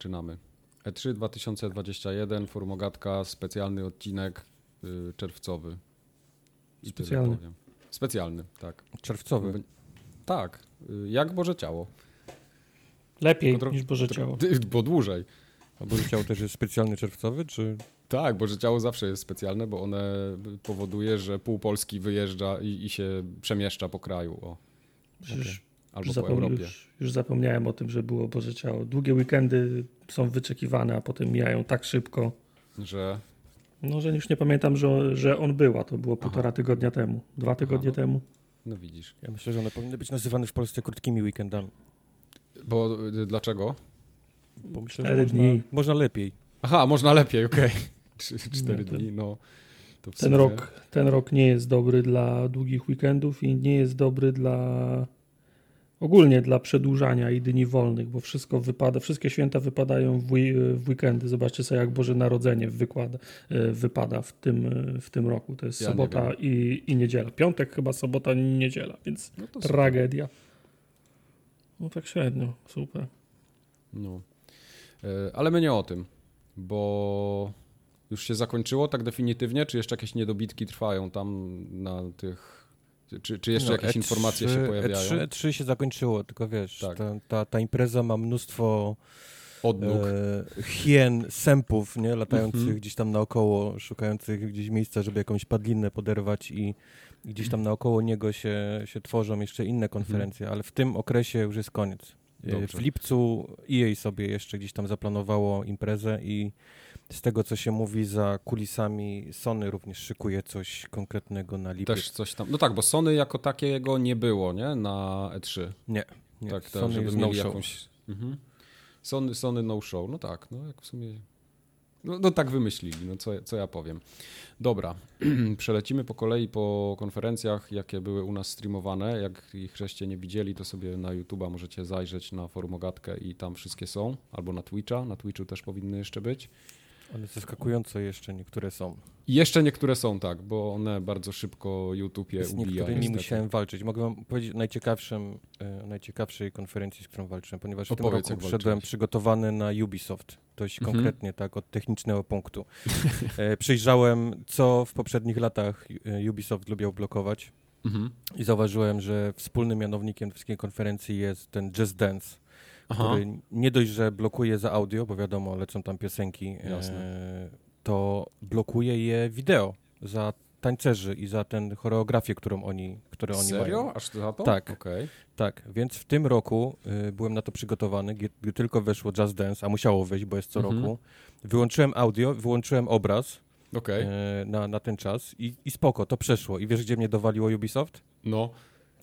zaczynamy. E3 2021, Formogatka, specjalny odcinek y, czerwcowy. I Specjalny. powiem. Specjalny, tak. Czerwcowy. Tak, y, jak Boże Ciało. Lepiej niż Boże Ciało. Bo dłużej. A Boże Ciało też jest specjalny czerwcowy, czy... Tak, Boże Ciało zawsze jest specjalne, bo one powoduje, że pół Polski wyjeżdża i, i się przemieszcza po kraju. O, Przecież albo już, po zapom- Europie. już, już zapomniałem o tym, że było Boże Ciało. Długie weekendy są wyczekiwane, a potem mijają tak szybko. Że No, że już nie pamiętam, że, że on był, a to było półtora tygodnia temu. Dwa tygodnie no. temu. no widzisz. Ja myślę, że one powinny być nazywane w Polsce krótkimi weekendami. Bo y, dlaczego? Bo myślę, Cztery że można, dni. można lepiej. Aha, można lepiej, okej. Trzy, cztery No to- dni, no. Ten sumie- rok, ten rok nie jest dobry dla długich weekendów i nie jest dobry dla ogólnie dla przedłużania i dni wolnych, bo wszystko wypada, wszystkie święta wypadają w, w weekendy. Zobaczcie sobie, jak Boże Narodzenie wykłada, e, wypada w tym, e, w tym roku. To jest Ja sobota i, i niedziela. Piątek chyba, sobota, niedziela, więc No super. tragedia. No tak średnio, super. No. E, Ale my nie o tym, bo już się zakończyło tak definitywnie, czy jeszcze jakieś niedobitki trwają tam na tych... Czy, czy jeszcze No, jakieś E3 informacje się pojawiają? E3, E3 się zakończyło, tylko wiesz, Tak. ta, ta, ta impreza ma mnóstwo Odnóg. e, hien, sępów, nie? Latających Mhm. gdzieś tam naokoło, szukających gdzieś miejsca, żeby jakąś padlinę poderwać i, i gdzieś tam naokoło niego się, się tworzą jeszcze inne konferencje, ale w tym okresie już jest koniec. E, Dobrze. W lipcu EA sobie jeszcze gdzieś tam zaplanowało imprezę i z tego, co się mówi za kulisami, Sony również szykuje coś konkretnego na lipiec. Też coś tam. No tak, bo Sony jako takiego nie było, nie? Na E3. Nie, nie. tak, tak Sony żeby mieli no jakąś. Mhm. Sony, Sony no show. No tak, no jak w sumie. No, no tak wymyślili, no co, co ja powiem. Dobra, przelecimy po kolei po konferencjach, jakie były u nas streamowane. Jak ich żeście nie widzieli, to sobie na YouTube'a możecie zajrzeć na forum Ogatkę i tam wszystkie są. Albo na Twitcha, na Twitchu też powinny jeszcze być. Ale zaskakująco jeszcze niektóre są. Jeszcze niektóre są tak, bo one bardzo szybko YouTube je Z ubija. niektórymi niestety. musiałem walczyć. Mogę wam powiedzieć o najciekawszym, e, najciekawszej konferencji, z którą walczyłem, ponieważ w tym roku przyszedłem przygotowany na Ubisoft. Dość Mhm. konkretnie, tak, od technicznego punktu. E, przyjrzałem, co w poprzednich latach e, Ubisoft lubiał blokować Mhm. i zauważyłem, że wspólnym mianownikiem wszystkich konferencji jest ten Just Dance, Aha. który nie dość, że blokuje za audio, bo wiadomo, lecą tam piosenki, e, to blokuje je wideo za tańcerzy i za tę choreografię, którą oni, które oni Serio? mają. Aż za to? Tak. Okej. Tak, więc w tym roku y, byłem na to przygotowany, gdy, tylko weszło Just Dance, a musiało wejść, bo jest co Mhm. roku. Wyłączyłem audio, wyłączyłem obraz Okej. e, na, na ten czas i, i spoko, to przeszło. I wiesz, gdzie mnie dowaliło Ubisoft? No.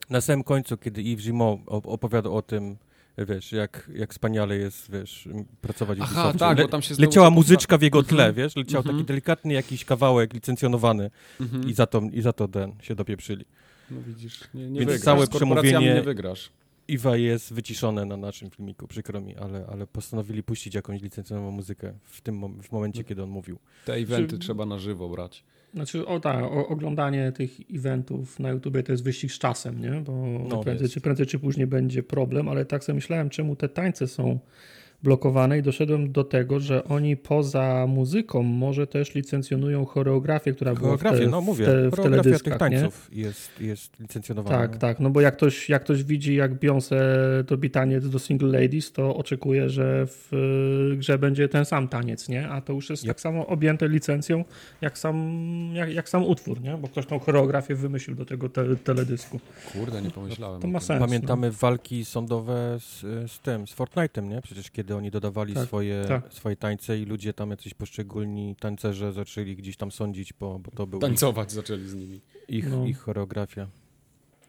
Na samym końcu, kiedy Yves Gimont op- opowiadał o tym, wiesz, jak, jak wspaniale jest, wiesz, pracować Aha, Ubisoftie. tak, Le- bo tam się znowu Leciała muzyczka w jego tle, Mhm. wiesz, leciał Mhm. taki delikatny jakiś kawałek licencjonowany Mhm. i za to, i za to ten się dopieprzyli. No widzisz, nie, nie Więc wygrasz. całe przemówienie- nie wygrasz. Iwa jest wyciszone na naszym filmiku, przykro mi, ale, ale postanowili puścić jakąś licencjonowaną muzykę w tym mom- w momencie, kiedy on mówił. Te eventy Czy- trzeba na żywo brać. Znaczy, o tak, o, oglądanie tych eventów na YouTubie to jest wyścig z czasem, nie? Bo No, prędzej, czy, prędzej czy później będzie problem, ale tak sobie myślałem, czemu te tańce są blokowane i doszedłem do tego, że oni poza muzyką może też licencjonują choreografię, która była w, Choreografię, te, no mówię, w, te, w choreografia tych teledyskach, nie? tańców jest, jest licencjonowana. Tak, tak, no bo jak ktoś, jak ktoś widzi, jak Beyoncé robi taniec do Single Ladies, to oczekuje, że w y, grze będzie ten sam taniec, nie? A to już jest Yep. tak samo objęte licencją, jak sam, jak, jak sam utwór, nie? Bo ktoś tą choreografię wymyślił do tego te, teledysku. Kurde, nie pomyślałem. To o ma sens. Pamiętamy walki sądowe z, z tym, z Fortnite'em, nie? Przecież kiedy oni dodawali Tak, swoje, tak. swoje tańce i ludzie tam jacyś poszczególni tancerze zaczęli gdzieś tam sądzić, bo, bo to był ich, Tańcować zaczęli z nimi. ich, No. ich choreografia.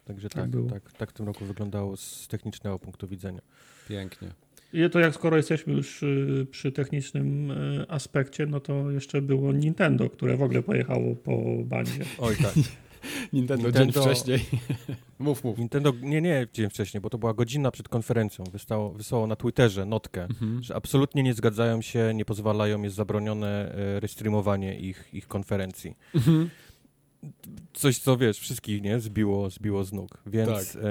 Także Tak tak, było. tak, tak w tym roku wyglądało z technicznego punktu widzenia. Pięknie. I to jak skoro jesteśmy już y, przy technicznym y, aspekcie, no to jeszcze było Nintendo, które w ogóle pojechało po bandzie. Oj tak. Nintendo, dzień Nintendo- wcześniej. mów, mów. Nintendo, nie, nie dzień wcześniej, bo to była godzina przed konferencją. Wystało, wysłało na Twitterze notkę, Mhm. że absolutnie nie zgadzają się, nie pozwalają, jest zabronione e, restreamowanie ich, ich konferencji. Mhm. Coś, co wiesz, wszystkich nie zbiło, zbiło z nóg. Więc Tak. e,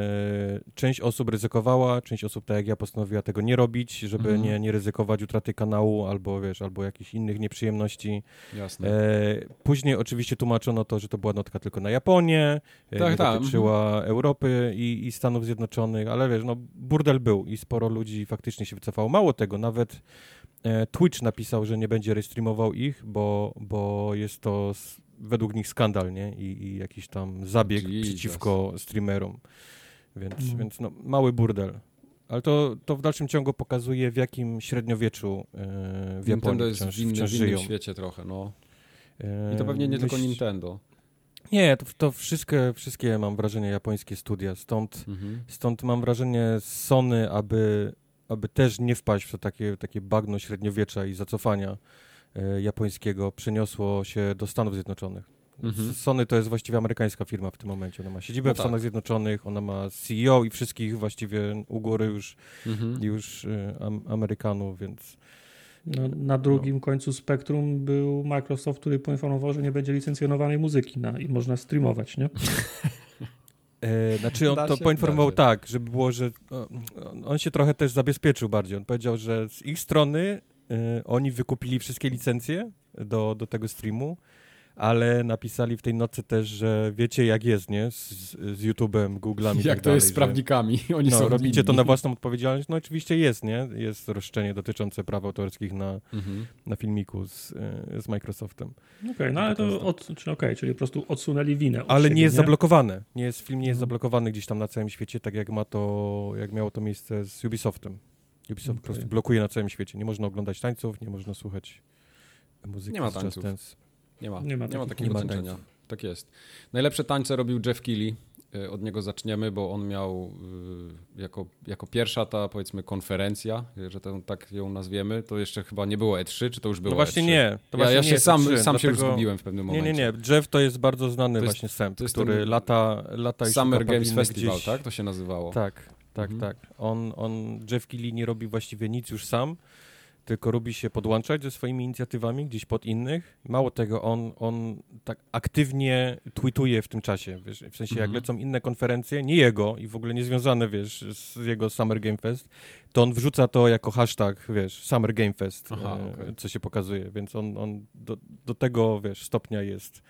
część osób ryzykowała, część osób, tak jak ja, postanowiła tego nie robić, żeby Mhm. nie, nie ryzykować utraty kanału albo wiesz, albo jakichś innych nieprzyjemności. Jasne. E, później oczywiście tłumaczono to, że to była notka tylko na Japonię, e, Tak, tak, dotyczyła Europy i, i Stanów Zjednoczonych, ale wiesz, no burdel był i sporo ludzi faktycznie się wycofało. Mało tego, nawet e, Twitch napisał, że nie będzie restreamował ich, bo, bo jest to według nich skandal, nie? I, i jakiś tam zabieg Jesus. przeciwko streamerom. Więc, No. więc no, mały burdel. Ale to, to w dalszym ciągu pokazuje, w jakim średniowieczu e, w Japonii Nintendo jest wciąż, w, innym, wciąż w innym świecie trochę, no. E, I to pewnie nie tylko myśl- Nintendo. Nie, to, to wszystkie, wszystkie, mam wrażenie, japońskie studia. Stąd, Mhm. stąd mam wrażenie Sony, aby, aby też nie wpaść w to takie, takie bagno średniowiecza i zacofania japońskiego, przeniosło się do Stanów Zjednoczonych. Mhm. Sony to jest właściwie amerykańska firma w tym momencie. Ona ma siedzibę No w tak. Stanach Zjednoczonych, ona ma CEO i wszystkich właściwie u góry już, Mhm. już e, am, Amerykanów, więc No, na drugim końcu spektrum był Microsoft, który poinformował, że nie będzie licencjonowanej muzyki na, i można streamować, nie? E, znaczy on Da to się, poinformował tak, żeby było, że on się trochę też zabezpieczył bardziej. On powiedział, że z ich strony e, oni wykupili wszystkie licencje do, do tego streamu, ale napisali w tej nocy też, że wiecie jak jest, nie? Z, z YouTube'em, Google'ami i Jak tak to jest z dalej, że- prawnikami? Oni No, są robicie to na własną odpowiedzialność? No oczywiście jest, nie? Jest roszczenie dotyczące praw autorskich na, Mhm. na filmiku z, e, z Microsoftem. Okej, no ale To od, czy, okej, czyli po prostu odsunęli winę. od Ale siebie, nie jest zablokowane. Nie jest, film nie jest Mhm. zablokowany gdzieś tam na całym świecie, tak jak ma to, jak miało to miejsce z Ubisoftem. Ubisoft po Okej. prostu blokuje na całym świecie. Nie można oglądać tańców, nie można słuchać muzyki Nie ma tańców. Dance. Nie ma, Nie nie ma ma, takich- takiego nie ma znaczenia. tańców. Tak jest. Najlepsze tańce robił Jeff Keighley. Y, Od niego zaczniemy, bo on miał y, jako, jako pierwsza ta powiedzmy konferencja, y, że to, tak ją nazwiemy, to jeszcze chyba nie było E3, czy to już było No właśnie E3? nie. To Ja, właśnie ja nie się sam, E3, sam się już zgubiłem w pewnym Nie, momencie. nie, nie. Jeff to jest bardzo znany To jest- właśnie jest który lata, lata i Summer Games Festival, gdzieś. tak? To się nazywało. Tak, tak, Mhm. tak. On, on, Jeff Keighley nie robi właściwie nic już sam, tylko lubi się podłączać ze swoimi inicjatywami gdzieś pod innych. Mało tego, on, on tak aktywnie tweetuje w tym czasie, wiesz, w sensie jak Mhm. lecą inne konferencje, nie jego i w ogóle nie związane, wiesz, z jego Summer Game Fest, to on wrzuca to jako hashtag, wiesz, Summer Game Fest, Aha, e, okej. co się pokazuje, więc on, on do, do tego, wiesz, stopnia jest,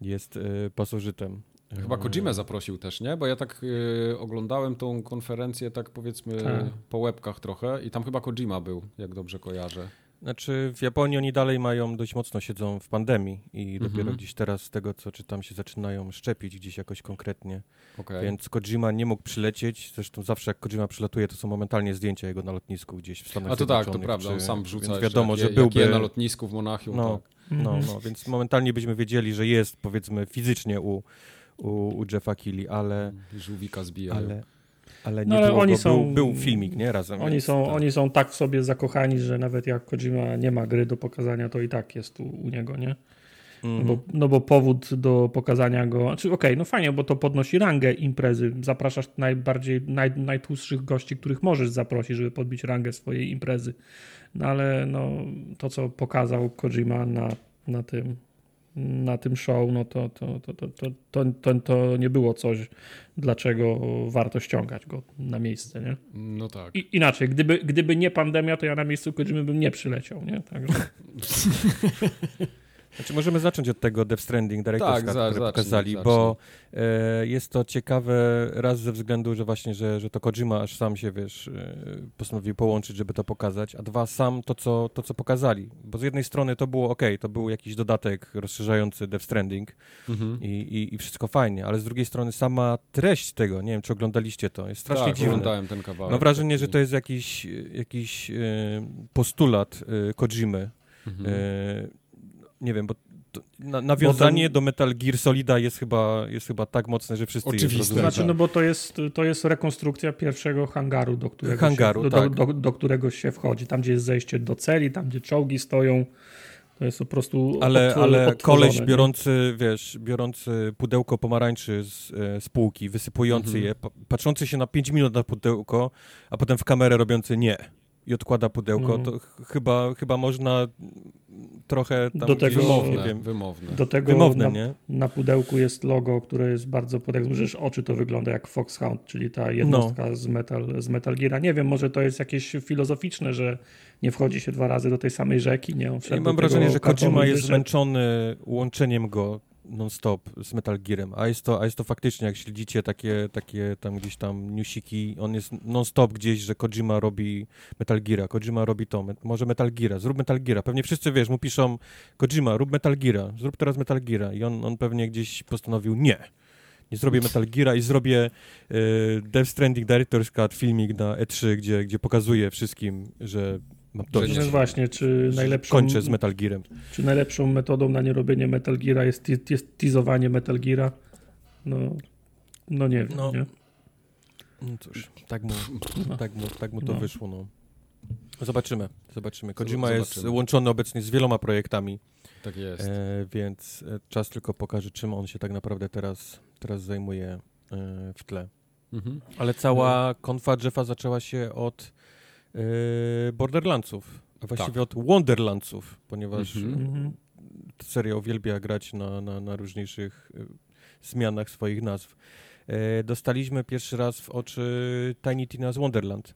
jest e, pasożytem. Chyba Kojimę zaprosił też, nie? Bo ja tak y, oglądałem tą konferencję tak powiedzmy Tak. po łebkach trochę i tam chyba Kojima był, jak dobrze kojarzę. Znaczy w Japonii oni dalej mają, dość mocno siedzą w pandemii i Mhm. dopiero gdzieś teraz z tego, co czytam, się zaczynają szczepić gdzieś jakoś konkretnie. Okej. Więc Kojima nie mógł przylecieć, zresztą zawsze jak Kojima przylatuje, to są momentalnie zdjęcia jego na lotnisku gdzieś w Stanach A to tak, to Zjednoczonych, prawda, on czy- sam wrzuca Więc wiadomo, jak że byłby... na lotnisku w Monachium, No. tak. No, Mhm. no, więc momentalnie byśmy wiedzieli, że jest powiedzmy fizycznie u, u, u Jeffa Keighley, ale, Żółwika zbijają. ale, ale nie No, ale było oni go, są- był, był filmik, nie, razem. Oni więc są, tak. oni są tak w sobie zakochani, że nawet jak Kojima nie ma gry do pokazania, to i tak jest u, u niego, nie? No Mhm. bo, no bo powód do pokazania go, znaczy okej, no fajnie, bo to podnosi rangę imprezy, zapraszasz najbardziej, naj, najtłustszych gości, których możesz zaprosić, żeby podbić rangę swojej imprezy. No ale no, to, co pokazał Kojima na, na tym na tym show, no to, to, to, to, to, to, to, nie było coś, dlaczego warto ściągać go na miejsce, nie? No tak. I, inaczej, gdyby, gdyby nie pandemia, to ja na miejscu Kojimy bym nie przyleciał, nie? Także... Znaczy możemy zacząć od tego Death Stranding Director's Tak, Cut, za- które zacznij, pokazali, zacznij. bo e, jest to ciekawe raz ze względu, że właśnie, że, że to Kojima aż sam się, wiesz, e, postanowił połączyć, żeby to pokazać, a dwa, sam to co, to, co pokazali. Bo z jednej strony to było ok, to był jakiś dodatek rozszerzający Death Stranding Mhm. i, i, i wszystko fajnie, ale z drugiej strony sama treść tego, nie wiem, czy oglądaliście to, jest strasznie tak, dziwne. oglądałem ten kawałek. Mam wrażenie, że taki. to jest jakiś, jakiś e, postulat e, Kojimy, Mhm. Nie wiem, bo to, na, nawiązanie do Metal Gear Solida jest chyba, jest chyba tak mocne, że wszyscy je Oczywiste. zrozumieją. Znaczy, no bo to jest, to jest rekonstrukcja pierwszego hangaru, do którego, Hangaru, się, do, tak. do, do, do którego się wchodzi. Tam, gdzie jest zejście do celi, tam, gdzie czołgi stoją. To jest po prostu Ale, ale koleś nie? biorący, wiesz, biorący pudełko pomarańczy z, e, z półki, wysypujący Mhm. je, pa, patrzący się na 5 minut na pudełko, a potem w kamerę robiący nie. I odkłada pudełko, Mhm. to ch- chyba, chyba można trochę tam Do tego- gdzieś, Wymowne, nie wiem, wymowne. Do tego wymowne, na, nie? na pudełku jest logo, które jest bardzo, pod- jak zbliżysz oczy, to wygląda jak Foxhound, czyli ta jednostka No. z, Metal, z Metal Geara. Nie wiem, może to jest jakieś filozoficzne, że nie wchodzi się dwa razy do tej samej rzeki, nie? On I mam wrażenie, że Kojima jest zmęczony łączeniem go non-stop z Metal Gearem, a jest to, a jest to faktycznie, jak śledzicie takie, takie tam gdzieś tam newsiki, on jest non-stop gdzieś, że Kojima robi Metal Geara, Kojima robi to, może Metal Geara, zrób Metal Geara, pewnie wszyscy, wiesz, mu piszą Kojima, rób Metal Geara, zrób teraz Metal Geara i on, on pewnie gdzieś postanowił nie. Nie zrobię Metal Geara i zrobię y, Death Stranding Director's Cut filmik na E3, gdzie, gdzie pokazuję wszystkim, Że dość. No właśnie, czy najlepszą, Kończę z Metal Gearem. czy najlepszą metodą na nierobienie Metal Geara jest, jest teasowanie Metal Geara? No, no nie wiem, No. nie? No cóż, tak mu, No. tak mu, tak mu to No. wyszło, no. Zobaczymy, zobaczymy. Kojima jest łączony obecnie z wieloma projektami, Tak jest. e, więc e, czas tylko pokaże, czym on się tak naprawdę teraz, teraz zajmuje e, w tle. Mhm. Ale cała konfa Jeffa zaczęła się od Borderlandsów, a właściwie Tak. od Wonderlandsów, ponieważ Mhm. Mhm. seria uwielbia grać na, na, na różniejszych e, zmianach swoich nazw. Dostaliśmy pierwszy raz w oczy Tiny Tina's Wonderland.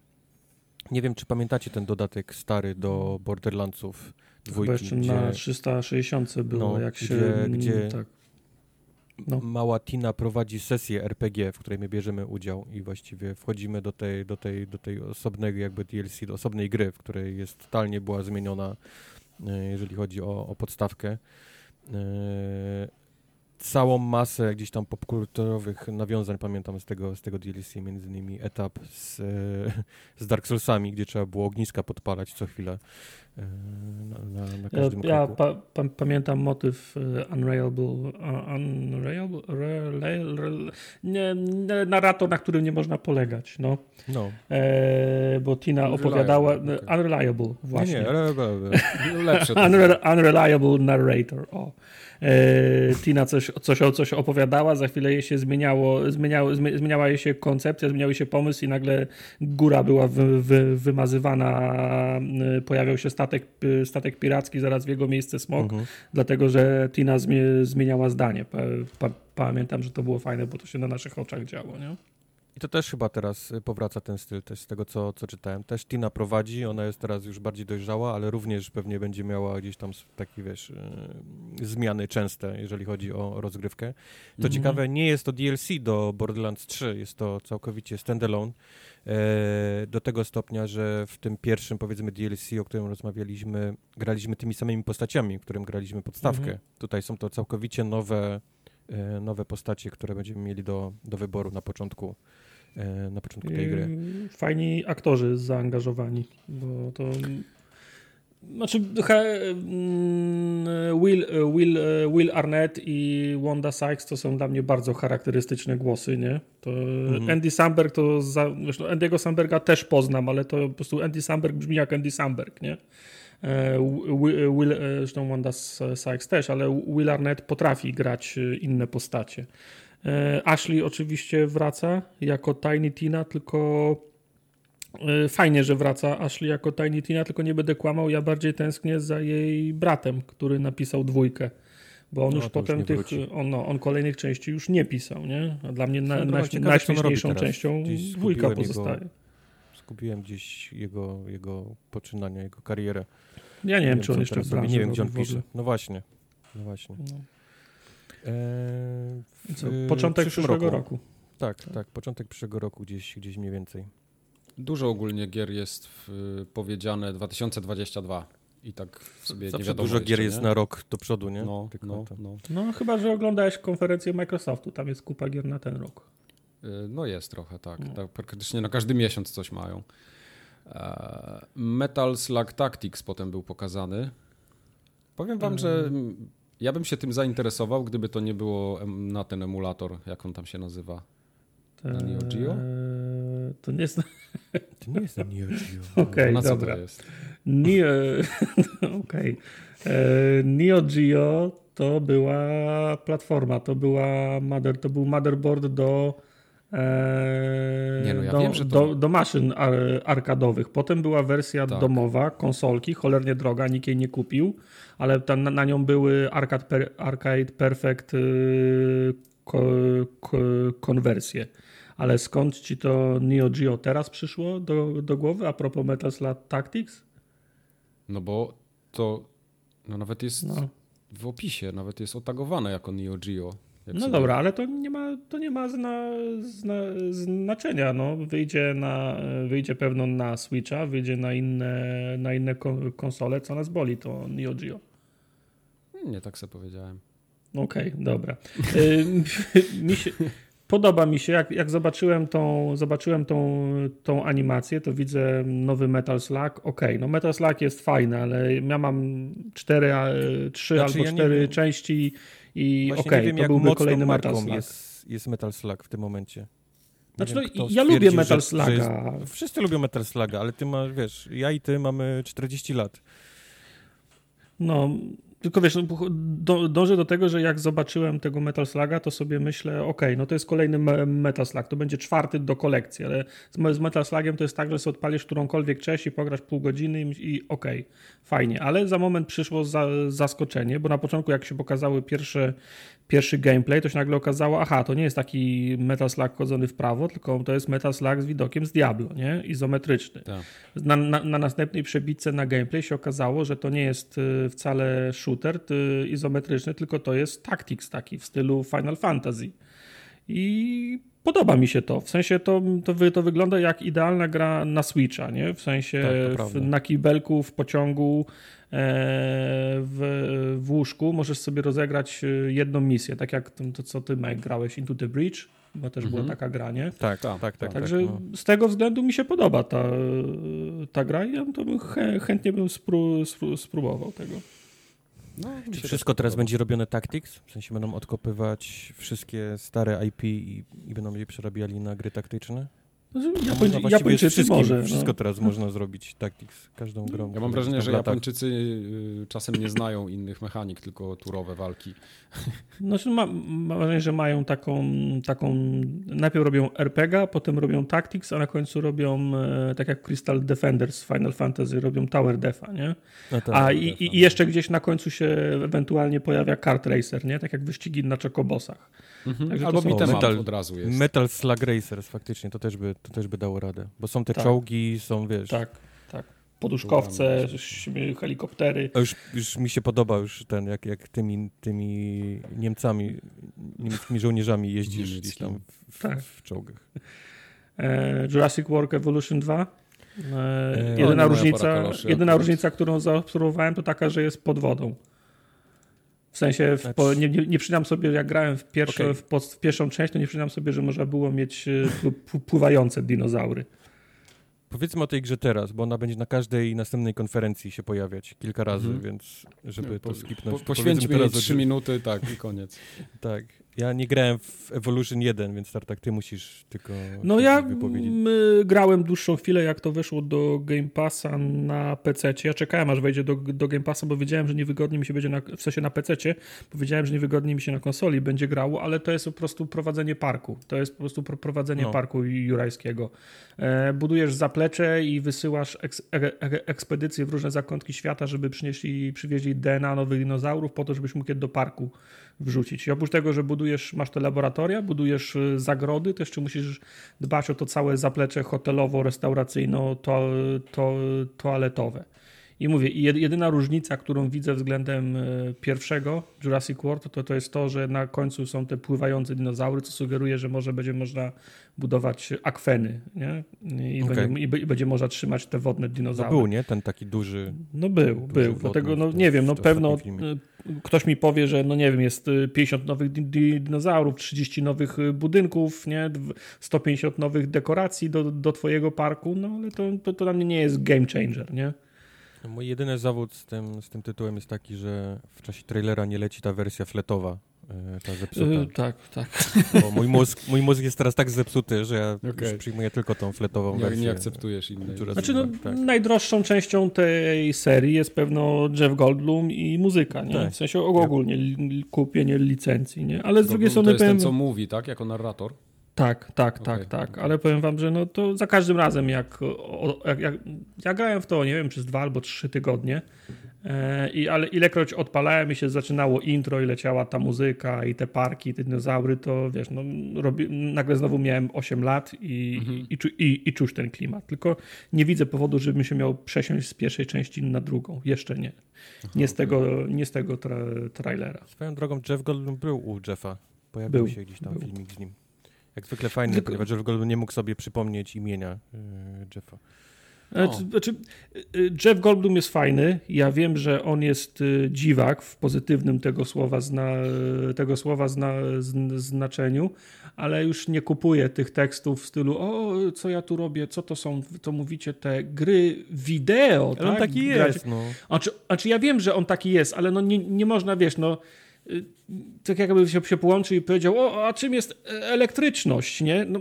Nie wiem, czy pamiętacie ten dodatek stary do Borderlandsów Chyba dwójki, jeszcze gdzie na 360 było, No, jak się... gdzie- mm, gdzie- Tak. No. mała Tina prowadzi sesję RPG, w której my bierzemy udział i właściwie wchodzimy do tej, do tej, do tej osobnego jakby DLC, do osobnej gry, w której jest totalnie była zmieniona, e, jeżeli chodzi o, o podstawkę. E, Całą masę gdzieś tam popkulturowych nawiązań pamiętam z tego, z tego DLC, między innymi etap z, e, z Dark Soulsami, gdzie trzeba było ogniska podpalać co chwilę na, na, każdym ja pa, pa, pamiętam motyw Unreliable, unreliable rel- nie, nie, narrator, na którym nie można polegać, no. No. E, bo Tina opowiadała, okej. Unreliable, Nie, właśnie. nie, re- Lepsze Unre- unreliable narrator, o. E, Tina coś, coś, coś opowiadała, za chwilę jej się zmieniało, zmieniało, zmi- zmieniała jej się koncepcja, zmieniał jej się pomysł i nagle góra była wy, wy, wymazywana, e, pojawiał się statek, e, statek piracki, zaraz w jego miejsce smok, Mhm. dlatego że Tina zmie, zmieniała zdanie. Pa, pa, pamiętam, że to było fajne, bo to się na naszych oczach działo, nie? I to też chyba teraz y, powraca ten styl, też z tego co, co czytałem. Też Tina prowadzi, ona jest teraz już bardziej dojrzała, ale również pewnie będzie miała gdzieś tam takie, wiesz, y, zmiany częste, jeżeli chodzi o rozgrywkę. To Mhm. ciekawe, nie jest to DLC do Borderlands 3, jest to całkowicie standalone. E, do tego stopnia, że w tym pierwszym, powiedzmy, DLC, o którym rozmawialiśmy, graliśmy tymi samymi postaciami, którym graliśmy podstawkę. Mhm. Tutaj są to całkowicie nowe, e, nowe postacie, które będziemy mieli do, do wyboru na początku, e, na początku tej gry. I Fajni aktorzy zaangażowani, bo to. Znaczy, mm, Will, Will, Will Arnett i Wanda Sykes to są dla mnie bardzo charakterystyczne głosy, nie? To Mhm. Andy Samberg to. Za, zresztą Andy'ego Samberga też poznam, ale to po prostu Andy Samberg brzmi jak Andy Samberg, nie? E, Will, Will, e, zresztą Wanda Sykes też, ale Will Arnett potrafi grać e, inne postacie. E, Ashley oczywiście wraca jako Tiny Tina, tylko e, fajnie, że wraca Ashley jako Tiny Tina, tylko nie będę kłamał, ja bardziej tęsknię za jej bratem, który napisał dwójkę. Bo on No, już już potem nie tych, on, no, on kolejnych części już nie pisał, nie? A dla mnie na, Swoją na, ciekawe, najśmieszniejszą częścią Gdzieś dwójka zgubiłem jego- pozostaje. Skupiłem gdzieś jego, jego poczynania, jego karierę. Ja nie, wiem, czy on jeszcze w Nie wiem, gdzie on pisze. No właśnie. No właśnie. No. Eee, Co, początek przyszłego roku. Tak, tak, początek przyszłego roku gdzieś, gdzieś mniej więcej. Dużo ogólnie gier jest w, powiedziane 2022 i tak sobie nie Zawsze wiadomo dużo jeszcze, gier nie? jest na rok do przodu, nie? No, Tylko no, no. No chyba, że oglądałeś konferencję Microsoftu, tam jest kupa gier na ten rok. Y, No jest trochę, tak. No. tak. Praktycznie na każdy miesiąc coś mają. E, Metal Slug Tactics potem był pokazany. Powiem wam, że mm, ja bym się tym zainteresował, gdyby to nie było na ten emulator, jak on tam się nazywa. Na Neo Geo? Eee, To nie jest... To nie jest Neo Geo. Okej, co dobra. Neo, okej. Eee, Neo Geo to była platforma, to była mother, to był motherboard do Eee, Nie, no ja do, wiem, że to- do, do maszyn ar, arkadowych. Potem była wersja Tak. domowa, konsolki, cholernie droga, nikt jej nie kupił, ale tam na, na nią były Arcade, per, Arcade Perfect yy, ko, ko, konwersje. Ale skąd ci to Neo Geo teraz przyszło do, do głowy a propos Metal Slug Tactics? No bo to no nawet jest No. w opisie, nawet jest otagowane jako Neo Geo. Jak No dobra, ale to nie ma, to nie ma zna, zna, znaczenia. No. Wyjdzie, na, wyjdzie pewno na Switcha, wyjdzie na inne, na inne kon- konsole, co nas boli, to Neo Geo. Nie, tak sobie powiedziałem. Okej, dobra. Y, mi się, podoba mi się, jak, jak zobaczyłem, tą, zobaczyłem tą, tą animację, to widzę nowy Metal Slug. Okej, no Metal Slug jest fajny, ale ja mam cztery, trzy Znaczy, albo ja cztery części i okej, nie wiem, to byłby kolejny Metal Slug. jest, jest Metal Slug w tym momencie. Nie Znaczy, wiem, no, ja lubię Metal Sluga. Wszyscy lubią Metal Sluga, ale ty masz, wiesz, ja i ty mamy 40 lat. No, tylko wiesz, no, do, dążę do tego, że jak zobaczyłem tego Metal Sluga, to sobie myślę, okej, no to jest kolejny me Metal Slug, to będzie czwarty do kolekcji, ale z, z Metal Slugiem to jest tak, że sobie odpalisz którąkolwiek część i pograsz pół godziny i, i okej, fajnie, ale za moment przyszło za, zaskoczenie, bo na początku jak się pokazały pierwsze, pierwszy gameplay, to się nagle okazało, aha, to nie jest taki Metal Slug chodzony w prawo, tylko to jest Metal Slug z widokiem z Diablo, nie? Izometryczny. Tak. Na, na, na następnej przebitce na gameplay się okazało, że to nie jest y, wcale shooter y, izometryczny, tylko to jest tactics taki w stylu Final Fantasy. I podoba mi się to. W sensie to, to, wy, to wygląda jak idealna gra na Switcha, nie? W sensie Tak, w, na kibelku, w pociągu, w, w łóżku możesz sobie rozegrać y, jedną misję, tak jak to, co ty, Mike, grałeś Into the Bridge, bo też była taka gra, nie? Tak, Tak, tak, tak. tak, Także no. z tego względu mi się podoba ta, ta gra i ja to bym chę, chętnie bym spró, spró, spróbował tego. No, Czy wszystko teraz podoba. będzie robione Tactics? W sensie będą odkopywać wszystkie stare IP i, i będą je przerabiali na gry taktyczne? No Japoń, właściwie z Japończycy może. Wszystko No. teraz można zrobić Tactics, każdą grą. Ja mam wrażenie, że latach. Japończycy y, czasem nie znają innych mechanik, tylko turowe walki. Ma, mam wrażenie, że mają taką, taką. Najpierw robią RPG, potem robią Tactics, a na końcu robią, e, tak jak Crystal Defenders z Final Fantasy, robią Tower Defa, nie? No tak, A tak, i, i, i jeszcze gdzieś na końcu się ewentualnie pojawia Kart Racer, nie? Tak jak wyścigi na czekobosach. Także to Albo są- beat'em Metal- od razu jest. Metal Slug Racers faktycznie, to też, by, to też by dało radę. Bo są te Tak. czołgi, są wiesz... Tak, tak. Poduszkowce, helikoptery. A już, już mi się podoba już ten, jak, jak tymi, tymi Niemcami, niemieckimi żołnierzami jeździsz gdzieś tam w, w, Tak. w czołgach. E, Jurassic World Evolution 2. E, E, jedyna moja różnica, jedyna różnica, którą zaobserwowałem, to taka, że jest pod wodą. W sensie, w, po, nie, nie, nie przyznam sobie, jak grałem w, pierwsze, Okej. w, pod, w pierwszą część, to nie przyznam sobie, że można było mieć e, pł- pł- pływające dinozaury. Powiedzmy o tej grze teraz, bo ona będzie na każdej następnej konferencji się pojawiać kilka razy, Mhm. więc żeby to skipnąć. Po, to poświęćmy jej teraz o 3 grze- minuty, tak, i koniec. Tak. Ja nie grałem w Evolution 1, więc Tartak, ty musisz tylko No ja grałem dłuższą chwilę, jak to wyszło do Game Passa na PC. Ja czekałem, aż wejdzie do, do Game Passa, bo wiedziałem, że niewygodnie mi się będzie na, w sensie na PC, bo wiedziałem, że niewygodnie mi się na konsoli będzie grało, ale to jest po prostu prowadzenie parku. To jest po prostu pro- prowadzenie No. parku jurajskiego. E, budujesz zaplecze i wysyłasz eks, e, e, ekspedycje w różne zakątki świata, żeby przynieśli, przywieźli DNA nowych dinozaurów po to, żebyś mógł je do parku wrzucić. I oprócz tego, że budujesz, masz te laboratoria, budujesz y, zagrody, to jeszcze musisz dbać o to całe zaplecze hotelowo-restauracyjno-toaletowe. I mówię, i jed- jedyna różnica, którą widzę względem y, pierwszego Jurassic World, to, to jest to, że na końcu są te pływające dinozaury, co sugeruje, że może będzie można budować akweny, nie? I, Okej. będzie, i, będzie można trzymać te wodne No dinozaury. był, nie? Ten taki duży... No był, Duży był. Dlatego, no nie wiem, no pewno y, ktoś mi powie, że no nie wiem, jest y, 50 nowych di- di- dinozaurów, 30 nowych budynków, nie? Dw- 150 nowych dekoracji do, do twojego parku, no ale to, to, to dla mnie nie jest game changer, nie? Mój jedyny zawód z tym, z tym tytułem jest taki, że w czasie trailera nie leci ta wersja fletowa, e, ta zepsuta. Y, tak, tak. Bo mój mózg, mój mózg jest teraz tak zepsuty, że ja już przyjmuję tylko tą fletową Nie, wersję. nie akceptujesz innej. Znaczy, no, Tak. najdroższą częścią tej serii jest pewno Jeff Goldblum i muzyka, nie? Tak. W sensie ogólnie kupienie licencji, nie? Ale z drugiej to strony jest ten, co mówi, tak? Jako narrator. Tak, tak, Okay, tak, tak. okay. Ale powiem wam, że no to za każdym razem, jak, jak, jak ja grałem w to, nie wiem, przez dwa albo trzy tygodnie, e, i, ale ilekroć odpalałem i się zaczynało intro i leciała ta muzyka i te parki, te dinozaury, to wiesz, no, robi, nagle znowu miałem 8 lat i, Mhm. i, i, i, i czuć ten klimat. Tylko nie widzę powodu, żebym się miał przesiąść z pierwszej części na drugą. Jeszcze nie. Nie z tego, nie z tego tra, trailera. Swoją drogą Jeff Goldblum był u Jeffa. Pojawił Był, się gdzieś tam był. filmik z nim. Jak zwykle fajny, Tylko- ponieważ Jeff Goldblum nie mógł sobie przypomnieć imienia yy, Jeffa. E, O. Znaczy, y, Jeff Goldblum jest fajny. Ja wiem, że on jest dziwak w pozytywnym tego słowa, zna, tego słowa zna, zn- znaczeniu, ale już nie kupuję tych tekstów w stylu o, co ja tu robię, co to są, to mówicie, te gry wideo, Ale tak? on taki Grać- jest, no. Znaczy, znaczy ja wiem, że on taki jest, ale no nie, nie można, wiesz, no tak jakby się, się połączył i powiedział, o, a czym jest e, elektryczność, nie? No,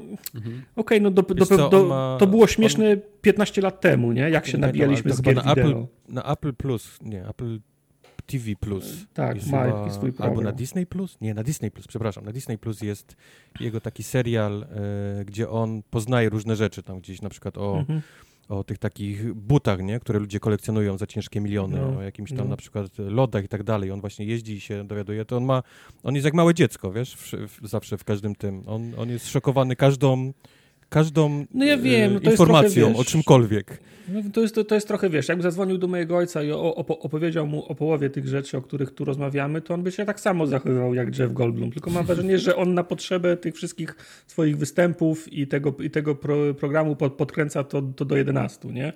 Okej, no do, do, co, do, on ma- to było śmieszne 15 lat temu, nie? Jak się nabijaliśmy z gier na. Apple, na Apple Plus, nie, Apple TV Plus. Tak, jest ma chyba- swój Albo na program. Disney Plus? Nie, na Disney Plus, przepraszam. Na Disney Plus jest jego taki serial, e, gdzie on poznaje różne rzeczy, tam gdzieś na przykład o, Mhm. O tych takich butach, nie? które ludzie kolekcjonują za ciężkie miliony, No, o jakimś tam no. na przykład lodach i tak dalej. On właśnie jeździ i się dowiaduje. To on ma, on jest jak małe dziecko, wiesz, w, w, zawsze w każdym tym. On, on jest szokowany każdą, każdą No ja wiem, e, no to jest informacją trochę, wiesz, o czymkolwiek. No, to, jest, to, to jest trochę, wiesz, jakby zadzwonił do mojego ojca i o, opowiedział mu o połowie tych rzeczy, o których tu rozmawiamy, to on by się tak samo zachowywał jak Jeff Goldblum. Tylko mam wrażenie, że on na potrzebę tych wszystkich swoich występów i tego, i tego pro, programu pod, podkręca to, to do 11, nie?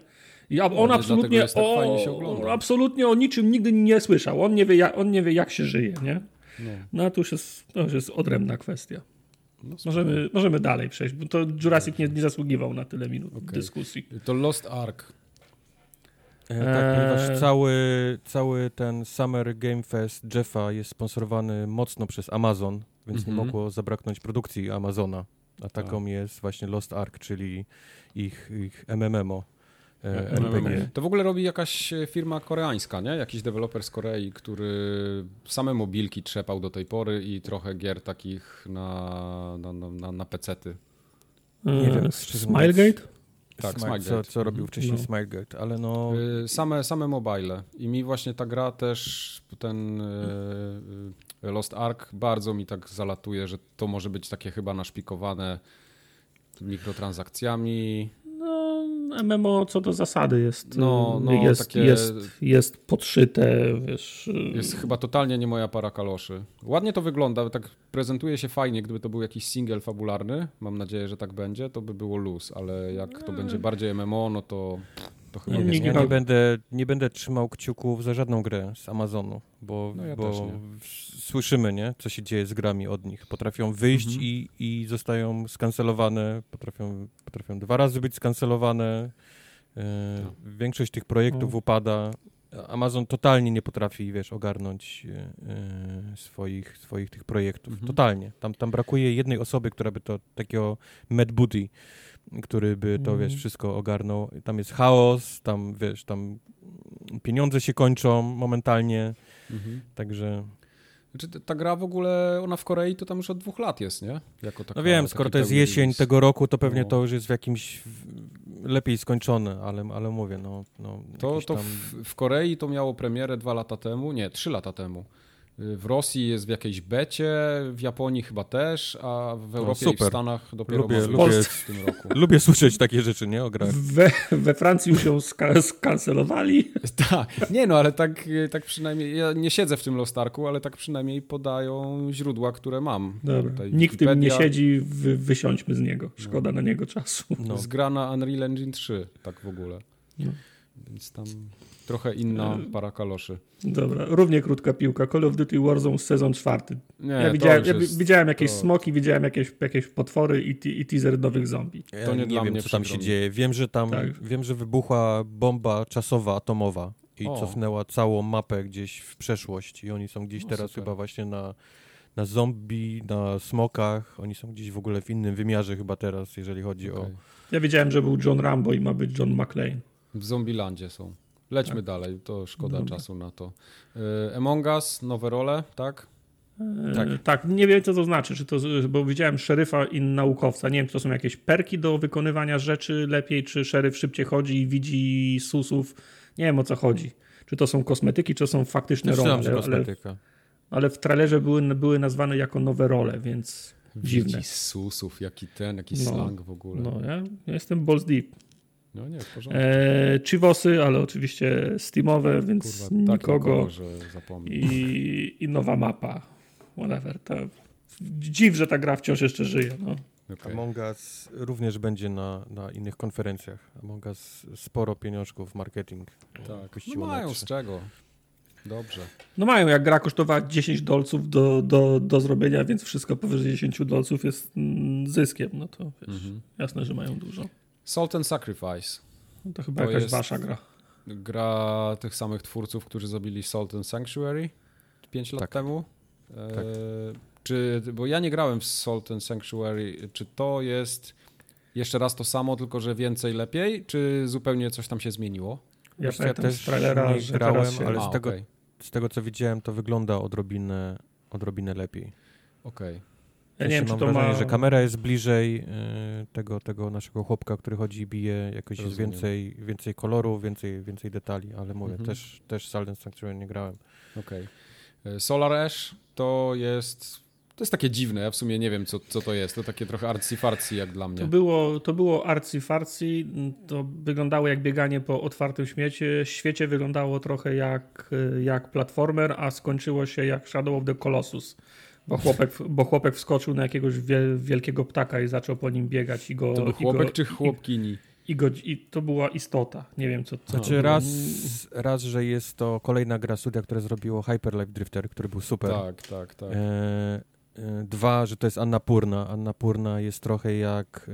I a- on dlatego absolutnie, tak o, absolutnie o niczym nigdy nie słyszał. On nie wie, jak, on nie wie jak się żyje, nie? No, No a to już jest, to już jest odrębna kwestia. No Możemy, możemy dalej przejść, bo to Jurassic nie, nie zasługiwał na tyle minut Okej. dyskusji. To Lost Ark. E, tak, ponieważ Eee. cały, cały ten Summer Game Fest Jeffa jest sponsorowany mocno przez Amazon, więc nie Mhm. mogło zabraknąć produkcji Amazona. A taką Tak. jest właśnie Lost Ark, czyli ich, ich MMO. E. RPG. To w ogóle robi jakaś e, firma koreańska, nie? Jakiś deweloper z Korei, który same mobilki trzepał do tej pory i trochę gier takich na, na, na, na, pecety. Nie wiem, Smilegate? Tak, Smile- co, co robił wcześniej No. Smilegate, ale no... Same, same mobile. I mi właśnie ta gra też, ten Lost Ark bardzo mi tak zalatuje, że to może być takie chyba naszpikowane mikrotransakcjami. MMO co do zasady jest, No, no, jest, takie- jest, jest podszyte, wiesz... Jest chyba totalnie nie moja para kaloszy. Ładnie to wygląda, tak prezentuje się fajnie, gdyby to był jakiś single fabularny, mam nadzieję, że tak będzie, to by było luz, ale jak to będzie bardziej MMO, no to, Nie, nie, nie ja nie będę, nie będę trzymał kciuków za żadną grę z Amazonu, bo, No ja bo słyszymy, nie, co się dzieje z grami od nich. Potrafią wyjść Mhm. i, i zostają skancelowane, potrafią, potrafią dwa razy być skancelowane. E, No. Większość tych projektów No. upada. Amazon totalnie nie potrafi, wiesz, ogarnąć e, swoich, swoich tych projektów. Mhm. Totalnie. Tam, tam brakuje jednej osoby, która by to, takiego Mad Booty, który by to, Mhm. wiesz, wszystko ogarnął. Tam jest chaos, tam, wiesz, tam pieniądze się kończą momentalnie, Mhm. także... Znaczy, ta- ta gra w ogóle, ona w Korei to tam już od dwóch lat jest, nie? Jako taka, No wiem, skoro to jest jesień release. tego roku, to pewnie No. to już jest w jakimś lepiej skończone, ale, ale mówię, no... no To, to tam... w, w Korei to miało premierę dwa lata temu, nie, trzy lata temu. W Rosji jest w jakiejś becie, w Japonii chyba też, a w Europie i w. Stanach dopiero Lubię- może lubię- w tym roku. Lubię słyszeć takie rzeczy, nie? O grach. We, we Francji już ją ska skancelowali. tak, nie no, ale tak, tak przynajmniej, ja nie siedzę w tym Lost Arku, ale tak przynajmniej podają źródła, które mam. Dobra. Tutaj Nikt w tym nie siedzi, wy, wysiądźmy z niego. Szkoda na niego czasu. No. Jest gra na Unreal Engine 3, tak w ogóle. No. Więc tam trochę inna para kaloszy. Dobra, równie krótka piłka. Call of Duty Warzone sezon czwarty. Nie, ja widziałem, ja jest- widziałem jakieś to- smoki, widziałem jakieś, jakieś potwory i, i teaser nowych zombie. Ja To nie nie dla wiem, mnie co tam się dzieje. Wiem, że tam, Tak. wiem, że wybuchła bomba czasowa, atomowa i O. cofnęła całą mapę gdzieś w przeszłość i oni są gdzieś No, teraz super. chyba właśnie na, na zombie, na smokach. Oni są gdzieś w ogóle w innym wymiarze chyba teraz, jeżeli chodzi o... Okej. Ja wiedziałem, że był John Rambo i ma być John McClane. W Zombielandzie są. Lećmy Tak. dalej, to szkoda Dobra. czasu na to. Y, Among Us, nowe role, tak? Tak. tak. nie wiem co to znaczy, czy to, bo widziałem szeryfa i naukowca. Nie wiem, czy to są jakieś perki do wykonywania rzeczy lepiej, czy szeryf szybciej chodzi i widzi susów. Nie wiem o co chodzi. Czy to są kosmetyki, czy to są faktyczne role. Ale, kosmetyka. ale w trailerze były, były nazwane jako nowe role, więc Widzi dziwne. susów, jaki ten, jaki no, slang w ogóle. No, ja, ja jestem balls deep. No nie, w porządku. E, Chivosy, ale oczywiście Steamowe, więc Kurwa, tak nikogo. Tak I, I nowa mapa. Whatever. To dziw, że ta gra wciąż jeszcze żyje. No. Okay. Among Us również będzie na, na innych konferencjach. Among Us sporo pieniążków w marketing. Tak, no mają z czego. Dobrze. No mają, jak gra kosztowała 10 dolców do, do, do zrobienia, więc wszystko powyżej 10 dolców jest mm, zyskiem, no to wiesz, mhm. jasne, że mają dużo. Salt and Sacrifice. No to chyba to jakaś wasza gra. Gra tych samych twórców, którzy zrobili Salt and Sanctuary 5 lat tak. temu. E, tak. czy, bo ja nie grałem w Salt and Sanctuary. Czy to jest jeszcze raz to samo, tylko że więcej lepiej, czy zupełnie coś tam się zmieniło? Ja, ja też z trailera, nie grałem, się... ale z, A, tego, okay. z tego co widziałem, to wygląda odrobinę, odrobinę lepiej. Okej. Okay. Ja nie wiem, czy to wrażenie, ma... że kamera jest bliżej y, tego, tego naszego chłopka, który chodzi i bije, jakoś jest więcej, więcej kolorów, więcej, więcej detali, ale mówię, mhm. też, też Silent Sanctuary nie grałem. Okej. Okay. Solar Ash to jest to jest takie dziwne, ja w sumie nie wiem, co, co to jest. To takie trochę arcy-farcy jak dla mnie. To było, to było arcy-farcy, to wyglądało jak bieganie po otwartym śmiecie. świecie, wyglądało trochę jak, jak platformer, a skończyło się jak Shadow of the Colossus. Bo chłopek, bo chłopek wskoczył na jakiegoś wielkiego ptaka i zaczął po nim biegać i go... To był chłopek go, czy chłopkini? I, go, I to była istota. Nie wiem, co, co Znaczy raz, raz, że jest to kolejna gra studia, które zrobiło Hyper Life Drifter, który był super. Tak, tak, tak. E, E, dwa, że to jest Anna Purna. Anna Purna jest trochę jak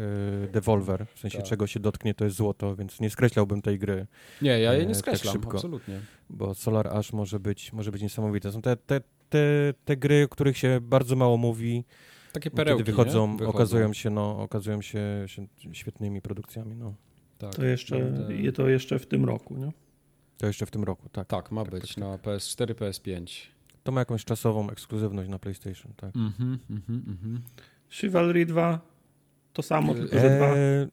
e, Devolver, w sensie tak. czego się dotknie, to jest złoto, więc nie skreślałbym tej gry. Nie, ja jej nie e, tak skreślam, tak szybko, absolutnie. Bo Solar Ash może być, może być niesamowite. Są te, te, te, te gry, o których się bardzo mało mówi. Takie perełki, Kiedy wychodzą, wychodzą, okazują się, no, okazują się, się świetnymi produkcjami, no. Tak, to, jeszcze, no, to jeszcze w tym roku, nie? To jeszcze w tym roku, tak. Tak, ma tak, być tak, na PS4, PS5. To ma jakąś czasową ekskluzywność na PlayStation, tak. Mhm, mhm, mhm. Chivalry 2 to samo, tylko że dwa. E,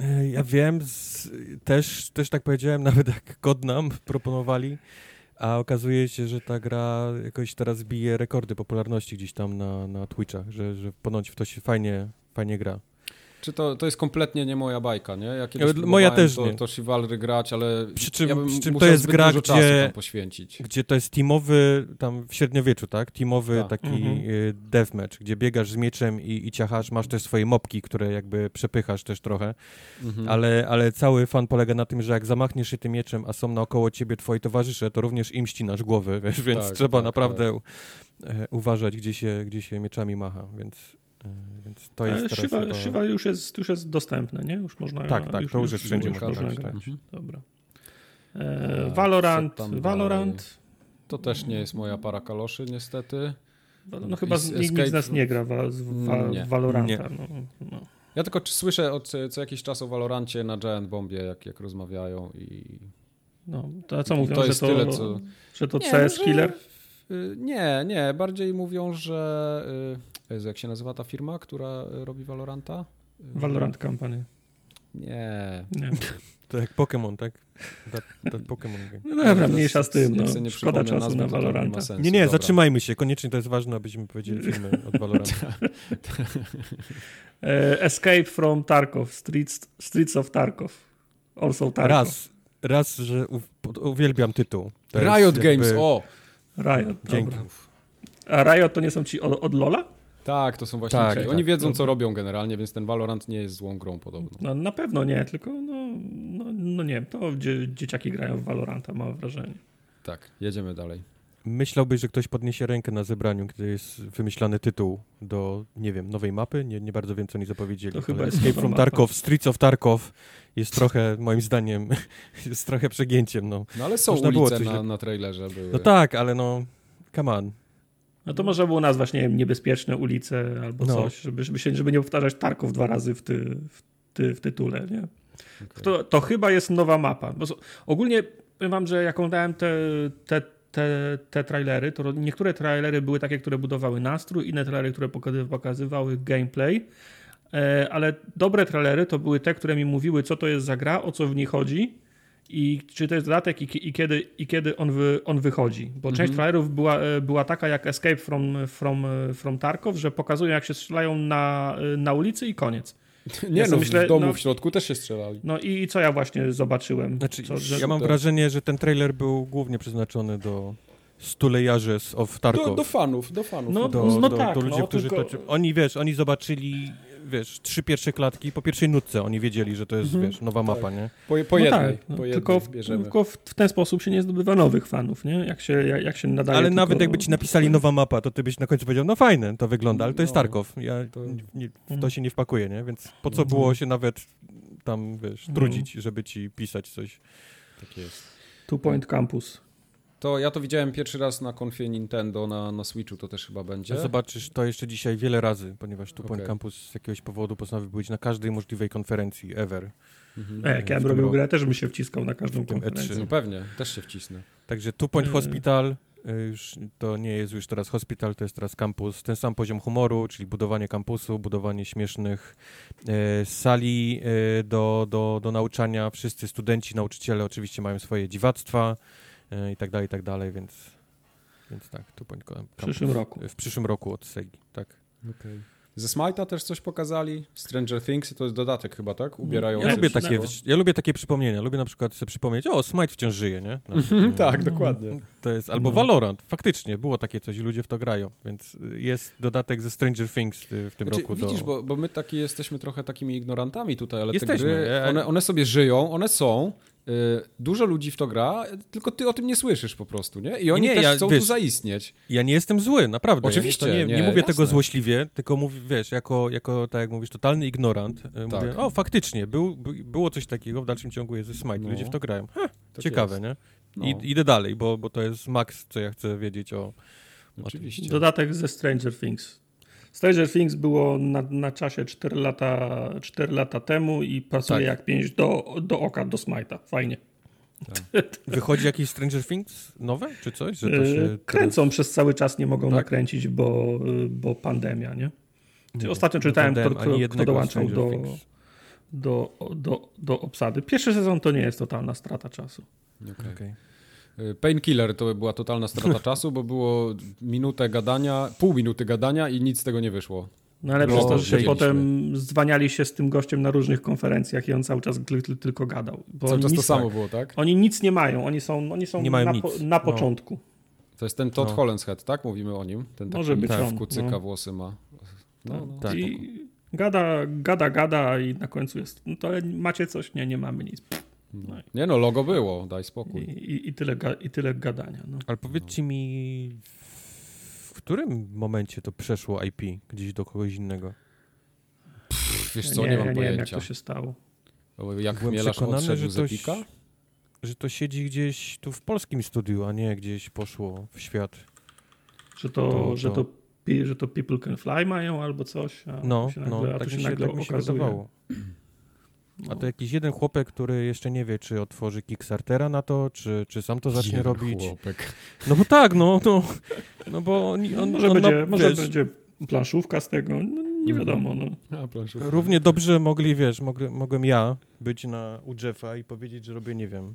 e, ja wiem, z, też, też tak powiedziałem, nawet jak kod nam proponowali, a okazuje się, że ta gra jakoś teraz bije rekordy popularności gdzieś tam na, na Twitchach, że, że ponoć w to się fajnie, fajnie gra. Czy to, to jest kompletnie nie moja bajka, nie? Ja kiedyś moja też to, nie. to Chivalry grać, ale przy czym, ja przy czym to jest gra, gdzie, poświęcić. gdzie to jest teamowy, tam w średniowieczu, tak? Teamowy tak. taki mhm. Y, deathmatch, gdzie biegasz z mieczem i, i ciachasz, masz też swoje mopki, które jakby przepychasz też trochę, mhm. ale, ale cały fan polega na tym, że jak zamachniesz się tym mieczem, a są naokoło ciebie twoi towarzysze, to również im ścinasz głowy, wiesz, więc tak, trzeba tak, naprawdę tak. E, uważać, gdzie się, gdzie się mieczami macha, więc więc to jest Shiva, chyba... Shiva już jest, już jest dostępne, nie? Już można Tak, tak, już, to już jest wszędzie można, można grać. Tak. Dobra. E, e Valorant, Valorant. To też nie jest moja para kaloszy, niestety. No, no chyba z, nikt z nas nie gra w, w, nie. Valoranta. No, no. Ja tylko słyszę od co jakiś czas o Valorancie na Giant Bombie, jak, jak rozmawiają i... No, to co mówią, to że, to, tyle, co... że to CS nie, Killer? Że, nie, nie, bardziej mówią, że y, Jezu, jak się nazywa ta firma, która robi Valoranta? Valorant Company. Nie. nie. To jak Pokémon, tak? To Pokémon No dobra, mniejsza z tym, no. Nie Szkoda czasu na Valoranta. Sensu, nie, nie, dobra. zatrzymajmy się. Koniecznie to jest ważne, abyśmy powiedzieli filmy od Valoranta. E, Escape from Tarkov, Streets, Streets of Tarkov. Also Tarkov. Raz, raz, że uwielbiam tytuł. To Riot Games, jakby... o! Riot, Dzięki. Dobra. A Riot to nie są ci od, od Lola? Tak, to są właśnie tak, ci. Oni tak, wiedzą, co robią generalnie, więc ten Valorant nie jest złą grą podobno. No, na pewno nie, tylko no, no, no nie wiem, to dzie dzieciaki grają w Valoranta, mam wrażenie. Tak, jedziemy dalej. Myślałbyś, że ktoś podniesie rękę na zebraniu, gdy jest wymyślany tytuł do, nie wiem, nowej mapy? Nie, nie bardzo wiem, co oni zapowiedzieli. To chyba Escape from mapa. Tarkov, Streets of Tarkov jest trochę, moim zdaniem, jest trochę przegięciem. No, no ale są Można ulice na, na trailerze. Były. No tak, ale no, come on. No to może było nazwać, nie wiem, niebezpieczne ulice albo no. coś, żeby, żeby, się, żeby nie powtarzać Tarków dwa razy w, ty, w, ty, w tytule, nie? Okay. To, to chyba jest nowa mapa. Bo ogólnie powiem wam, że jak oglądałem te, te te, te trailery, to niektóre trailery były takie, które budowały nastrój, inne trailery, które pokazywały gameplay, e, ale dobre trailery to były te, które mi mówiły, co to jest za gra, o co w niej chodzi i czy to jest dodatek i, i kiedy, i kiedy on, wy, on wychodzi. Bo mhm. część trailerów była, e, była taka jak Escape from, from, from Tarkov, że pokazują jak się strzelają na, na ulicy i koniec. Nie, ja no, myślę, w domu no, w środku też się strzelali. No i co ja właśnie zobaczyłem? Znaczy, co, że, ja mam to... wrażenie, że ten trailer był głównie przeznaczony do stulejarzy of Tarkov. Do, do fanów, do fanów. No, do, no do, tak, do ludzi, no, którzy tylko... to, oni, wiesz, oni zobaczyli wiesz, trzy pierwsze klatki, po pierwszej nutce oni wiedzieli, że to jest, mhm. wiesz, nowa mapa, tak. nie? Po, po no jednej, tak, no, po tylko, w, tylko w, ten sposób się nie zdobywa nowych fanów, nie? Jak się, jak, jak się nadaje. Ale tylko... nawet jakby ci napisali nowa mapa, to ty byś na końcu powiedział, no fajne, to wygląda, ale to jest no, Tarkov. Ja to... Nie, w to się nie wpakuję, nie? Więc po co było się nawet tam, wiesz, trudzić, żeby ci pisać coś. Tak jest. Two Point Campus. To ja to widziałem pierwszy raz na konfie Nintendo na, na Switchu, to też chyba będzie. Zobaczysz to jeszcze dzisiaj wiele razy, ponieważ tu okay. Campus z jakiegoś powodu postanowił być na każdej możliwej konferencji ever. Mhm. A jak ja bym robił grę, też bym się wciskał na każdą konferencję. No pewnie, też się wcisnę. Także Two Point Hospital, y, już to nie jest już teraz hospital, to jest teraz kampus. Ten sam poziom humoru, czyli budowanie kampusu, budowanie śmiesznych e, sali e, do, do, do nauczania. Wszyscy studenci, nauczyciele oczywiście mają swoje dziwactwa. E, i tak dalej, i tak dalej, więc, więc tak, tu Point W przyszłym roku. W przyszłym roku od Segi, tak. Okay. Ze Smite'a też coś pokazali? Stranger Things to jest dodatek chyba, tak? Ubierają ja lubię, takie, ja lubię takie przypomnienia. Lubię na przykład sobie przypomnieć, o, Smite wciąż żyje, nie? No, tak, dokładnie. To jest, albo no. Valorant, faktycznie, było takie coś, ludzie w to grają, więc jest dodatek ze Stranger Things w tym znaczy, roku. Widzisz, do... bo, bo my taki jesteśmy trochę takimi ignorantami tutaj, ale jesteśmy, te gry, one, one sobie żyją, one są, Y, dużo ludzi w to gra, tylko ty o tym nie słyszysz po prostu, nie? I oni nie, też ja, chcą wiesz, tu zaistnieć. Ja nie jestem zły, naprawdę. Oczywiście. Ja nie, nie, nie, mówię jasne. tego złośliwie, tylko mówię, wiesz, jako, jako, tak jak mówisz, totalny ignorant. Y, tak. Mówię, o, faktycznie, był, było coś takiego, w dalszym ciągu jest Smite, no. ludzie w to grają. Ha, tak ciekawe, jest. nie? No. I, idę dalej, bo, bo to jest maks, co ja chcę wiedzieć o... Oczywiście. O Dodatek ze Stranger Things. Stranger Things było na, na czasie 4 lata, 4 lata temu i pasuje tak. jak 5 do, do oka, do Smite'a. Fajnie. Tak. Wychodzi jakieś Stranger Things nowe, czy coś? Że to się Kręcą teraz... przez cały czas, nie mogą tak? nakręcić, bo, bo pandemia, nie? nie Ostatnio czytałem, kto, kto, kto dołączał do, do, do, do obsady. Pierwszy sezon to nie jest totalna strata czasu. Okay. Okay. Painkiller to była totalna strata czasu, bo było minutę gadania, pół minuty gadania i nic z tego nie wyszło. No ale przez to, że się potem zwaniali się z tym gościem na różnych konferencjach i on cały czas tylko gadał. Bo cały czas to samo tak, było, tak? Oni nic nie mają, oni są, oni są na, po, na, no. początku. To jest ten Todd no. Hollandshead, tak? Mówimy o nim. Ten Może być on. kucyka no. włosy ma. No, no, tak. I gada, gada, gada i na końcu jest, no to macie coś? Nie, nie mamy nic. No. Nie no, logo było, daj spokój. I, i, i tyle, i tyle gadania. No. Ale powiedzcie mi, w którym momencie to przeszło IP gdzieś do kogoś innego? Pff, wiesz co, nie, nie mam nie pojęcia. Nie wiem, jak to się stało. Jak Byłem odszedł że to, że to siedzi gdzieś tu w polskim studiu, a nie gdzieś poszło w świat. Że to, to, że to, że to People Can Fly mają albo coś, a no, to się nagle, no, a tak się się, nagle tak okazuje. A to jakiś jeden chłopek, który jeszcze nie wie, czy otworzy Kickstartera na to, czy, czy sam to zacznie jeden robić. Chłopek. No bo tak, no, no, no bo on, on, może, on będzie, na, może wiesz, będzie planszówka z tego, no, nie wiadomo. No. A, Równie dobrze mogli, wiesz, mogę, mogłem ja być na u Jeffa i powiedzieć, że robię, nie wiem,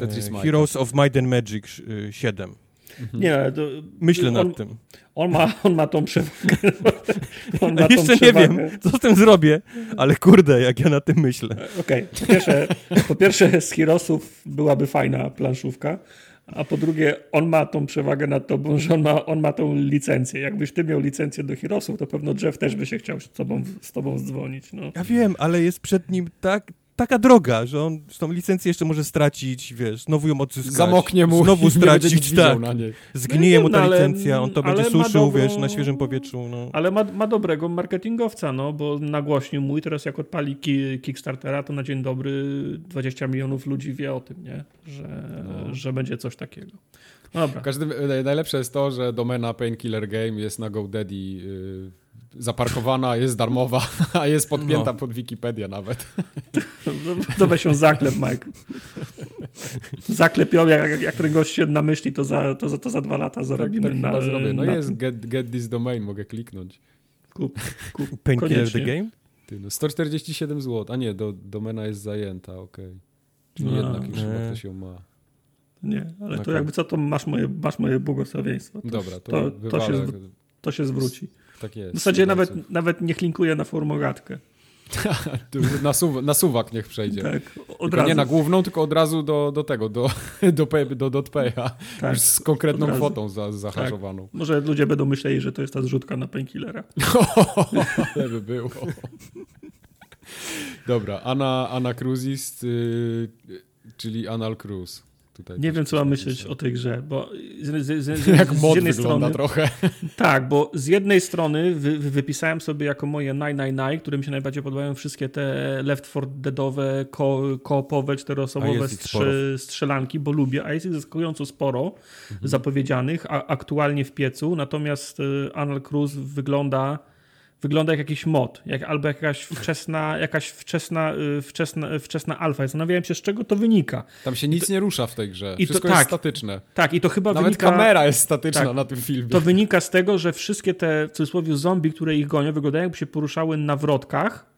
e, Heroes of Might and Magic 7. Mhm. Nie, to, Myślę on, nad tym. On ma, on ma tą przewagę. On ma Jeszcze nie wiem, co z tym zrobię, ale kurde, jak ja na tym myślę. Okej, okay. po, pierwsze, po pierwsze z Heroesów byłaby fajna planszówka, a po drugie on ma tą przewagę nad tobą, że on ma, on ma tą licencję. Jakbyś ty miał licencję do Heroesów, to pewno Jeff też by się chciał z tobą, z tobą dzwonić. No. Ja wiem, ale jest przed nim tak, taka droga, że on tą licencję jeszcze może stracić, wiesz, znowu ją odzyskać. Zamoknie mu Znowu stracić, tak. Na niej. Zgnieje no, mu ta no, licencja, on to będzie suszył, wiesz, na świeżym powietrzu. No. Ale ma, ma dobrego marketingowca, no, bo nagłośnił mój, teraz jak odpali ki Kickstartera, to na dzień dobry 20 milionów ludzi wie o tym, nie? Że, no. że będzie coś takiego. Dobra. Każdym, najlepsze jest to, że domena Painkiller Game jest na GoDaddy yy, zaparkowana, jest darmowa, a jest podpięta no. pod Wikipedię nawet. To weź się zaklep, Mike. Zaklepiony, jak, jak ten gość się namyśli, to za, to, za, to za dwa lata zarobimy tak, tak na, zrobię. No na jest get, get this domain, mogę kliknąć. Kup, kup. Painkiller the Game? Ty, no 147 zł. A nie, do, domena jest zajęta, okej. Czyli No, jednak już chyba ktoś ją ma. Nie, ale to Okej. jakby co, to masz moje, masz moje błogosławieństwo. To, Dobra, to, to, to, się, zw- to się zwróci. Tak jest. W zasadzie nawet, nawet nie klinkuję na formogatkę. Na, suw, na suwak niech przejdzie. Tak, od razu. nie na główną, tylko od razu do, do tego, do, do, pay, do dotpaya. tak. Już z konkretną kwotą za, zahaszowaną. Może ludzie będą myśleli, że to jest ta zrzutka na painkillera. Ale by było. Dobra, Anna, Anna Cruzis, y, czyli Anal Cruz. Tutaj Nie wiem, co mam myśleć o tej grze, bo z, z, z, z, Jak z mod jednej wygląda strony, trochę. Tak, bo z jednej strony wy, wy, wypisałem sobie jako moje naj, naj, naj, które mi się najbardziej podobają wszystkie te Left 4 Deadowe, ko, koopowe, czteroosobowe strzy, strzelanki, bo lubię, a jest ich zaskakująco sporo zapowiedzianych, a aktualnie w piecu, natomiast y, Anal Cruz wygląda wygląda jak jakiś mod, jak, albo jakaś wczesna, jakaś wczesna, y, wczesna, wczesna alfa. Zastanawiałem się, z czego to wynika. Tam się nic nie rusza w tej grze. i to Wszystko tak. jest statyczne. Tak, i to chyba Nawet wynika... kamera jest statyczna tak. na tym filmie. To wynika z tego, że wszystkie te w cudzysłowie zombie, które ich gonią, wyglądają jakby się poruszały na wrotkach.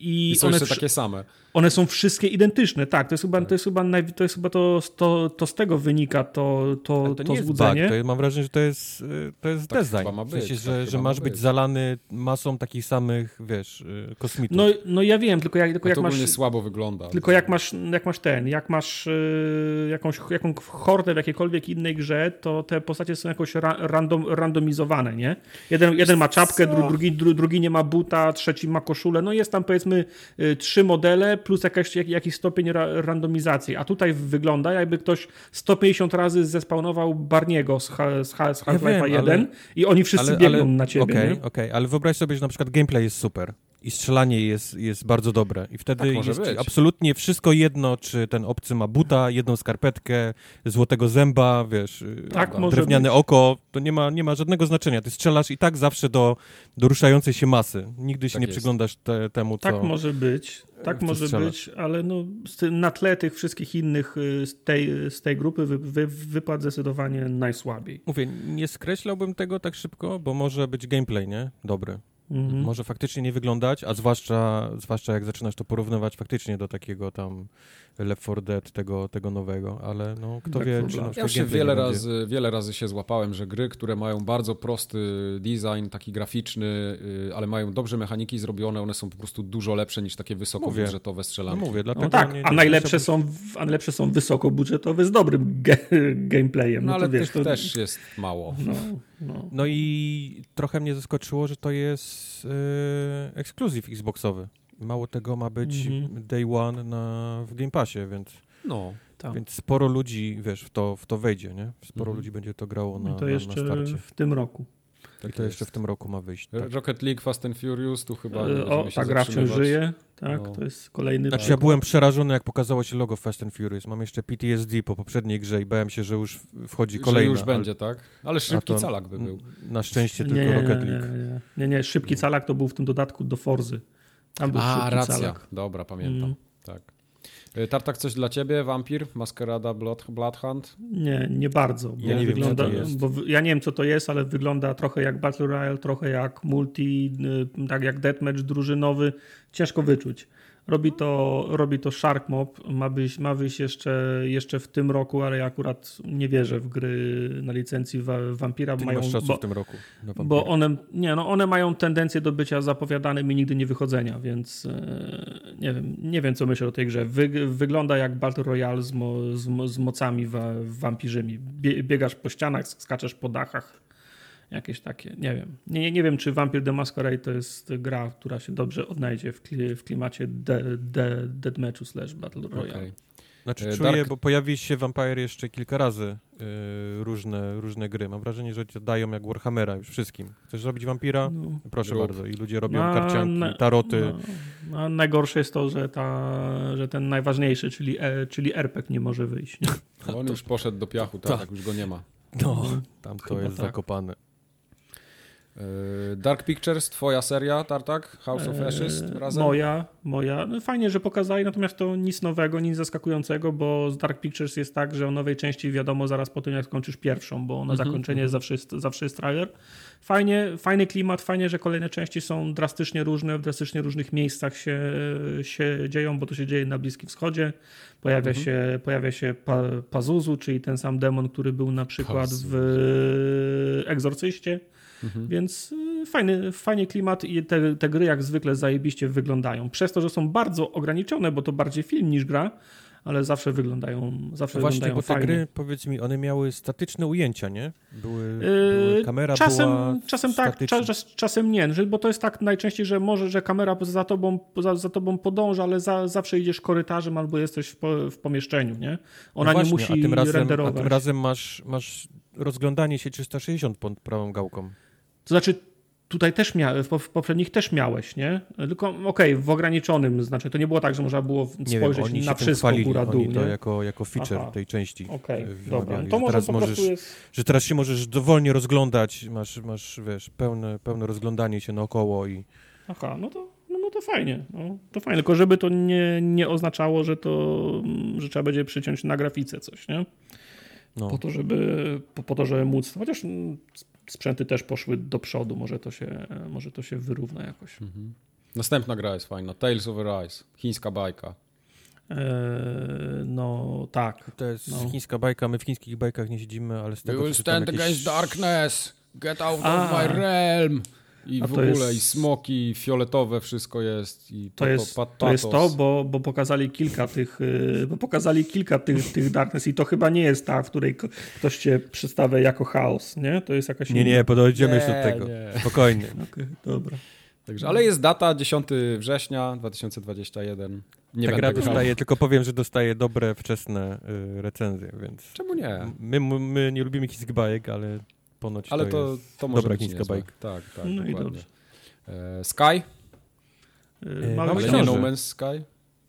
I, I są one, takie same. One są wszystkie identyczne, tak. To jest chyba, to, jest chyba, naj, to, jest chyba to, to, to z tego wynika to, to, to, to nie jest bug, to jest, mam wrażenie, że to jest, y, to jest Tak design. ma w sensie, być, że, tak że chyba masz ma być być. zalany masą takich samych, wiesz, y, kosmitów. No, no ja wiem, tylko jak, tylko jak to masz... ogólnie słabo wygląda. Tylko jak masz, jak masz ten, jak masz yy, jakąś, jaką hordę w jakiejkolwiek innej grze, to te postacie są jakoś ra, random, randomizowane, nie? Jeden, jeden ma czapkę, drugi, dru, drugi nie ma buta, trzeci ma koszulę. No jest tam powiedzmy y, trzy modele plus jakaś, jak, jakiś stopień ra, randomizacji. A tutaj wygląda jakby ktoś 150 razy zespawnował Barniego z, z, z Ja Half-Life'a wiem, 1 ale- i oni wszyscy biegną na ciebie, Okej, nie? okej, ale wyobraź sobie, że na przykład gameplay jest super i strzelanie jest, jest bardzo dobre i wtedy Tak jest być. absolutnie wszystko jedno, czy ten obcy ma buta, jedną skarpetkę, złotego zęba, wiesz, y, Tak drewniane być. oko, to nie ma, nie ma żadnego znaczenia. Ty strzelasz i tak zawsze do, do ruszającej się masy. Nigdy się Tak nie jest. przyglądasz te, temu, co... Tak może być, tak może strzelasz. być, ale no, na tle tych wszystkich innych y, z tej, z tej grupy wy, wy, wypadł zdecydowanie najsłabiej. Mówię, nie skreślałbym tego tak szybko, bo może być gameplay, nie? Dobry. Mhm. Może faktycznie nie wyglądać, a zwłaszcza, zwłaszcza jak zaczynasz to porównywać faktycznie do takiego tam Left 4 Dead, tego, tego nowego, ale no kto Tak, wie, problem. czy na Ja się wiele będzie. razy, wiele razy się złapałem, że gry, które mają bardzo prosty design, taki graficzny, y, ale mają dobrze mechaniki zrobione, one są po prostu dużo lepsze niż takie wysokobudżetowe No strzelanki. mówię, dlatego No tak, nie, a nie najlepsze chciałbym- są, a najlepsze są wysokobudżetowe z dobrym ge, gameplayem. No, No, ale to wiesz, to, też jest mało. No, no. No i trochę mnie zaskoczyło, że to jest yy, ekskluzyw Xboxowy. Mało tego ma być Mhm. day one na, w Game Passie, więc, No, Tak. więc sporo ludzi, wiesz, w to, w to wejdzie, nie? Sporo Mhm. ludzi będzie to grało na, I to jeszcze na starcie. w tym roku. tak I to jeszcze jest. w tym roku ma wyjść. Tak. Rocket League, Fast and Furious, tu chyba nie E, O, się ta gra wciąż żyje. Tak, No. to jest kolejny Znaczy ja przykład. byłem przerażony, jak pokazało się logo Fast and Furious. Mam jeszcze PTSD po poprzedniej grze i bałem się, że już wchodzi Że kolejna. już ale- będzie, tak? Ale szybki calak by był. Na szczęście Nie, tylko nie, Rocket nie, League. nie, nie, nie, szybki calak to był w tym dodatku do Forzy. Był A, racja. calak. Dobra, pamiętam. Mm. Tak. Y, Tartak, coś dla ciebie? Wampir? Maskerada? Blood, Bloodhunt? Nie, nie bardzo. Bo Ja nie wiem, wygląda, co to jest. Bo ja nie wiem, co to jest, ale wygląda trochę jak Battle Royale, trochę jak multi, y, tak jak deathmatch drużynowy. Ciężko wyczuć. Robi to, robi to Shark Mob, ma wyjść, ma wyjść jeszcze, jeszcze w tym roku, ale ja akurat nie wierzę w gry na licencji Vampira. Ty Mają, masz czasu bo, w tym roku. bo one, nie, no one mają tendencję do bycia zapowiadanym i nigdy nie wychodzenia, więc e, nie wiem, nie wiem co myślę o tej grze. Wy, wygląda jak Battle Royale z, mo, z, z mocami wa, wampirzymi. Bie, biegasz po ścianach, skaczesz po dachach. Jakieś takie, nie wiem. Nie, nie, nie wiem, czy Vampire the Masquerade to jest gra, która się dobrze odnajdzie w, kli, w klimacie de, de, deathmatchu slash Battle Royale. Okej. Znaczy E, czuję, Dark- bo pojawi się Vampire jeszcze kilka razy y, różne, różne gry. Mam wrażenie, że dają jak Warhammera już wszystkim. Chcesz robić Vampira? No. Proszę Rób. bardzo. I ludzie robią No, karcianki, no, taroty. No, a najgorsze jest to, że, ta, że ten najważniejszy, czyli, e, czyli RPG nie może wyjść. Nie? No, on już poszedł do piachu, tak, Tak. tak już go nie ma. No, tam to Chyba jest tak. zakopane. Yy, Dark Pictures, twoja seria, Tartak? House of Ashes Eee, razem? Moja, moja. No fajnie, że pokazali, natomiast to nic nowego, nic zaskakującego, bo z Dark Pictures jest tak, że o nowej części wiadomo zaraz po tym, jak skończysz pierwszą, bo na Mhm, zakończenie zawsze, jest, zawsze jest trailer. Fajnie, fajny klimat, fajnie, że kolejne części są drastycznie różne, w drastycznie różnych miejscach się, się dzieją, bo to się dzieje na Bliskim Wschodzie. Pojawia Mhm. się, pojawia się pa, Pazuzu, czyli ten sam demon, który był na przykład Pazuzu. w Egzorcyście. Mhm. Więc y, fajny, fajny klimat i te, te gry jak zwykle zajebiście wyglądają. Przez to, że są bardzo ograniczone, bo to bardziej film niż gra, ale zawsze wyglądają, zawsze No właśnie, wyglądają bo te fajnie. gry, powiedz mi, one miały statyczne ujęcia, nie? Były, Yy, były kamera czasem, była czasem tak, statyczna. czas, czasem nie, bo to jest tak najczęściej, że może, że kamera za tobą, za, za tobą podąża, ale za, zawsze idziesz korytarzem albo jesteś w, po, w pomieszczeniu, nie? Ona no nie właśnie, musi a tym razem, renderować. A tym razem masz, masz rozglądanie się 360 pod prawą gałką. To znaczy, tutaj też miałeś, w po- w poprzednich też miałeś, nie? Tylko, okej, w ograniczonym, znaczy to nie było tak, że można było Nie spojrzeć wiem, na wszystko góra dół, oni to nie? jako, jako feature Aha. tej części Okej, e, dobra. wymawiali, To że może teraz możesz, jest... że teraz się możesz dowolnie rozglądać, masz, masz wiesz, pełne, pełne rozglądanie się naokoło i Aha, no to, no, no to fajnie. No, to fajnie, tylko żeby to nie, nie oznaczało, że to, mm, że trzeba będzie przyciąć na grafice coś, nie? no. Po to, żeby, po, po to, żeby móc, chociaż mm, sprzęty też poszły do przodu, może to się, może to się wyrówna jakoś. Mhm. Następna gra jest fajna. Tales of Arise. Chińska bajka. Eee, no tak. To jest No. chińska bajka, my w chińskich bajkach nie siedzimy, ale z tego will co czytam stand jakieś... against darkness. Get out A. of my realm. I A w to ogóle jest- i smoki, i fioletowe wszystko jest. I To pa- jest, pa- to, jest to, bo, bo pokazali kilka tych, yy, bo pokazali kilka tych, tych Darkness i to chyba nie jest ta, w której ktoś cię przedstawia jako chaos, nie? To jest jakaś Nie, nie, podejdziemy jeszcze do tego. nie. Spokojnie. Okej, dobra. Także, ale jest data 10 września 2021. Nie Ta będę gra grał. dostaje, tylko powiem, że dostaje dobre, wczesne y, recenzje, więc... Czemu nie? My, my, nie lubimy chińskich bajek, ale ponoć Ale to, to, jest... to może dobra być chińska bajka. Tak, tak, No i dokładnie. dobrze. E, Sky? Mały Mały Ale książę. nie No. Man's Sky?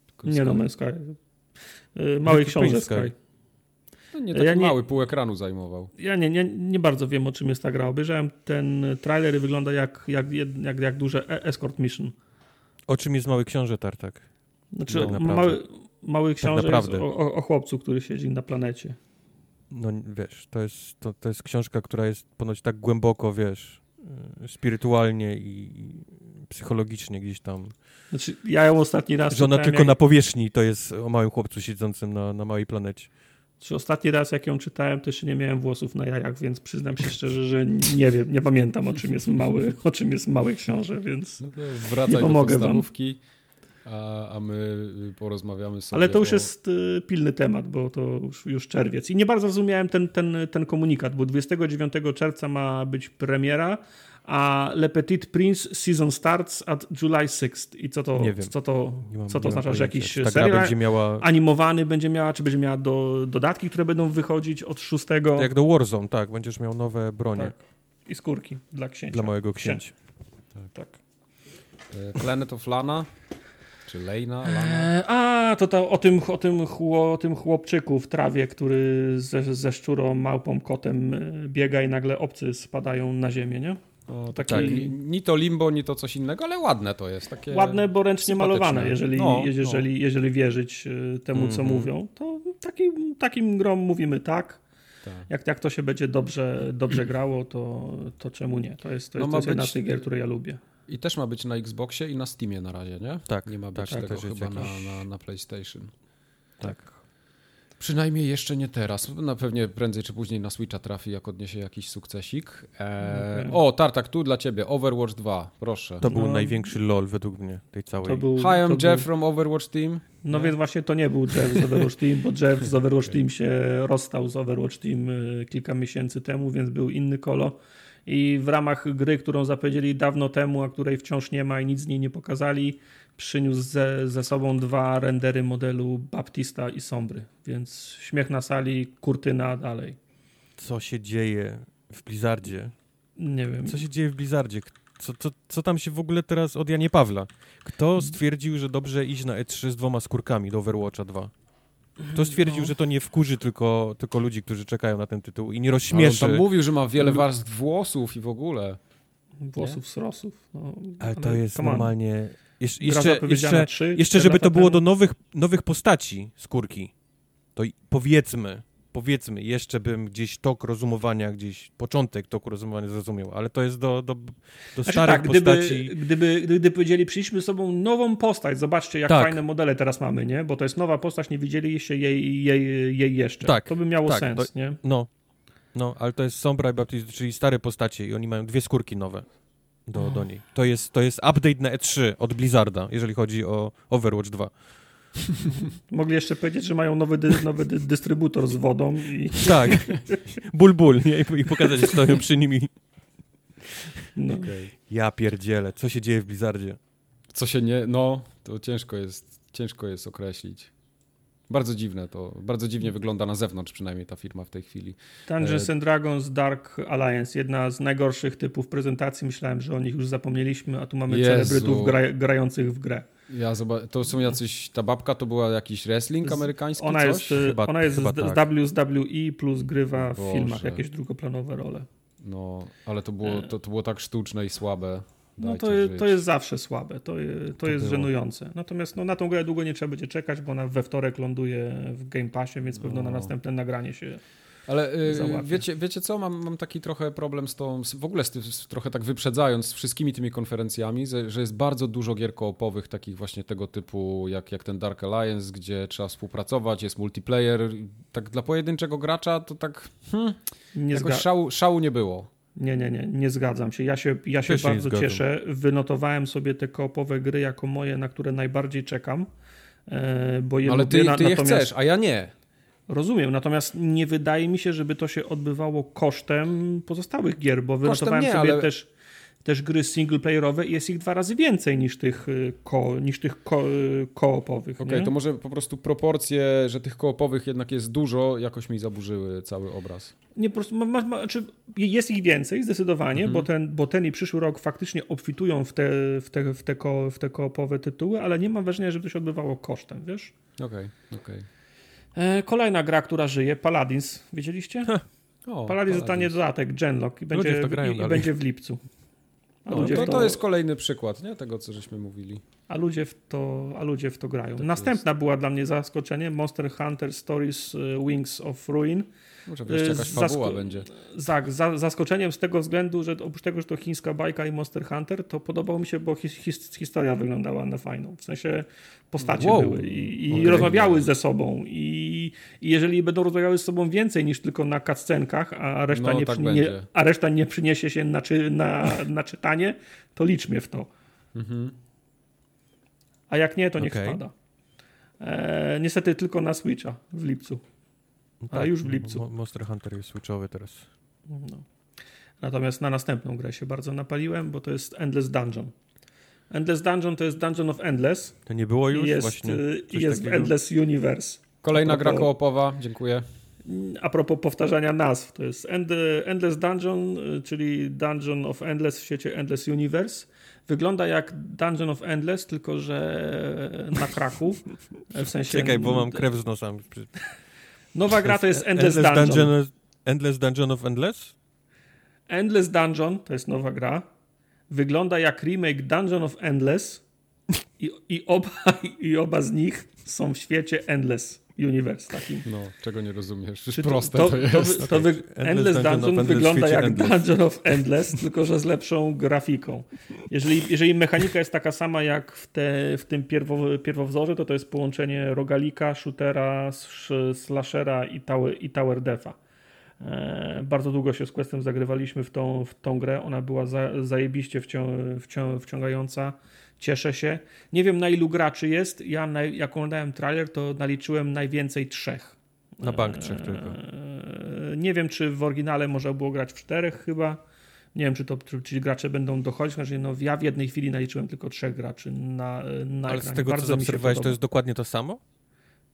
Tylko Nie Sky. no, męska. Sky. Mały Jaki książę Sky. Sky? No nie taki Ja nie- mały, pół ekranu zajmował. Ja nie, nie, nie bardzo wiem, o czym jest ta gra. Obejrzałem ten trailer i wygląda jak, jak, jak, jak duże e- escort mission. O czym jest Mały Książę Tartak? Znaczy, Tak naprawdę. mały, mały książę o, o, o chłopcu, który siedzi na planecie. No wiesz, to jest, to, to jest książka, która jest ponoć tak głęboko, wiesz, y, spirytualnie i i psychologicznie gdzieś tam, Znaczy, ja ją ostatni raz że ona tylko jak, na powierzchni to jest o małym chłopcu siedzącym na, na małej planecie. Czy ostatni raz, jak ją czytałem, to jeszcze nie miałem włosów na jajach, więc przyznam się szczerze, że nie wiem, nie pamiętam, o czym jest mały, o czym jest mały książę, więc... No wracaj Nie do pomogę wam. A, a my y, porozmawiamy sobie Ale to już o... jest y, pilny temat, bo to już, już czerwiec. I nie bardzo zrozumiałem ten, ten, ten komunikat, bo 29 czerwca ma być premiera, a Le Petit Prince season starts at July 6th. I co to, Nie wiem. co to, Nie mam, co to oznacza, że jakiś czy serial będzie miała, animowany będzie miała, czy będzie miała do, dodatki, które będą wychodzić od 6 jak do Warzone, tak, będziesz miał nowe bronie Tak. i skórki dla księcia. dla małego Księcia. księcia. Tak. E, Planet of Lana? Czy Lejna? E, A, to, to o, tym, o, tym, chło- o tym chłopczyku w trawie, który ze, ze szczurą, małpą, kotem e, biega i nagle obcy spadają na ziemię, nie? O, taki- tak, ni- to limbo, ni to coś innego, ale ładne to jest. Takie... Ładne, bo ręcznie sympatyczne. malowane, jeżeli, No, jeżeli, jeżeli wierzyć e, temu, co Mhm. mówią. To takim, takim grom mówimy tak. Tak. Jak, jak to się będzie dobrze, dobrze grało, to, to czemu nie? To jest, to No jest, ma to jest jedna z tych gier, które ja lubię. I też ma być na Xboxie i na Steamie na razie, nie? Tak, Nie ma być tak, tego chyba na, jakiś- na, na PlayStation. Tak. Przynajmniej jeszcze nie teraz. Na pewnie prędzej czy później na Switcha trafi, jak odniesie jakiś sukcesik. Eee. O, Tartak, tu dla ciebie. Overwatch 2, proszę. To był No. największy lol według mnie tej całej. To był, Hi, to I'm był, Jeff from Overwatch Team. No Nie? więc właśnie to nie był Jeff z Overwatch Team, bo Jeff z Overwatch Team się rozstał z Overwatch Team y, kilka miesięcy temu, więc był inny kolo. I w ramach gry, którą zapowiedzieli dawno temu, a której wciąż nie ma i nic z niej nie pokazali, przyniósł ze, ze sobą dwa rendery modelu Baptista i Sombry. Więc śmiech na sali, kurtyna dalej. Co się dzieje w Blizzardzie? Nie wiem. Co się dzieje w Blizzardzie? Co, co, co tam się w ogóle teraz od Janie Pawla? Kto stwierdził, że dobrze iść na E3 z dwoma skórkami do Overwatcha 2? Kto stwierdził, No. że to nie wkurzy tylko, tylko ludzi, którzy czekają na ten tytuł i nie Ale on rozśmieszy? tam mówił, że ma wiele warstw włosów i w ogóle. Włosów z Rosów. No, Ale to jest normalnie... Jesz, jeszcze, jeszcze, trzy, jeszcze cztery żeby to było do nowych, nowych postaci skórki, to powiedzmy, powiedzmy, jeszcze bym gdzieś tok rozumowania, gdzieś początek toku rozumowania zrozumiał, ale to jest do, do, do Znaczy starych tak, gdyby, postaci. gdyby, gdyby powiedzieli, przyszliśmy z sobą nową postać, zobaczcie jak Tak. fajne modele teraz mamy, nie? Bo to jest nowa postać, nie widzieliście jej, jej, jej jeszcze. Tak, To by miało tak, sens, to- nie? No, no, ale to jest Sombra i Baptist, czyli stare postacie i oni mają dwie skórki nowe do, do niej. To jest, to jest update na E3 od Blizzarda, jeżeli chodzi o Overwatch 2. Mogli jeszcze powiedzieć, że mają nowy, dy, nowy dy, dystrybutor z wodą i Tak, ból, ból? I- I pokazać, że stoją przy nimi. no. Ja pierdzielę, co się dzieje w Blizzardzie? Co się nie... No, to ciężko jest, ciężko jest określić. Bardzo dziwne to, bardzo dziwnie wygląda na zewnątrz przynajmniej ta firma w tej chwili. Dungeons and Dragons Dark Alliance, jedna z najgorszych typów prezentacji. Myślałem, że o nich już zapomnieliśmy, a tu mamy Jezu. celebrytów gra, grających w grę. Ja zoba- to są jacyś, ta babka to była jakiś wrestling amerykański, Ona coś? jest, y, Chyba- ona jest chyba z, tak. z WWE plus grywa w Boże. filmach jakieś drugoplanowe role. No, ale to było, to, to było tak sztuczne i słabe. No to, żyć. to jest zawsze słabe, to, to, To jest było. żenujące. Natomiast no, na tą grę długo nie trzeba będzie czekać, bo ona we wtorek ląduje w Game Passie, więc pewno na No. następne nagranie się... Ale y, wiecie, wiecie co, mam, mam taki trochę problem z tą, w ogóle z tym, z, trochę tak wyprzedzając z wszystkimi tymi konferencjami, że, że jest bardzo dużo gier koopowych, takich właśnie tego typu jak, jak ten Dark Alliance, gdzie trzeba współpracować, jest multiplayer. Tak dla pojedynczego gracza to tak hmm, Nie, jakoś zga- szału, szału nie było. nie, nie, nie, nie zgadzam się. Ja się, ja się się bardzo cieszę. Wynotowałem sobie te koopowe gry jako moje, na które najbardziej czekam. e, Bo je ale lubię, ty, ty je natomiast- chcesz, a ja nie. Rozumiem, natomiast nie wydaje mi się, żeby to się odbywało kosztem pozostałych gier, bo wynotowałem nie, sobie ale- też, też gry singleplayerowe i jest ich dwa razy więcej niż tych, y, ko, niż tych ko, y, koopowych. Okej, nie? to może po prostu proporcje, że tych koopowych jednak jest dużo, jakoś mi zaburzyły cały obraz. Nie, po prostu ma, ma, ma, znaczy jest ich więcej zdecydowanie, Mhm. bo, ten, bo ten i przyszły rok faktycznie obfitują w te, w, te, w, te ko, w te koopowe tytuły, ale nie mam wrażenia, żeby to się odbywało kosztem, wiesz? Okej, okej. E, kolejna gra, która żyje, Paladins, wiedzieliście? O, Paladins dostanie dodatek, Genlock i będzie, w to i, będzie w lipcu. No, to, w to jest kolejny przykład nie? tego, co żeśmy mówili. a, ludzie w to, a ludzie w to grają. Tak Następna była dla mnie zaskoczenie, Monster Hunter Stories y, Wings of Ruin. Może wreszcie jakaś fabuła będzie. Za, za, zaskoczeniem z tego względu, że oprócz tego, że to chińska bajka i Monster Hunter, to podobało mi się, bo his, his, historia wyglądała na fajną. W sensie postacie Wow. były i, i Okej. rozmawiały ze sobą. I, I jeżeli będą rozmawiały ze sobą więcej niż tylko na cutscenkach, a reszta, No, nie, tak nie, a reszta nie przyniesie się na, czy, na, na czytanie, to licz mnie w to. Mhm. A jak nie, to niech spada. E, niestety tylko na Switcha w lipcu. A już w lipcu. Mo- Monster Hunter jest switchowy teraz. No. Natomiast na następną grę się bardzo napaliłem, bo to jest Endless Dungeon. Endless Dungeon to jest Dungeon of Endless To nie było już jest, właśnie y, jest w takiego? Endless Universe. Kolejna A gra propos- koopowa, dziękuję. A propos powtarzania nazw, to jest End, Endless Dungeon, y, czyli Dungeon of Endless w świecie Endless Universe. Wygląda jak Dungeon of Endless, tylko że na kraku. W sensie Czekaj, bo mam krew z nosa. Nowa gra to jest Endless, Dungeon. Dungeon. Endless Dungeon of Endless? Endless Dungeon to jest nowa gra. Wygląda jak remake Dungeon of Endless i, i, oba, i oba z nich są w świecie Endless Universe takim. No, czego nie rozumiesz? Czy proste to, to, jest. to, to wy, Endless, Dungeon of Dungeon Endless wygląda jak Endless. Dungeon of Endless, tylko że z lepszą grafiką. Jeżeli, jeżeli mechanika jest taka sama jak w, te, w tym pierwo, pierwowzorze, to to jest połączenie rogalika, shootera, slashera i tower, i tower defa. E, bardzo długo się z Questem zagrywaliśmy w tą, w tą grę. Ona była za, zajebiście wcią, wcią, wciągająca. Cieszę się. Nie wiem na ilu graczy jest. Ja na, jak oglądałem trailer, to naliczyłem najwięcej trzech. Na bank trzech tylko. Eee, Nie wiem, czy w oryginale można było grać w czterech chyba. Nie wiem, czy to czy, gracze będą dochodzić. Znaczy, no, ja w jednej chwili naliczyłem tylko trzech graczy na, na Ale z ekranie. tego, co Bardzo się zaobserwowałeś, to jest dokładnie to samo?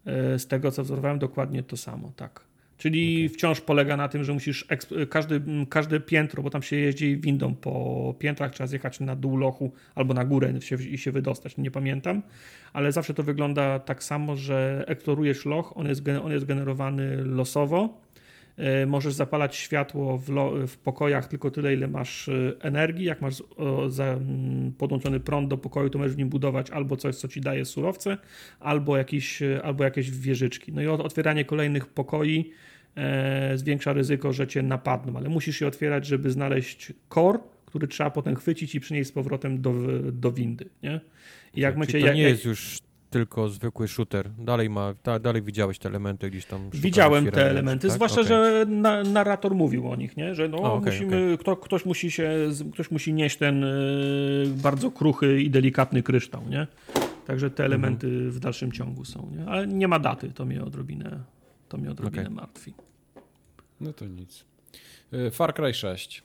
E, Z tego, co obserwowałem, dokładnie to samo, tak. Czyli wciąż polega na tym, że musisz m, każde piętro, bo tam się jeździ windą po piętrach, trzeba zjechać na dół lochu albo na górę się, i się wydostać, nie pamiętam, ale zawsze to wygląda tak samo, że eksplorujesz loch, on jest, on jest generowany losowo E, możesz zapalać światło w, lo, w, pokojach tylko tyle, ile masz e, energii. Jak masz o, za, podłączony prąd do pokoju, to możesz w nim budować albo coś, co ci daje surowce, albo, jakiś, e, albo jakieś wieżyczki. No i otwieranie kolejnych pokoi zwiększa ryzyko, że cię napadną, ale musisz je otwierać, żeby znaleźć core, który trzeba potem chwycić i przynieść z powrotem do, do windy. Nie? I jak Czyli to nie jak, jest już tylko zwykły shooter. Dalej ma, dalej widziałeś te elementy gdzieś tam. Widziałem te elementy, tak? zwłaszcza, okay. że na, narrator mówił o nich, nie? że no, o, okay, musimy, okay. Kto, ktoś, musi się, ktoś musi nieść ten y, bardzo kruchy i delikatny kryształ. Nie? Także te elementy mhm. w dalszym ciągu są. Nie? Ale nie ma daty, to mnie odrobinę, to mnie odrobinę martwi. No to nic. Y, Far Cry 6.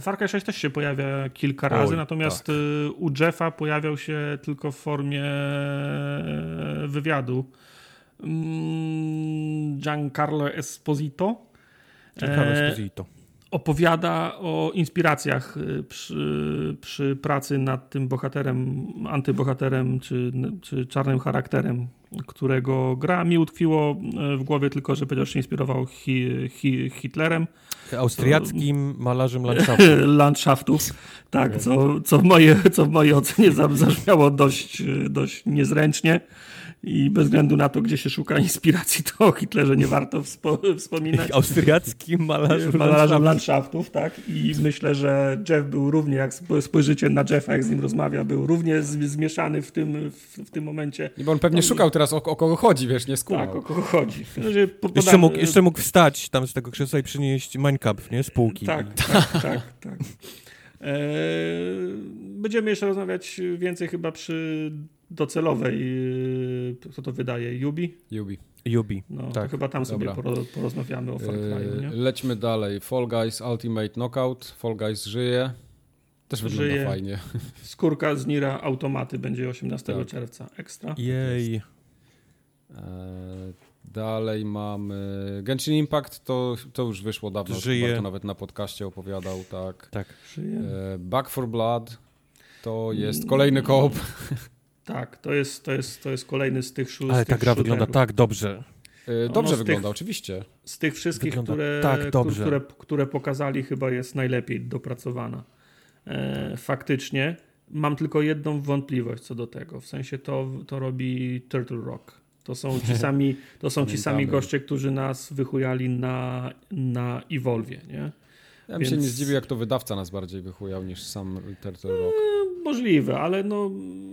Far Cry 6 też się pojawia kilka razy, Oj, natomiast tak. Y, u Jeffa pojawiał się tylko w formie e, wywiadu. Mm, Giancarlo Esposito. Giancarlo e, Esposito. Opowiada o inspiracjach y, przy, przy pracy nad tym bohaterem, antybohaterem czy, czy czarnym charakterem, którego gra. Mi utkwiło e, w głowie tylko, że powiedział, że się inspirował hi, hi, Hitlerem. Austriackim malarzem landschaftu. Landschaftów, tak, co, co, w moje, co w mojej ocenie zabrzmiało dość, dość niezręcznie i bez względu na to, gdzie się szuka inspiracji, to o Hitlerze nie warto wspo wspominać. Austriackim malarzem, malarzem landschaftów, tak. I myślę, że Jeff był równie, jak spojrzycie na Jeffa, jak z nim rozmawia, był równie zmieszany w tym, w, w tym momencie. I bo on pewnie szukał teraz o, o, kogo chodzi, wiesz, nie skumał. Tak, o kogo chodzi. jeszcze, mógł, jeszcze mógł wstać tam z tego krzesła i przynieść Mein Kampf, nie? Z półki. Tak, tak, tak, tak. Eee, będziemy jeszcze rozmawiać więcej chyba przy docelowej, y, kto to wydaje? Yubi? Yubi. Yubi, no, tak. To chyba tam Dobra. sobie porozmawiamy o Far Cry'u, nie? Lećmy dalej. Fall Guys Ultimate Knockout. Fall Guys żyje. Też wygląda żyje. fajnie. Skórka z Nira Automaty będzie 18 tak. czerwca. Ekstra. Jej. E, dalej mamy Genshin Impact, to, to już wyszło dawno. Żyje. To nawet na podcaście opowiadał, tak. Tak. Żyje. E, Back for Blood to jest kolejny koop. Tak, to jest, to jest, to jest kolejny z tych szóstych. Ale ta gra wygląda tak dobrze. Yy, dobrze no, wygląda, tych, oczywiście. Z tych wszystkich, które, tak dobrze. Które, które pokazali, chyba jest najlepiej dopracowana. E, faktycznie. Mam tylko jedną wątpliwość co do tego. W sensie to, to robi Turtle Rock. To są ci sami, to są ci sami goście, którzy nas wychujali na, na Evolve, nie? Ja bym Więc... się nie zdziwił, jak to wydawca nas bardziej wychujał niż sam Turtle Rock. Możliwe, ale no,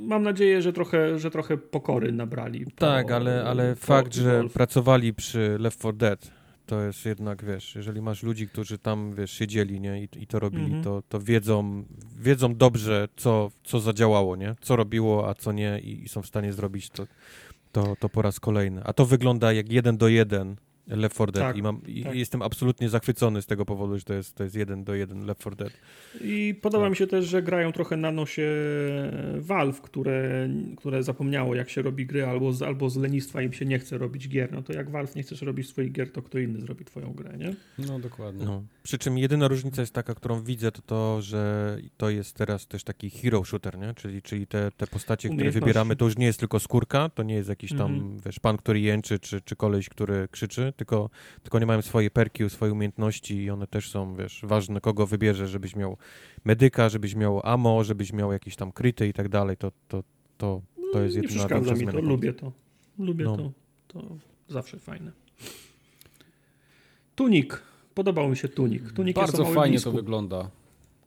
mam nadzieję, że trochę, że trochę pokory nabrali. Tak, ale, ale fakt, że pracowali przy Left 4 Dead, to jest jednak, wiesz, jeżeli masz ludzi, którzy tam, wiesz, siedzieli, nie, i, i to robili, -hmm. to, to wiedzą, wiedzą dobrze, co, co zadziałało, nie, co robiło, a co nie i, i są w stanie zrobić to, to, to po raz kolejny. A to wygląda jak jeden do jeden Left 4 Dead tak, i, mam, i tak. jestem absolutnie zachwycony z tego powodu, że to jest, to jest jeden do jeden Left 4 Dead. I podoba tak. mi się też, że grają trochę na nosie Valve, które, które zapomniało jak się robi gry albo z, albo z lenistwa im się nie chce robić gier. No to jak Valve nie chcesz robić swoich gier, to kto inny zrobi twoją grę, nie? No dokładnie. No. Przy czym jedyna różnica jest taka, którą widzę, to to, że to jest teraz też taki hero shooter, nie? Czyli, czyli te, te postacie, które wybieramy, to już nie jest tylko skórka, to nie jest jakiś tam, mm -hmm. wiesz, pan, który jęczy, czy, czy koleś, który krzyczy, tylko, tylko nie mają swoje perki, swoje umiejętności i one też są, wiesz, ważne, kogo wybierze, żebyś miał medyka, żebyś miał ammo, żebyś miał jakieś tam kryty i tak dalej, to, to, to, to jest jedna Nie przeszkadza mi to, lubię to. Lubię no. to. To zawsze fajne. Tunik. Podobał mi się tunik. Tunik Bardzo fajnie to wygląda.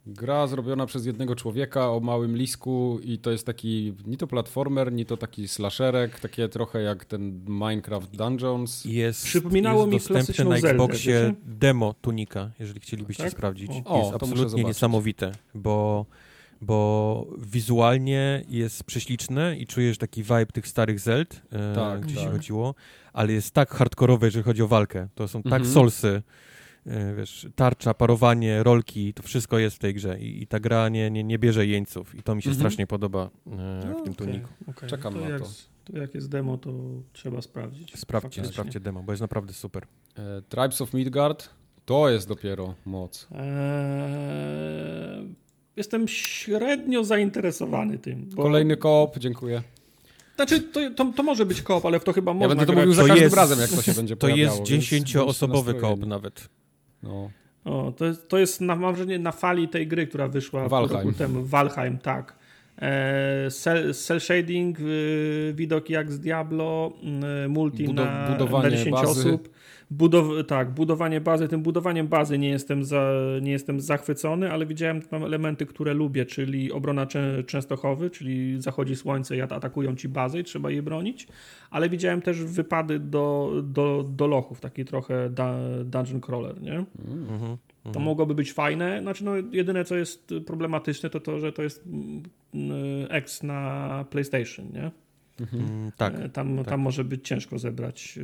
Gra zrobiona przez jednego człowieka o małym lisku i to jest taki ni to platformer, ni to taki slasherek, takie trochę jak ten Minecraft Dungeons. Jest, Przypominało jest mi dostępne na Xboxie Zelda, demo Tunika, jeżeli chcielibyście tak? sprawdzić. O, jest absolutnie niesamowite, bo, bo wizualnie jest prześliczne i czujesz taki vibe tych starych Zeld, e, tak, gdzie tak. się chodziło, ale jest tak hardkorowe, jeżeli chodzi o walkę. To są tak mhm. solsy E, wiesz, tarcza, parowanie, rolki, to wszystko jest w tej grze i, i ta gra nie, nie, nie bierze jeńców i to mi się mhm. strasznie podoba e, w tym okay, tuniku. Okay. Czekam to na jak, to. to. Jak jest demo, to trzeba sprawdzić. Sprawdźcie, sprawdźcie demo, bo jest naprawdę super. E, Tribes of Midgard, to jest dopiero moc. Eee, jestem średnio zainteresowany tym. Bo... Kolejny koop, dziękuję. Znaczy, to, to, to może być koop, ale w to chyba Ja można będę to grać. mówił za To każdym jest- razem, jak to się będzie To pojawiało. jest dziesięcioosobowy koop nawet. No. O, to jest, to jest na, mam wrażenie na fali tej gry, która wyszła Valheim. roku temu. Valheim, tak. E, cel, cel shading, y, widok jak z Diablo, y, multi Budo- na, budowanie na 10 bazy. osób. Budow, tak, budowanie bazy. Tym budowaniem bazy nie jestem, za, nie jestem zachwycony, ale widziałem tam elementy, które lubię, czyli obrona Czę- Częstochowy, czyli zachodzi słońce i at- atakują ci bazę i trzeba je bronić, ale widziałem też wypady do, do, do lochów, taki trochę da, dungeon crawler, nie? Mhm. To mogłoby być fajne. Znaczy, no, jedyne co jest problematyczne, to to, że to jest mm, mm, X na PlayStation, nie? Mm, tak. E, Tam, tak. tam może być ciężko zebrać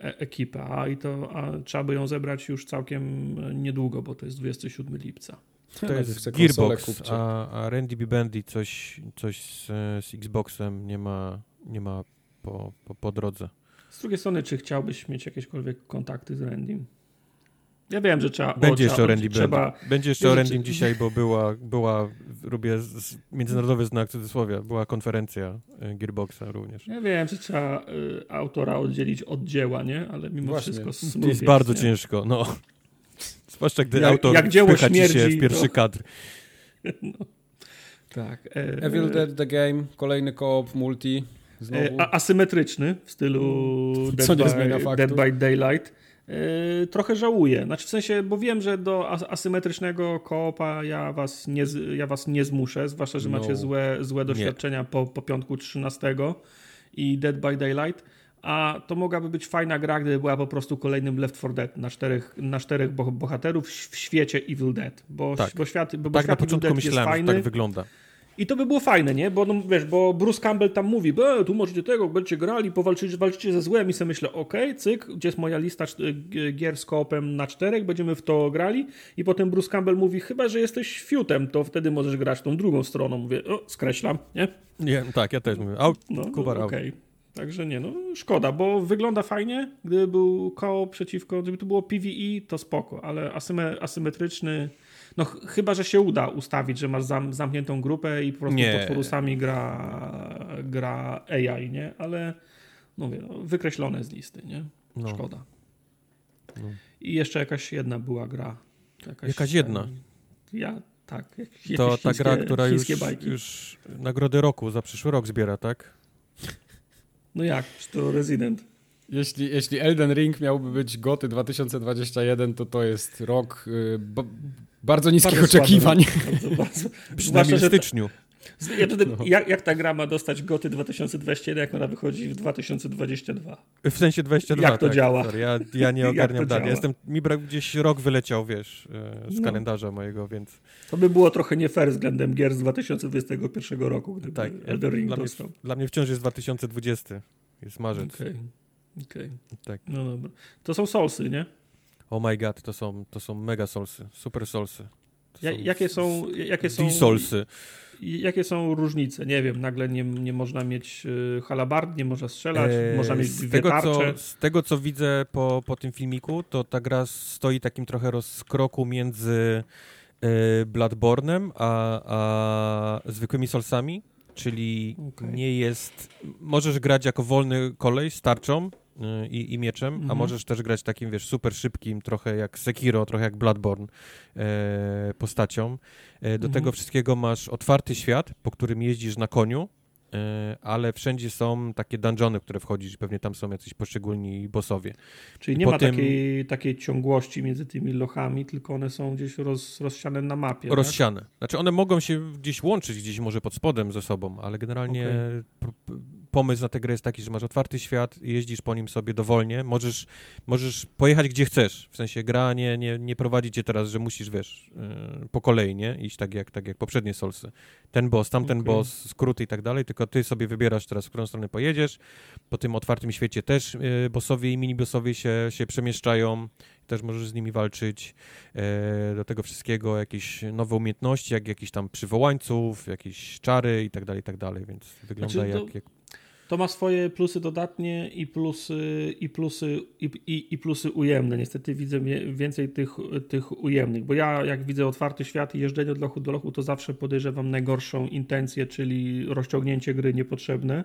e, e- ekipę, a, i to, a trzeba by ją zebrać już całkiem niedługo, bo to jest 27 lipca. To jest Gearbox, a, a Randy B. Bandy coś, coś z, z Xboxem nie ma, nie ma po, po, po drodze. Z drugiej strony, czy chciałbyś mieć jakiekolwiek kontakty z Randym? Ja wiem, że trzeba... Będzie o, jeszcze o Randy trzeba. Będzie jeszcze o czy- dzisiaj, bo była, była robię z, międzynarodowy znak cudzysłowia, była konferencja y, Gearboxa również. Ja wiem, że trzeba y, autora oddzielić od dzieła, nie? Ale mimo Właśnie. wszystko To smooth jest bardzo nie? ciężko, no. Zwłaszcza gdy Jak- autor jak dzieło ci się śmierdzi, w pierwszy to- kadr. Tak. E, Evil Dead The Game, kolejny koop, multi. Znowu. E, asymetryczny w stylu Dead, Co nie by. Dead by Daylight. E, trochę żałuję. Znaczy w sensie, bo wiem, że do as- asymetrycznego koopa ja was nie, ja was nie zmuszę, zwłaszcza, że No. macie złe, złe doświadczenia po, po piątku 13 i Dead by Daylight. A to mogłaby być fajna gra, gdyby była po prostu kolejnym Left 4 Dead na czterech, na czterech boh- bohaterów w świecie Evil Dead. Bo, Tak. bo świat, bo, Tak na świat Evil początku Dead jest myślałem, że fajny. tak wygląda. I to by było fajne, nie? Bo, no, wiesz, bo Bruce Campbell tam mówi, e, tu możecie tego, będziecie grali, powalczycie walczycie ze złem i sobie myślę, okej, cyk, gdzie jest moja lista gier z koopem na czterech, będziemy w to grali i potem Bruce Campbell mówi, chyba, że jesteś fiutem, to wtedy możesz grać tą drugą stroną. Mówię, o, skreślam, nie? Nie, tak, ja też mówię. Au, No, Kubar, no au. okej. Także nie, no szkoda, bo wygląda fajnie, gdyby był koop przeciwko, gdyby to było PvE, to spoko, ale asyme, asymetryczny, no ch- chyba, że się uda ustawić, że masz zam, zamkniętą grupę i po prostu Nie. pod forusami gra, gra AI, nie? Ale mówię, no, wykreślone z listy, nie? No. Szkoda. No. I jeszcze jakaś jedna była gra. Jakaś jedna? em, Ja, tak. To ta gra, która już, bajki. już nagrody roku za przyszły rok zbiera, tak? No jak? Czy to Resident? Jeśli, jeśli Elden Ring miałby być goty 2021, to to jest rok y, ba- bardzo niskich Bardzo oczekiwań. Bardzo, bardzo. Przynajmniej w styczniu. Ja wtedy, No. jak, jak ta gra ma dostać goty 2021, jak ona wychodzi w 2022? W sensie 22. Jak to tak, działa? Sorry, ja, ja nie ogarniam. Ja działa? jestem, mi brak gdzieś rok wyleciał, wiesz, e, z No. kalendarza mojego, więc To by było trochę nie fair względem gier z 2021 roku, gdyby tak. Elden Ring Dla mnie, dostał. dla mnie wciąż jest 2020. Jest marzec. Okej, okej. Tak. No dobra. To są Soulsy, nie? Oh my god, to są, to są mega solsy, super solsy. Ja, jakie są, jakie są, solsy. jakie są różnice? Nie wiem, nagle nie, nie można mieć y, halabard, nie można strzelać, Eee, można mieć z tego, tarcze. co, z tego, co widzę po, po tym filmiku, to ta gra stoi takim trochę rozkroku między e, Bloodborne'em a, a zwykłymi solsami, czyli Okej. nie jest... Możesz grać jako wolny kolej z tarczą i, i mieczem, a Mhm. możesz też grać takim, wiesz, super szybkim, trochę jak Sekiro, trochę jak Bloodborne e, postacią. E, do Mhm. tego wszystkiego masz otwarty świat, po którym jeździsz na koniu, e, ale wszędzie są takie dungeony, które wchodzisz i pewnie tam są jacyś poszczególni bossowie. Czyli nie ma tym- takiej, takiej ciągłości między tymi lochami, tylko one są gdzieś roz, rozsiane na mapie. tak? Rozsiane. Znaczy one mogą się gdzieś łączyć, gdzieś może pod spodem ze sobą, ale generalnie Okej. Pomysł na tę grę jest taki, że masz otwarty świat, jeździsz po nim sobie dowolnie, możesz, możesz pojechać gdzie chcesz, w sensie gra nie, nie, nie prowadzi cię teraz, że musisz, wiesz, yy, po kolei, nie? Iść tak jak, tak jak poprzednie Soulsy. Ten boss, tamten Okej. boss, skróty i tak dalej, tylko ty sobie wybierasz teraz, w którą stronę pojedziesz. Po tym otwartym świecie też yy, bossowie i mini-bossowie się, się przemieszczają, też możesz z nimi walczyć. E, do tego wszystkiego jakieś nowe umiejętności, jak jakiś tam przywołańców, jakieś czary i tak dalej, i tak dalej, więc wygląda Znaczy, to- jak, jak... To ma swoje plusy dodatnie i plusy, i plusy, i, i, i plusy ujemne. Niestety widzę więcej tych, tych ujemnych, bo ja jak widzę otwarty świat i jeżdżenie od lochu do lochu, to zawsze podejrzewam najgorszą intencję, czyli rozciągnięcie gry niepotrzebne.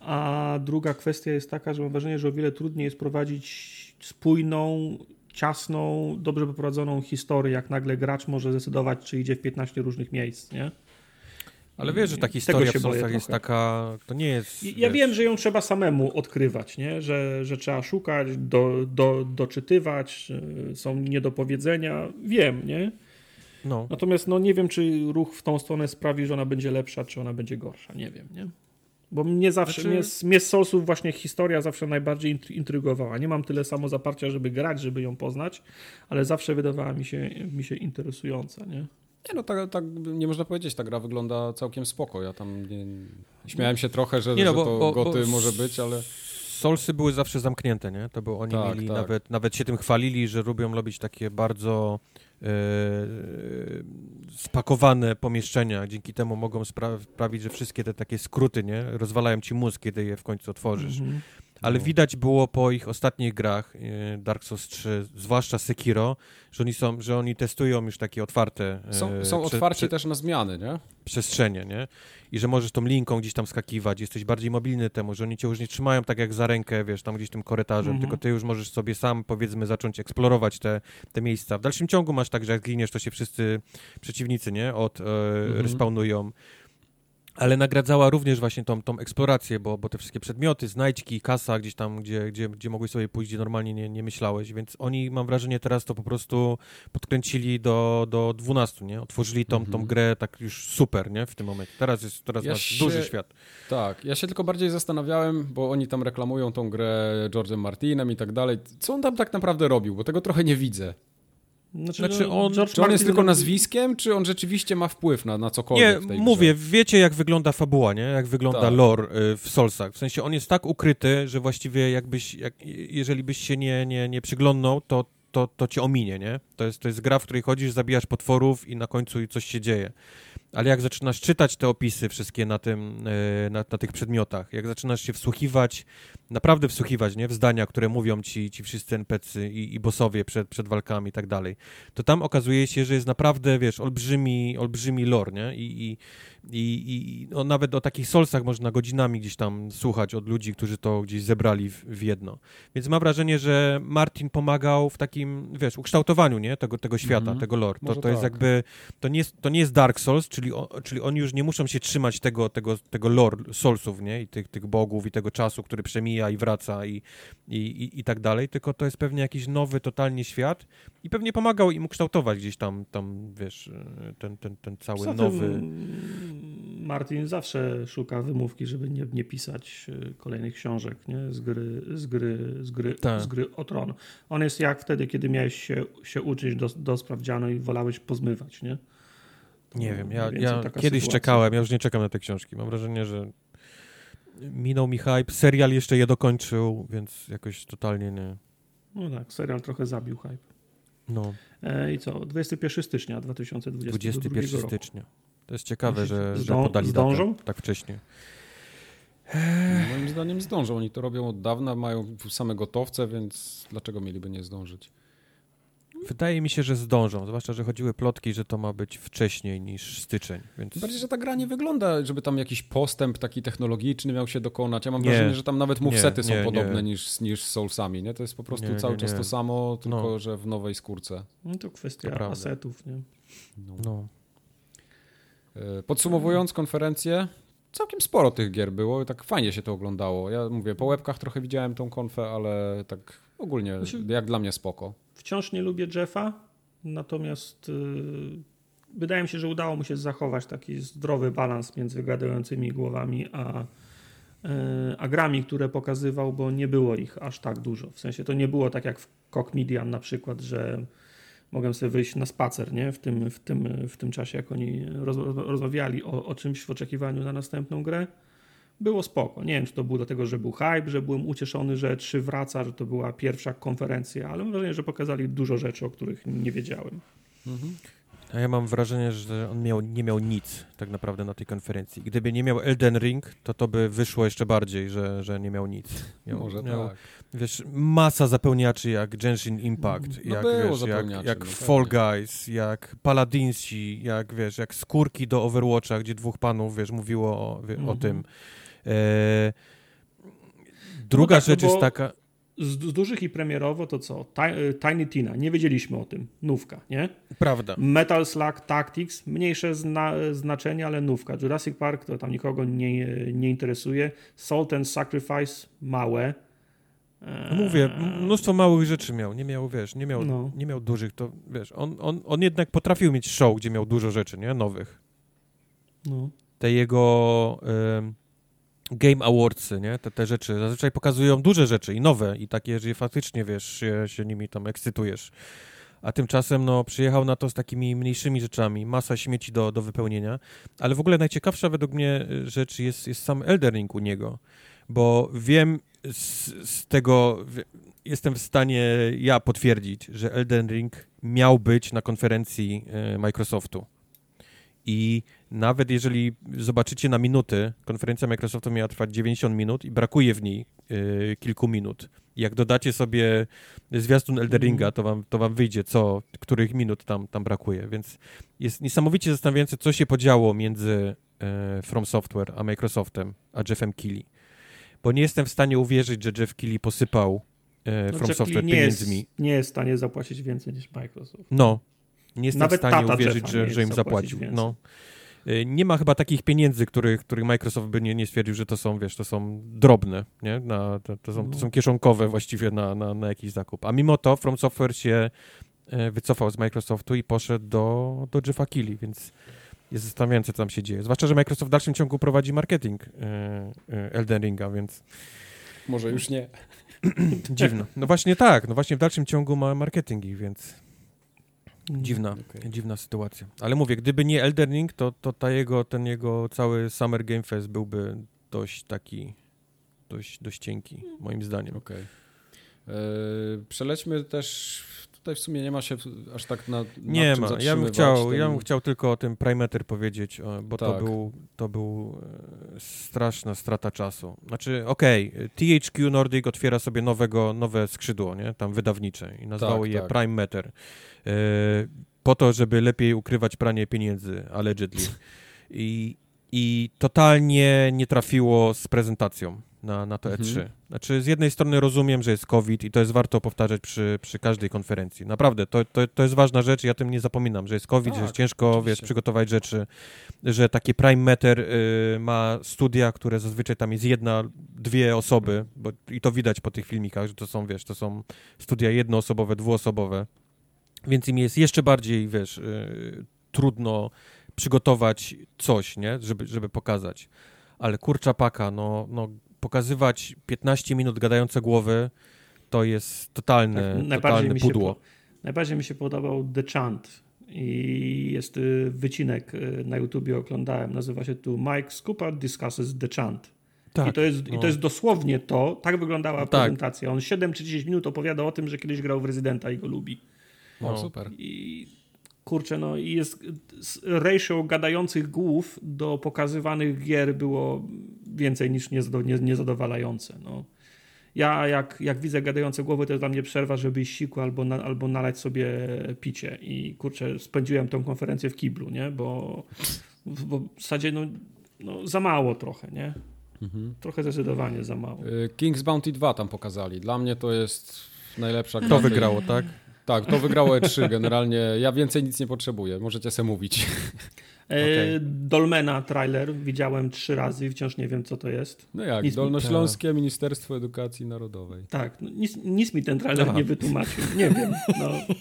A druga kwestia jest taka, że mam wrażenie, że o wiele trudniej jest prowadzić spójną, ciasną, dobrze poprowadzoną historię, jak nagle gracz może zdecydować, czy idzie w 15 różnych miejsc, nie? Ale wiesz, że ta historia w Soulsach jest taka, to nie jest... Ja wiesz, wiem, że ją trzeba samemu odkrywać, nie? Że, że trzeba szukać, do, do, doczytywać, że są niedopowiedzenia. Wiem, nie? No, Natomiast no, nie wiem, czy ruch w tą stronę sprawi, że ona będzie lepsza, czy ona będzie gorsza. Nie wiem, nie? Bo mnie zawsze, Znaczy- mnie, mnie z Soulsów właśnie historia zawsze najbardziej intry- intrygowała. Nie mam tyle samo zaparcia, żeby grać, żeby ją poznać, ale zawsze wydawała mi się, mi się interesująca, nie? Nie no, tak, tak nie można powiedzieć, ta gra wygląda całkiem spoko. Ja tam nie, śmiałem się trochę, że, Nie no, że bo- to bo- goty bo może być, ale Soulsy były zawsze zamknięte, nie? To było, oni Tak, mieli, tak. Nawet, nawet się tym chwalili, że lubią robić takie bardzo e, spakowane pomieszczenia. Dzięki temu mogą spra- sprawić, że wszystkie te takie skróty, nie? Rozwalają ci mózg, kiedy je w końcu otworzysz. Mhm. Ale No. widać było po ich ostatnich grach, e, Dark Souls 3, zwłaszcza Sekiro, że oni są, że oni testują już takie otwarte e, są, są prze- otwarci prze- też na zmiany, nie? przestrzenie, nie? I że możesz tą linką gdzieś tam skakiwać, jesteś bardziej mobilny temu, że oni cię już nie trzymają tak jak za rękę, wiesz, tam gdzieś tym korytarzem, Mhm. tylko ty już możesz sobie sam, powiedzmy, zacząć eksplorować te, te miejsca. W dalszym ciągu masz tak, że jak giniesz, to się wszyscy przeciwnicy, nie? Od, e, Mhm. respawnują. Ale nagradzała również właśnie tą, tą eksplorację, bo, bo te wszystkie przedmioty, znajdźki, kasa gdzieś tam, gdzie, gdzie, gdzie mogłeś sobie pójść, gdzie normalnie nie, nie myślałeś, więc oni, mam wrażenie, teraz to po prostu podkręcili do, do 12, nie? Otworzyli tą, tą Mhm. grę tak już super, nie? W tym momencie. Teraz jest, teraz Ja się- duży świat. Tak, ja się tylko bardziej zastanawiałem, bo oni tam reklamują tą grę George'em Martinem i tak dalej. Co on tam tak naprawdę robił? Bo tego trochę nie widzę. Znaczy, Znaczy on- George Czy on jest tylko nazwiskiem, czy on rzeczywiście ma wpływ na, na cokolwiek Nie, w tej mówię, grze? wiecie jak wygląda fabuła, nie? Jak wygląda Tak. lore y, w Soulsach. W sensie on jest tak ukryty, że właściwie jakbyś, jak, jeżeli byś się nie, nie, nie przyglądnał, to, to, to cię ominie, nie? To jest, to jest gra, w której chodzisz, zabijasz potworów i na końcu coś się dzieje. Ale jak zaczynasz czytać te opisy wszystkie na, tym, y, na, na tych przedmiotach, jak zaczynasz się wsłuchiwać, naprawdę wsłuchiwać, nie? W zdania, które mówią ci, ci wszyscy NPC i, i bossowie przed, przed walkami i tak dalej, to tam okazuje się, że jest naprawdę, wiesz, olbrzymi, olbrzymi lore, nie? I, i, i, i no, nawet o takich solsach można godzinami gdzieś tam słuchać od ludzi, którzy to gdzieś zebrali w, w jedno. Więc mam wrażenie, że Martin pomagał w takim, wiesz, ukształtowaniu, nie? Tego, tego świata, Mhm. tego lore. To, Może to jest tak. jakby, to nie jest, to nie jest Dark Souls, czyli, o, czyli oni już nie muszą się trzymać tego, tego, tego lore Soulsów, nie? I tych, tych bogów i tego czasu, który przemija i wraca i, i, i, i tak dalej, tylko to jest pewnie jakiś nowy totalnie świat i pewnie pomagał im ukształtować gdzieś tam, tam wiesz, ten, ten, ten cały Poza nowy... Martin zawsze szuka wymówki, żeby nie, nie pisać e, kolejnych książek nie? Z, gry, z, gry, z, gry, Tak. z gry o tron. On jest jak wtedy, kiedy miałeś się, się uczyć do, do sprawdzianu i wolałeś pozmywać, nie? Nie wiem, ja, ja kiedyś sytuacja. czekałem, ja już nie czekam na te książki. Mam wrażenie, że minął mi hype, serial jeszcze je dokończył, więc jakoś totalnie nie. No tak, serial trochę zabił hype. No, E, I co? 21 stycznia 2022 21 roku. stycznia. To jest ciekawe, Myślisz, że, że podali zdążą? datę tak wcześnie. Moim zdaniem zdążą. Oni to robią od dawna, mają same gotowce, więc dlaczego mieliby nie zdążyć? Wydaje mi się, że zdążą, zwłaszcza, że chodziły plotki, że to ma być wcześniej niż styczeń, więc Bardziej, że ta gra nie wygląda, żeby tam jakiś postęp taki technologiczny miał się dokonać. Ja mam Nie. wrażenie, że tam nawet movesety Nie, są nie, podobne nie. Niż, niż z Soulsami. Nie? To jest po prostu Nie, cały nie, czas nie. to samo, tylko No. że w nowej skórce. No to kwestia To asetów, nie? No. no. E, Podsumowując konferencję, całkiem sporo tych gier było i tak fajnie się to oglądało. Ja mówię, po łebkach trochę widziałem tą konfę, ale tak ogólnie Znaczy- jak dla mnie spoko. Wciąż nie lubię Jeffa, natomiast yy, wydaje mi się, że udało mu się zachować taki zdrowy balans między gadającymi głowami a, yy, a grami, które pokazywał, bo nie było ich aż tak dużo. W sensie to nie było tak jak w Cock Median na przykład, że mogłem sobie wyjść na spacer nie? W, tym, w, tym, w tym czasie, jak oni roz, rozmawiali o, o czymś w oczekiwaniu na następną grę. Było spoko. Nie wiem, czy to było dlatego, że był hype, że byłem ucieszony, że 3 wraca, że to była pierwsza konferencja, ale mam wrażenie, że pokazali dużo rzeczy, o których nie wiedziałem. A ja mam wrażenie, że on miał, nie miał nic tak naprawdę na tej konferencji. Gdyby nie miał Elden Ring, to to by wyszło jeszcze bardziej, że, że nie miał nic. Miał, Może miał, tak. Wiesz, masa zapełniaczy jak Genshin Impact, No jak, wiesz, jak, jak no Fall pewnie. Guys, jak Paladinsi, jak wiesz, jak skórki do Overwatcha, gdzie dwóch panów, wiesz, mówiło o, wie, o Mhm. tym. E, Druga no tak, rzecz no jest taka... Z, z, dużych i premierowo to co? Tiny Tina, nie wiedzieliśmy o tym. Nówka, nie? Prawda. Metal Slug Tactics, mniejsze zna, znaczenie, ale nówka. Jurassic Park to tam nikogo nie, nie interesuje. Salt and Sacrifice, małe. No mówię, mnóstwo małych rzeczy miał, nie miał, wiesz, nie miał, No. nie miał dużych, to wiesz, on, on, on jednak potrafił mieć show, gdzie miał dużo rzeczy, nie, nowych. No. Te jego em, Game Awardsy, nie, te, te rzeczy, zazwyczaj pokazują duże rzeczy i nowe i takie, że faktycznie, wiesz, się, się nimi tam ekscytujesz. A tymczasem, no, przyjechał na to z takimi mniejszymi rzeczami, masa śmieci do, do wypełnienia, ale w ogóle najciekawsza według mnie y, rzecz jest, jest sam Elden Ring u niego, bo wiem z, z tego, jestem w stanie ja potwierdzić, że Elden Ring miał być na konferencji e, Microsoftu. I nawet jeżeli zobaczycie na minuty, konferencja Microsoftu miała trwać 90 minut i brakuje w niej e, kilku minut. Jak dodacie sobie zwiastun Elden Ringa, to wam, to wam wyjdzie, co, których minut tam, tam brakuje. Więc jest niesamowicie zastanawiające, co się podziało między e, From Software a Microsoftem, a Jeffem Keighley. Bo nie jestem w stanie uwierzyć, że Jeff Keighley posypał No, From Jeff Software nie pieniędzmi. jest, nie jest w stanie zapłacić więcej niż Microsoft. No, nie jestem Nawet w stanie uwierzyć, że, że im zapłacił. więcej. No. Y, Nie ma chyba takich pieniędzy, których, których Microsoft by nie, nie stwierdził, że to są, wiesz, to są drobne, nie? Na, to, to, są, to No. są kieszonkowe właściwie na, na, na jakiś zakup. A mimo to From Software się e, wycofał z Microsoftu i poszedł do, do Jeffa Keighley, więc jest zastanawiające, co tam się dzieje. Zwłaszcza, że Microsoft w dalszym ciągu prowadzi marketing e, e, Elden Ringa, więc Może już nie. dziwno. No właśnie tak, no właśnie w dalszym ciągu ma marketingi, więc Dziwna, Okej. dziwna sytuacja. Ale mówię, gdyby nie Elden Ring, to, to ta jego, ten jego cały Summer Game Fest byłby dość taki, dość, dość cienki, moim zdaniem. Okej. E, Przelećmy też, tutaj w sumie nie ma się aż tak na, Nie ma. Ja bym, chciał, Ten- ja bym chciał tylko o tym Primeter powiedzieć, bo to Tak. był, to był e, straszna strata czasu. Znaczy, okej, THQ Nordic otwiera sobie nowego, nowe skrzydło, nie? Tam wydawnicze i nazwało Tak, je tak. Prime Matter. E, po to, żeby lepiej ukrywać pranie pieniędzy, allegedly. I, I totalnie nie trafiło z prezentacją na, na to Mhm. E3. Znaczy, z jednej strony rozumiem, że jest COVID i to jest warto powtarzać przy, przy każdej konferencji. Naprawdę, to, to, to jest ważna rzecz i ja tym nie zapominam, że jest COVID, że Tak, jest ciężko wiesz, oczywiście. przygotować rzeczy, że takie Prime Matter y, ma studia, które zazwyczaj tam jest jedna, dwie osoby, bo, i to widać po tych filmikach, że to są, wiesz, to są studia jednoosobowe, dwuosobowe, więc im jest jeszcze bardziej, wiesz, y, trudno przygotować coś, nie, żeby, żeby pokazać. Ale kurcza paka, no, no pokazywać 15 minut gadające głowy, to jest totalne, Tak, najbardziej, totalne się, pudło. po- najbardziej mi się podobał The Chant i jest y, wycinek y, na YouTubie oglądałem, nazywa się tu Mike Scoopard discusses The Chant. Tak, I, to jest, I no. to jest dosłownie to, tak wyglądała Tak. prezentacja. On 7 czy 10 minut opowiada o tym, że kiedyś grał w Rezydenta i go lubi. O, No. super. I kurczę, no i jest ratio gadających głów do pokazywanych gier było więcej niż niezado, nie, niezadowalające. No. Ja jak, jak widzę gadające głowy, to jest dla mnie przerwa, żeby iść siku albo, na, albo nalać sobie picie. I kurczę, spędziłem tą konferencję w kiblu, nie? Bo, bo w zasadzie no, no, za mało trochę, nie? Mhm. Trochę zdecydowanie za mało. E, King's Bounty 2 tam pokazali. Dla mnie to jest najlepsza gra. To wygrało, tak? Tak, to wygrało E3 generalnie. Ja więcej nic nie potrzebuję, możecie sobie mówić. E, okej. Dolmena trailer widziałem trzy razy i wciąż nie wiem, co to jest. No jak, Nic- Dolnośląskie Ministerstwo Edukacji Narodowej. Tak, no nic, nic mi ten trailer Aha. nie wytłumaczył. Nie wiem. No, nie wiem.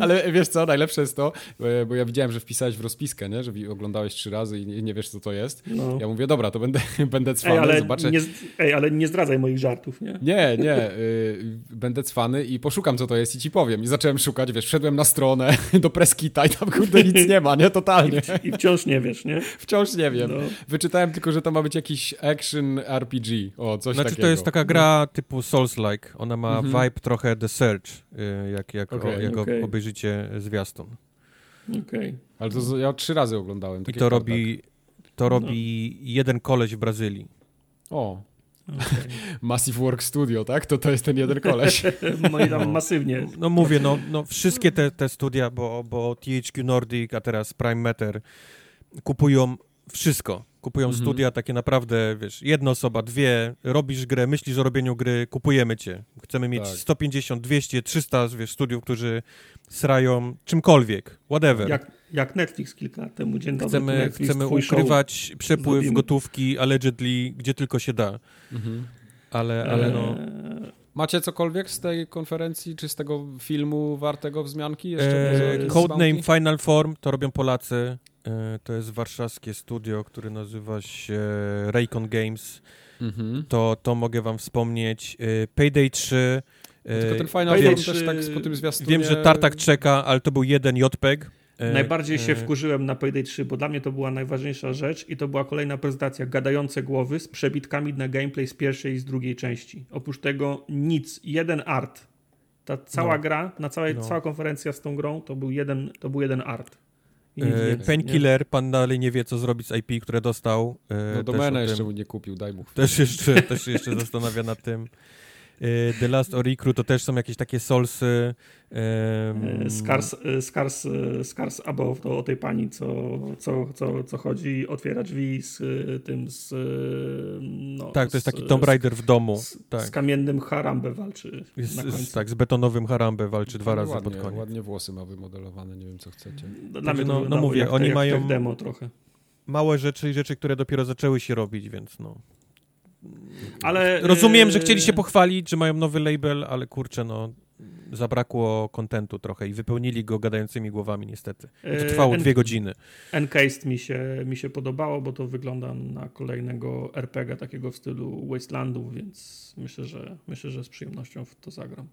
Ale wiesz co, najlepsze jest to, e, bo ja widziałem, że wpisałeś w rozpiskę, nie? że oglądałeś trzy razy i nie, wiesz, co to jest. No. Ja mówię, dobra, to będę, będę Ej, cwany, ale zobaczę. nie, ej, ale nie zdradzaj moich żartów, nie? Nie, nie, y, będę cwany i poszukam, co to jest i ci powiem. I zacząłem szukać, wiesz, wszedłem na stronę do Preskita i tam kurde nic nie ma, nie? Totalnie. I wciąż nie wiesz, nie? Wciąż nie wiem. No. Wyczytałem tylko, że to ma być jakiś action RPG. O, coś Znaczy takiego. to jest taka gra typu Souls-like. Ona ma Mhm. vibe trochę The Search, y, jak, jak, Okej, o, jak okej. Obejrzycie zwiastun. Okej. Ale to z- ja trzy razy oglądałem. I to robi, to No. robi jeden koleś w Brazylii. O, okej. Massive Work Studio, tak? To to jest ten jeden koleś. Moi tam masywnie. No mówię, no, no wszystkie te, te studia, bo, bo THQ Nordic, a teraz Prime Matter kupują wszystko. Kupują Mhm. studia takie naprawdę, wiesz, jedna osoba, dwie, robisz grę, myślisz o robieniu gry, kupujemy cię. Chcemy mieć Tak. 150, 200, 300, wiesz, studiów, którzy srają czymkolwiek, whatever. Jak, jak Netflix kilka lat temu, dzień dobry, Chcemy, Netflix, chcemy show. ukrywać przepływ Zrobimy. gotówki, allegedly, gdzie tylko się da. Mhm. Ale, ale no... Eee, Macie cokolwiek z tej konferencji, czy z tego filmu wartego wzmianki? Jeszcze E, jakieś Codename sławki? Final Form to robią Polacy. E, to jest warszawskie studio, które nazywa się Raycon Games. Mhm. To, to mogę wam wspomnieć. E, Payday 3. e, Tylko ten Final Payday Form też 3 tak po tym zwiastunie... Wiem, że Tartak czeka, ale to był jeden JPEG. E, Najbardziej się e, wkurzyłem na Payday 3, bo dla mnie to była najważniejsza rzecz i to była kolejna prezentacja gadające głowy z przebitkami na gameplay z pierwszej i z drugiej części. Oprócz tego nic, jeden art. Ta cała No. gra, na całej, No. cała konferencja z tą grą to był jeden, to był jeden art. E? Painkiller, pan dalej nie wie, co zrobić z IP, które dostał. E, No tym- jeszcze mu nie kupił, daj mu. Też jeszcze, też się jeszcze zastanawia nad tym. E, The Last Oricru to też są jakieś takie solsy. E, Scars, e, Scars, e, Scars Above to o tej pani, co, co, co, co chodzi, otwiera drzwi z tym, z... No, Tak, to jest z- taki Tomb Raider w domu. Z, tak. z kamiennym Harambe walczy końcu. tak, z betonowym Harambe walczy dwa razy ładnie, pod koniec. Ładnie włosy ma wymodelowane, nie wiem co chcecie. Dla mnie to no- no mówię, jak, oni jak mają- tech demo trochę. Małe rzeczy i rzeczy, które dopiero zaczęły się robić, więc no. Ale, Rozumiem, że e, chcieli się pochwalić, że mają nowy label, ale kurczę, no zabrakło kontentu trochę i wypełnili go gadającymi głowami niestety. To e, trwało dwie godziny. Encased mi się, mi się podobało, bo to wygląda na kolejnego RPG takiego w stylu Wastelandu, więc myślę, że myślę, że z przyjemnością w to zagram.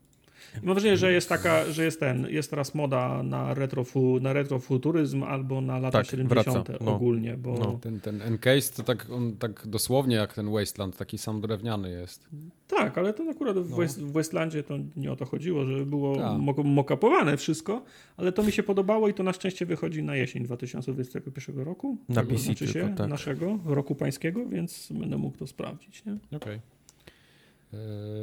I mam wrażenie, że jest taka, że jest ten, jest teraz moda na, retrofu, na retrofuturyzm albo na lata Tak, 70. wraca, no. ogólnie, bo No. Ten, ten Encased to tak, on tak dosłownie jak ten Wasteland, taki sam drewniany jest. tak, ale to akurat w, No. West, w Wastelandzie to nie o to chodziło, żeby było Tak. mo- mokapowane wszystko, ale to mi się podobało i to na szczęście wychodzi na jesień 2021 roku. Na Tego PC znaczy tylko, się, tak. naszego roku pańskiego, więc będę mógł to sprawdzić. Nie? Okej. E,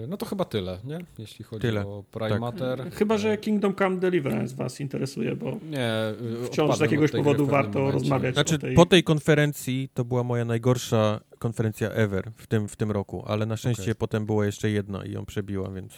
No to chyba tyle, nie? Jeśli chodzi Tyle, o Prime Matter. Tak. Chyba, E, że Kingdom Come Deliverance was interesuje, bo Nie, y, wciąż z jakiegoś powodu warto momencie. rozmawiać. Znaczy, o tej... po tej konferencji to była moja najgorsza konferencja ever w tym, w tym roku, ale na szczęście Okej. potem była jeszcze jedna i ją przebiła, więc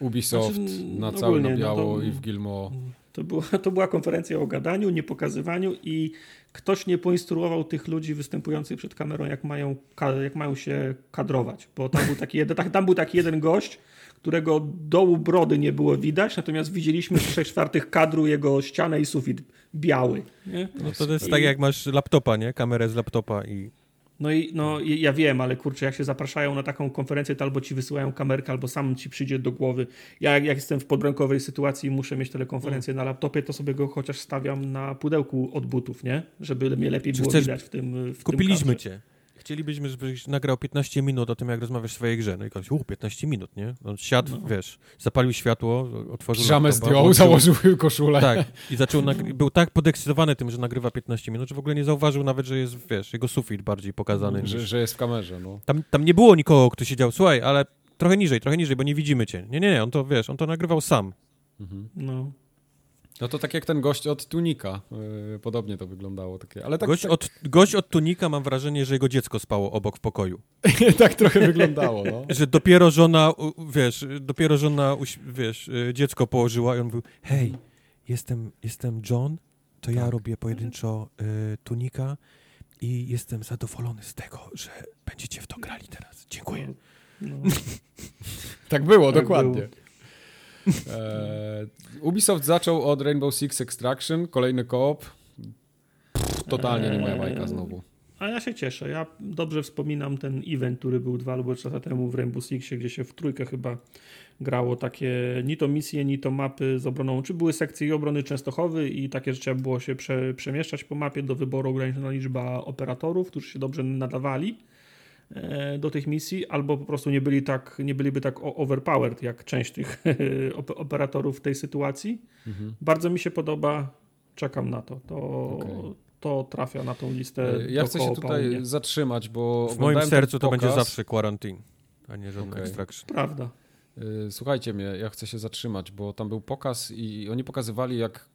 Ubisoft Znaczy, na no całe na ogólnie, no biało to- i w Gilmo. To była, to była konferencja o gadaniu, niepokazywaniu i ktoś nie poinstruował tych ludzi występujących przed kamerą, jak mają, jak mają się kadrować. Bo tam był, taki jeden, tak- tam był taki jeden gość, którego dołu brody nie było widać, natomiast widzieliśmy z trzech czwartych kadru jego ścianę i sufit biały. Nie? no to jest I- tak jak masz laptopa, nie? Kamerę z laptopa i No i no, ja wiem, ale kurczę, jak się zapraszają na taką konferencję, to albo ci wysyłają kamerkę, albo sam ci przyjdzie do głowy. Ja jak, jestem w podbramkowej sytuacji i muszę mieć telekonferencję na laptopie, to sobie go chociaż stawiam na pudełku od butów, nie? Żeby mnie lepiej Czy było chcesz- widać w tym w kupiliśmy tym cię. Chcielibyśmy, żebyś nagrał 15 minut o tym, jak rozmawiasz w swojej grze. No i ktoś, u, 15 minut, nie? On siadł, No. wiesz, zapalił światło, otworzył laptopa, zdjął, włączył- założył koszulę. Tak, i zaczął, był tak podekscytowany tym, że nagrywa 15 minut, że w ogóle nie zauważył nawet, że jest, wiesz, jego sufit bardziej pokazany. Że, Niż... że jest w kamerze, no. Tam, tam nie było nikogo, kto siedział, słuchaj, ale trochę niżej, trochę niżej, bo nie widzimy cię. Nie, nie, nie, on to, wiesz, on to nagrywał sam. Mhm. No. No to tak jak ten gość od Tunika. Yy, podobnie to wyglądało. Takie. Ale tak, gość, tak, od, gość od Tunika mam wrażenie, że jego dziecko spało obok w pokoju. tak trochę wyglądało, no. Że dopiero żona, wiesz, dopiero żona, uś- wiesz, y, dziecko położyła i on mówił, hej, jestem, jestem John, to ja Tak. robię pojedynczo y, Tunika i jestem zadowolony z tego, że będziecie w to grali teraz. Dziękuję. No. Tak było, Tak dokładnie. E, Ubisoft zaczął od Rainbow Six Extraction, kolejny koop. Totalnie nie moja bajka znowu. A ja się cieszę. Ja dobrze wspominam ten event, który był dwa albo trzy lata temu w Rainbow Sixie, gdzie się w trójkę chyba grało takie ni to misje, ni to mapy z obroną. Czy były sekcje obrony Częstochowy i takie, że trzeba było się prze, przemieszczać po mapie do wyboru ograniczona liczba operatorów, którzy się dobrze nadawali e, do tych misji, albo po prostu nie, byli tak, nie byliby tak overpowered jak część tych op- operatorów w tej sytuacji. Mhm. Bardzo mi się podoba, czekam na to. To, Okej. to trafia na tą listę. E, Ja chcę się tutaj mnie. zatrzymać, bo W moim sercu to będzie zawsze Quarantine, a nie żaden Okej. Extraction. Prawda. Y, Słuchajcie mnie, ja chcę się zatrzymać, bo tam był pokaz i oni pokazywali, jak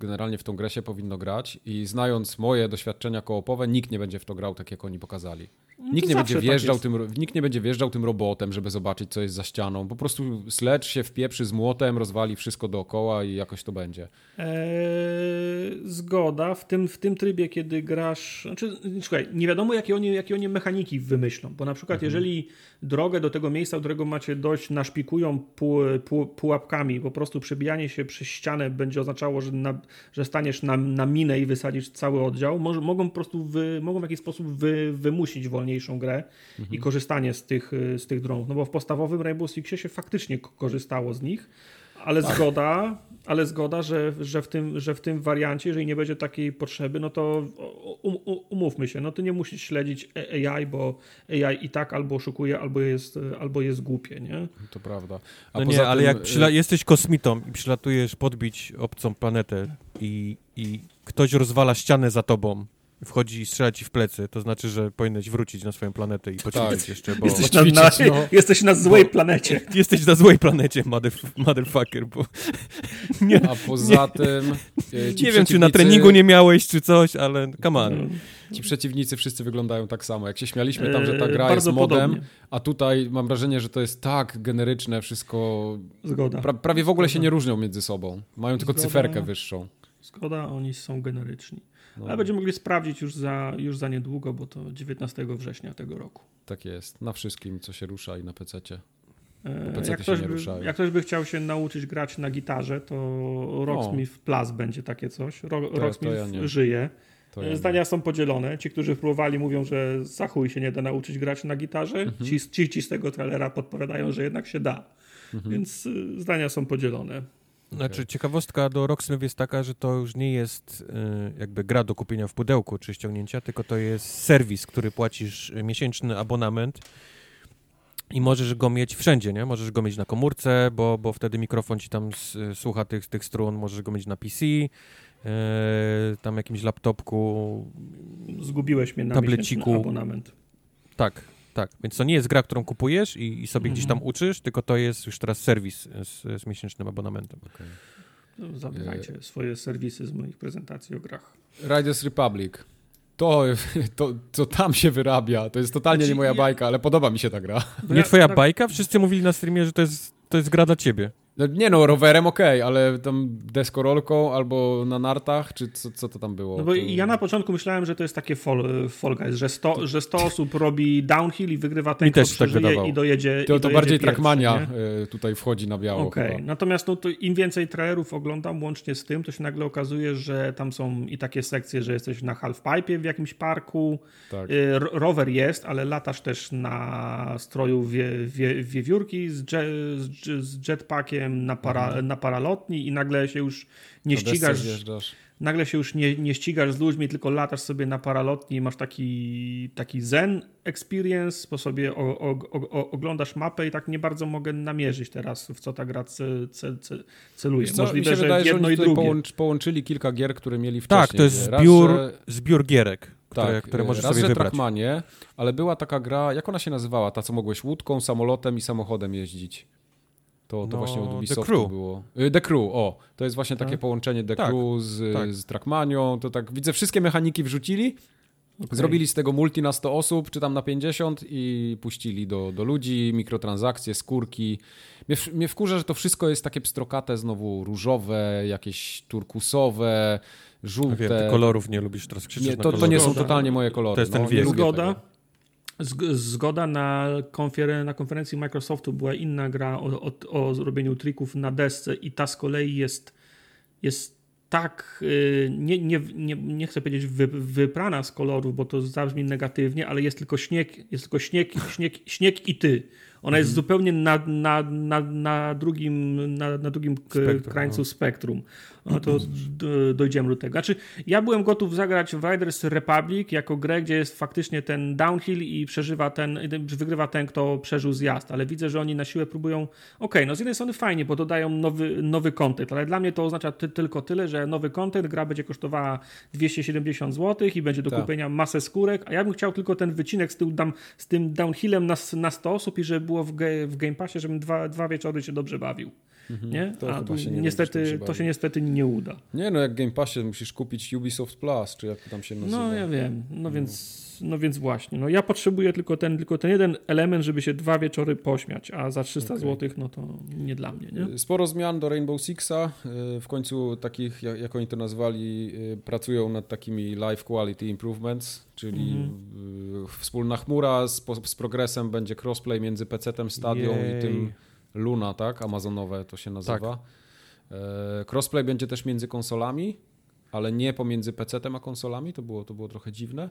generalnie w tą grę się powinno grać i znając moje doświadczenia koopowe, nikt nie będzie w to grał tak, jak oni pokazali. No Nikt nie, będzie tak wjeżdżał jest. tym, nikt nie będzie wjeżdżał tym robotem, żeby zobaczyć, co jest za ścianą. Po prostu sledge się wpieprzy z młotem, rozwali wszystko dookoła i jakoś to będzie. Eee, zgoda. W tym, w tym trybie, kiedy grasz. Znaczy, słuchaj, nie wiadomo, jakie oni, jakie oni mechaniki wymyślą. Bo na przykład, Mhm. jeżeli drogę do tego miejsca, którego macie dojść, naszpikują pu, pu, pułapkami, po prostu przebijanie się przez ścianę będzie oznaczało, że, na, że staniesz na, na minę i wysadzisz cały oddział, może, mogą po prostu wy, mogą w jakiś sposób wy, wymusić wolniejszą grę i korzystanie z tych, z tych dronów. No bo w podstawowym Rainbow Sixie się faktycznie korzystało z nich. Ale zgoda, ale zgoda, że, że, w tym, że w tym wariancie, jeżeli nie będzie takiej potrzeby, no to um, um, umówmy się, no ty nie musisz śledzić AI, bo AI i tak albo oszukuje, albo jest, albo jest głupie, nie? To prawda. A No poza nie, ale tym, jak y, przyla- jesteś kosmitą i przylatujesz podbić obcą planetę i, i ktoś rozwala ścianę za tobą, wchodzi i strzela ci w plecy, to znaczy, że powinieneś wrócić na swoją planetę i poćwiczyć Tak. jeszcze, bo Jesteś na, na, no. jesteś na złej planecie. jesteś na złej planecie, mother, motherfucker, bo nie, A poza tym. y, ci nie wiem, czy na treningu nie miałeś, czy coś, ale come on. Ci przeciwnicy wszyscy wyglądają tak samo. Jak się śmialiśmy tam, że ta Eee, gra jest bardzo modem, podobnie. a tutaj mam wrażenie, że to jest tak generyczne, wszystko. Zgoda. Pra, prawie w ogóle się nie różnią między sobą. Mają tylko Zgoda. cyferkę wyższą. Zgoda, oni są generyczni. No, Ale będziemy mogli sprawdzić już za, już za niedługo, bo to 19 września tego roku. Tak jest. Na wszystkim, co się rusza i na PC-cie. E, Jak ktoś, by, jak ktoś by chciał się nauczyć grać na gitarze, to Rocksmith Plus będzie takie coś. Ro, to Rocksmith ja nie. żyje. To ja Zdania są podzielone. Ci, którzy próbowali, mówią, że za się nie da nauczyć grać na gitarze. Mhm. Ci, ci, ci z tego trailera podpowiadają, że jednak się da. Mhm. Więc y, zdania są podzielone. Znaczy, ciekawostka do Rocksmith jest taka, że to już nie jest y, jakby gra do kupienia w pudełku czy ściągnięcia, tylko to jest serwis, który płacisz y, miesięczny abonament i możesz go mieć wszędzie, nie? Możesz go mieć na komórce, bo, bo wtedy mikrofon ci tam s, słucha tych, tych strun, możesz go mieć na PC, y, tam jakimś laptopku, Zgubiłeś mnie na Tableciku. abonament. tak, tak. Więc to nie jest gra, którą kupujesz i, i sobie gdzieś tam Mhm. uczysz, tylko to jest już teraz serwis z, z miesięcznym abonamentem. Okej. No, Zabierajcie swoje serwisy z moich prezentacji o grach. Riders Republic. To, to, co tam się wyrabia, to jest totalnie Znaczy, nie moja ja- bajka, ale podoba mi się ta gra. Nie ja- twoja tak- bajka? Wszyscy mówili na streamie, że to jest, to jest gra dla ciebie. No, nie no, rowerem okej, ale tam deskorolką albo na nartach, czy co, co to tam było? No bo to... ja na początku myślałem, że to jest takie fall, fall guys, że 100, że 100 osób robi downhill i wygrywa ten, Mi kto też tak wydawało. i dojedzie To, i to dojedzie bardziej pierwszy, Trackmania nie? y, tutaj wchodzi na biało Okej, chyba. natomiast no to im więcej trailerów oglądam łącznie z tym, to się nagle okazuje, że tam są i takie sekcje, że jesteś na halfpipe w jakimś parku, Tak. ro- rower jest, ale latasz też na stroju wie, wie, wiewiórki z, jet, z, z jetpackiem na, para, na paralotni i nagle się już nie desce ścigasz nagle się już nie, nie ścigasz z ludźmi, tylko latasz sobie na paralotni i masz taki, taki zen experience, bo sobie o, o, o, oglądasz mapę i tak nie bardzo mogę namierzyć teraz, w co ta gra ce, ce, ce, celuje. Co, mi Możliwe, się że wydaje, że jedno oni i tutaj drugie. połącz, połączyli kilka gier, które mieli wcześniej. Tak, to jest Raz, zbiór, że- zbiór gierek, które, Tak, które możesz raz, sobie że wybrać. Trackmanie, ale była taka gra, jak ona się nazywała? Ta, co mogłeś łódką, samolotem i samochodem jeździć. To, to No, właśnie od The Ubisoftu Crew. było. Y, The Crew, o. To jest właśnie takie Tak. połączenie The Tak, Crew z, tak. z Trackmanią. To tak, widzę, wszystkie mechaniki wrzucili, Okej. zrobili z tego multi na 100 osób, czy tam na 50 i puścili do, do ludzi, mikrotransakcje, skórki. Mnie, mnie wkurza, że to wszystko jest takie pstrokate, znowu różowe, jakieś turkusowe, żółte. Wiem, ty kolorów nie lubisz, teraz krzyczysz Nie, to, to nie są totalnie moje kolory. To jest ten no, wiek. Zgoda. Zgoda na, na konferencji Microsoftu była inna gra o, o, o zrobieniu trików na desce i ta z kolei jest, jest tak, y, nie, nie, nie, nie chcę powiedzieć wy, wyprana z kolorów, bo to zabrzmi negatywnie, ale jest tylko śnieg, jest tylko śnieg, śnieg, śnieg i ty. Ona jest zupełnie na, na, na, na drugim, na, na drugim Spektrum, krańcu no. spektrum. No to d- dojdziemy do tego. Znaczy, ja byłem gotów zagrać w Riders Republic jako grę, gdzie jest faktycznie ten downhill i przeżywa ten, wygrywa ten, kto przeżył zjazd, ale widzę, że oni na siłę próbują. Okej, no z jednej strony fajnie, bo dodają nowy, nowy content, ale dla mnie to oznacza ty, tylko tyle, że nowy content, gra będzie kosztowała 270 zł i będzie do Tak. kupienia masę skórek, a ja bym chciał tylko ten wycinek z, tyłu, dam, z tym downhillem na, na 100 osób i żeby było w, ge, w Game Passie, żebym dwa, dwa wieczory się dobrze bawił. Mhm. nie? To A chyba tu się nie niestety, tym to się niestety nie uda. Nie, no jak w Game Passie musisz kupić Ubisoft Plus, czy jak to tam się nazywa. No ja wiem, no więc, no więc właśnie, no ja potrzebuję tylko ten, tylko ten jeden element, żeby się dwa wieczory pośmiać, a za 300 Okej. zł, no to nie dla mnie, nie? Sporo zmian do Rainbow Sixa. Y, W końcu takich, jak jak oni to nazwali, y, pracują nad takimi live quality improvements, czyli y, wspólna chmura z, z progresem będzie crossplay między PC-tem Stadią Jej. i tym Luna, tak? Amazonowe to się nazywa. E, Crossplay będzie też między konsolami, ale nie pomiędzy PC-tem a konsolami, to było, to było trochę dziwne.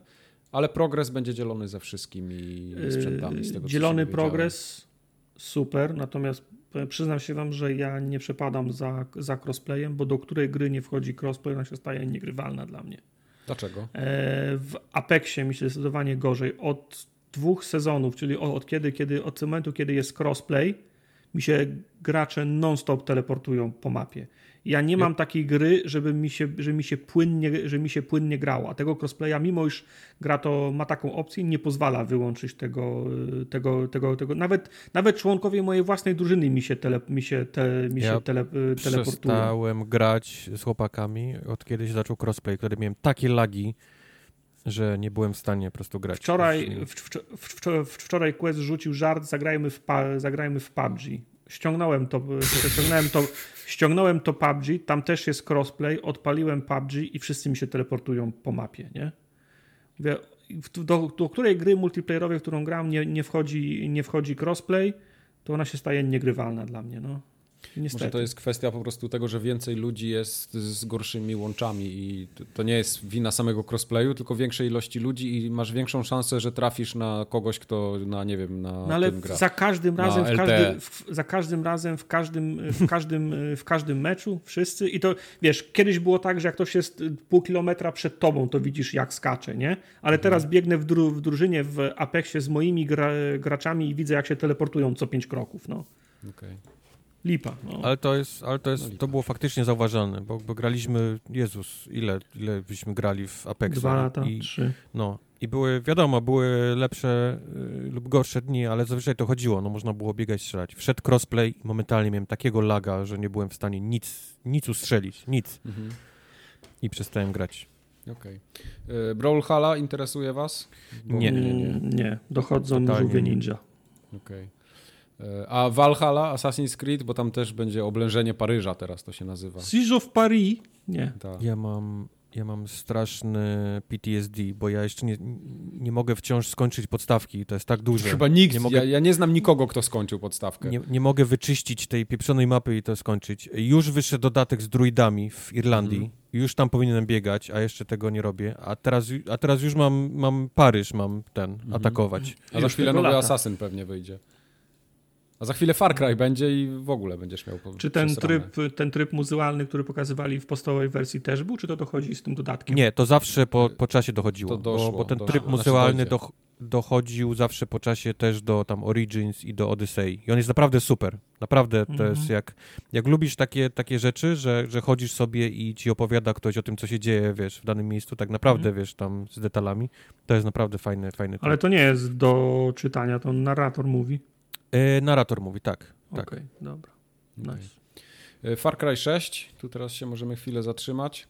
Ale progres będzie dzielony ze wszystkimi sprzętami. Z tego, Dzielony progres, super, natomiast przyznam się wam, że ja nie przepadam za, za crossplayem, bo do której gry nie wchodzi crossplay, ona się staje niegrywalna dla mnie. Dlaczego? E, W Apexie mi się zdecydowanie gorzej. Od dwóch sezonów, czyli od, od kiedy, kiedy, od momentu, kiedy jest crossplay, mi się gracze non-stop teleportują po mapie. Ja nie mam takiej gry, żeby mi się, że mi się płynnie, że mi się płynnie grało. A tego crossplaya, mimo iż gra to ma taką opcję, nie pozwala wyłączyć tego, y, tego, tego, tego. Nawet, nawet członkowie mojej własnej drużyny mi się, tele, mi się, te, mi Ja się tele, y, teleportują. Przestałem grać z chłopakami od kiedy się zaczął crossplay, wtedy miałem takie lagi, że nie byłem w stanie po prostu grać. Wczoraj, w, w, w, wczoraj Quest rzucił żart, zagrajmy w, zagrajmy w PUBG. Ściągnąłem to, ściągnąłem to, ściągnąłem to PUBG, tam też jest crossplay, odpaliłem PUBG i wszyscy mi się teleportują po mapie, nie? Mówię, do, do której gry multiplayerowej, w którą gram, nie, nie, wchodzi, nie wchodzi crossplay, to ona się staje niegrywalna dla mnie, no. Niestety. Może to jest kwestia po prostu tego, że więcej ludzi jest z gorszymi łączami i to- nie jest wina samego crossplayu, tylko większej ilości ludzi i masz większą szansę, że trafisz na kogoś, kto na, nie wiem, na No ale gra. za każdym razem, w każdy, w, za każdym razem, w każdym, w, każdym, w każdym meczu wszyscy i to, wiesz, kiedyś było tak, że jak ktoś jest pół kilometra przed tobą, to widzisz jak skacze, nie? Ale Mhm. teraz biegnę w, dru, w drużynie w Apexie z moimi gra, graczami i widzę jak się teleportują co pięć kroków, no. Okej. Lipa, no. Ale to jest, ale to No jest, lipa. to było faktycznie zauważalne, bo, bo graliśmy, Jezus, ile, ile byśmy grali w Apexa. Dwa lata, I, trzy. no, i były, wiadomo, były lepsze y, lub gorsze dni, ale zazwyczaj to chodziło, no można było biegać, strzelać. Wszedł crossplay i momentalnie miałem takiego laga, że nie byłem w stanie nic, nic ustrzelić, nic. Mhm. I przestałem grać. Okej. Okay. Brawlhalla interesuje was? Bo Nie. mnie nie. Mm, nie. dochodzą Totalnie żółwie nie. ninja. Okej. E, A Valhalla, Assassin's Creed, bo tam też będzie oblężenie Paryża teraz to się nazywa. Siege of Paris? Nie. Tak. Ja mam, ja mam straszny PTSD, bo ja jeszcze nie, nie mogę wciąż skończyć podstawki, to jest tak duże. Chyba nikt, Nie mogę- ja, ja nie znam nikogo, kto skończył podstawkę. Nie, nie mogę wyczyścić tej pieprzonej mapy i to skończyć. Już wyszedł dodatek z druidami w Irlandii. Mhm. Już tam powinienem biegać, a jeszcze tego nie robię. A teraz, a teraz już mam, mam Paryż, mam ten, Mhm. atakować. A za chwilę nowy lata. Assassin pewnie wyjdzie. A za chwilę Far Cry będzie i w ogóle będziesz miał Czy ten przesrane. tryb, ten tryb muzealny, który pokazywali w podstawowej wersji też był, czy to dochodzi z tym dodatkiem? Nie, to zawsze po, po czasie dochodziło. To doszło, bo, bo ten doszło. tryb Znaczy muzealny doch, dochodził zawsze po czasie też do tam Origins i do Odyssey. I on jest naprawdę super. Naprawdę to Mhm. jest jak, jak lubisz takie, takie rzeczy, że, że chodzisz sobie i ci opowiada ktoś o tym, co się dzieje, wiesz, w danym miejscu, tak naprawdę, Mhm. wiesz, tam z detalami. To jest naprawdę fajny, fajny Ale tryb. to nie jest do czytania, to narrator mówi. E, narrator mówi, tak. tak. Okej, dobra. Okej. Nice. E, Far Cry 6, tu teraz się możemy chwilę zatrzymać.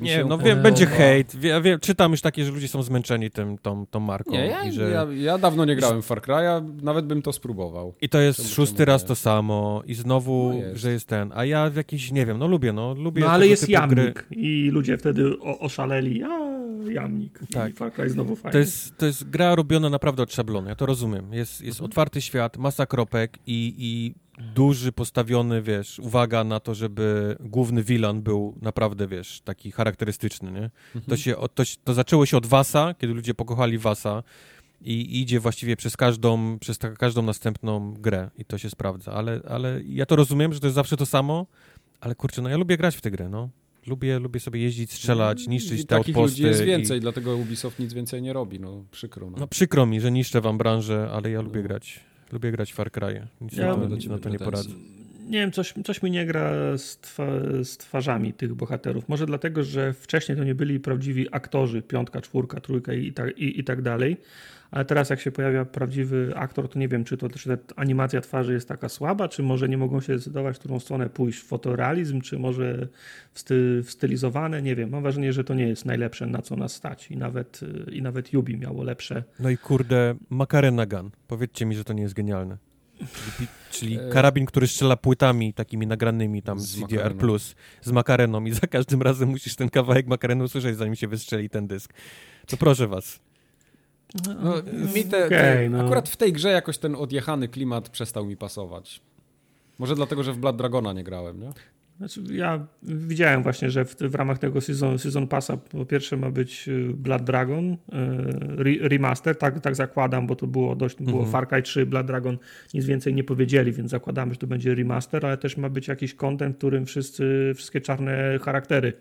Nie, no wiem, będzie hejt. Wie, wie, czytam już takie, że ludzie są zmęczeni tym, tą, tą marką. Nie, ja, i, że... ja, ja dawno nie grałem w Far Cry'a, nawet bym to spróbował. I to jest Czemu- szósty raz nie? to samo i znowu, No jest. że jest ten. A ja w jakiś, nie wiem, no lubię, no lubię No ale jest jamnik i ludzie wtedy o, oszaleli, a jamnik. Tak. I Far Cry znowu fajny. To jest, to jest gra robiona naprawdę od szablonu, ja to rozumiem. Jest, jest Mhm. otwarty świat, masa kropek i, i duży postawiony, wiesz, uwaga na to, żeby główny villain był naprawdę, wiesz, taki charakterystyczny, nie? Mhm. To, się, to, to zaczęło się od Wasa, kiedy ludzie pokochali Wasa i idzie właściwie przez każdą, przez ta, każdą następną grę i to się sprawdza, ale, ale ja to rozumiem, że to jest zawsze to samo, ale kurczę, no ja lubię grać w tę grę, no. Lubię, lubię sobie jeździć, strzelać, niszczyć I te takich outposty. ludzi jest i- więcej, dlatego Ubisoft nic więcej nie robi, no przykro. No. No przykro mi, że niszczę wam branżę, ale ja lubię No. grać. Lubię grać w Far Cry. Nic Ja nic ciebie na to nie poradzę. nie wiem, coś, coś mi nie gra z, twa, z twarzami tych bohaterów. Może dlatego, że wcześniej to nie byli prawdziwi aktorzy, piątka, czwórka, trójka i, tak, i, i tak dalej. Ale teraz jak się pojawia prawdziwy aktor, to nie wiem, czy to czy ta animacja twarzy jest taka słaba, czy może nie mogą się zdecydować, w którą stronę pójść. Fotorealizm, czy może w, sty, w stylizowane, nie wiem. Mam wrażenie, że to nie jest najlepsze, na co nas stać. I nawet, i nawet Yubi miało lepsze. No i kurde, Macarena Gun. Powiedzcie mi, że to nie jest genialne. Czyli, czyli karabin, który strzela płytami takimi nagranymi tam z, DDR+, z makareną i za każdym razem musisz ten kawałek makarenu usłyszeć, zanim się wystrzeli ten dysk. To proszę was. No, mi te, te, no. Akurat w tej grze jakoś ten odjechany klimat przestał mi pasować. Może dlatego, że w Blood Dragona nie grałem, nie? Znaczy, ja widziałem właśnie, że w, w, ramach tego season, season Passa po pierwsze ma być y, Blood Dragon y, re, remaster, tak, tak zakładam, bo to było dość, było mhm. Far Cry 3, Blood Dragon, nic więcej nie powiedzieli, więc zakładamy, że to będzie remaster, ale też ma być jakiś content, w którym wszyscy, wszystkie czarne charaktery,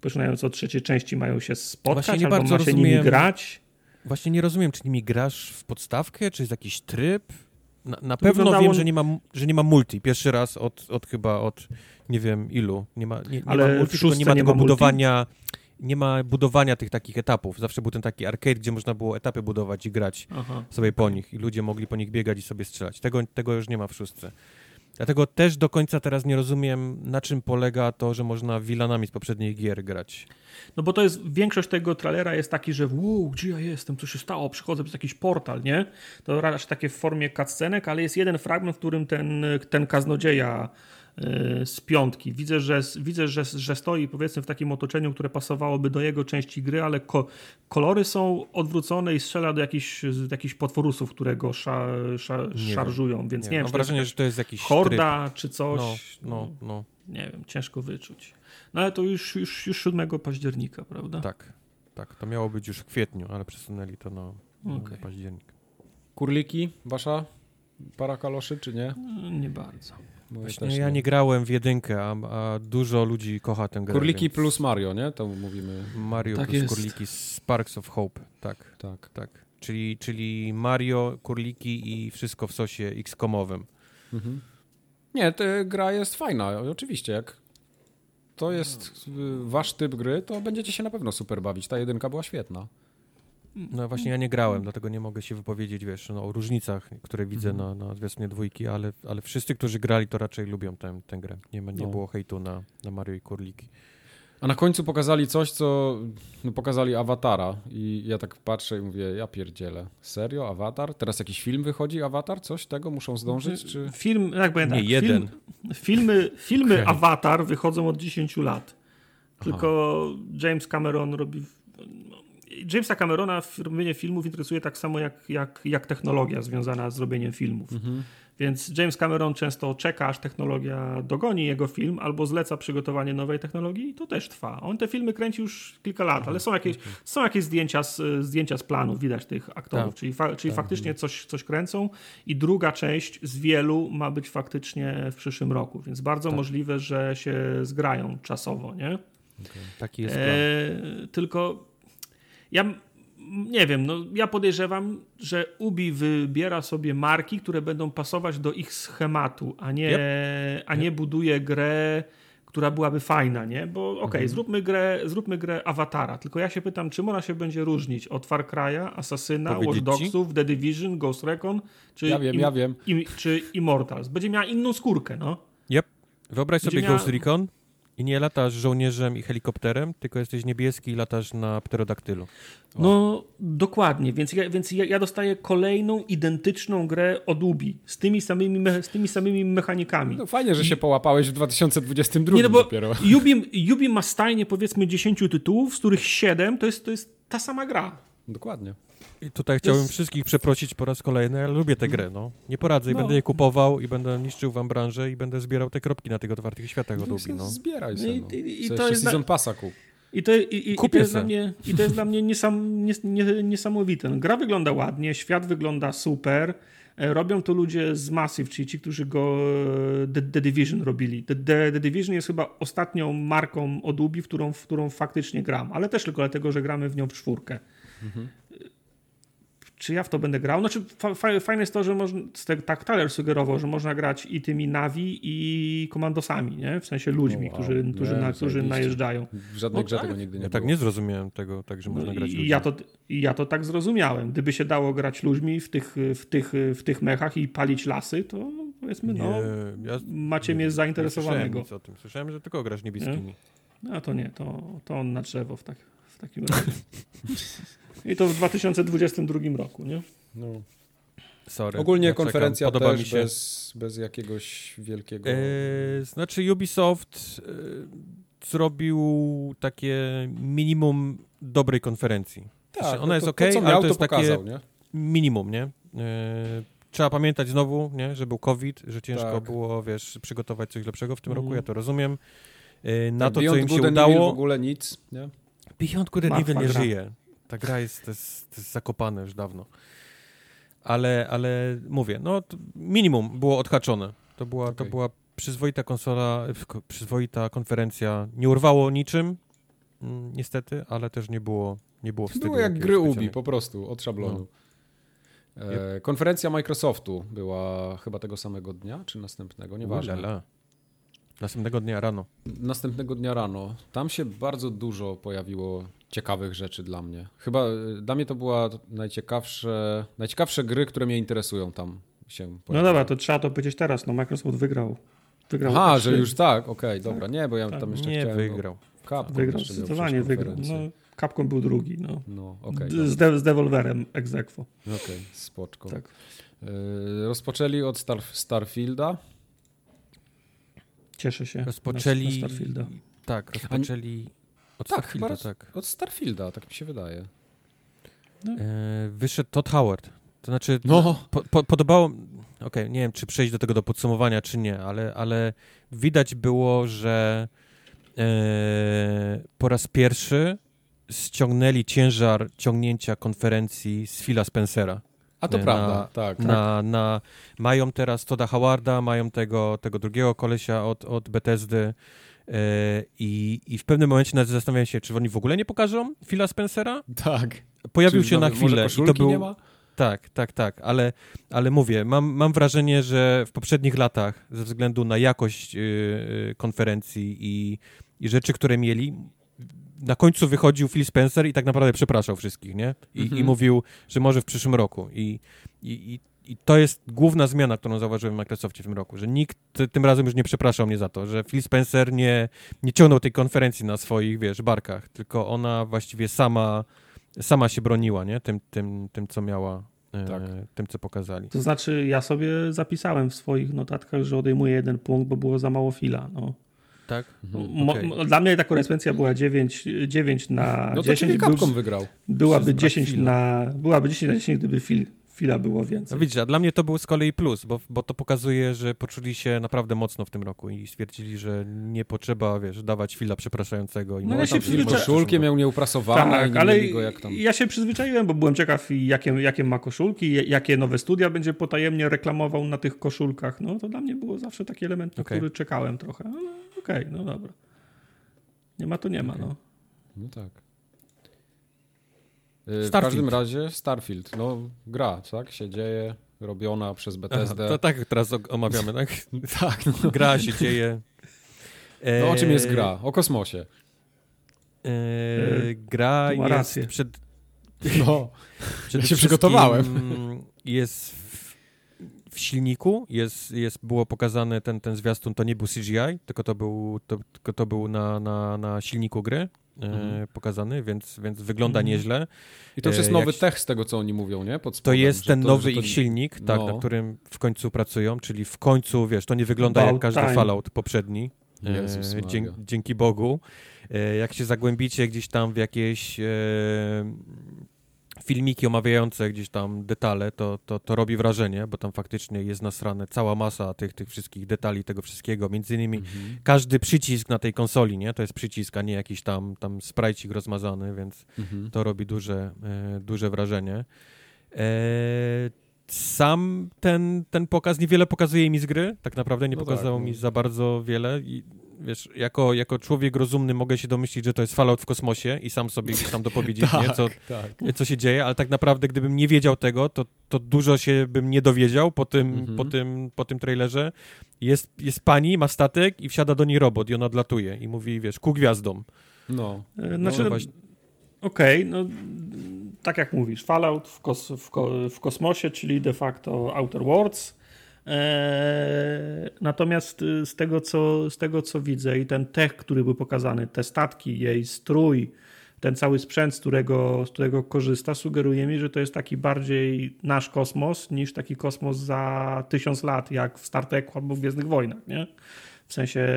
poczynając od trzeciej części, mają się spotkać, albo ma się rozumiem, nimi grać. Właśnie nie rozumiem, czy nimi grasz w podstawkę, czy jest jakiś tryb? Na, na pewno wyglądało... wiem, że nie, ma, że nie ma multi. Pierwszy raz od, od chyba od nie wiem ilu. Nie ma, nie, nie Ale ma multi, nie ma tego budowania. Nie ma budowania tych takich etapów. Zawsze był ten taki arcade, gdzie można było etapy budować i grać Aha. sobie po nich. I ludzie mogli po nich biegać i sobie strzelać. Tego, tego już nie ma w szóstce. Dlatego też do końca teraz nie rozumiem, na czym polega to, że można wilanami z poprzednich gier grać. No bo to jest, większość tego trailera jest taki, że wow, gdzie ja jestem, co się stało, przychodzę przez jakiś portal, nie? To raczej takie w formie cutscenek, ale jest jeden fragment, w którym ten, ten kaznodzieja z piątki. Widzę, że, widzę że, że stoi powiedzmy w takim otoczeniu, które pasowałoby do jego części gry, ale ko kolory są odwrócone i strzela do jakichś, jakichś potworusów, które go sza, sza, szarżują, więc nie, nie wiem. Mam wrażenie, że to jest jakiś horda tryb. czy coś. No, no, no. Nie wiem, ciężko wyczuć. No ale to już, już, już 7 października, prawda? Tak, tak. To miało być już w kwietniu, ale przesunęli to na, okay. październik. Kurliki, wasza para kaloszy, czy nie? No, nie bardzo. Właśnie ja nie grałem w jedynkę, a, a, dużo ludzi kocha tę grę. Kurliki więc... plus Mario, nie? To mówimy. Mario tak plus jest. Kurliki Sparks of Hope, tak. Tak. tak. Czyli, czyli Mario, Kurliki i wszystko w sosie X-komowym. Mhm. Nie, ta gra jest fajna, oczywiście. Jak to jest wasz typ gry, to będziecie się na pewno super bawić. Ta jedynka była świetna. No właśnie ja nie grałem, dlatego nie mogę się wypowiedzieć, wiesz, no, o różnicach, które widzę mhm. na, na zwiastunie dwójki, ale, ale wszyscy, którzy grali, to raczej lubią tę, tę grę. Nie, ma, nie no. było hejtu na, na Mario i Kurliki. A na końcu pokazali coś, co no, pokazali awatara i ja tak patrzę i mówię, ja pierdzielę. Serio? Awatar? Teraz jakiś film wychodzi, awatar? Coś tego muszą zdążyć? Czy... Film, jak. Nie, tak, jeden. Film, filmy filmy okay. awatar wychodzą od 10 lat. Tylko Aha. James Cameron robi Jamesa Camerona robienie filmów interesuje tak samo jak, jak, jak technologia związana z robieniem filmów. Mhm. Więc James Cameron często czeka, aż technologia dogoni jego film, albo zleca przygotowanie nowej technologii i to też trwa. On te filmy kręci już kilka lat, ale są jakieś, są jakieś zdjęcia, z, zdjęcia z planów, widać tych aktorów, tak. czyli, fa, czyli tak. faktycznie coś, coś kręcą i druga część z wielu ma być faktycznie w przyszłym roku, więc bardzo tak. możliwe, że się zgrają czasowo, nie? Okay. Taki jest plan. E, tylko ja nie wiem, no ja podejrzewam, że Ubi wybiera sobie marki, które będą pasować do ich schematu, a nie, yep. a nie yep. buduje grę, która byłaby fajna, nie? Bo okej, okay, mhm. zróbmy, grę, zróbmy grę Awatara, tylko ja się pytam, czym ona się będzie różnić od Far Cry'a, Assassina, Watch Dogsów, The Division, Ghost Recon, czy, ja wiem, im, ja wiem. Im, czy Immortals. Będzie miała inną skórkę, no. Yep. Wyobraź będzie sobie miała... Ghost Recon, i nie latasz żołnierzem i helikopterem, tylko jesteś niebieski i latasz na pterodaktylu. O. No, dokładnie. Więc, ja, więc ja, ja, dostaję kolejną identyczną grę od Ubi z tymi samymi, z tymi samymi mechanikami. No fajnie, że I... się połapałeś w 2022 nie, no bo dopiero. Ubi, Ubi ma stajnie powiedzmy 10 tytułów, z których 7 to jest, to jest ta sama gra. Dokładnie. I tutaj chciałbym jest... wszystkich przeprosić po raz kolejny, ale lubię tę grę, no. Nie poradzę i no. będę je kupował i będę niszczył wam branżę i będę zbierał te kropki na tych otwartych światach od no, Ubi, no. Zbieraj sobie, no. I, i, i to jest Season Passa kup. I to, i, i, to, jest, dla mnie, i to jest dla mnie niesam, nies, nie, niesamowite. No, gra wygląda ładnie, świat wygląda super. E, robią to ludzie z Massive, czyli ci, którzy go e, The, The Division robili. The, The, The, Division jest chyba ostatnią marką od Ubi, w którą, w którą faktycznie gram, ale też tylko dlatego, że gramy w nią w czwórkę. Mhm czy ja w to będę grał? Znaczy, fa fajne jest to, że można, tak Taler sugerował, że można grać i tymi Navi, i komandosami, nie? W sensie ludźmi, wow. którzy, którzy, nie, na, którzy najeżdżają. W żadnej no, grze tak. tego nigdy nie ja było. tak nie zrozumiałem tego, tak, że można no, grać i ja to, ja to tak zrozumiałem. Gdyby się dało grać ludźmi w tych, w tych, w tych mechach i palić lasy, to powiedzmy, no, ja, macie nie, mnie zainteresowanego. Nie słyszałem, słyszałem, że tylko grasz niebieskimi. Nie? No to nie, to, to on na drzewo w, tak, w takim razie. I to w 2022 roku, nie? No. Sorry. Ogólnie ja konferencja Podoba też mi się. Bez, bez jakiegoś wielkiego... Eee, znaczy Ubisoft e, zrobił takie minimum dobrej konferencji. Tak, znaczy, ona no jest ok, ale to jest pokazał, takie nie? minimum, nie? E, trzeba pamiętać znowu, nie, że był COVID, że ciężko tak. było, wiesz, przygotować coś lepszego w tym mm. roku, ja to rozumiem. Na tak, to, co im się udało... w ogóle nic, nie? Beyond Good and Evil nie żyje. Ta gra jest, to jest, to jest zakopane już dawno. Ale, ale mówię, no minimum było odhaczone. To była, okay. to była przyzwoita konsola, przyzwoita konferencja. Nie urwało niczym, mm, niestety, ale też nie było, nie było wstydu. Było jak gry Ubi, po prostu, od szablonu. No. E, konferencja Microsoftu była chyba tego samego dnia, czy następnego, nieważne. Ulala. Następnego dnia rano. Następnego dnia rano. Tam się bardzo dużo pojawiło ciekawych rzeczy dla mnie. Chyba e, dla mnie to była najciekawsze, najciekawsze gry, które mnie interesują tam się pojawiły. No dobra, to trzeba to powiedzieć teraz. No Microsoft wygrał. wygrał Aha, że już tak, okej, okay, dobra. Nie, bo ja tak. tam jeszcze nie chciałem... Wygrał. No, Capcom wygrał, zdecydowanie wygrał. No, Capcom był drugi, no. no okay, z, de z Devolverem ex Okej, okay, spoczko. Tak. Yy, rozpoczęli od Star Starfielda. Cieszę się. Rozpoczęli... Na, na Starfielda. Tak, rozpoczęli... Od tak, Starfielda, tak. Od Starfielda, tak mi się wydaje. No. E, wyszedł Todd Howard. To znaczy, no. po, po, podobało. Okej, okay, nie wiem, czy przejść do tego do podsumowania, czy nie, ale, ale widać było, że e, po raz pierwszy ściągnęli ciężar ciągnięcia konferencji z Phila Spencera. A to na, prawda, tak. Na, tak. Na, mają teraz Toda Howarda, mają tego, tego drugiego kolesia od, od Bethesdy, E, I, I w pewnym momencie nawet zastanawiałem się, czy oni w ogóle nie pokażą Phila Spencera? Tak. Pojawił się na chwilę i to był. Nie ma? Tak, tak, tak, ale, ale mówię, mam, mam wrażenie, że w poprzednich latach, ze względu na jakość yy, konferencji i, i rzeczy, które mieli, na końcu wychodził Phil Spencer i tak naprawdę przepraszał wszystkich, nie? I, -hmm. i mhm. mówił, że może w przyszłym roku. I, i, i to jest główna zmiana, którą zauważyłem w Microsoftie w tym roku, że nikt tym razem już nie przepraszał mnie za to, że Phil Spencer nie, nie ciągnął tej konferencji na swoich, wiesz, barkach, tylko ona właściwie sama, sama się broniła, nie? Tym, tym, tym co miała, e, tak. e, tym, co pokazali. To znaczy, ja sobie zapisałem w swoich notatkach, że odejmuję jeden punkt, bo było za mało fila, no. Tak? Mhm. Okay. Dla mnie ta korespondencja była 9, 9 na no 10. No to Capcom wygrał. Byłaby 10 na, byłaby 10 na 10, gdyby Phil chwila było więcej. No widzisz, a dla mnie to był z kolei plus, bo, bo to pokazuje, że poczuli się naprawdę mocno w tym roku i stwierdzili, że nie potrzeba, wiesz, dawać chwila przepraszającego. I no ja się przyzwyczaiłem. Koszulki miał nieuprasowane tak, ale tam... ja się przyzwyczaiłem, bo byłem ciekaw jakie, jakie ma koszulki, jakie nowe studia będzie potajemnie reklamował na tych koszulkach. No to dla mnie było zawsze taki element, na okay. który czekałem trochę. No, Okej, okay, no dobra. Nie ma to nie ma, okay. no. No tak. Y, w każdym razie Starfield, no gra, tak, się dzieje, robiona przez Bethesdę. Aha, to tak teraz omawiamy, tak? tak. No. Gra się dzieje. No o czym jest gra? O kosmosie. Eee, gra jest rację. przed... No, ja się przygotowałem. Jest w, w, silniku, jest, jest, było pokazane ten, ten zwiastun, to nie był CGI, tylko to był, to, tylko to był na, na, na silniku gry. E, mhm. pokazany, więc, więc wygląda mhm. nieźle. I to już jest e, nowy tech z tego, co oni mówią, nie? Spodem, to jest ten to, nowy to... ich silnik, tak, no. na którym w końcu pracują, czyli w końcu, wiesz, to nie wygląda About jak każdy time. Fallout poprzedni. Jezus e, dzięki, dzięki Bogu. E, jak się zagłębicie gdzieś tam w jakieś e, filmiki omawiające gdzieś tam detale, to, to, to robi wrażenie, bo tam faktycznie jest nasrane cała masa tych, tych wszystkich detali, tego wszystkiego. Między innymi mhm. każdy przycisk na tej konsoli, nie? To jest przycisk, a nie jakiś tam, tam sprajcik rozmazany, więc mhm. to robi duże, e, duże wrażenie. E, sam ten, ten pokaz niewiele pokazuje mi z gry, tak naprawdę nie no pokazał tak, no. mi za bardzo wiele i wiesz, jako, jako człowiek rozumny mogę się domyślić, że to jest Fallout w kosmosie i sam sobie gdzieś tam dopowiedzieć, tak, nie, co, tak. co się dzieje, ale tak naprawdę gdybym nie wiedział tego, to, to dużo się bym nie dowiedział po tym, Mhm. po tym, po tym trailerze. Jest, jest pani, ma statek i wsiada do niej robot i on odlatuje i mówi, wiesz, ku gwiazdom. No. E, No, Znaczy, właśnie, okej, no tak jak mówisz, Fallout w, kos, w, ko, w kosmosie, czyli de facto Outer Worlds. Eee, natomiast y, z tego, co, z tego, co widzę i ten tech, który był pokazany, te statki, jej strój, ten cały sprzęt, z którego, z którego korzysta, sugeruje mi, że to jest taki bardziej nasz kosmos niż taki kosmos za tysiąc lat, jak w Star Treku albo w Gwiezdnych Wojnach, nie? W sensie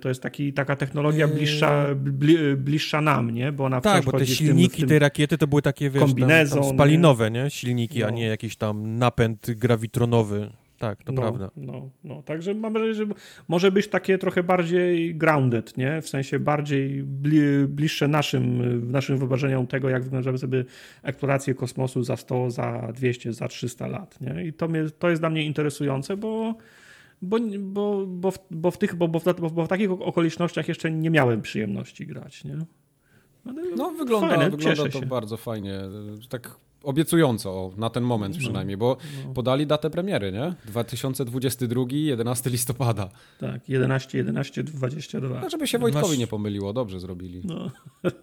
to jest taki, taka technologia bliższa, bli, bliższa nam, nie? Bo ona tak, bo te chodzi w tym- silniki w tym, tej rakiety to były takie, wiesz, tam, tam spalinowe, nie? Silniki, a No. nie jakiś tam napęd grawitronowy. Tak, to no, prawda. No, no, także mam wrażenie, że może być takie trochę bardziej grounded, nie? W sensie bardziej bli, bliższe naszym, naszym wyobrażeniom tego, jak wyglądały sobie eksploracje kosmosu za 100, za 200, za 300 lat, nie? I to, mnie, to jest dla mnie interesujące, bo bo, bo, bo, w, bo, w tych, bo, bo, w, bo w takich okolicznościach jeszcze nie miałem przyjemności grać, nie? Ale No wygląda, fajne, wygląda to się. bardzo fajnie. Tak obiecująco, o, na ten moment No. przynajmniej, bo No. podali datę premiery, nie? 2022, 11 listopada. Tak, 11, 11, 22. No, żeby się Wojtkowi Masz- nie pomyliło, dobrze zrobili. No.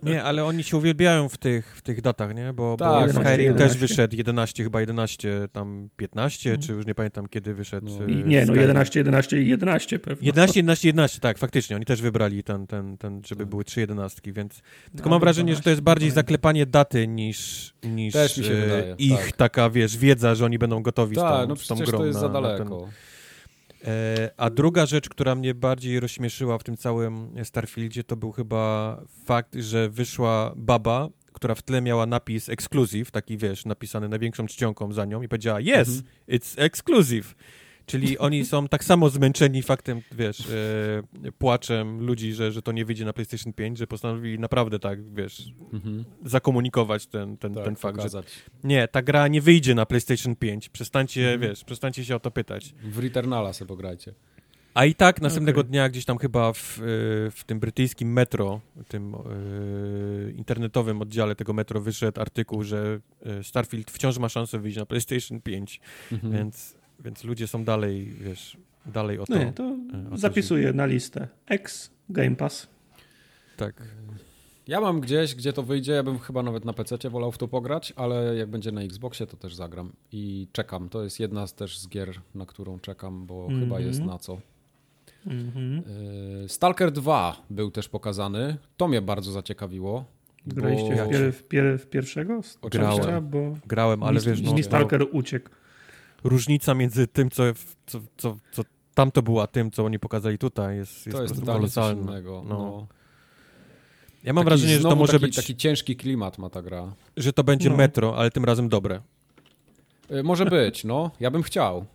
Nie, ale oni się uwielbiają w tych, w tych datach, nie? Bo, Tak, bo 11, Skyrim 11. też wyszedł 11, chyba 11, tam 15, Mm. czy już nie pamiętam kiedy wyszedł. No. e, I, nie, no Skyrim. 11, 11 i 11 pewnie. 11, 11, 11, tak, faktycznie. Oni też wybrali ten, ten, ten żeby Tak. były trzy jedenastki, więc... Tylko No, mam wrażenie, że to jest 12, bardziej zaklepanie daty niż, niż Też mi się e, wydaje, ich tak. taka, wiesz, wiedza, że oni będą gotowi z tą, Tak, no z tą grą. to jest na, za na ten- daleko. E, a druga rzecz, która mnie bardziej rozśmieszyła w tym całym Starfieldzie, to był chyba fakt, że wyszła baba, która w tle miała napis exclusive, taki wiesz, napisany największą czcionką za nią i powiedziała yes, Mhm. it's exclusive. Czyli oni są tak samo zmęczeni faktem, wiesz, e, płaczem ludzi, że, że to nie wyjdzie na PlayStation 5, że postanowili naprawdę tak, wiesz, Mhm. zakomunikować ten, ten, Tak, ten fakt, że pokazać. nie, ta gra nie wyjdzie na PlayStation 5. Przestańcie, Mhm. wiesz, przestańcie się o to pytać. W Returnala sobie pograjcie. A i tak następnego Okej. dnia gdzieś tam chyba w, y, w tym brytyjskim metro, tym y, internetowym oddziale tego metro wyszedł artykuł, że y, Starfield wciąż ma szansę wyjść na PlayStation 5, Mhm. więc, więc ludzie są dalej, wiesz, dalej o to. No nie, to o to zapisuję na listę. X Game Pass. Tak. Ja mam gdzieś, gdzie to wyjdzie, ja bym chyba nawet na PC wolał w to pograć, ale jak będzie na Xboxie, to też zagram. I czekam. To jest jedna z też z gier, na którą czekam, bo Mhm. chyba jest na co. Mhm. Yy, Stalker 2 był też pokazany. To mnie bardzo zaciekawiło. Graliście bo- w, pier, w, pier, w pierwszego? Oczywiście. Grałem, bo Grałem, ale wiesz, no, mi to Stalker uciekł. Różnica między tym, co, co, co, co tamto było, a tym, co oni pokazali tutaj jest, jest To jest innego. No. No. Ja mam Taki- wrażenie, że to może taki, być, Taki ciężki klimat ma ta gra. że to będzie No. metro, ale tym razem dobre. Yy, może być, no. Ja bym chciał.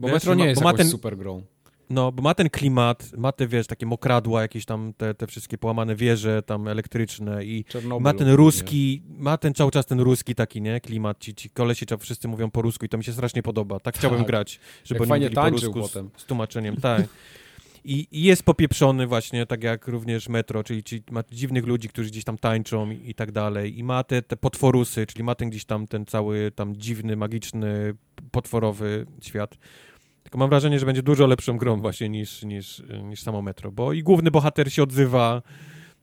Bo Wiesz, Metro nie ma- jest ma ten- super grą. No, bo ma ten klimat, ma te, wiesz, takie mokradła, jakieś tam te, te wszystkie połamane wieże tam elektryczne i Czernobyl ma ten ruski, ma ten cały czas ten ruski taki, nie, klimat, ci, ci kolesi wszyscy mówią po rusku i to mi się strasznie podoba. Tak chciałbym Tak. grać, żeby Jak oni po rusku potem. z, z tłumaczeniem, tak. I, I jest popieprzony właśnie, tak jak również Metro, czyli, czyli ma dziwnych ludzi, którzy gdzieś tam tańczą i, i tak dalej. I ma te, te potworusy, czyli ma ten gdzieś tam ten cały tam dziwny, magiczny, potworowy świat. Tylko mam wrażenie, że będzie dużo lepszą grą właśnie niż, niż, niż samo Metro, bo i główny bohater się odzywa,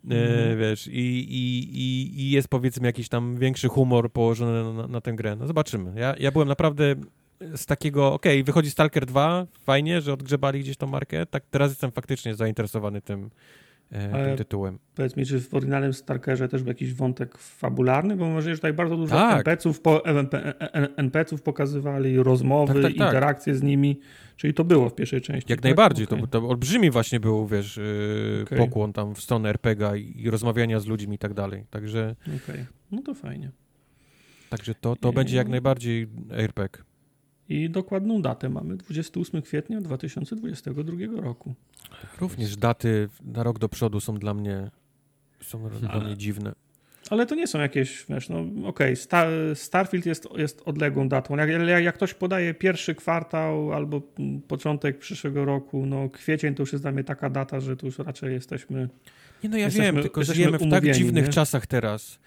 Mhm. wiesz, i, i, i, i jest powiedzmy jakiś tam większy humor położony na, na, tę grę. No zobaczymy. Ja, ja byłem naprawdę z takiego, okej, wychodzi Stalker 2, fajnie, że odgrzebali gdzieś tą markę, tak teraz jestem faktycznie zainteresowany tym, Ale- tym tytułem. Powiedz mi, czy w oryginalnym Stalkerze też był jakiś wątek fabularny? Bo wrażenie, że tutaj bardzo dużo Tak. NPC-ów, po, NP, NPC-ów pokazywali, rozmowy, Tak, tak, tak. interakcje z nimi. Czyli to było w pierwszej części. Jak tak? najbardziej, Okej. to, to olbrzymi właśnie był, wiesz, Okej. pokłon tam w stronę RPGa i, i rozmawiania z ludźmi i tak dalej. Także, Okej. No to fajnie. także to, to I- będzie jak najbardziej RPG. I dokładną datę mamy 28 kwietnia 2022 roku. Również daty na rok do przodu są dla mnie są dla Ale- mnie dziwne. Ale to nie są jakieś, wiesz, no okej, okay, Star, Starfield jest, jest odległą datą. Jak, jak, jak, ktoś podaje pierwszy kwartał albo początek przyszłego roku, no kwiecień to już jest dla mnie taka data, że tu już raczej jesteśmy... Nie no ja wiem, tylko żyjemy w tak dziwnych nie? czasach teraz.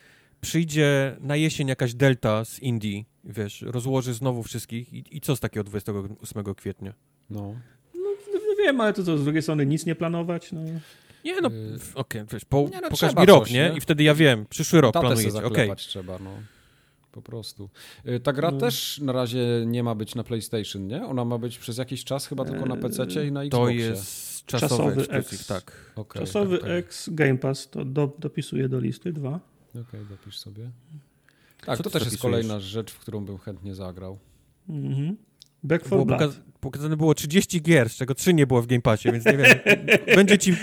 Przyjdzie na jesień jakaś delta z Indii, wiesz, rozłoży znowu wszystkich i, i co z takiego 28 kwietnia? No. No, no wiem, ale to co, z drugiej strony nic nie planować, no... Nie, no, y, okej, okay, po, nie, no, pokaż mi rok, coś, nie? I wtedy ja wiem, przyszły rok Datę planujecie, okej. Okay. trzeba, no. Po prostu. Y, ta gra no. też na razie nie ma być na PlayStation, nie? Ona ma być przez jakiś czas chyba tylko na PC i na Xboxie. To jest czasowy, czasowy X, tak. Okay, czasowy okay. X Game Pass, to do, dopisuję do listy, dwa. Okej, okay, dopisz sobie. Tak, Co to też jest kolejna rzecz, w którą bym chętnie zagrał. Mhm. Back for było pokazane było 30 gier, z czego 3 nie było w Game Passie, więc nie wiem. będzie ci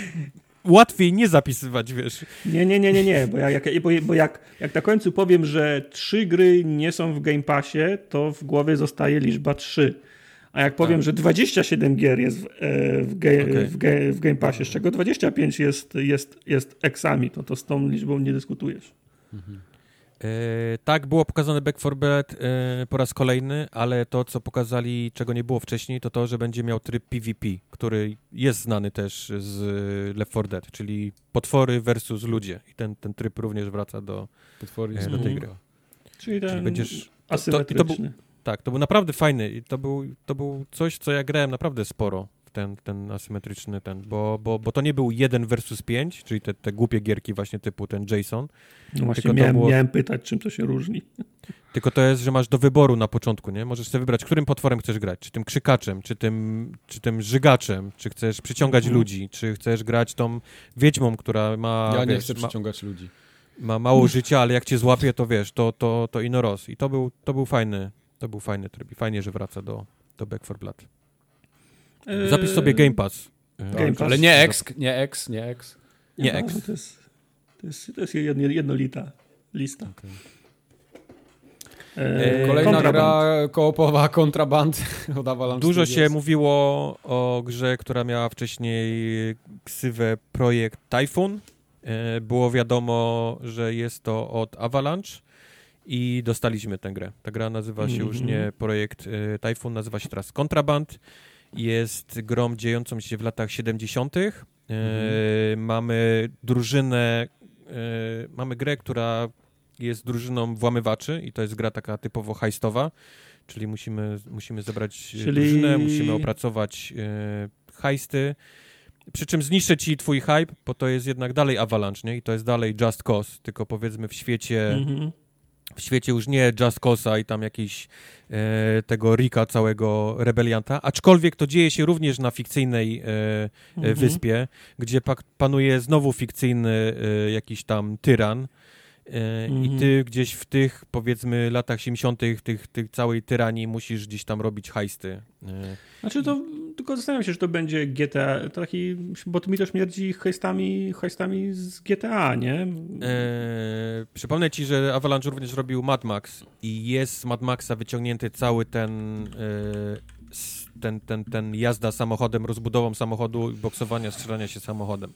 łatwiej nie zapisywać, wiesz. Nie, nie, nie, nie, nie, bo, jak, bo, bo jak, jak na końcu powiem, że trzy gry nie są w Game Passie, to w głowie zostaje liczba 3. A jak powiem, tak. że 27 gier jest w, e, w, ge, okay. w, ge, w Game Passie, z czego 25 jest, jest, jest eksami, to, to z tą liczbą nie dyskutujesz. Mhm. E, tak, było pokazane Back 4 Blood e, po raz kolejny, ale to, co pokazali, czego nie było wcześniej, to to, że będzie miał tryb PvP, który jest znany też z Left 4 Dead, czyli potwory versus ludzie. I ten, ten tryb również wraca do, potwory e, do tej gry. Czyli ten czyli będziesz, asymetryczny. To, to był, tak, to był naprawdę fajny i to był, to był coś, co ja grałem naprawdę sporo ten, ten asymetryczny ten, bo, bo, bo to nie był jeden versus 5, czyli te, te głupie gierki właśnie typu ten Jason. No właśnie miałem, było... miałem pytać, czym to się różni. Tylko to jest, że masz do wyboru na początku, nie? Możesz sobie wybrać, którym potworem chcesz grać. Czy tym krzykaczem, czy tym, czy tym żygaczem, czy chcesz przyciągać mhm. ludzi, czy chcesz grać tą wiedźmą, która ma... Ja nie wiesz, chcę przyciągać ma, ludzi. Ma mało życia, ale jak cię złapie, to wiesz, to, to, to ino roz. I to był, to był fajny, to był fajny tryb. I fajnie, że wraca do, do Back 4 Blood. Yy, Zapisz sobie Game Pass. Game Pass. Ale nie X, nie X, nie X. Nie, X. No, to jest, to jest, to jest jednolita lista. Okay. E, Kolejna kontraband. gra koopowa Kontraband od Avalanche Dużo się mówiło o grze, która miała wcześniej ksywę projekt Typhoon. Było wiadomo, że jest to od Avalanche i dostaliśmy tę grę. Ta gra nazywa się mm -hmm. już mhm. nie projekt e, Typhoon, nazywa się teraz Kontraband jest grą dziejącą się w latach 70. E, mhm. mamy drużynę, e, mamy grę, która jest drużyną włamywaczy i to jest gra taka typowo hajstowa, czyli musimy, musimy zebrać czyli... drużynę, musimy opracować e, hajsty, przy czym zniszczę ci twój hype, bo to jest jednak dalej Avalanche, nie? I to jest dalej Just Cause, tylko powiedzmy w świecie mhm w świecie już nie Just Cause'a i tam jakiś e, tego Rika całego rebelianta, aczkolwiek to dzieje się również na fikcyjnej e, e mhm. wyspie, gdzie pa panuje znowu fikcyjny e, jakiś tam tyran, i mhm. ty gdzieś w tych, powiedzmy, latach 70., tych, tych całej tyranii musisz gdzieś tam robić hajsty. E, znaczy to, tylko zastanawiam się, że to będzie GTA, taki, bo to mi to śmierdzi hajstami, hajstami z GTA, nie? E, przypomnę ci, że Avalanche również robił Mad Max i jest z Mad Maxa wyciągnięty cały ten, e, ten, ten, ten jazda samochodem, rozbudową samochodu, boksowania, strzelania się samochodem.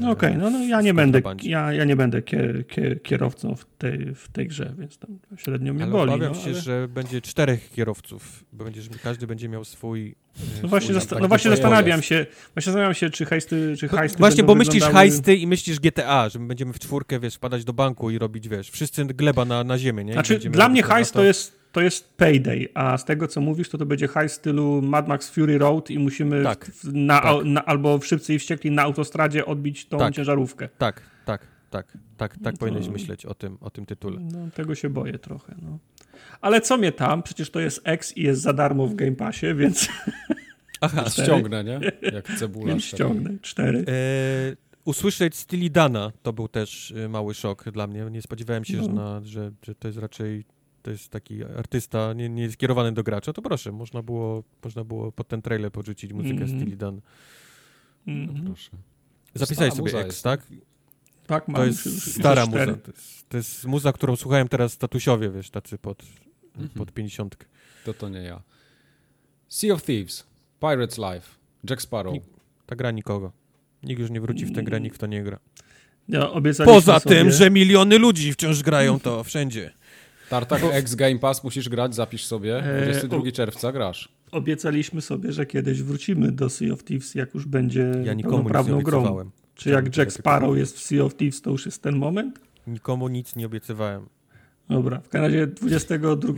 No okej, okay, no, no, ja, nie będę, ja, ja nie będę kier, kier, kierowcą w tej, w tej grze, więc tam średnio mnie ale boli. Obawiam no, się, ale... że będzie czterech kierowców, bo będziesz, każdy będzie miał swój. No właśnie, zasta no właśnie zastanawiam się, właśnie zastanawiam się, czy hajsty, czy hajsty Właśnie, bo myślisz wyglądały... hajsty i myślisz GTA, że my będziemy w czwórkę, wiesz, wpadać do banku i robić, wiesz, wszyscy gleba na, na ziemię, nie? Znaczy, dla mnie hajst to jest to jest Payday, a z tego co mówisz, to to będzie high stylu Mad Max Fury Road i musimy tak, w, na, tak. na, albo w Szybcy i Wściekli na autostradzie odbić tą tak, ciężarówkę. Tak, tak, tak, tak, tak to, powinieneś myśleć o tym, o tym tytule. No, tego się boję trochę, no. Ale co mnie tam? Przecież to jest X i jest za darmo w Game Passie, więc... Aha, ściągnę, nie? Jak cebula. Więc ściągnę, cztery. E, usłyszeć Steely Dana to był też e, mały szok dla mnie. Nie spodziewałem się, no. że, na, że, że to jest raczej to jest taki artysta nie, nie skierowany do gracza, to proszę, można było, można było pod ten trailer podrzucić muzykę mm -hmm. Steely Dan. Mm -hmm. no, proszę. Zapisałeś sobie X, jest. tak? Tak, mam. To jest stara muza. To jest, to jest, muza, którą słuchałem teraz statusiowie, wiesz, tacy pod, -hmm. pod 50. To to nie ja. Sea of Thieves, Pirates Life, Jack Sparrow. ta gra nikogo. Nikt już nie wróci w tę grę, nikt to nie gra. Ja Poza sobie, tym, że miliony ludzi wciąż grają to wszędzie. Tartak X Game Pass musisz grać, zapisz sobie. Eee, 22 o- czerwca grasz. obiecaliśmy sobie, że kiedyś wrócimy do Sea of Thieves, jak już będzie Ja nikomu nic nie pełnoprawną grą. Czy jak Jack Sparrow jest w Sea of Thieves, to już jest ten moment? Nikomu nic nie obiecywałem. Dobra, w każdym razie 22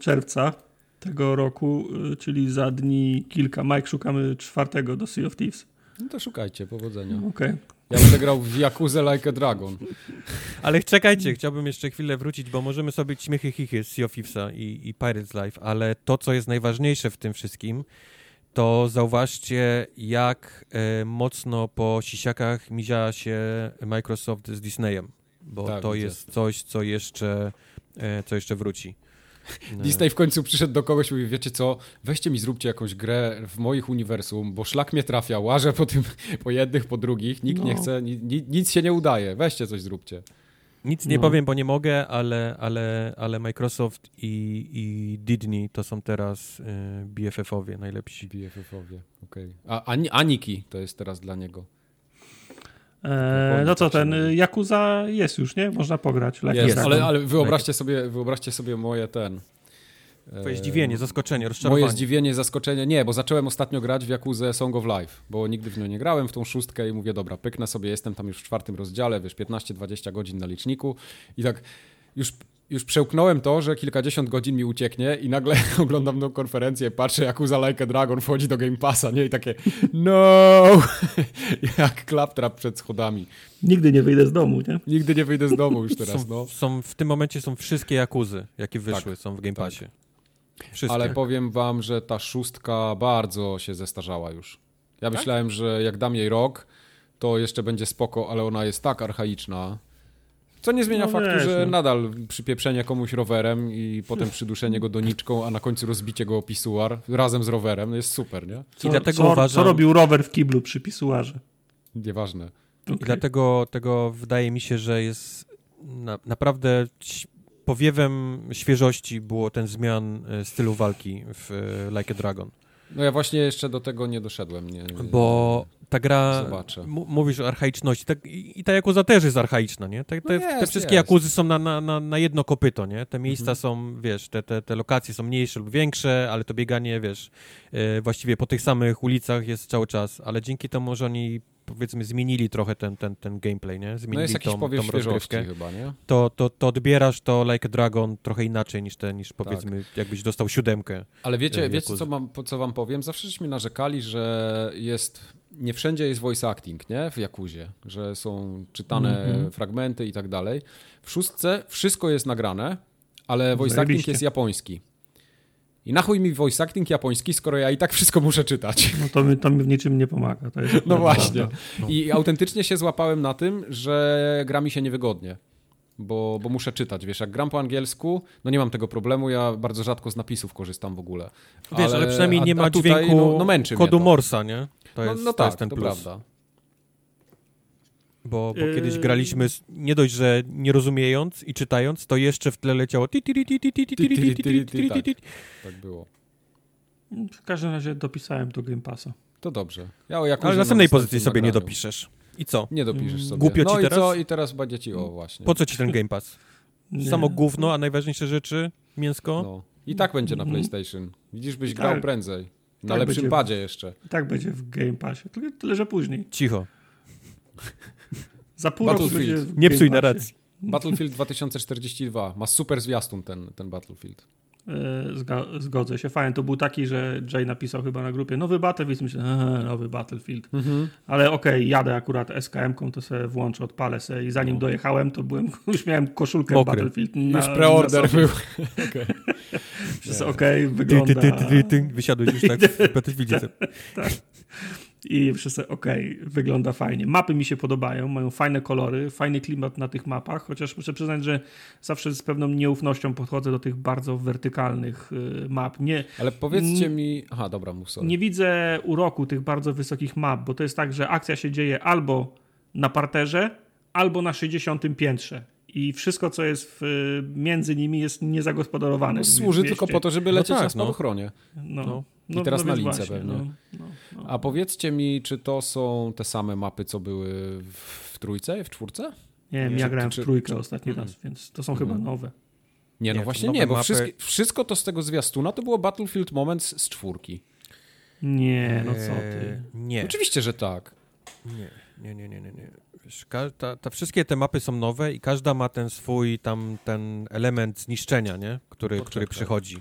czerwca tego roku, y, czyli za dni kilka. Mike, szukamy czwartego do Sea of Thieves. No to szukajcie, powodzenia. Okej. Ja będę grał w Yakuza Like a Dragon. Ale czekajcie, chciałbym jeszcze chwilę wrócić, bo możemy sobie śmiechy chichy z Sea of Thievesa i, i Pirates Life, ale to, co jest najważniejsze w tym wszystkim, to zauważcie, jak e, mocno po sisiakach mizia się Microsoft z Disneyem, bo Tak, to jest coś, co jeszcze, e, co jeszcze wróci. Disney w końcu przyszedł do kogoś i mówi, wiecie co, weźcie mi zróbcie jakąś grę w moich uniwersum, bo szlak mnie trafia, łażę po tym, po jednych, po drugich, nikt nie No. chce, ni, ni, nic się nie udaje, weźcie coś zróbcie. Nic nie No. powiem, bo nie mogę, ale, ale, ale Microsoft i, i Disney to są teraz e, BFF-owie najlepsi. BFF-owie, okej. A Ani, Aniki to jest teraz dla niego. Eee, no co, ten y, Yakuza jest już, nie? Można pograć. Jest, a ale, ale wyobraźcie, sobie, wyobraźcie sobie moje ten... Twoje zdziwienie, zaskoczenie, rozczarowanie. Moje zdziwienie, zaskoczenie. Nie, bo zacząłem ostatnio grać w Jakuzę Song of Life, bo nigdy w nią nie grałem, w tą szóstkę i mówię, dobra, pyknę sobie, jestem tam już w czwartym rozdziale, wiesz, 15-20 godzin na liczniku i tak już, już przełknąłem to, że kilkadziesiąt godzin mi ucieknie i nagle oglądam tą konferencję, patrzę, Yakuza Like a Dragon wchodzi do Game Passa, nie? I takie, no! Jak klaptrap przed schodami. Nigdy nie wyjdę z domu, nie? Nigdy nie wyjdę z domu już teraz, są, no. są, w tym momencie są wszystkie Jakuzy, jakie wyszły, są w Game tak. Wszystkie. Ale powiem wam, że ta szóstka bardzo się zestarzała już. Ja Tak? myślałem, że jak dam jej rok, to jeszcze będzie spoko, ale ona jest tak archaiczna. Co nie zmienia No faktu, wiesz, że no. nadal przypieprzenie komuś rowerem i potem przyduszenie go doniczką, a na końcu rozbicie go o pisuar razem z rowerem, no jest super, nie? Co, dlatego co, uważam- co robił rower w kiblu przy pisuarze? Nieważne. I Okej. dlatego tego wydaje mi się, że jest na, naprawdę powiewem świeżości było ten zmian e, stylu walki w e, Like a Dragon. No ja właśnie jeszcze do tego nie doszedłem. Nie, Bo ta gra, mówisz o archaiczności, tak, i, i ta Jakuza też jest archaiczna, nie? Te, te, No te jest, wszystkie jest. Jakuzy są na, na, na, na jedno kopyto, nie? Te miejsca Mhm. są, wiesz, te, te, te lokacje są mniejsze lub większe, ale to bieganie, wiesz, e, właściwie po tych samych ulicach jest cały czas, ale dzięki temu, że oni powiedzmy zmienili trochę ten, ten, ten gameplay, nie? Zmienili No jest jakiś tą, powiew tą rozgrywkę. chyba, nie? to, to, to odbierasz to Like Dragon trochę inaczej niż te, niż powiedzmy, jakbyś dostał siódemkę. Ale wiecie, e, wiecie co, mam, co wam powiem? Zawsze żeśmy narzekali, że jest... Nie wszędzie jest voice acting, nie? W Jakuzie. Że są czytane Mhm. fragmenty i tak dalej. W szóstce wszystko jest nagrane, ale voice acting jest japoński. I na chuj mi voice acting japoński, skoro ja i tak wszystko muszę czytać. No to mi, to mi w niczym nie pomaga. To jest No właśnie. No. I autentycznie się złapałem na tym, że gra mi się niewygodnie. Bo, bo muszę czytać, wiesz, jak gram po angielsku, no nie mam tego problemu, ja bardzo rzadko z napisów korzystam w ogóle. Wiesz, ale, przynajmniej a- nie ma a tutaj, dźwięku no, no męczy kodu. Morsa, nie? To No, jest, no to tak, jest ten to plus. prawda. Bo, bo yy... kiedyś graliśmy, nie dość, że nie rozumiejąc i czytając, to jeszcze w tle leciało. Tak było. W każdym razie dopisałem do Game Passa. To dobrze. Ja o Ale następnej pozycji sobie nagraniu. nie dopiszesz. I co? Nie dopiszesz sobie. Głupio no ci teraz? i co? I teraz będzie ci o właśnie. Po co ci ten Game Pass? Samo gówno, a najważniejsze rzeczy? Mięsko? No. I tak będzie na PlayStation. Widzisz, byś grał tak. prędzej. Na tak lepszym będzie, padzie jeszcze. Tak będzie w Game Passie. Tyle, tyle że później. Cicho. Za pół roku będzie Nie psuj narracji. Battlefield 2042. Ma super zwiastun ten, ten Battlefield. E, zgodzę się. Fajnie to był taki, że Jay napisał chyba na grupie nowy Battlefield. Myślę, "Eee, nowy Battlefield. Ale okej, jadę akurat SKM-ką, to sobie włączę, odpalę sobie i zanim No. dojechałem, to byłem, już miałem koszulkę Mokry. Battlefield. Na, Już preorder był. Okej, Ty, ty, wygląda... ty, ty, ty, ty. Wysiadłeś już tak w Battlefieldzie. I wszyscy, okej, wygląda fajnie. Mapy mi się podobają, mają fajne kolory, fajny klimat na tych mapach, chociaż muszę przyznać, że zawsze z pewną nieufnością podchodzę do tych bardzo wertykalnych y, map. Nie, Ale powiedzcie mi... Aha, dobra, mów sobie. nie widzę uroku tych bardzo wysokich map, bo to jest tak, że akcja się dzieje albo na parterze, albo na 60 piętrze. I wszystko, co jest w, między nimi, jest niezagospodarowane. No, służy tylko po to, żeby No lecieć tak, na no. spadochronie. No, No. I teraz na więc lince właśnie, pewnie. No, no. No. A powiedzcie mi, czy to są te same mapy, co były w, trójce, w czwórce? Nie wiem, Czy- ja grałem czy- w trójkę czy- ostatni Mhm. raz, więc to są Mhm. chyba nowe. Nie, no Nie, właśnie nie, bo mapy- wszystko to z tego zwiastuna to było Battlefield Moments z czwórki. Nie, no co Eee, ty. Nie. Oczywiście, że tak. Nie, nie, nie, nie, nie. nie. Ta, ta, wszystkie te mapy są nowe i każda ma ten swój tam ten element zniszczenia, nie? Który, który przychodzi.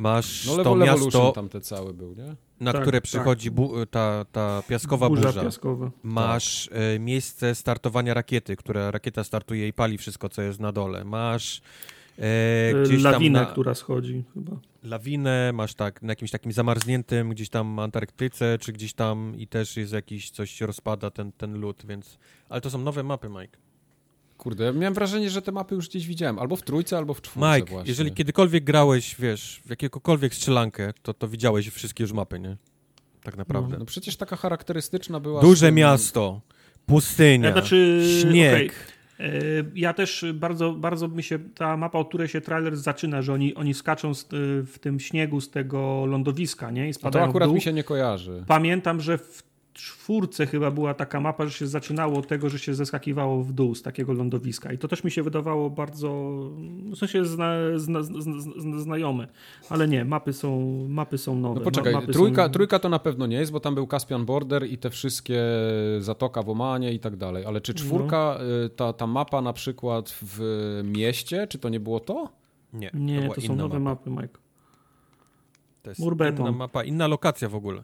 Masz No to miasto, tam te cały był, nie? na Tak, które tak. przychodzi bu- ta, ta piaskowa burza. Burza piaskowa. Masz e, miejsce startowania rakiety, która rakieta startuje i pali wszystko, co jest na dole. Masz e, gdzieś Lawinę, tam na, która schodzi chyba. lawinę, masz tak na jakimś takim zamarzniętym gdzieś tam Antarktyce, czy gdzieś tam i też jest jakiś, coś się rozpada, ten, ten lód, więc... Ale to są nowe mapy, Mike. Kurde, ja miałem wrażenie, że te mapy już gdzieś widziałem. Albo w trójce, albo w czwórce Mike, właśnie. jeżeli kiedykolwiek grałeś, wiesz, w jakiegokolwiek strzelankę, to, to widziałeś wszystkie już mapy, nie? Tak naprawdę. No przecież taka charakterystyczna była... Duże miasto, pustynia, Ja, znaczy, śnieg. okej. E, Ja też bardzo, bardzo mi się ta mapa, od której się trailer zaczyna, że oni, oni skaczą z, w tym śniegu z tego lądowiska, nie? I A to spadają w akurat dół. mi się nie kojarzy. Pamiętam, że w czwórce chyba była taka mapa, że się zaczynało od tego, że się zeskakiwało w dół z takiego lądowiska. I to też mi się wydawało bardzo, w sensie zna, zna, zna, zna, znajome. Ale nie, mapy są, mapy są nowe. No poczekaj, Ma- mapy trójka, są... trójka to na pewno nie jest, bo tam był Caspian Border i te wszystkie Zatoka w Omanie i tak dalej. Ale czy czwórka, No. ta, ta mapa na przykład w mieście, czy to nie było to? Nie, Nie, była to są nowe mapa. mapy, Mike. To jest Murbeton. inna mapa, inna lokacja w ogóle.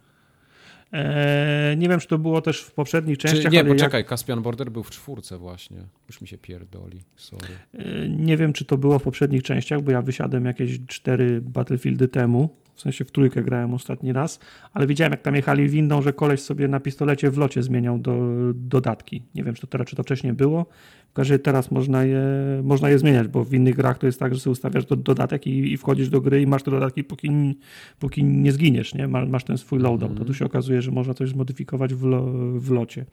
Eee, nie wiem, czy to było też w poprzednich częściach, Czy, nie, ale poczekaj, Caspian Border był w czwórce właśnie. Już mi się pierdoli, sorry. jak, e, nie wiem, czy to było w poprzednich częściach, bo ja wysiadłem jakieś cztery Battlefieldy temu, w sensie w trójkę grałem ostatni raz, ale widziałem, jak tam jechali windą, że koleś sobie na pistolecie w locie zmieniał do, dodatki. Nie wiem, czy to teraz, czy to wcześniej było. W każdym razie teraz można je, można je zmieniać, bo w innych grach to jest tak, że sobie ustawiasz do, dodatek i, i wchodzisz do gry i masz te dodatki, póki, póki nie zginiesz, nie? Ma- Masz ten swój loadout. To tu się okazuje, że można coś zmodyfikować w, lo, w locie.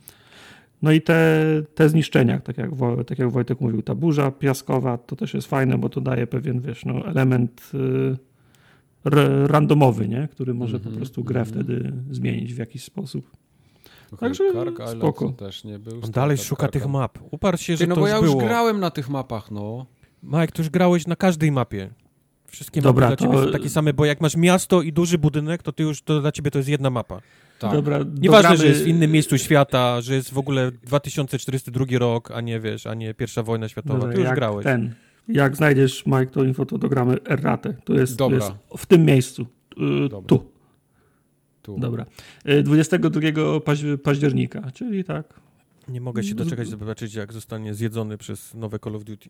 No i te, te zniszczenia, tak jak, tak jak Wojtek mówił, ta burza piaskowa to też jest fajne, bo to daje pewien, wiesz, no, element y, r- randomowy, nie? który może po Mhm, prostu grę mhm. wtedy zmienić w jakiś sposób. Także Island spoko. też nie był. On dalej Startup szuka Carga- tych map. Uparł się, Ty, że no to bo już ja już było. grałem na tych mapach, no. Mike, to już grałeś na każdej mapie. Wszystkie Dobra, mapy dla ciebie to- są takie same, bo jak masz miasto i duży budynek, to ty już, to dla ciebie to jest jedna mapa. Tak. Dobra, Nieważne, dogramy- że jest w innym miejscu świata, że jest w ogóle 2402 rok, a nie wiesz, a nie pierwsza wojna światowa. Dobra, Ty już grałeś. Ten, jak znajdziesz, Mike, to info, to dogramy erratę. To jest, to jest w tym miejscu. Y. Tu. Tu. Dobra. Y, 22 paź- października, czyli tak. Nie mogę się doczekać, żeby zobaczyć, jak zostanie zjedzony przez nowe Call of Duty.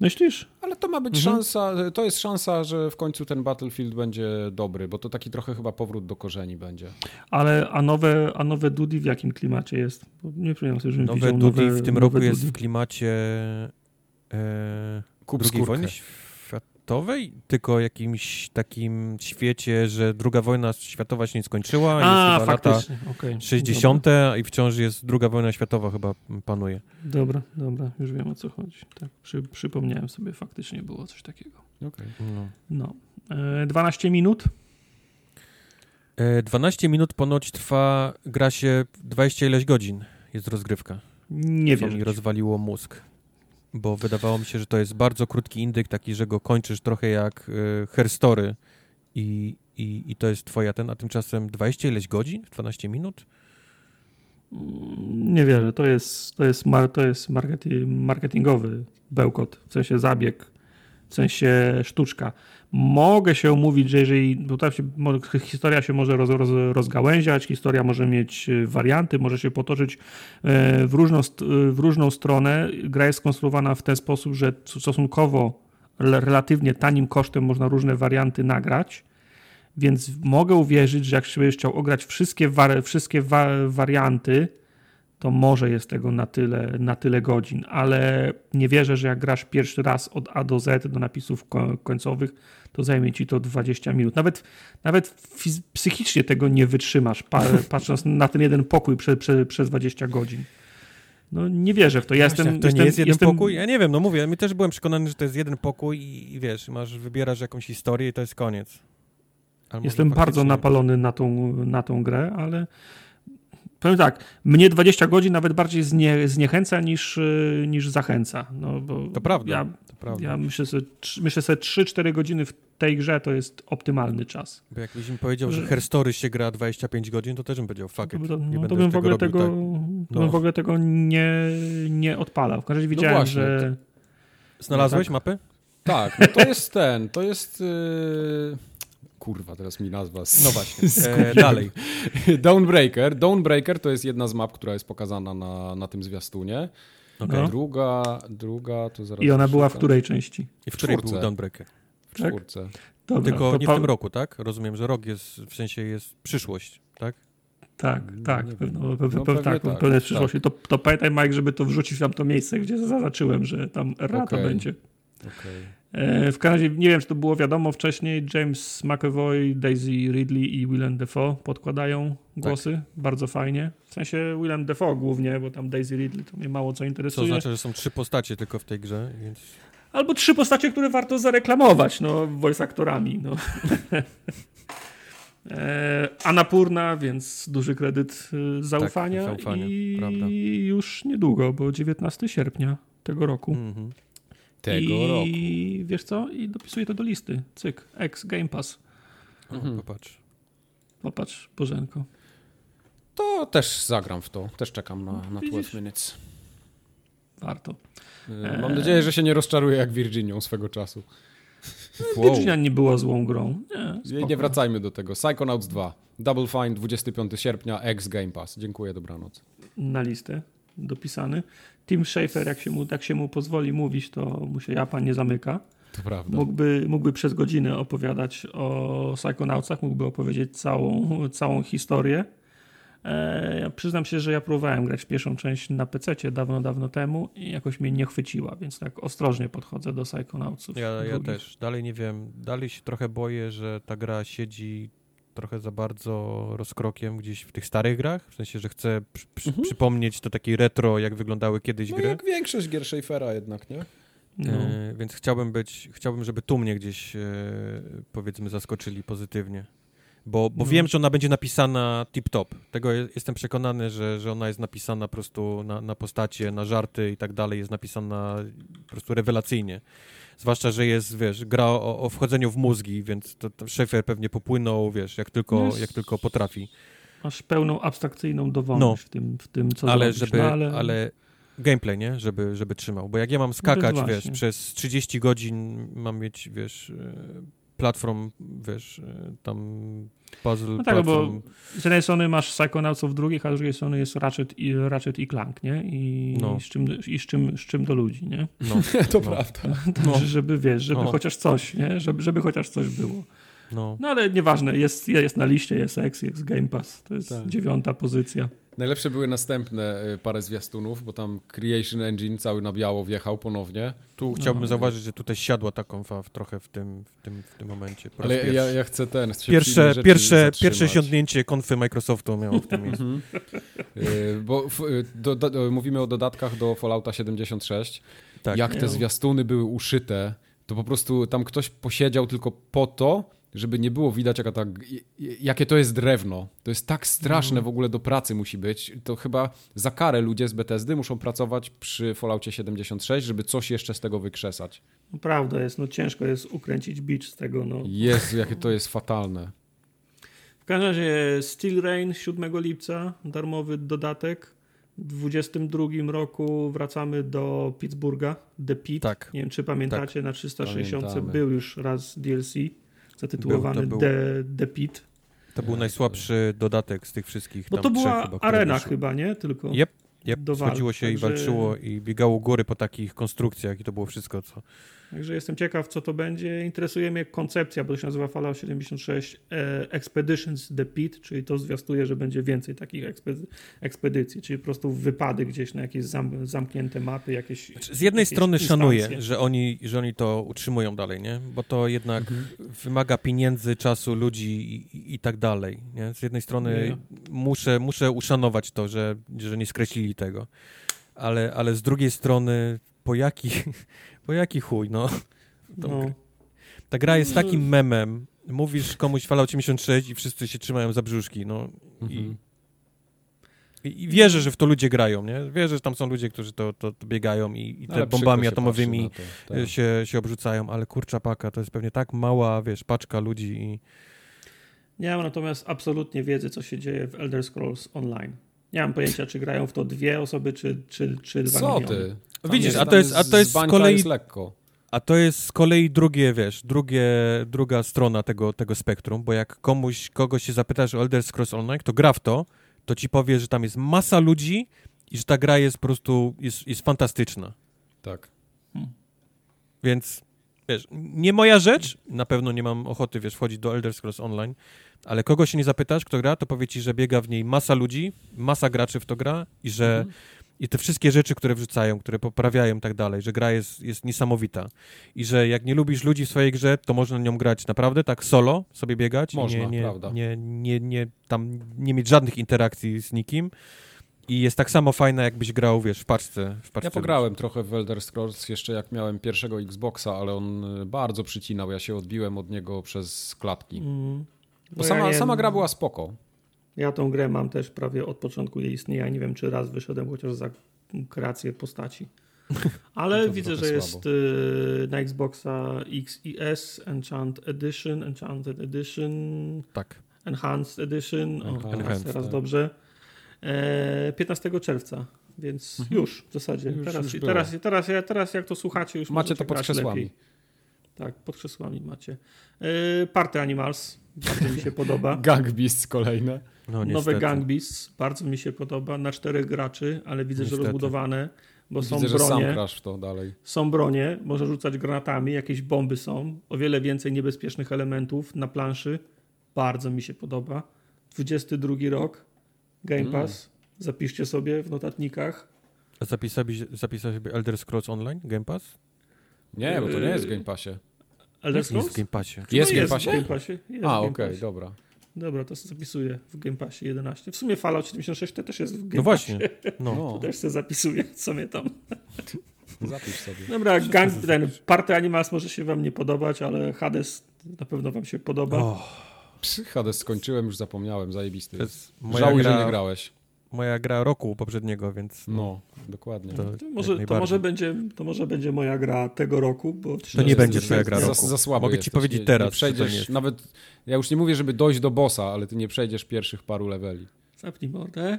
Myślisz? Ale to ma być Mhm. szansa, to jest szansa, że w końcu ten Battlefield będzie dobry, bo to taki trochę chyba powrót do korzeni będzie. Ale a nowe, a nowe Dudi w jakim klimacie jest? Bo nie przypominam sobie, żebym Nowe widział Duty nowe, w tym nowe roku jest w klimacie Kup II wojny światowej, tylko jakimś takim świecie, że druga wojna światowa się nie skończyła, A, jest chyba lata faktycznie. okej. 60. i wciąż jest druga wojna światowa chyba panuje. Dobra, dobra, już wiem o co chodzi. Tak, przy, przypomniałem sobie, faktycznie było coś takiego. Okej. No. No. E, 12 minut. E, 12 minut ponoć trwa, gra się 20 ileś godzin jest rozgrywka. Nie co wiem. mi rozwaliło mózg. Bo wydawało mi się, że to jest bardzo krótki indyk, taki, że go kończysz trochę jak y, herstory i, i, i to jest twoja ten, a tymczasem 20 ileś godzin? 12 minut? Nie wierzę. To jest, to jest, mar, to jest marketi, marketingowy bełkot, w sensie zabieg, w sensie sztuczka. Mogę się umówić, że jeżeli, tam się, historia się może roz, roz, rozgałęziać, historia może mieć e, warianty, może się potoczyć e, w różną, e, w różną stronę. Gra jest skonstruowana w ten sposób, że stosunkowo rel- relatywnie tanim kosztem można różne warianty nagrać. Więc mogę uwierzyć, że jak będziesz chciał ograć wszystkie, wszystkie wa, warianty, to może jest tego na tyle, na tyle godzin, ale nie wierzę, że jak grasz pierwszy raz od A do Z do napisów ko- końcowych, to zajmie ci to 20 minut. Nawet, nawet psychicznie tego nie wytrzymasz, pa, patrząc na ten jeden pokój prze, prze, przez 20 godzin. No nie wierzę w to. Ja jestem, Właśnie, to jestem, nie jest jeden jestem, pokój? Ja nie wiem, no mówię, my też byłem przekonany, że to jest jeden pokój i, i wiesz, masz, wybierasz jakąś historię i to jest koniec. Jestem bardzo napalony na tą, na tą grę, ale powiem tak, mnie 20 godzin nawet bardziej znie, zniechęca niż, y, niż zachęca. No, bo To prawda. Ja, To prawda. ja myślę sobie, myślę sobie 3-4 godziny w tej grze to jest optymalny czas. Bo jakbyś mi powiedział, że Że- Herstory się gra 25 godzin, to też bym powiedział, fuck To, it, to, nie no, będę to bym w ogóle robił, tego, tak. to No. bym w ogóle tego nie, nie odpalał. W każdym razie widziałem, właśnie. że Znalazłeś tak. mapę? Tak, no to jest ten, to jest... Yy... Kurwa, teraz mi nazwa. z- No właśnie. E, dalej. Dawnbreaker. Dawnbreaker to jest jedna z map, która jest pokazana na, na tym zwiastunie. Okej. No. Druga, druga to zaraz... i ona była w której części? I w której czwórce. był Dawnbreaker? W tak? czwórce. Dobra, Tylko to nie w pa- tym roku, tak? Rozumiem, że rok jest, w sensie jest przyszłość, tak? Tak, tak, Nie wiem. pewno, pe, pe, No tak, tak, pewne tak. To, to pamiętaj, Mike, żeby to wrzucić tam to miejsce, gdzie zaznaczyłem, że tam rata Okej. będzie. Okej. E, w każdym razie, nie wiem, czy to było wiadomo wcześniej, James McAvoy, Daisy Ridley i Willem Dafoe podkładają głosy. Bardzo fajnie. W sensie Willem Dafoe głównie, bo tam Daisy Ridley to mnie mało co Co interesuje. znaczy, że są trzy postacie tylko w tej grze, więc... Albo trzy postacie, które warto zareklamować, no, voice aktorami, no. e, Anapurna, więc duży kredyt y, zaufania zaufania, i prawda. już niedługo, bo 19 sierpnia tego roku. Mhm. Tego I roku. wiesz co? I dopisuję to do listy. Cyk, ex Game Pass. O, Mhm. Popatrz. Popatrz, Bożenko. To też zagram w to. Też czekam na, na 12 Widzisz? minutes. Warto. Yy, Mam nadzieję, że się nie rozczaruję jak Virginią swego czasu. Virginia nie była złą grą. Nie, nie wracajmy do tego. Psychonauts 2. Double Fine 25 sierpnia, ex Game Pass. Dziękuję, dobranoc. na listę dopisany. Tim Schafer, jak się mu, jak się mu pozwoli mówić, to mu się Japan nie zamyka. To prawda. Mógłby, mógłby przez godzinę opowiadać o Psychonautsach, mógłby opowiedzieć całą, całą historię. E, ja przyznam się, że ja próbowałem grać w pierwszą część na PC dawno, dawno temu i jakoś mnie nie chwyciła, więc tak ostrożnie podchodzę do Psychonautsów. Ja, ja też. Dalej nie wiem. Dalej się trochę boję, że ta gra siedzi trochę za bardzo rozkrokiem gdzieś w tych starych grach. W sensie, że chcę przy, przy, Mhm. przypomnieć to takiej retro, jak wyglądały kiedyś No gry. jak większość gier Schaeffera jednak, nie? No. E, więc chciałbym być, chciałbym, żeby tu mnie gdzieś e, powiedzmy zaskoczyli pozytywnie. Bo, bo No. wiem, że ona będzie napisana tip-top. Tego je- jestem przekonany, że, że ona jest napisana po prostu na, na postacie, na żarty i tak dalej. Jest napisana po prostu rewelacyjnie. Zwłaszcza, że jest, wiesz, gra o, o wchodzeniu w mózgi, więc to, to pewnie popłynął, wiesz, jak tylko, Jest- jak tylko potrafi. Masz pełną abstrakcyjną dowolność w, tym, w tym, co ale zrobisz. żeby, no, ale... ale... gameplay, nie? Żeby, żeby trzymał. Bo jak ja mam skakać, No wiesz, przez 30 godzin mam mieć, wiesz, e, platform, wiesz, e, tam puzzle, No tak, bo platform. z jednej strony masz Psychonautsów drugich, a z drugiej strony jest Ratchet i, Ratchet i Clank, nie? I, No. z, czym, i z, czym, z czym do ludzi, nie? No, To No. prawda. Także, żeby, wiesz, żeby No. chociaż coś, nie? Żeby, żeby chociaż coś było. no. No ale nieważne, jest, jest na liście, jest X, jest Game Pass. To jest Tak. dziewiąta pozycja. Najlepsze były następne y, parę zwiastunów, bo tam Creation Engine cały na biało wjechał ponownie. Tu chciałbym No. zauważyć, że tutaj siadła ta konfa w, trochę w tym, w tym, w tym momencie. Po Ale ja, ja chcę ten. Pierwsze, pierwsze, zatrzymać. pierwsze siądnięcie konfy Microsoftu miało w tym miejscu. Mhm. Y, Bo f- y, do, do, mówimy o dodatkach do Fallouta 76. Tak. Jak te Nie. zwiastuny były uszyte, to po prostu tam ktoś posiedział tylko po to, żeby nie było widać, jaka ta, jakie to jest drewno. To jest tak straszne w ogóle do pracy musi być. To chyba za karę ludzie z Bethesdy muszą pracować przy Falloutie 76, żeby coś jeszcze z tego wykrzesać. No, prawda jest, no ciężko jest ukręcić bicz z tego, no. Jezu, jakie to jest fatalne. W każdym razie Steel Rain 7 lipca, darmowy dodatek. W 22 roku wracamy do Pittsburgha, The Pit. Tak. Nie wiem, czy pamiętacie, na 360 Pamiętamy. był już raz DLC zatytułowany Był, był. The, The Pit. To był najsłabszy dodatek z tych wszystkich Bo tam to trzech była chyba, arena chyba, nie? Tylko. Yep. Yep. Schodziło się i także- walczyło i biegało góry po takich konstrukcjach i to było wszystko, co... Także jestem ciekaw, co to będzie. Interesuje mnie koncepcja, bo to się nazywa Fallout 76 e, Expeditions The Pit, czyli to zwiastuje, że będzie więcej takich ekspedy- ekspedycji, czyli po prostu wypady gdzieś na jakieś zam, zamknięte mapy, jakieś. Znaczy, Z jednej jakieś strony szanuję, że oni, że oni to utrzymują dalej, nie? Bo to jednak Mhm. wymaga pieniędzy, czasu, ludzi i, i, i tak dalej, nie? Z jednej strony Nie. muszę, muszę uszanować to, że, że nie skreślili tego, ale, ale z drugiej strony po jaki, po jaki chuj, no. No, Ta gra jest takim memem, mówisz komuś Fallout 86 i wszyscy się trzymają za brzuszki, no i, Mhm. i, i wierzę, że w to ludzie grają, nie? Wierzę, że tam są ludzie, którzy to, to, to biegają i, i te Ale bombami atomowymi to, tak. się, się obrzucają, ale kurcza paka, to jest pewnie tak mała, wiesz, paczka ludzi i Nie mam natomiast absolutnie wiedzy, co się dzieje w Elder Scrolls Online. Nie mam pojęcia, czy grają w to dwie osoby, czy, czy, czy dwa Co miliony. ty? Tam Widzisz, jest- a to jest- a to jest z kolei- jest lekko. A to jest z kolei drugie, wiesz, drugie, druga strona tego, tego spektrum, bo jak komuś, kogoś się zapytasz o Elder Scrolls Online, kto gra w to, to ci powie, że tam jest masa ludzi i że ta gra jest po prostu, jest, jest fantastyczna. Tak. Więc, wiesz, nie moja rzecz, na pewno nie mam ochoty, wiesz, wchodzić do Elder Scrolls Online, ale kogo się nie zapytasz, kto gra, to powie ci, że biega w niej masa ludzi, masa graczy w to gra i że Mhm. I te wszystkie rzeczy, które wrzucają, które poprawiają i tak dalej, że gra jest, jest niesamowita i że jak nie lubisz ludzi w swojej grze, to można nią grać naprawdę tak solo, sobie biegać Można, nie, nie, prawda. nie, nie, nie, tam nie mieć żadnych interakcji z nikim i jest tak samo fajna, jakbyś grał, wiesz, w paczce. W paczce Ja pograłem trochę w Elder Scrolls jeszcze jak miałem pierwszego Xboxa, ale on y, bardzo przycinał. Ja się odbiłem od niego przez klatki. Mm. Bo No ja sama, nie- sama gra była spoko. Ja tą grę mam też prawie od początku jej istnienia. Nie wiem, czy raz wyszedłem chociaż za kreację postaci. Ale widzę, że jest słabo. y, na Xboxa X i S Enchant Edition, Enchanted Edition, Tak. Enhanced Edition. O, Enhanced, teraz, teraz tak. dobrze. E, 15 czerwca, więc już w zasadzie. Już- teraz, już teraz, teraz, teraz jak to słuchacie, już Macie to pod krzesłami. lepiej. Tak, pod krzesłami macie. E, Party Animals, bardzo mi się podoba. Gang Beasts kolejne. No, Nowe. Gang Beasts, bardzo mi się podoba. Na czterech graczy, ale widzę, Niestety. że rozbudowane, bo są Widzę, że sam bronie. grasz w to dalej. Są bronie, może rzucać granatami, jakieś bomby są, o wiele więcej niebezpiecznych elementów na planszy. Bardzo mi się podoba. 22 rok, Game Mm. Pass. Zapiszcie sobie w notatnikach. A Zapisałeś, zapisałeś sobie Elder Scrolls Online, Game Pass? Nie, bo to nie jest w Yy, Game Passie. Elder Jest w Scrolls? Game Passie. Jest w Game jest Passie? w Game Passie. Jest w A, Game okej, Passie. dobra. Dobra, to sobie zapisuję w Game Passie 11. W sumie Fallout 76 to też jest w Game No właśnie. Passie. No. No, To też sobie zapisuję sobie tam. zapisz sobie. Dobra, gang, ten Party Animals może się wam nie podobać, ale Hades na pewno wam się podoba. O, Psy, Hades skończyłem, już zapomniałem, zajebisty. jest. jest moja Żałuj, że nie gra, grałeś. Moja gra roku poprzedniego, więc No, dokładnie. to, To może, to, może będzie, to może będzie moja gra tego roku, bo To nie będzie twoja gra za, roku. za słabo Mogę ci powiedzieć nie, teraz, Nie że to nie przejdziesz, jest. nawet, ja już nie mówię, żeby dojść do bossa, ale ty nie przejdziesz pierwszych paru leveli. Zapnij mordę.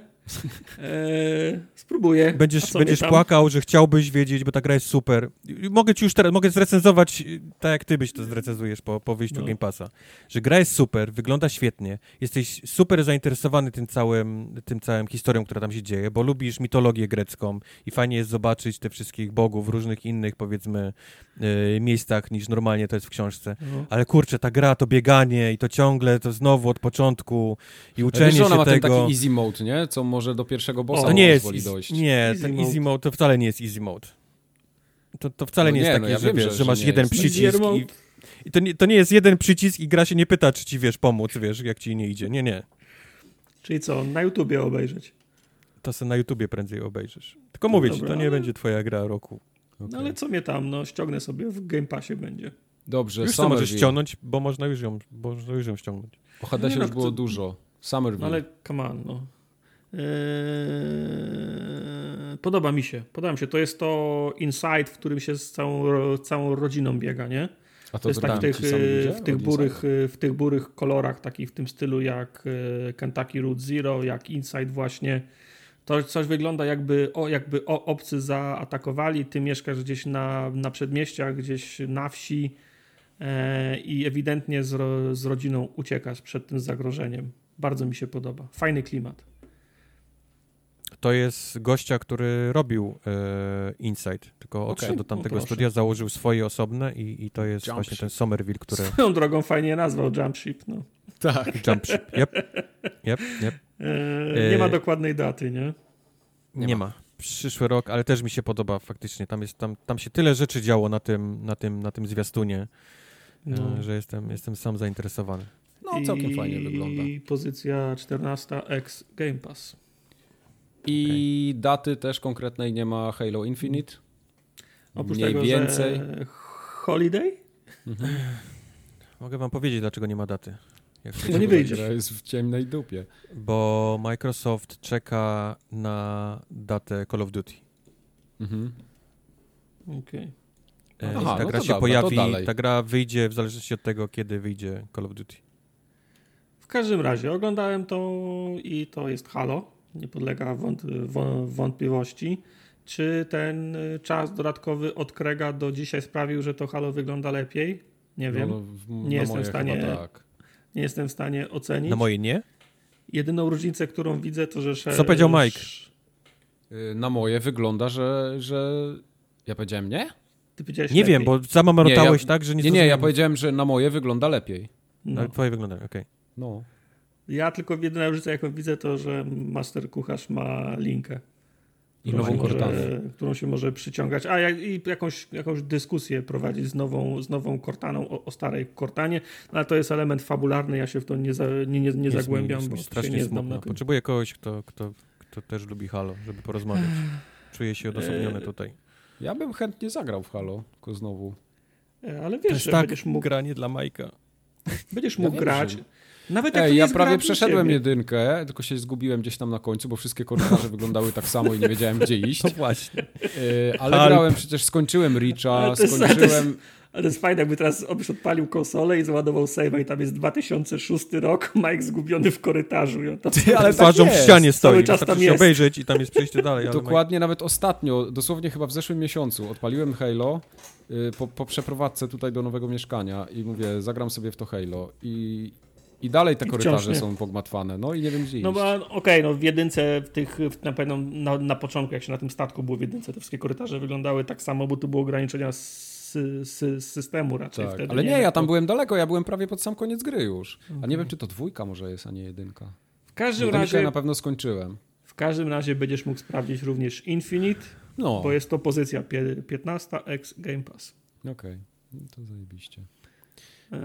Eee, spróbuję. Będziesz, będziesz tam? płakał, że chciałbyś wiedzieć, bo ta gra jest super. Mogę ci już teraz, mogę zrecenzować y, tak, jak ty byś to zrecenzujesz po, po wyjściu No. Game Passa. Że gra jest super, wygląda świetnie, jesteś super zainteresowany tym całym, tym całym historią, która tam się dzieje, bo lubisz mitologię grecką i fajnie jest zobaczyć te wszystkich bogów w różnych innych, powiedzmy, y, miejscach niż normalnie to jest w książce. No. Ale kurczę, ta gra, to bieganie i to ciągle, to znowu od początku i uczenie wiesz, że ona się ma ten tego... taki easy mode, nie? Co może do pierwszego bossa O, To nie jest, pozwoli dojść. nie, Easy ten mode. easy mode to wcale nie jest easy mode. To, to wcale No nie jest nie, takie, no ja że wiem, wiesz, że- że, że masz jeden jest. przycisk i, i to, nie, to nie jest jeden przycisk i gra się nie pyta, czy ci, wiesz, pomóc, wiesz, jak ci nie idzie. Nie, nie. Czyli co, na YouTubie obejrzeć. To sobie na YouTubie prędzej obejrzysz. Tylko mówię ci, dobra, to nie ale- będzie twoja gra roku. Okej. No ale co mnie tam, no ściągnę sobie, w Game Passie będzie. Dobrze, Już to możesz Summerville. ściągnąć, bo można już ją, bo można już ją ściągnąć. O Hadesie Nie no, już było to- dużo. Summerville. No ale come on, no. Eee, podoba mi się, podoba mi się. To jest to Inside, w którym się z całą, całą rodziną biega, nie? A To jest tak w tych, w, tych burych, Inside? w tych burych kolorach, takich w tym stylu jak Kentucky Route Zero, jak Inside właśnie. To coś wygląda jakby, o, jakby o, obcy zaatakowali, ty mieszkasz gdzieś na, na przedmieściach, gdzieś na wsi e, i ewidentnie z, z rodziną uciekasz przed tym zagrożeniem. Bardzo mi się podoba. Fajny klimat. To jest gościa, który robił e, Inside, tylko odszedł Okej, do tamtego no studia, założył swoje osobne i, i to jest Jump właśnie Ship. ten Somerville, który... Swoją drogą fajnie nazwał Jump Ship. No. Tak. Jump Ship. Yep. Yep, yep. E, nie E, ma dokładnej daty, nie? Nie, Nie ma. Przyszły rok, ale też mi się podoba faktycznie. Tam, jest, tam, tam się tyle rzeczy działo na tym, na tym, na tym zwiastunie, No. e, że jestem, jestem sam zainteresowany. No, całkiem I fajnie wygląda. pozycja 14 X Game Pass. I daty też konkretnej nie ma Halo Infinite. Oprócz Mniej tego, więcej. że Holiday? Mogę wam powiedzieć, dlaczego nie ma daty. Jak No nie. Gra jest w ciemnej dupie. Bo Microsoft czeka na datę Call of Duty. Mhm. E, Okej. Aha, ta no gra się pojawi, dalej. ta gra wyjdzie w zależności od tego, kiedy wyjdzie Call of Duty. W każdym razie oglądałem to i to jest Halo. Nie podlega wąt, wą- wątpliwości. Czy ten y, czas dodatkowy od Krega do dzisiaj sprawił, że to Halo wygląda lepiej? Nie wiem. No, w, Nie na jestem w stanie- tak. Nie jestem w stanie ocenić. Na moje nie? Jedyną różnicę, którą widzę, to że. Co powiedział Mike? Y, Na moje wygląda, że, że... Ja powiedziałem nie? Ty powiedziałeś Nie lepiej. wiem, bo sama marotałeś ja- tak, że nie Nie, nie, ja powiedziałem, że na moje wygląda lepiej. No. No, twoje wygląda, okej. No. Ja tylko jedyna różnica, jaką widzę, to że Master Kucharz ma linkę. I którą nową się może- Cortanę. Którą się może przyciągać. A jak, i jakąś, jakąś dyskusję prowadzić z nową, z nową Cortaną o, o starej Cortanie. No, ale to jest element fabularny, ja się w to nie, za, nie, nie, nie Jest mi- zagłębiam, jest bo mi się strasznie nie znam smutno. na tym. Potrzebuję kogoś, kto, kto, kto też lubi Halo, żeby porozmawiać. Czuję się odosobniony tutaj. Ja bym chętnie zagrał w Halo, tylko znowu. E, Ale To wiesz, jest że tak będziesz mógł, granie dla Majka. będziesz Ja mógł wiem, grać. że- Nawet jak Ej, ja prawie przeszedłem ciebie. jedynkę, tylko się zgubiłem gdzieś tam na końcu, bo wszystkie korytarze wyglądały tak samo i nie wiedziałem gdzie iść. No właśnie. Yy, ale grałem, przecież skończyłem jest- skończyłem... Ale to jest fajne, jakby teraz obyś odpalił konsolę i załadował save'a i tam jest 2006 rok, Mike zgubiony w korytarzu. I on tam ale tak Twarzą w jest. ścianie Cały stoi. czas Wystarczy tam się jest. obejrzeć i tam jest przejście dalej. ale Dokładnie, nawet ostatnio, dosłownie chyba w zeszłym miesiącu, odpaliłem Halo yy, po, po przeprowadzce tutaj do nowego mieszkania i mówię, zagram sobie w to Halo i, i dalej te I korytarze nie. są pogmatwane, no i nie wiem gdzie No okej, no w jedynce, w tych, na pewno na, na początku, jak się na tym statku było w jedynce, te wszystkie korytarze wyglądały tak samo, bo tu było ograniczenia z, systemu raczej Tak, wtedy. ale nie, jak ja tam to- byłem daleko, ja byłem prawie pod sam koniec gry już. A nie wiem, czy to dwójka może jest, a nie jedynka. W każdym Jedynkę razie, na pewno skończyłem. w każdym razie będziesz mógł sprawdzić również Infinite, No, bo jest to pozycja pie- 15 ex Game Pass. okej, no to zajebiście.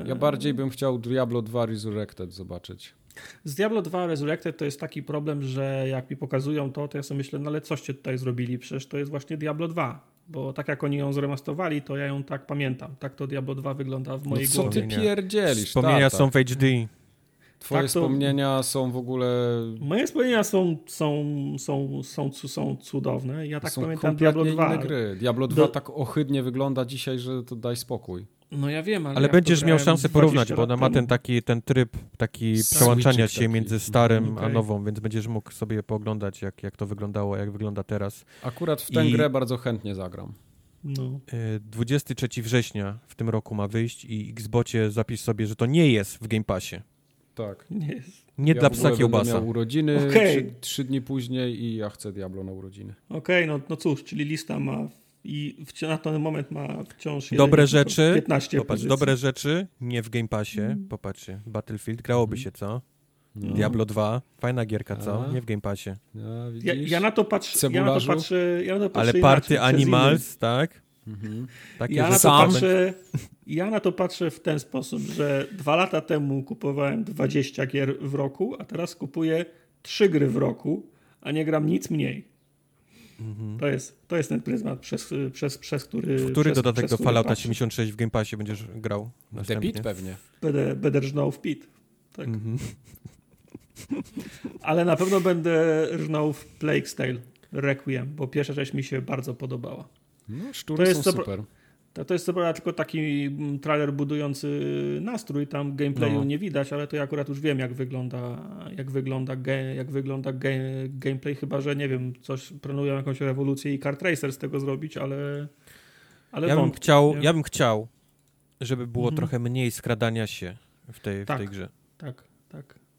Ja bardziej bym chciał Diablo 2 Resurrected zobaczyć. Z Diablo 2 Resurrected to jest taki problem, że jak mi pokazują to, to ja sobie myślę, no ale coście tutaj zrobili? Przecież to jest właśnie Diablo 2. Bo tak jak oni ją zremastowali, to ja ją tak pamiętam. Tak to Diablo 2 wygląda w No mojej co głowie. ty Wspomnienia. pierdzielisz, Wspomnienia tata? są w HD. Twoje Tak to- wspomnienia są w ogóle... Moje wspomnienia są, są, są, są, są, są cudowne. Ja tak są pamiętam Diablo 2. inne gry. Diablo 2 Do- tak ohydnie wygląda dzisiaj, że to daj spokój. No ja wiem, ale, Ale ja będziesz miał szansę 20 porównać, bo ona ma ten taki ten tryb taki przełączania się taki. między starym a Okej. nową, więc będziesz mógł sobie pooglądać, jak, jak to wyglądało, jak wygląda teraz. Akurat w tę I- grę bardzo chętnie zagram. No. E, 23 września w tym roku ma wyjść i Xbocie zapisz sobie, że to nie jest w Game Passie. Tak. Nie jest. Nie ja dla psa kiełbasa. miał urodziny Okej. trzy, trzy dni później i ja chcę Diablo na urodziny. Okej, no, no cóż, czyli lista ma i wci- na ten moment ma wciąż Dobre jeden- rzeczy, 15 Popatrz, pozycji. dobre rzeczy, nie w Game Passie. Popatrzcie, Battlefield, grałoby się, co? No. Diablo 2, fajna gierka, co? A. Nie w Game Passie. Ja, widzisz? Ja, ja na to patrzę, ja na to patrzę, ja na to patrzę Ale Party Animals, tak? Mhm. Takie, Ja na, to patrzę, ja na to patrzę w ten sposób, że dwa lata temu kupowałem 20 gier w roku, a teraz kupuję 3 gry w roku, a nie gram nic mniej. Mhm. To, jest, to jest ten pryzmat, przez, przez, przez który. W który przez, dodatek przez do Fallouta patrzę. 76 w Game Passie będziesz grał The? Pit pewnie. Będę, będę rżnął w pit. Tak. Mhm. Ale na pewno będę rżnął w Plague's Tale Requiem, bo pierwsza część mi się bardzo podobała. No, To szczury jest są super. To, to jest co prawda tylko taki mm, trailer budujący nastrój, tam gameplayu No. nie widać, ale to ja akurat już wiem jak wygląda, jak wygląda, ge, jak wygląda ge, gameplay, chyba że nie wiem, coś planują jakąś rewolucję i kart racer z tego zrobić, ale ale Ja bym, wątpię, chciał, nie? ja bym chciał, żeby było Mhm. trochę mniej skradania się w tej, w Tak. tej grze. Tak,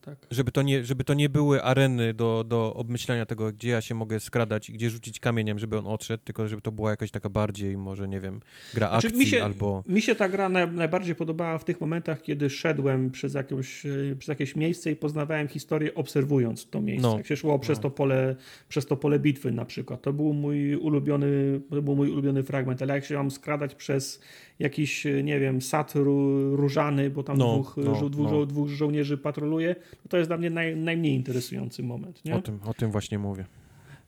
tak. Żeby to, nie, żeby to nie były areny do, do obmyślania tego, gdzie ja się mogę skradać i gdzie rzucić kamieniem, żeby on odszedd, tylko żeby to była jakaś taka bardziej, może nie wiem, gra Znaczy, akcji mi się- albo... Mi się ta gra naj, najbardziej podobała w tych momentach, kiedy szedłem przez jakieś, e, przez jakieś miejsce i poznawałem historię obserwując to miejsce. No. Jak się szło przez, No. to pole, przez to pole bitwy na przykład. To był mój ulubiony, to był mój ulubiony fragment, ale jak się mam skradać przez jakiś, e, nie wiem, sad ró- różany, bo tam No, dwóch, no, żo- dwóch, no. żo- dwóch żołnierzy patroluje, to, to jest dla mnie naj, najmniej interesujący moment. Nie? O tym, o tym właśnie mówię.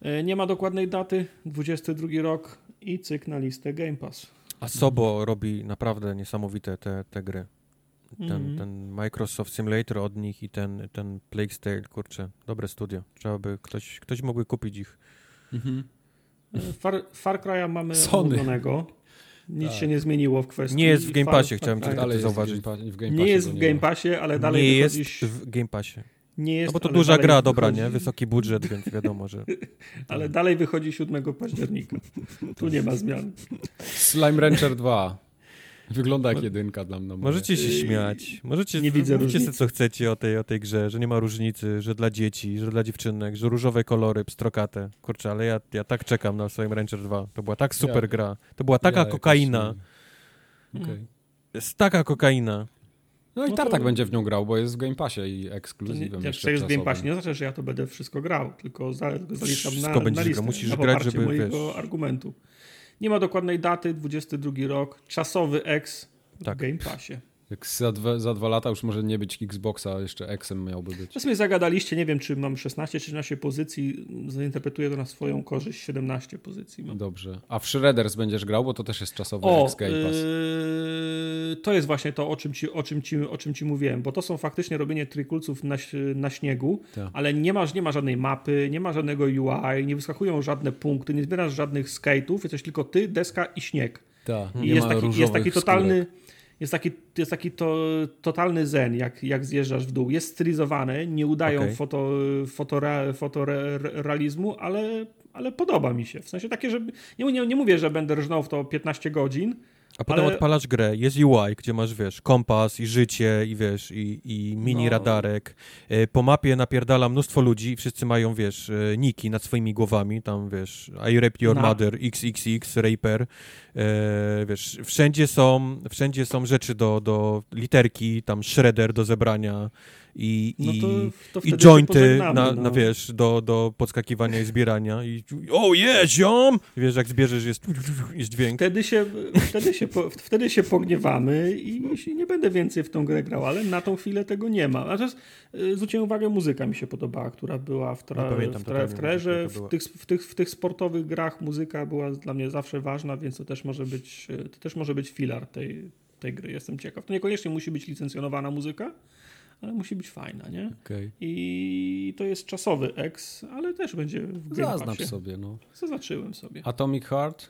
E, nie ma dokładnej daty, 22 rok i cyk na listę Game Pass. A Sobo robi naprawdę niesamowite te, te gry. ten, Mhm. ten Microsoft Simulator od nich i ten, ten Plague Tale, kurczę, dobre studio. Trzeba by, ktoś, ktoś mógłby kupić ich. Mhm. Far, Far Cry'a mamy Sony. omówionego. Nic Tak. się nie zmieniło w kwestii. Nie jest w Game Passie, chciałem Cry. tylko Dalej jest w zauważyć. Game Pa- w Game Nie jest w Game. Passie, ale dalej nie jest w Game Passie. Nie jest, No bo to duża gra, dobra, wychodzi- nie? Wysoki budżet, więc wiadomo, że... Ale dalej wychodzi 7 października. Tu nie ma zmian. Slime Rancher 2. Wygląda jak jedynka dla mnie. Możecie się śmiać, możecie, nie widzę sobie co chcecie o tej, o tej grze, że nie ma różnicy, że dla dzieci, że dla dziewczynek, że różowe kolory, pstrokate. Kurczę, ale ja, ja tak czekam na Slime Rancher 2. To była tak super Ja- gra. To była taka Ja jakoś, kokaina. y, Okej. To jest taka kokaina. No i No Tartak to- będzie w nią grał, bo jest w Game Passie i nie, ekskluzywem jak jeszcze to jest w Game. Passie, nie znaczy, że ja to będę wszystko grał, tylko za- tylko zaliczam na, Wszystko będziesz na grał. listę, Musisz na grać, poparcie żeby, mojego wiesz- argumentu. Nie ma dokładnej daty, 22 rok, czasowy X w Tak. Game Passie. Jak za dwa, za dwa lata już może nie być Xboxa, jeszcze Xem miałby być. Mnie zagadaliście, nie wiem, czy mam 16 czy 13 pozycji, zainterpretuję to na swoją korzyść, 17 pozycji mam. Dobrze. A w Shredders będziesz grał, bo to też jest czasowy O, X Game Pass. yy, to jest właśnie to, o czym, ci, o, czym ci, o czym ci mówiłem, bo to są faktycznie robienie trykulców na, na śniegu, Tak. ale nie masz, nie ma żadnej mapy, nie ma żadnego UI, nie wyskakują żadne punkty, nie zbierasz żadnych skate'ów, jesteś tylko ty, deska i śnieg. Tak. I Nie jest ma taki, jest taki totalny, skórek. Jest taki, jest taki to, totalny zen, jak, jak zjeżdżasz w dół. Jest stylizowane, nie udają Okej. foto, fotora, fotorealizmu, ale, ale podoba mi się. W sensie takie, że nie, nie, nie mówię, że będę rżnął w to 15 godzin, A potem Ale- odpalasz grę, jest UI, gdzie masz, wiesz, kompas i życie i wiesz, i, i mini No. radarek. E, Po mapie napierdala mnóstwo ludzi i wszyscy mają, wiesz, e, niki nad swoimi głowami, tam, wiesz, I rape your Na- mother, XXX, raper. E, wiesz, wszędzie są, wszędzie są rzeczy do, do literki, tam shredder do zebrania i, no i, to, to i jointy na, no. na, wiesz, do, do podskakiwania i zbierania i o, jest, ziom! Wiesz, jak zbierzesz, jest, jest dźwięk. Wtedy się, wtedy, się po, wtedy się pogniewamy i nie będę więcej w tą grę grał, ale na tą chwilę tego nie ma. Natomiast y, zwróciłem uwagę, muzyka mi się podobała, która była w, tra, No, pamiętam w, tra, w trerze. W tych, w, tych, w tych sportowych grach muzyka była dla mnie zawsze ważna, więc to też może być, y, to też może być filar tej, tej gry. Jestem ciekaw. To niekoniecznie musi być licencjonowana muzyka, ale musi być fajna, nie? Okej. I to jest czasowy X, ale też będzie w Game Zaznacz Passie. sobie, no. Zaznaczyłem sobie. Atomic Heart?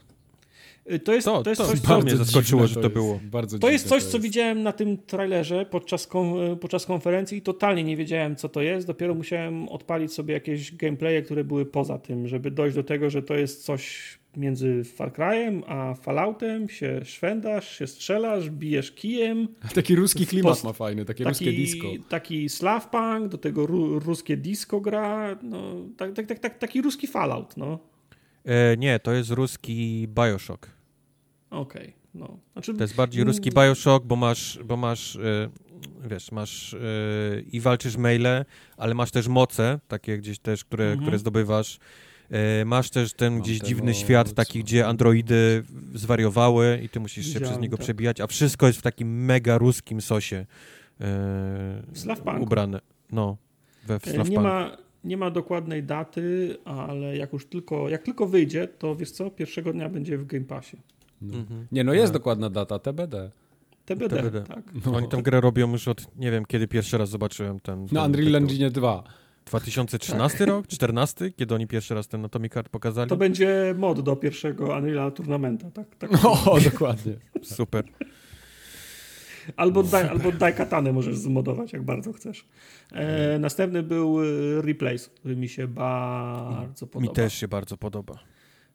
Y, To jest, To- to jest to coś, bardzo co... mnie zaskoczyło, że to jest. było. Bardzo To jest coś, co widziałem na tym trailerze podczas, kon- podczas konferencji i totalnie nie wiedziałem, co to jest. Dopiero musiałem odpalić sobie jakieś gameplaye, które były poza tym, żeby dojść do tego, że to jest coś między Far Cry'em a Falloutem. Się szwendasz, się strzelasz, bijesz kijem. Taki ruski klimat Post- ma fajny, takie ruskie Taki, disco. taki slavpunk, do tego ru, ruskie disco gra. No, tak, tak, tak, tak, taki ruski Fallout, no. E, nie, to jest ruski Bioshock. Okej, no. Znaczy, To jest bardziej ruski Bioshock, bo masz, bo masz e, wiesz, masz e, i walczysz maile, ale masz też moce, takie gdzieś też, które, Mhm. które zdobywasz. E, masz też ten Mam gdzieś dziwny świat, taki, gdzie androidy zwariowały i ty musisz się przez niego tak. przebijać, a wszystko jest w takim mega ruskim sosie e, ubrane. No, we E, Slavpunk. Nie ma, nie ma dokładnej daty, ale jak już tylko, jak tylko wyjdzie, to wiesz co, pierwszego dnia będzie w Game Passie. No. Mhm. Nie, no jest Tak. dokładna data, TBD. TBD, TBD. tak. No. Oni tę grę robią już od, nie wiem, kiedy pierwszy raz zobaczyłem ten... Na ten Unreal tytuł. Engine 2. 2013 rok? 14? Kiedy oni pierwszy raz ten Atomic Heart pokazali? To będzie mod do pierwszego Unreal Tournamenta, tak? tak. O, dokładnie. Super. Albo, daj, albo daj katanę możesz zmodować, jak bardzo chcesz. E, następny był e, Replace, który mi się bardzo podoba. Mi też się bardzo podoba.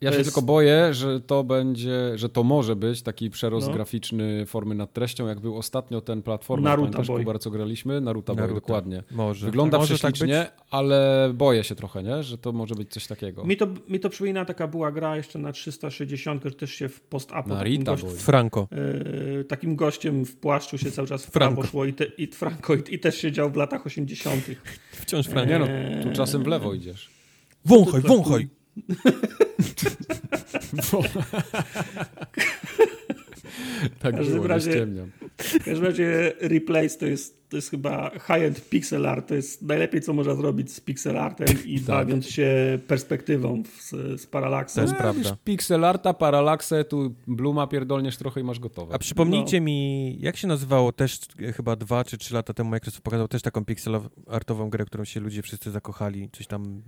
Ja się jest- tylko boję, że to będzie, że to może być taki przerost No. graficzny formy nad treścią, jak był ostatnio ten platformer, Naruto Boy. Kubar, co graliśmy? Naruto, Boy, Naruto. dokładnie. Może. Wygląda może prześlicznie, Tak ale boję się trochę, nie? że to może być coś takiego. Mi to, mi to przypomina taka była gra jeszcze na 360, że też się w post-upu Na takim, gość, Boy. Franco. e, takim gościem w płaszczu się cały czas w Franco. prawo szło i, te, i Franco i, i też siedział w latach 80. Wciąż Franco. Nie no, Eee. tu czasem w lewo idziesz. Wąchaj, wąchaj. Tak każdym było, razie- nie ściemniam. W każdym razie Replace to jest, to jest chyba high-end pixel art. To jest najlepiej, co można zrobić z pixel artem i Tak. bawiąc się perspektywą z, z Parallaxem. To jest No, prawda. wiesz, Pixel arta, paralaksę, tu Bluma pierdolniesz trochę i masz gotowe. A przypomnijcie mi, jak się nazywało też e, chyba dwa czy trzy lata temu Microsoft pokazał też taką pixel artową grę, którą się ludzie wszyscy zakochali. Coś tam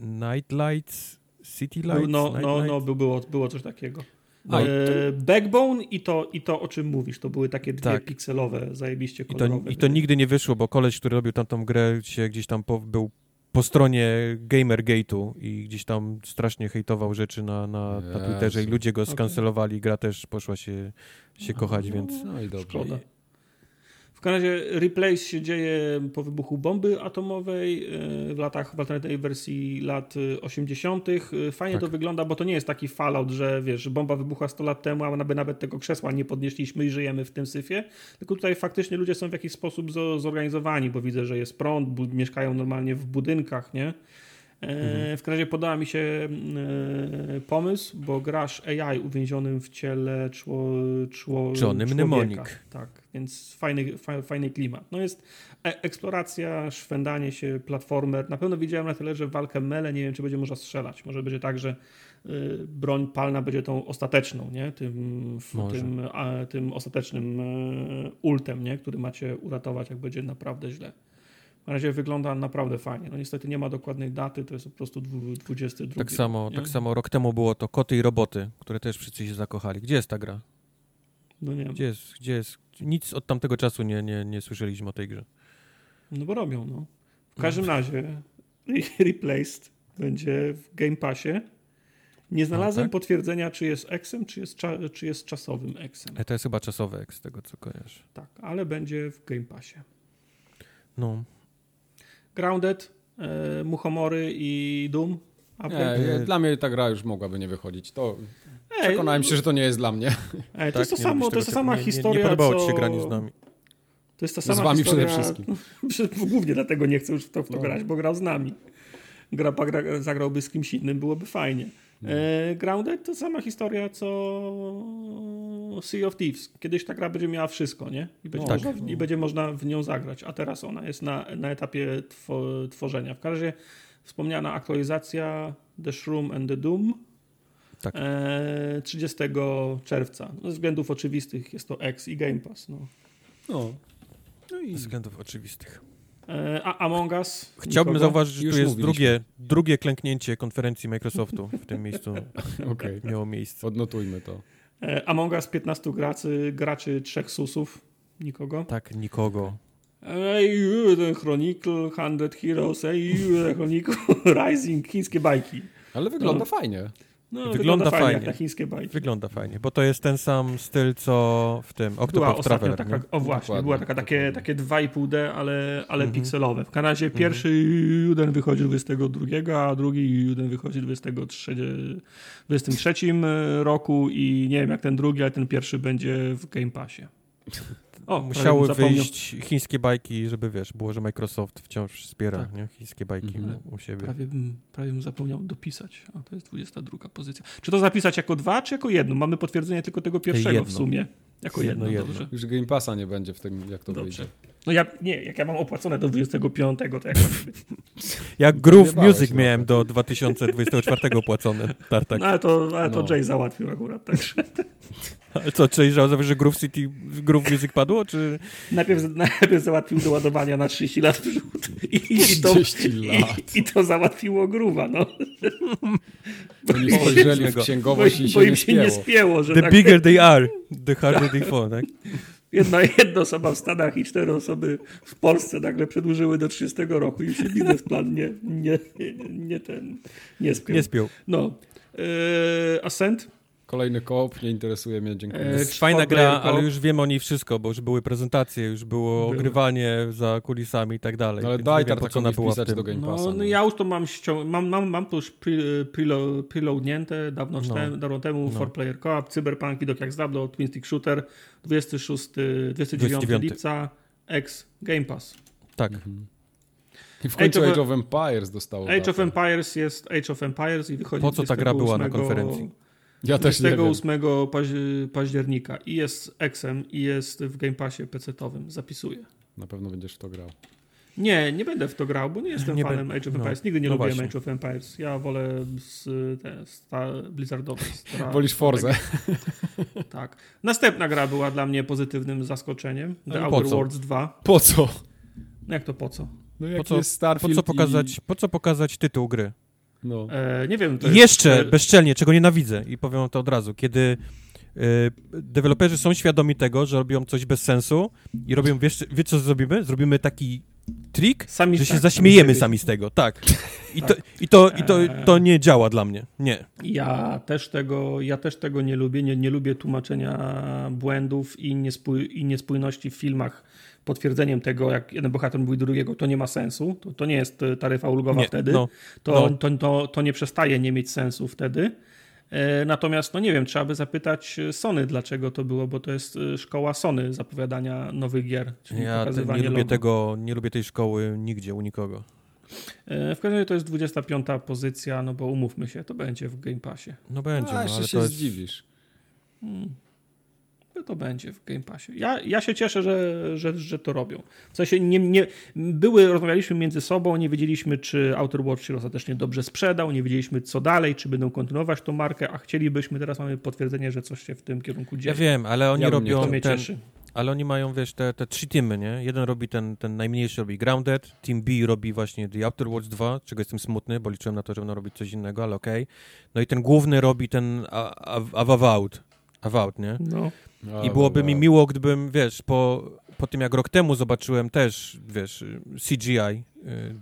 Night Lights, City Lights? No, Night no, no by- było, było coś takiego. I E, Backbone i to, i to, o czym mówisz, to były takie dwie Tak. pikselowe, zajebiście I to, kolorowe. I to nigdy nie wyszło, bo koleś, który robił tamtą grę, się gdzieś tam po, był po stronie Gamergate'u i gdzieś tam strasznie hejtował rzeczy na, na, na Twitterze i ludzie go skancelowali, gra też poszła się, się kochać, więc... No i dobrze. Szkoda. W każdym razie Replace się dzieje po wybuchu bomby atomowej e, w latach, w alternatywnej wersji lat e, 80. E, Fajnie Tak. to wygląda, bo to nie jest taki fallout, że wiesz, bomba wybuchła 100 lat temu, a nawet, nawet tego krzesła nie podnieśliśmy i żyjemy w tym syfie. Tylko tutaj faktycznie ludzie są w jakiś sposób zo- zorganizowani, bo widzę, że jest prąd, mieszkają normalnie w budynkach, nie? E, W każdym razie podoba mi się e, pomysł, bo grasz AI uwięzionym w ciele czło, czło, Johnnym człowieka. Mnemonic. Tak, więc fajny, fa, fajny klimat. No jest e, eksploracja, szwendanie się, platformer. Na pewno widziałem na tyle, że walkę mele, nie wiem, czy będzie można strzelać. Może będzie tak, że broń palna będzie tą ostateczną, nie? Tym, tym, a, tym ostatecznym ultem, nie? Który macie uratować, jak będzie naprawdę źle. Na razie wygląda naprawdę fajnie. No niestety nie ma dokładnej daty, to jest po prostu dwu- 22. Tak samo, nie? tak samo rok temu było to Koty i Roboty, które też wszyscy się zakochali. Gdzie jest ta gra? No nie. Gdzie jest? Gdzie jest? Nic od tamtego czasu nie, nie, nie słyszeliśmy o tej grze. No bo robią, no. W każdym razie Replaced będzie w Game Passie. Nie znalazłem tak? potwierdzenia, czy jest Xem, czy jest, cza- czy jest czasowym Xem. E, to jest chyba czasowe, jak z tego co kojarzę. Tak, ale będzie w Game Passie. No. Grounded, e, Muchomory i Doom. Nie, dla mnie ta gra już mogłaby nie wychodzić. To Ej, przekonałem się, że to nie jest dla mnie. ej, to Tak, jest to samo, to jest ta sama nie, historia, Nie, nie podobało co... ci się granie z nami. To jest ta Z sama wami historia... przede wszystkim. Głównie dlatego nie chcę już w to, w to No. grać, bo grał z nami. Gra, gra, zagrałby z kimś innym, byłoby fajnie. No. E, Grounded to sama historia co Sea of Thieves. Kiedyś ta gra będzie miała wszystko, nie? I będzie, Tak. można, i będzie można w nią zagrać, a teraz ona jest na, na etapie two, tworzenia. W każdym razie wspomniana aktualizacja The Shroom and the Doom Tak. e, 30 czerwca. No, ze względów oczywistych jest to X i Game Pass. No. No. No i Z względów oczywistych. E, a Among Us? Chciałbym Nikogo? zauważyć, że Już tu jest mówiliśmy. drugie, drugie klęknięcie konferencji Microsoftu w tym miejscu okej, miało miejsce. odnotujmy to. E, Among Us 15 graczy, graczy, trzech susów. Nikogo. Tak, nikogo. Ej, ten Chronicle, 100 Heroes, ej, ten Chronicle, Rising, chińskie bajki. Ale wygląda No. fajnie. No, Wygląda wygląda, fajnie, fajnie. jak na chińskie bajki. Wygląda fajnie, bo to jest ten sam styl, co w tym Octopath ostatnio Traveler. taka, o właśnie, Dokładnie, była taka, takie, takie 2,5D, ale, ale Mhm. pikselowe. W razie pierwszy jeden wychodzi 22, a drugi jeden wychodzi 23, 23 roku i nie wiem jak ten drugi, ale ten pierwszy będzie w Game Passie. O, Musiały wyjść chińskie bajki, żeby wiesz, było, że Microsoft wciąż wspiera Tak. nie? chińskie bajki Mhm. u, u siebie. Prawie bym, prawie bym zapomniał dopisać. A to jest 22 pozycja. Czy to zapisać jako dwa, czy jako jedno? Mamy potwierdzenie tylko tego pierwszego Jedno. w sumie. Jako jedno, Jedno, jedno. dobrze. Już Game Passa nie będzie w tym, jak to Dobrze. wyjdzie. No ja, nie, jak ja mam opłacone do 25, to jak? Jak Groove Music trochę. miałem do 2024 opłacone, Tartak. No ale to, ale to No. Jay załatwił akurat, także Ale co, czyli że Groove City, Groove Music padło, czy... najpierw, najpierw załatwił do ładowania na 30 lat w przód i, i, to, 30 lat. i, i to załatwiło gruwa, no. Oni spojrzeli w Bo- księgowość bo, i bo się im nie się nie spięło. The tak, bigger they are, the harder they fall, tak? jedna, jedna osoba w Stanach i cztery osoby w Polsce nagle przedłużyły do 30 roku i się biznesplan nie, nie, nie, nie ten, nie spiął. Nie spiął. No. Yy, Ascent? Kolejny koop, nie interesuje mnie, dziękuję. E, fajna gra, ale już wiem o niej wszystko, bo już były prezentacje, już było Były. ogrywanie za kulisami i tak dalej. No ale więc daj wiem, po co ona była w wpisać tym. do Game No, Passa. no no. ja już to mam, ścią- mam, mam, mam to już pre, prelo, preloadnięte dawno, No. temu, dawno temu, No. 4-player co-op, Cyberpunk, widok jak zdawno, Twin Stick Shooter, 26, 29 29. lipca, X, Game Pass. Tak. Mhm. I w końcu Age of- Age of Empires dostało Age of datę. Empires jest Age of Empires i wychodzi Po co ta gra była na 28 konferencji? Ja też nie wiem. 28 paź- października i jest Xem i jest w Game Passie PC-towym, zapisuję. Na pewno będziesz w to grał. Nie, nie będę w to grał, bo nie jestem Nie fanem Age of no, Empires. Nigdy nie no lubiłem właśnie. Age of Empires. Ja wolę z, te, sta, Blizzardowe. Stra- Wolisz Forzę. Tak. Następna gra była dla mnie pozytywnym zaskoczeniem. The Ale po Outer? Worlds 2. Po co? No Jak to po co? No Po co- jest Po co, i- pokazać, po co pokazać tytuł gry? No. E, nie wiem. To I jest- jeszcze e, bezczelnie, czego nienawidzę i powiem to od razu, kiedy y, deweloperzy są świadomi tego, że robią coś bez sensu i robią, wiesz, wiesz co zrobimy? Zrobimy taki trik, Sami że się tak, zaśmiejemy siebie. sami z tego, tak. I to, i to, i to, to nie działa dla mnie, nie. Ja też tego, ja też tego nie lubię. Nie, nie lubię tłumaczenia błędów i, niespój, i niespójności w filmach. Potwierdzeniem tego, jak jeden bohater mówi do drugiego, to nie ma sensu. To, to nie jest e, taryfa ulgowa Nie, wtedy. no, to, no. To, to, to nie przestaje nie mieć sensu wtedy. E, Natomiast, no nie wiem, trzeba by zapytać Sony, dlaczego to było, bo to jest e, szkoła Sony zapowiadania nowych gier. Czyli Ja pokazywanie nie lubię logo. tego, nie lubię tej szkoły nigdzie, u nikogo. W każdym razie to jest 25 pozycja, no bo umówmy się, to będzie w Game Passie. No będzie, A, no, jeszcze ale się to jest... zdziwisz. To będzie w Game Passie. Ja, ja się cieszę, że, że, że to robią. W sensie nie, nie, były, rozmawialiśmy między sobą, nie wiedzieliśmy, czy Outer Watch się ostatecznie dobrze sprzedał, nie wiedzieliśmy co dalej, czy będą kontynuować tą markę, a chcielibyśmy, teraz mamy potwierdzenie, że coś się w tym kierunku dzieje. Ja wiem, ale oni Ja robią to mnie ten, cieszy. ale oni mają, wiesz, te, te trzy teamy, nie? Jeden robi ten, ten najmniejszy, robi Grounded, Team B robi właśnie The Outer Worlds 2, czego jestem smutny, bo liczyłem na to, że będą robić coś innego, ale okej. No i ten główny robi ten A- A- Avowed, nie? No. I byłoby mi miło, gdybym, wiesz, po, po tym jak rok temu zobaczyłem też, wiesz, CGI y,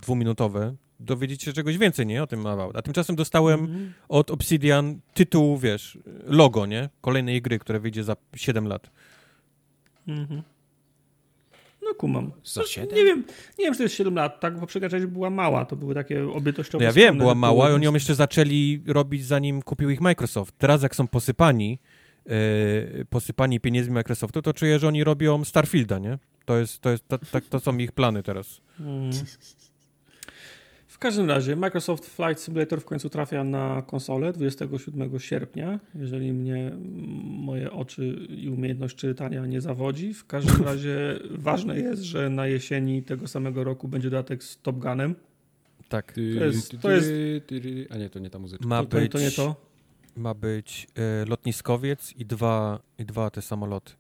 dwuminutowe, dowiedzieć się czegoś więcej, nie? O tym Avowed. A tymczasem dostałem Mhm. od Obsidian tytuł, wiesz, logo, nie? Kolejnej gry, która wyjdzie za 7 lat. Mhm. No kumam. Za No, siedem? Nie wiem, nie wiem, czy to jest 7 lat, tak? Poprzednia część była mała, to były takie obytościowe. No ja wiem, była mała i oni ją jeszcze zaczęli robić zanim kupił ich Microsoft. Teraz jak są posypani posypani pieniędzmi Microsoftu, to czuję, że oni robią Starfielda, nie? To jest, to jest, to, to, to są ich plany teraz. Mm. W każdym razie Microsoft Flight Simulator w końcu trafia na konsolę 27 sierpnia, jeżeli mnie moje oczy i umiejętność czytania nie zawodzi. W każdym razie ważne jest, że na jesieni tego samego roku będzie dodatek z Top Gunem. Tak. To jest- to jest-. A nie, to nie ta muzyczka. Ma To, to, być, to nie to. Ma być e, lotniskowiec i dwa, i dwa te samoloty.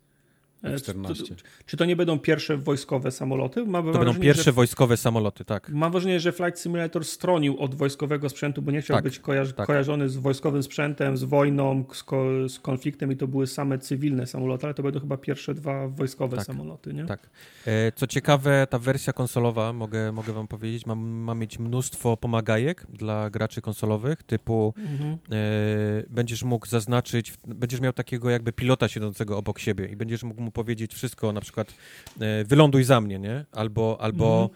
E, 14. Czy, czy to nie będą pierwsze wojskowe samoloty? Mam To będą wrażenie, pierwsze że wojskowe samoloty, tak. Mam wrażenie, że Flight Simulator stronił od wojskowego sprzętu, bo nie chciał Tak, być kojarzy- tak. kojarzony z wojskowym sprzętem, z wojną, z, ko- z konfliktem i to były same cywilne samoloty, ale to będą chyba pierwsze dwa wojskowe Tak, samoloty, nie? tak. E, co ciekawe, ta wersja konsolowa, mogę, mogę wam powiedzieć, ma, ma mieć mnóstwo pomagajek dla graczy konsolowych, typu Mhm. e, będziesz mógł zaznaczyć, będziesz miał takiego jakby pilota siedzącego obok siebie i będziesz mógł mu powiedzieć wszystko, na przykład e, wyląduj za mnie, nie? Albo, albo,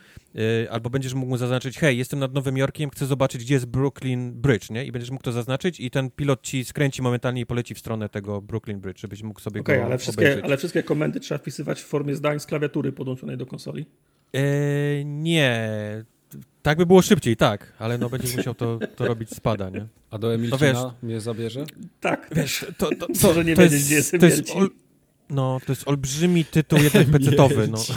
e, albo będziesz mógł mu zaznaczyć, hej, jestem nad Nowym Jorkiem, chcę zobaczyć, gdzie jest Brooklyn Bridge, nie? I będziesz mógł to zaznaczyć i ten pilot ci skręci momentalnie i poleci w stronę tego Brooklyn Bridge, żebyś mógł sobie Okej, go ale wszystkie, obejrzeć. ale wszystkie komendy trzeba wpisywać w formie zdań z klawiatury podłączonej do konsoli. E, nie. Tak by było szybciej, tak, ale no będziesz musiał to, to robić spada, nie? A do Emilcina wiesz- mnie zabierze? Tak, Wiesz, to, to, to, że nie to wiedzieć, jest, gdzie jest to jest ol, No, to jest olbrzymi tytuł jeden pecetowy, no.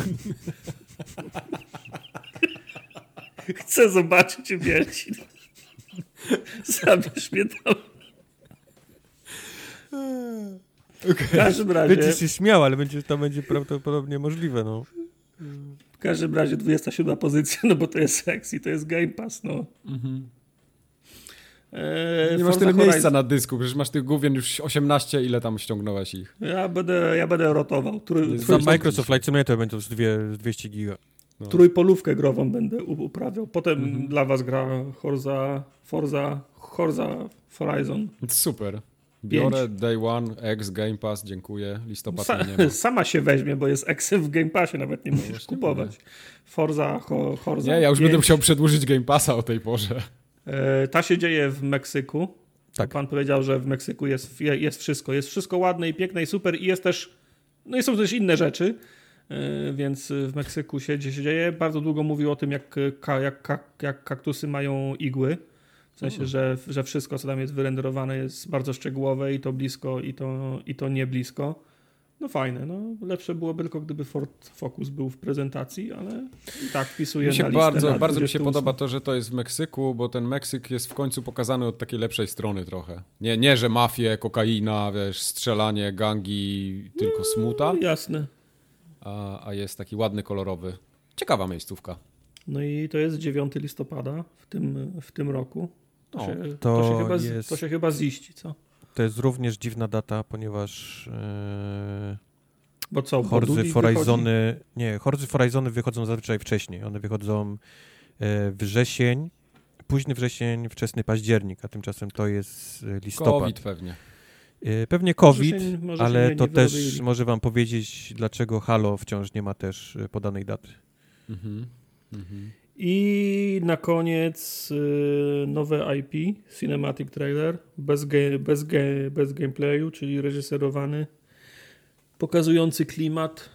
Chcę zobaczyć Emilcin. Zabierz mnie tam. W każdym razie, Będziesz się śmiał, ale będzie, to będzie prawdopodobnie możliwe, no. w każdym razie 27 pozycja, no bo to jest sexy, to jest Game Pass, no. Eee, Nie masz tyle Horizon- miejsca na dysku, przecież masz tych główien już 18, ile tam ściągnąłeś ich. Ja będę, ja będę rotował. Trój, Za trój, Za Microsoft Flight Simulator będzie to dwie, 200 giga. No. trójpolówkę grową będę uprawiał. Potem Mhm. dla was gra Forza, Forza, Forza Horizon. Super. Biorę Day One, X, Game Pass, dziękuję. Listopad Sa, nie ma. sama się weźmie, bo jest Exy w Game Passie, nawet nie musisz właśnie kupować. Forza, ho, Forza Nie, ja już 5. będę musiał przedłużyć Game Passa o tej porze. E, ta się dzieje w Meksyku. Tak. Pan powiedział, że w Meksyku jest, je- jest wszystko. Jest wszystko ładne i piękne i super i jest też, no i są też inne rzeczy, e, więc w Meksyku się, się dzieje. Bardzo długo mówił o tym, jak, jak, ka, jak kaktusy mają igły, W sensie, Mhm. że, że wszystko, co tam jest wyrenderowane, jest bardzo szczegółowe i to blisko, i to, i to nie blisko. No fajne, no lepsze byłoby tylko gdyby Ford Focus był w prezentacji, ale i tak wpisuję Mi się na listę bardzo, na bardzo mi się 28. podoba to, że to jest w Meksyku, bo ten Meksyk jest w końcu pokazany od takiej lepszej strony trochę. Nie, nie że mafie, kokaina, wiesz, strzelanie, gangi, tylko smuta, No, jasne. a, a jest taki ładny, kolorowy. Ciekawa miejscówka. No i to jest 9 listopada w tym, w tym roku. To, O, się, to to, się chyba, jest- to się chyba ziści, co? To jest również dziwna data, ponieważ e, Bo co, Horzy Horizony, nie, Horzy Horizony wychodzą zazwyczaj wcześniej. One wychodzą e, wrzesień, późny wrzesień, wczesny październik, a tymczasem to jest e, listopad. COVID pewnie. Pewnie COVID, Może się- może się ale nie- to też wyrobili. może wam powiedzieć, dlaczego Halo wciąż nie ma też podanej daty. Mhm. Mhm. I na koniec y, nowe IP, Cinematic Trailer, bez, ge, bez, ge, bez gameplayu, czyli reżyserowany, pokazujący klimat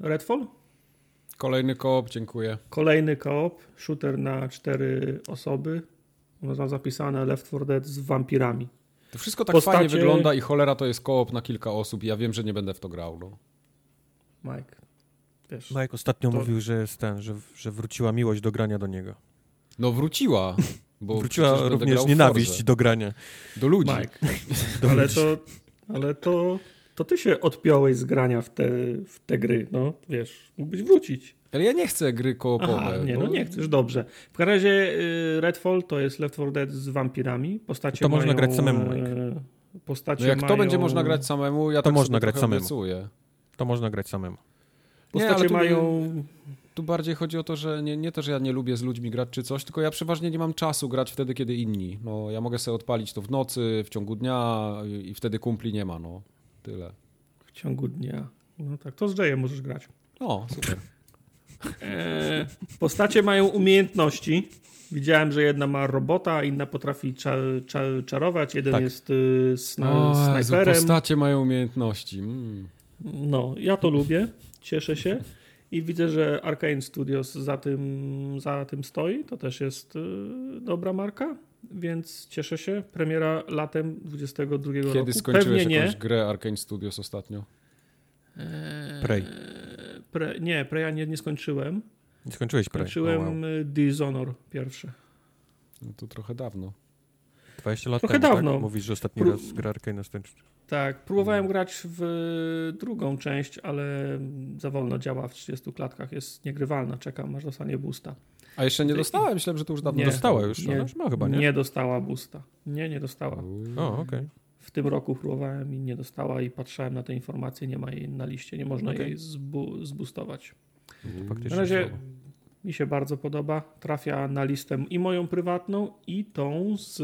Redfall. Kolejny koop, dziękuję. Kolejny koop, shooter na cztery osoby. Mam zapisane Left 4 Dead z wampirami. To wszystko tak Postacie- fajnie wygląda i cholera to jest koop na kilka osób ja wiem, że nie będę w to grał. No. Mike, wiesz, Mike ostatnio To- mówił, że jest ten, że, że wróciła miłość do grania do niego. No wróciła. Bo wróciła również nienawiść do grania. Do ludzi. Mike, ale to, ale to, to ty się odpiąłeś z grania w te, w te gry, no wiesz, mógłbyś wrócić. Ale ja nie chcę gry koopowe. Aha, nie, bo- no nie chcesz, dobrze. W każdym razie y, Redfall to jest Left 4 Dead z wampirami. Postacie To można mają, grać samemu, e, Postacie No jak to mają, będzie można grać samemu, ja To tak można sobie grać samemu. obiecuję. To można grać samemu. Nie, Postacie tu- mają... Tu bardziej chodzi o to, że nie, nie to, że ja nie lubię z ludźmi grać czy coś, tylko ja przeważnie nie mam czasu grać wtedy, kiedy inni. No, ja mogę sobie odpalić to w nocy, w ciągu dnia i, i wtedy kumpli nie ma, no. Tyle. W ciągu dnia. No tak, to z Jayem możesz grać. No, super. E, postacie mają umiejętności. Widziałem, że jedna ma robota, inna potrafi cza, cza, czarować. Jeden Tak. jest y, sna, O, Jezu, snajperem. postacie mają umiejętności. Mm. No, ja to lubię, cieszę się i widzę, że Arkane Studios za tym, za tym stoi. To też jest y, dobra marka, więc cieszę się. Premiera latem 22 roku. Kiedy skończyłeś Pewnie nie. jakąś grę Arkane Studios ostatnio? Eee, Prey. Pre, nie, Preya nie, nie skończyłem. Nie skończyłeś Prey. Skończyłem O, wow. y, Dishonor pierwszy. No to trochę dawno. 20 lat Trochę temu, dawno. Tak? Mówisz, że ostatni Pró- raz gra Arkane skończył. Tak, próbowałem grać w drugą część, ale za wolno działa w 30 klatkach. Jest niegrywalna. Czekam, aż dostanie boosta. A jeszcze nie dostałem? Myślałem, że to już dawno Nie. Dostała już, Nie. ona już ma chyba, nie? Nie dostała boosta. Nie, nie dostała. O, okej. W tym roku próbowałem i nie dostała i patrzałem na te informacje, nie ma jej na liście, nie można Okej. jej zbu- zboostować. Faktycznie Na razie słabo. mi się bardzo podoba. Trafia na listę i moją prywatną i tą z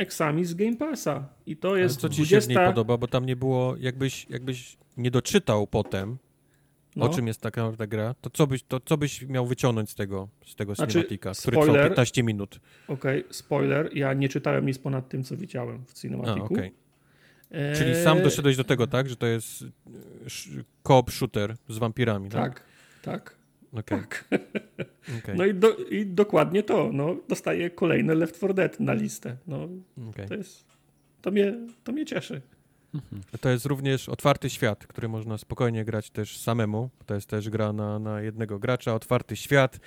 eksami z Game Passa. I to Ale jest co ci się w niej 20... podoba, bo tam nie było, jakbyś, jakbyś nie doczytał potem, No. o czym jest taka ta gra, to co byś, to co byś miał wyciągnąć z tego, z tego Znaczy, cinematika, który trwał spoiler. 15 minut? Okej, spoiler, ja nie czytałem nic ponad tym, co widziałem w A, cinematiku. okej. Eee, Czyli sam doszedłeś do tego, tak, że to jest e, sz- co-op shooter z wampirami, tak? Tak, tak. Okej, tak. okej, No i, do, i dokładnie to. No, dostaję kolejne Left 4 Dead na listę. No, okej. to jest... To mnie, to mnie cieszy. To jest również otwarty świat, który można spokojnie grać też samemu. To jest też gra na, na jednego gracza, otwarty świat.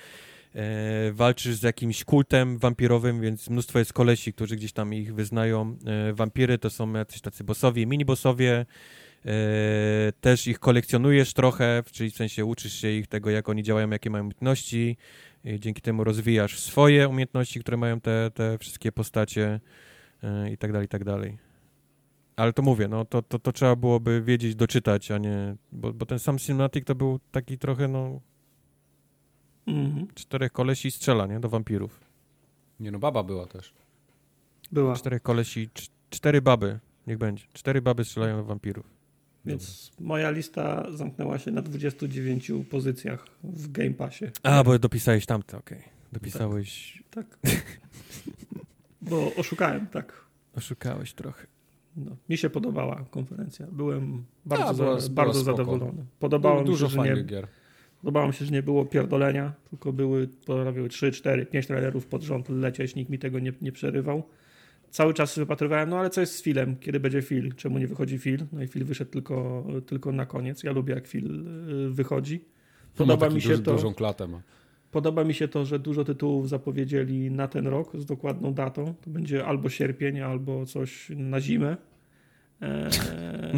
E, walczysz z jakimś kultem wampirowym, więc mnóstwo jest kolesi, którzy gdzieś tam ich wyznają. E, wampiry to są jacyś tacy bossowie, mini-bossowie. E, też ich kolekcjonujesz trochę, czyli w sensie uczysz się ich tego, jak oni działają, jakie mają umiejętności. I dzięki temu rozwijasz swoje umiejętności, które mają te, te wszystkie postacie e, i tak dalej, i tak dalej. Ale to mówię, no to, to, to trzeba byłoby wiedzieć, doczytać, a nie... Bo, bo ten sam Cinematic to był taki trochę, no, Mhm. czterech kolesi strzela, nie? Do wampirów. Nie no, baba była też. Była. Czterech kolesi, cz- cztery baby, niech będzie. Cztery baby strzelają do wampirów. Więc moja lista zamknęła się na 29 pozycjach w Game Passie. A, bo dopisałeś tamte, okej. Dopisałeś, Tak. Bo oszukałem, tak. oszukałeś trochę. No, mi się podobała konferencja. Byłem bardzo, była- za, była bardzo spoko. zadowolony. Podobało mi Dużo się, że nie, gier. Podobało mi się, że nie było pierdolenia, tylko były, potrafiły 3, 4, 5 trailerów pod rząd lecieć, nikt mi tego nie, nie przerywał. Cały czas wypatrywałem, no ale co jest z filmem? Kiedy będzie film? Czemu nie wychodzi film? No i film wyszedł tylko, tylko na koniec. Ja lubię, jak film y, wychodzi. Podoba mi się duży, to. Dużą klatę ma. Podoba mi się to, że dużo tytułów zapowiedzieli na ten rok z dokładną datą. To będzie albo sierpień, albo coś na zimę. Eee...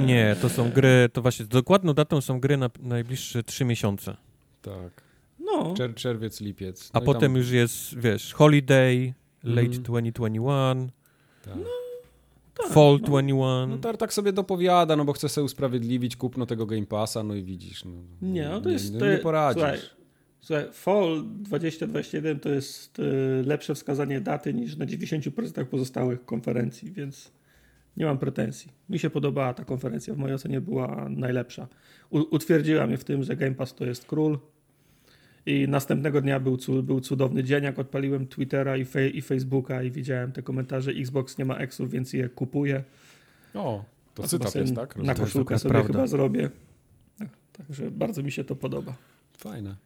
Nie, to są gry, to właśnie z dokładną datą są gry na najbliższe trzy miesiące. Tak. No. Czer czerwiec, lipiec. No A potem tam... już jest, wiesz, Holiday, Late mm. 2021. Tak. No, tak, Fall no. 21. No to tak sobie dopowiada, no bo chce sobie usprawiedliwić kupno tego Game Passa, no i widzisz. No, nie, no to jest... Nie, nie poradzisz. Słuchaj, słuchaj, Fall 2021 to jest y, lepsze wskazanie daty niż na 90% pozostałych konferencji, więc nie mam pretensji. Mi się podobała ta konferencja, w mojej ocenie była najlepsza. U, utwierdziła mnie w tym, że Game Pass to jest król. I następnego dnia był, był cudowny dzień, jak odpaliłem Twittera i, fej, i Facebooka i widziałem te komentarze, Xbox nie ma eksów, więc je kupuję. O, to A cytat jest, tak? Na koszulkę sobie prawda. chyba zrobię. Tak, także bardzo mi się to podoba. Fajne.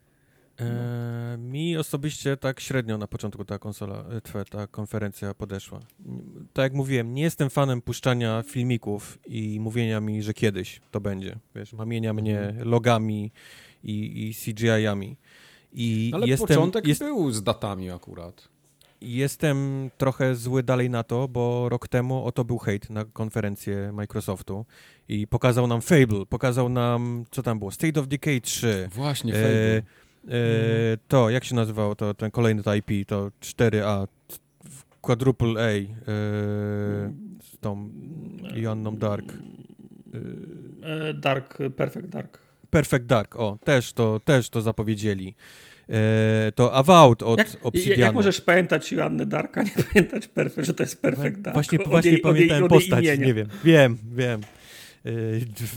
E, mi osobiście tak średnio na początku ta konsola, e, ta konferencja podeszła. Tak jak mówiłem, nie jestem fanem puszczania filmików i mówienia mi, że kiedyś to będzie. Wiesz, mamienia mnie mhm. logami i, i CGI-ami. I Ale jestem, początek jest, był z datami akurat. Jestem trochę zły dalej na to, bo rok temu oto był hate na konferencję Microsoftu i pokazał nam Fable, pokazał nam, co tam było, State of Decay 3. Właśnie, Fable. E, E, to, jak się nazywało to, ten kolejny to IP, to 4A, Quadruple A, e, z tą Joanną Dark. E, Dark, Perfect Dark. Perfect Dark, o, też to, też to zapowiedzieli. E, to Avowed od jak, Obsidianu. Jak możesz pamiętać Joannę Darka, nie pamiętać Perfect, że to jest Perfect Dark? Właśnie, właśnie jej, pamiętałem postać, nie wiem. Wiem, wiem. E,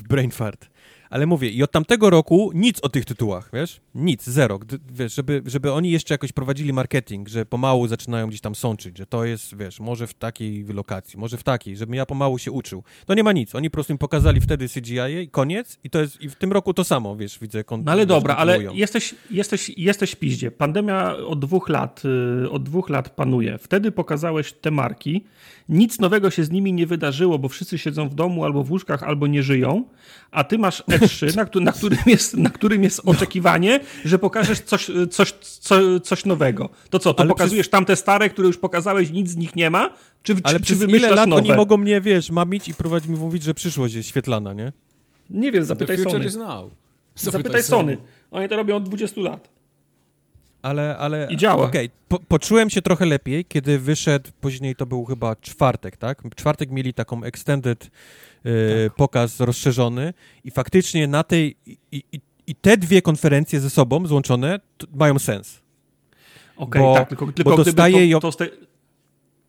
brain fart. Ale mówię, i od tamtego roku nic o tych tytułach, wiesz? Nic, zero. Wiesz, żeby, żeby oni jeszcze jakoś prowadzili marketing, że pomału zaczynają gdzieś tam sączyć, że to jest, wiesz, może w takiej lokacji, może w takiej, żebym ja pomału się uczył. To nie ma nic. Oni po prostu im pokazali wtedy CGI i koniec i to jest, i w tym roku to samo, wiesz, widzę. No ale dobra, ale jesteś, jesteś, jesteś piździe. Pandemia od dwóch lat, yy, od dwóch lat panuje. Wtedy pokazałeś te marki, nic nowego się z nimi nie wydarzyło, bo wszyscy siedzą w domu albo w łóżkach, albo nie żyją, a ty masz E3, na, na, którym, jest, na którym jest oczekiwanie, że pokażesz coś, coś, co, coś nowego. To co, to Ale pokazujesz przez... tamte stare, które już pokazałeś, nic z nich nie ma? Czy, Ale czy, przez ile lat nowe? oni mogą mnie, wiesz, mamić i próbować mi mówić, że przyszłość jest świetlana, nie? Nie wiem, zapytaj Sony. Zapytaj, zapytaj Sony. Oni to robią od 20 lat ale... ale I działa. Okej, okay. po, poczułem się trochę lepiej, kiedy wyszedł, później to był chyba czwartek, tak? czwartek mieli taką extended y, tak. pokaz rozszerzony i faktycznie na tej... I, i, i te dwie konferencje ze sobą złączone mają sens. Okej, okay, tak, tylko, tylko dostaje, to, to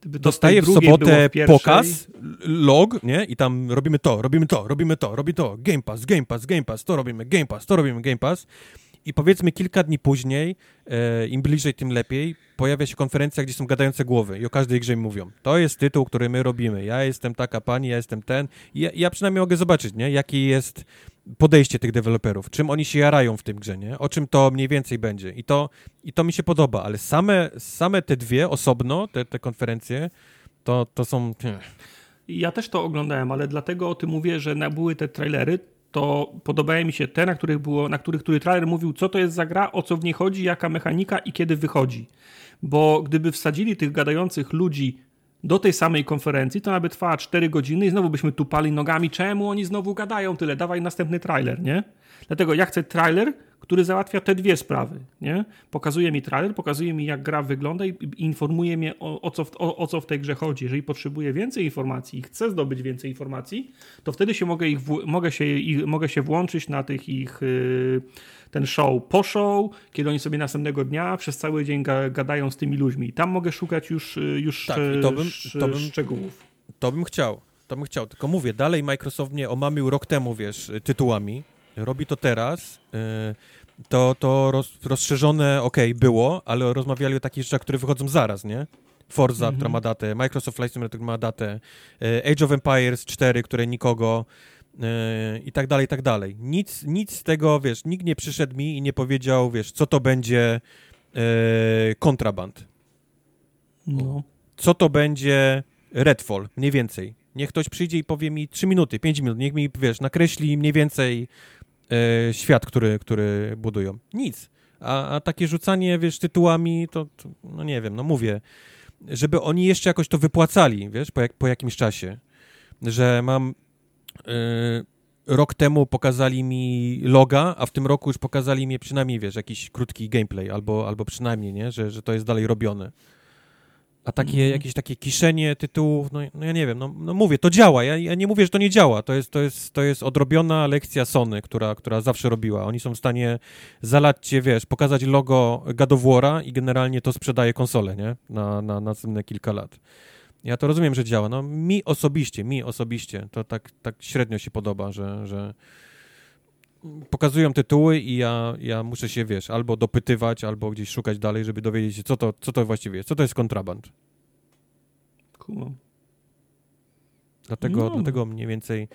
dostaje w sobotę w pokaz, log, nie? I tam robimy to, robimy to, robimy to, robimy to, Game Pass, Game Pass, Game Pass, to robimy, Game Pass, to robimy, Game Pass. I powiedzmy kilka dni później, e, im bliżej, tym lepiej, pojawia się konferencja, gdzie są gadające głowy i o każdej grze mówią. To jest tytuł, który my robimy. Ja jestem taka pani, ja jestem ten. I ja, ja przynajmniej mogę zobaczyć, nie? Jakie jest podejście tych deweloperów, czym oni się jarają w tym grze, nie? O czym to mniej więcej będzie. I to, i to mi się podoba, ale same, same te dwie osobno, te, te konferencje, to, to są... Ja też to oglądałem, ale dlatego o tym mówię, że były te trailery, to podobały mi się te, na których było, na których który trailer mówił, co to jest za gra, o co w niej chodzi, jaka mechanika i kiedy wychodzi. Bo gdyby wsadzili tych gadających ludzi do tej samej konferencji, to nawet trwała 4 godziny i znowu byśmy tupali nogami, czemu oni znowu gadają tyle, dawaj następny trailer, nie? Dlatego ja chcę trailer, który załatwia te dwie sprawy. Nie? Pokazuje mi trailer, pokazuje mi, jak gra wygląda i informuje mnie, o, o, co, w, o, o co w tej grze chodzi. Jeżeli potrzebuję więcej informacji i chcę zdobyć więcej informacji, to wtedy się mogę, ich mogę, się, ich, mogę się włączyć na tych ich yy, ten show po show, kiedy oni sobie następnego dnia przez cały dzień ga, gadają z tymi ludźmi. Tam mogę szukać już, już tak, to bym, to bym, szczegółów. To bym chciał. To bym chciał, tylko mówię, dalej Microsoft mnie omamił rok temu, wiesz, tytułami, robi to teraz, y, to, to roz, rozszerzone, ok, było, ale rozmawiali o takich rzeczach, które wychodzą zaraz, nie? Forza, która mhm. ma datę, Microsoft Flight Simulator ma datę, y, Age of Empires 4, które nikogo, e, i tak dalej, i tak dalej. Nic, nic z tego, wiesz, nikt nie przyszedł mi i nie powiedział, wiesz, co to będzie e, kontraband. No. Co to będzie Redfall, mniej więcej. Niech ktoś przyjdzie i powie mi 3 minuty, 5 minut, niech mi, wiesz, nakreśli mniej więcej e, świat, który, który budują. Nic. A, a takie rzucanie, wiesz, tytułami, to, to, no nie wiem, no mówię, żeby oni jeszcze jakoś to wypłacali, wiesz, po, jak, po jakimś czasie. Że mam... E, rok temu pokazali mi loga, a w tym roku już pokazali mi przynajmniej, wiesz, jakiś krótki gameplay, albo, albo przynajmniej, nie, że, że to jest dalej robione. A takie, Mhm. jakieś takie kiszenie tytułów, no, no ja nie wiem, no, no mówię, to działa, ja, ja nie mówię, że to nie działa, to jest, to jest, to jest odrobiona lekcja Sony, która, która zawsze robiła. Oni są w stanie zalać cię, wiesz, pokazać logo War'a i generalnie to sprzedaje konsolę, nie? Na, na następne kilka lat. Ja to rozumiem, że działa. No mi osobiście, mi osobiście to tak, tak średnio się podoba, że, że pokazują tytuły i ja, ja muszę się, wiesz, albo dopytywać, albo gdzieś szukać dalej, żeby dowiedzieć się, co to, co to właściwie jest, co to jest kontraband. Kumam. Dlatego, No. dlatego mniej więcej.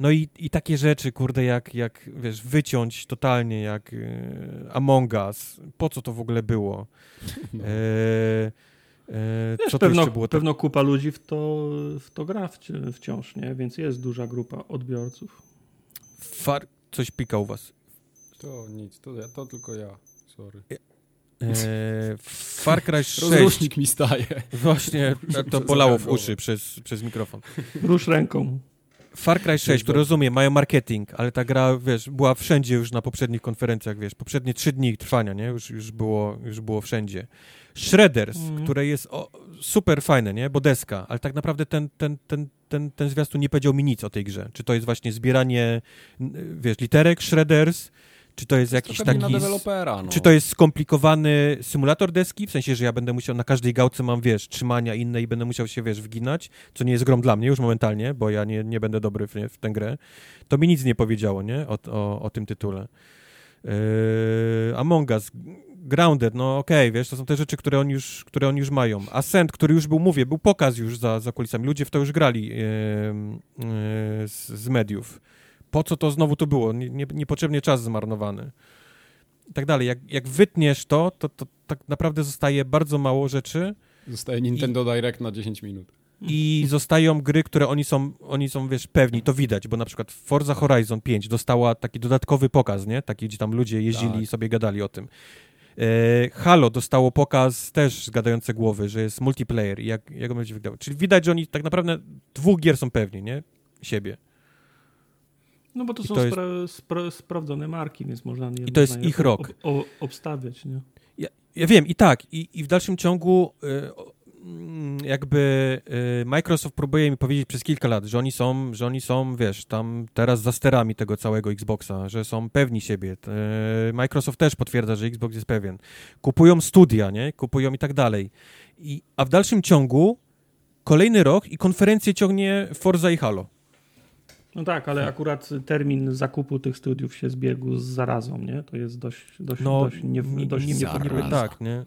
No i, i takie rzeczy, kurde, jak, jak wiesz, wyciąć totalnie, jak e, Among Us. Po co to w ogóle było? No. E, Wiesz, co to pewno, było? tak- pewno kupa ludzi w to, w to gra wci- wciąż, nie? Więc jest duża grupa odbiorców. Far... Coś pika u was. To nic, to, ja, to tylko ja. Sorry. E, Far Cry 6. Rozrusznik mi staje. Właśnie, to bolało w uszy przez, przez mikrofon. Rusz ręką. Far Cry 6, który rozumiem, mają marketing, ale ta gra, wiesz, była wszędzie już na poprzednich konferencjach, wiesz, poprzednie trzy dni trwania, nie? Już, już, było, już było wszędzie. Shredders, Mhm. które jest o, super fajne, nie? Bo deska, ale tak naprawdę ten, ten, ten, ten, ten zwiastun nie powiedział mi nic o tej grze. Czy to jest właśnie zbieranie, wiesz, literek Shredders, czy to jest jakiś Trochę taki... na s- dewelopera, no. Czy to jest skomplikowany symulator deski? W sensie, że ja będę musiał na każdej gałce mam, wiesz, trzymania inne i będę musiał się, wiesz, wginać, co nie jest grą dla mnie już momentalnie, bo ja nie, nie będę dobry w, w tę grę. To mi nic nie powiedziało, nie? O, o, o tym tytule. Yy, Among Us, Grounded, no okej, wiesz, to są te rzeczy, które oni już, które oni już mają. Ascent, który już był, mówię, był pokaz już za, za kulisami. Ludzie w to już grali yy, yy, z, z mediów. Po co to znowu to było? Nie, nie, niepotrzebnie czas zmarnowany i tak dalej. Jak, jak wytniesz to, to, to tak naprawdę zostaje bardzo mało rzeczy Zostaje Nintendo Direct na 10 minut. i zostają gry, które oni są, oni są, wiesz, pewni, to widać, bo na przykład Forza Horizon 5 dostała taki dodatkowy pokaz, nie? Taki, gdzie tam ludzie jeździli Tak. i sobie gadali o tym. E, Halo dostało pokaz też z gadające głowy, że jest multiplayer i jak, jak on będzie wyglądał. Czyli widać, że oni tak naprawdę dwóch gier są pewni, nie? Siebie. No bo to I są to jest- spra- spra- sprawdzone marki, więc można je to jest ich rok. Ob, ob, obstawiać, nie? Ja, ja wiem, i tak, i, i w dalszym ciągu y, jakby y, Microsoft próbuje mi powiedzieć przez kilka lat, że oni są, że oni są, wiesz, tam teraz za sterami tego całego Xboxa, że są pewni siebie. Y, Microsoft też potwierdza, że Xbox jest pewien. Kupują studia, nie? Kupują i tak dalej. I, a w dalszym ciągu kolejny rok i konferencję ciągnie Forza i Halo. No tak, ale akurat termin zakupu tych studiów się zbiegł z zarazą, nie? To jest dość, dość, No, dość, nie, ni- dość niby, zaraza. niby tak, nie?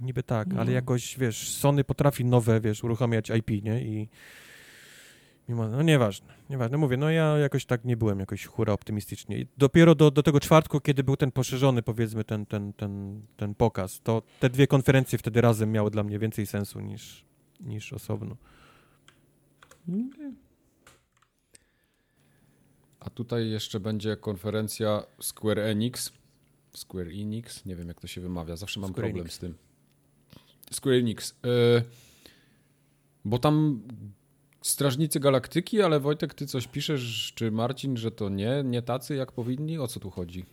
Niby tak, ale No. jakoś, wiesz, Sony potrafi nowe, wiesz, uruchamiać IP, nie? I mimo, no nieważne, nieważne. Mówię, no ja jakoś tak nie byłem jakoś hura optymistycznie. I dopiero do, do tego czwartku, kiedy był ten poszerzony, powiedzmy, ten, ten, ten, ten pokaz, to te dwie konferencje wtedy razem miały dla mnie więcej sensu niż, niż osobno. A tutaj jeszcze będzie konferencja Square Enix. Square Enix, nie wiem jak to się wymawia, zawsze mam Square problem Enix. z tym. Square Enix. Y, bo tam Strażnicy Galaktyki, ale Wojtek, ty coś piszesz, czy Marcin, że to nie, nie tacy jak powinni? O co tu chodzi?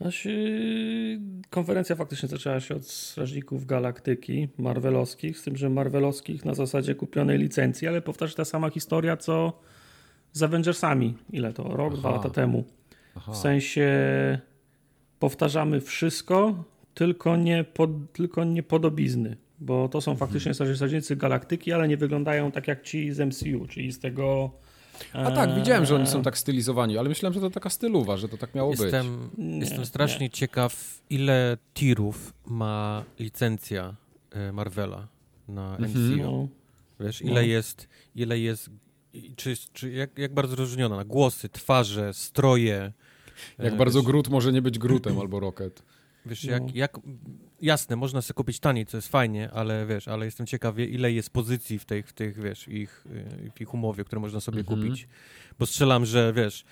Znaczy, konferencja faktycznie zaczęła się od Strażników Galaktyki Marvelowskich, z tym, że Marvelowskich na zasadzie kupionej licencji, ale powtarza ta sama historia, co z Avengersami. Ile to? Rok, Aha. dwa lata temu. Aha. W sensie powtarzamy wszystko, tylko nie, pod, tylko nie podobizny. Bo to są Mhm. faktycznie strażnicy galaktyki, ale nie wyglądają tak jak ci z MCU, czyli z tego. A tak, widziałem, że oni są e, tak stylizowani, ale myślałem, że to taka stylowa, że to tak miało być. Jestem, Nie, jestem strasznie ciekaw, ile tirów ma licencja e, Marvela na Mhm. MCU. No, Wiesz, No. ile jest, ile jest czy, czy jak, jak bardzo rozróżniona? Głosy, twarze, stroje. Jak e, bardzo wiesz, Groot może nie być Grootem albo Rocket. Wiesz, No. jak, jak, jasne, można sobie kupić taniej, co jest fajnie, ale wiesz, ale jestem ciekaw, ile jest pozycji w tych, w tych wiesz, ich, y, w ich umowie, które można sobie Mhm. kupić. Bo strzelam, że wiesz,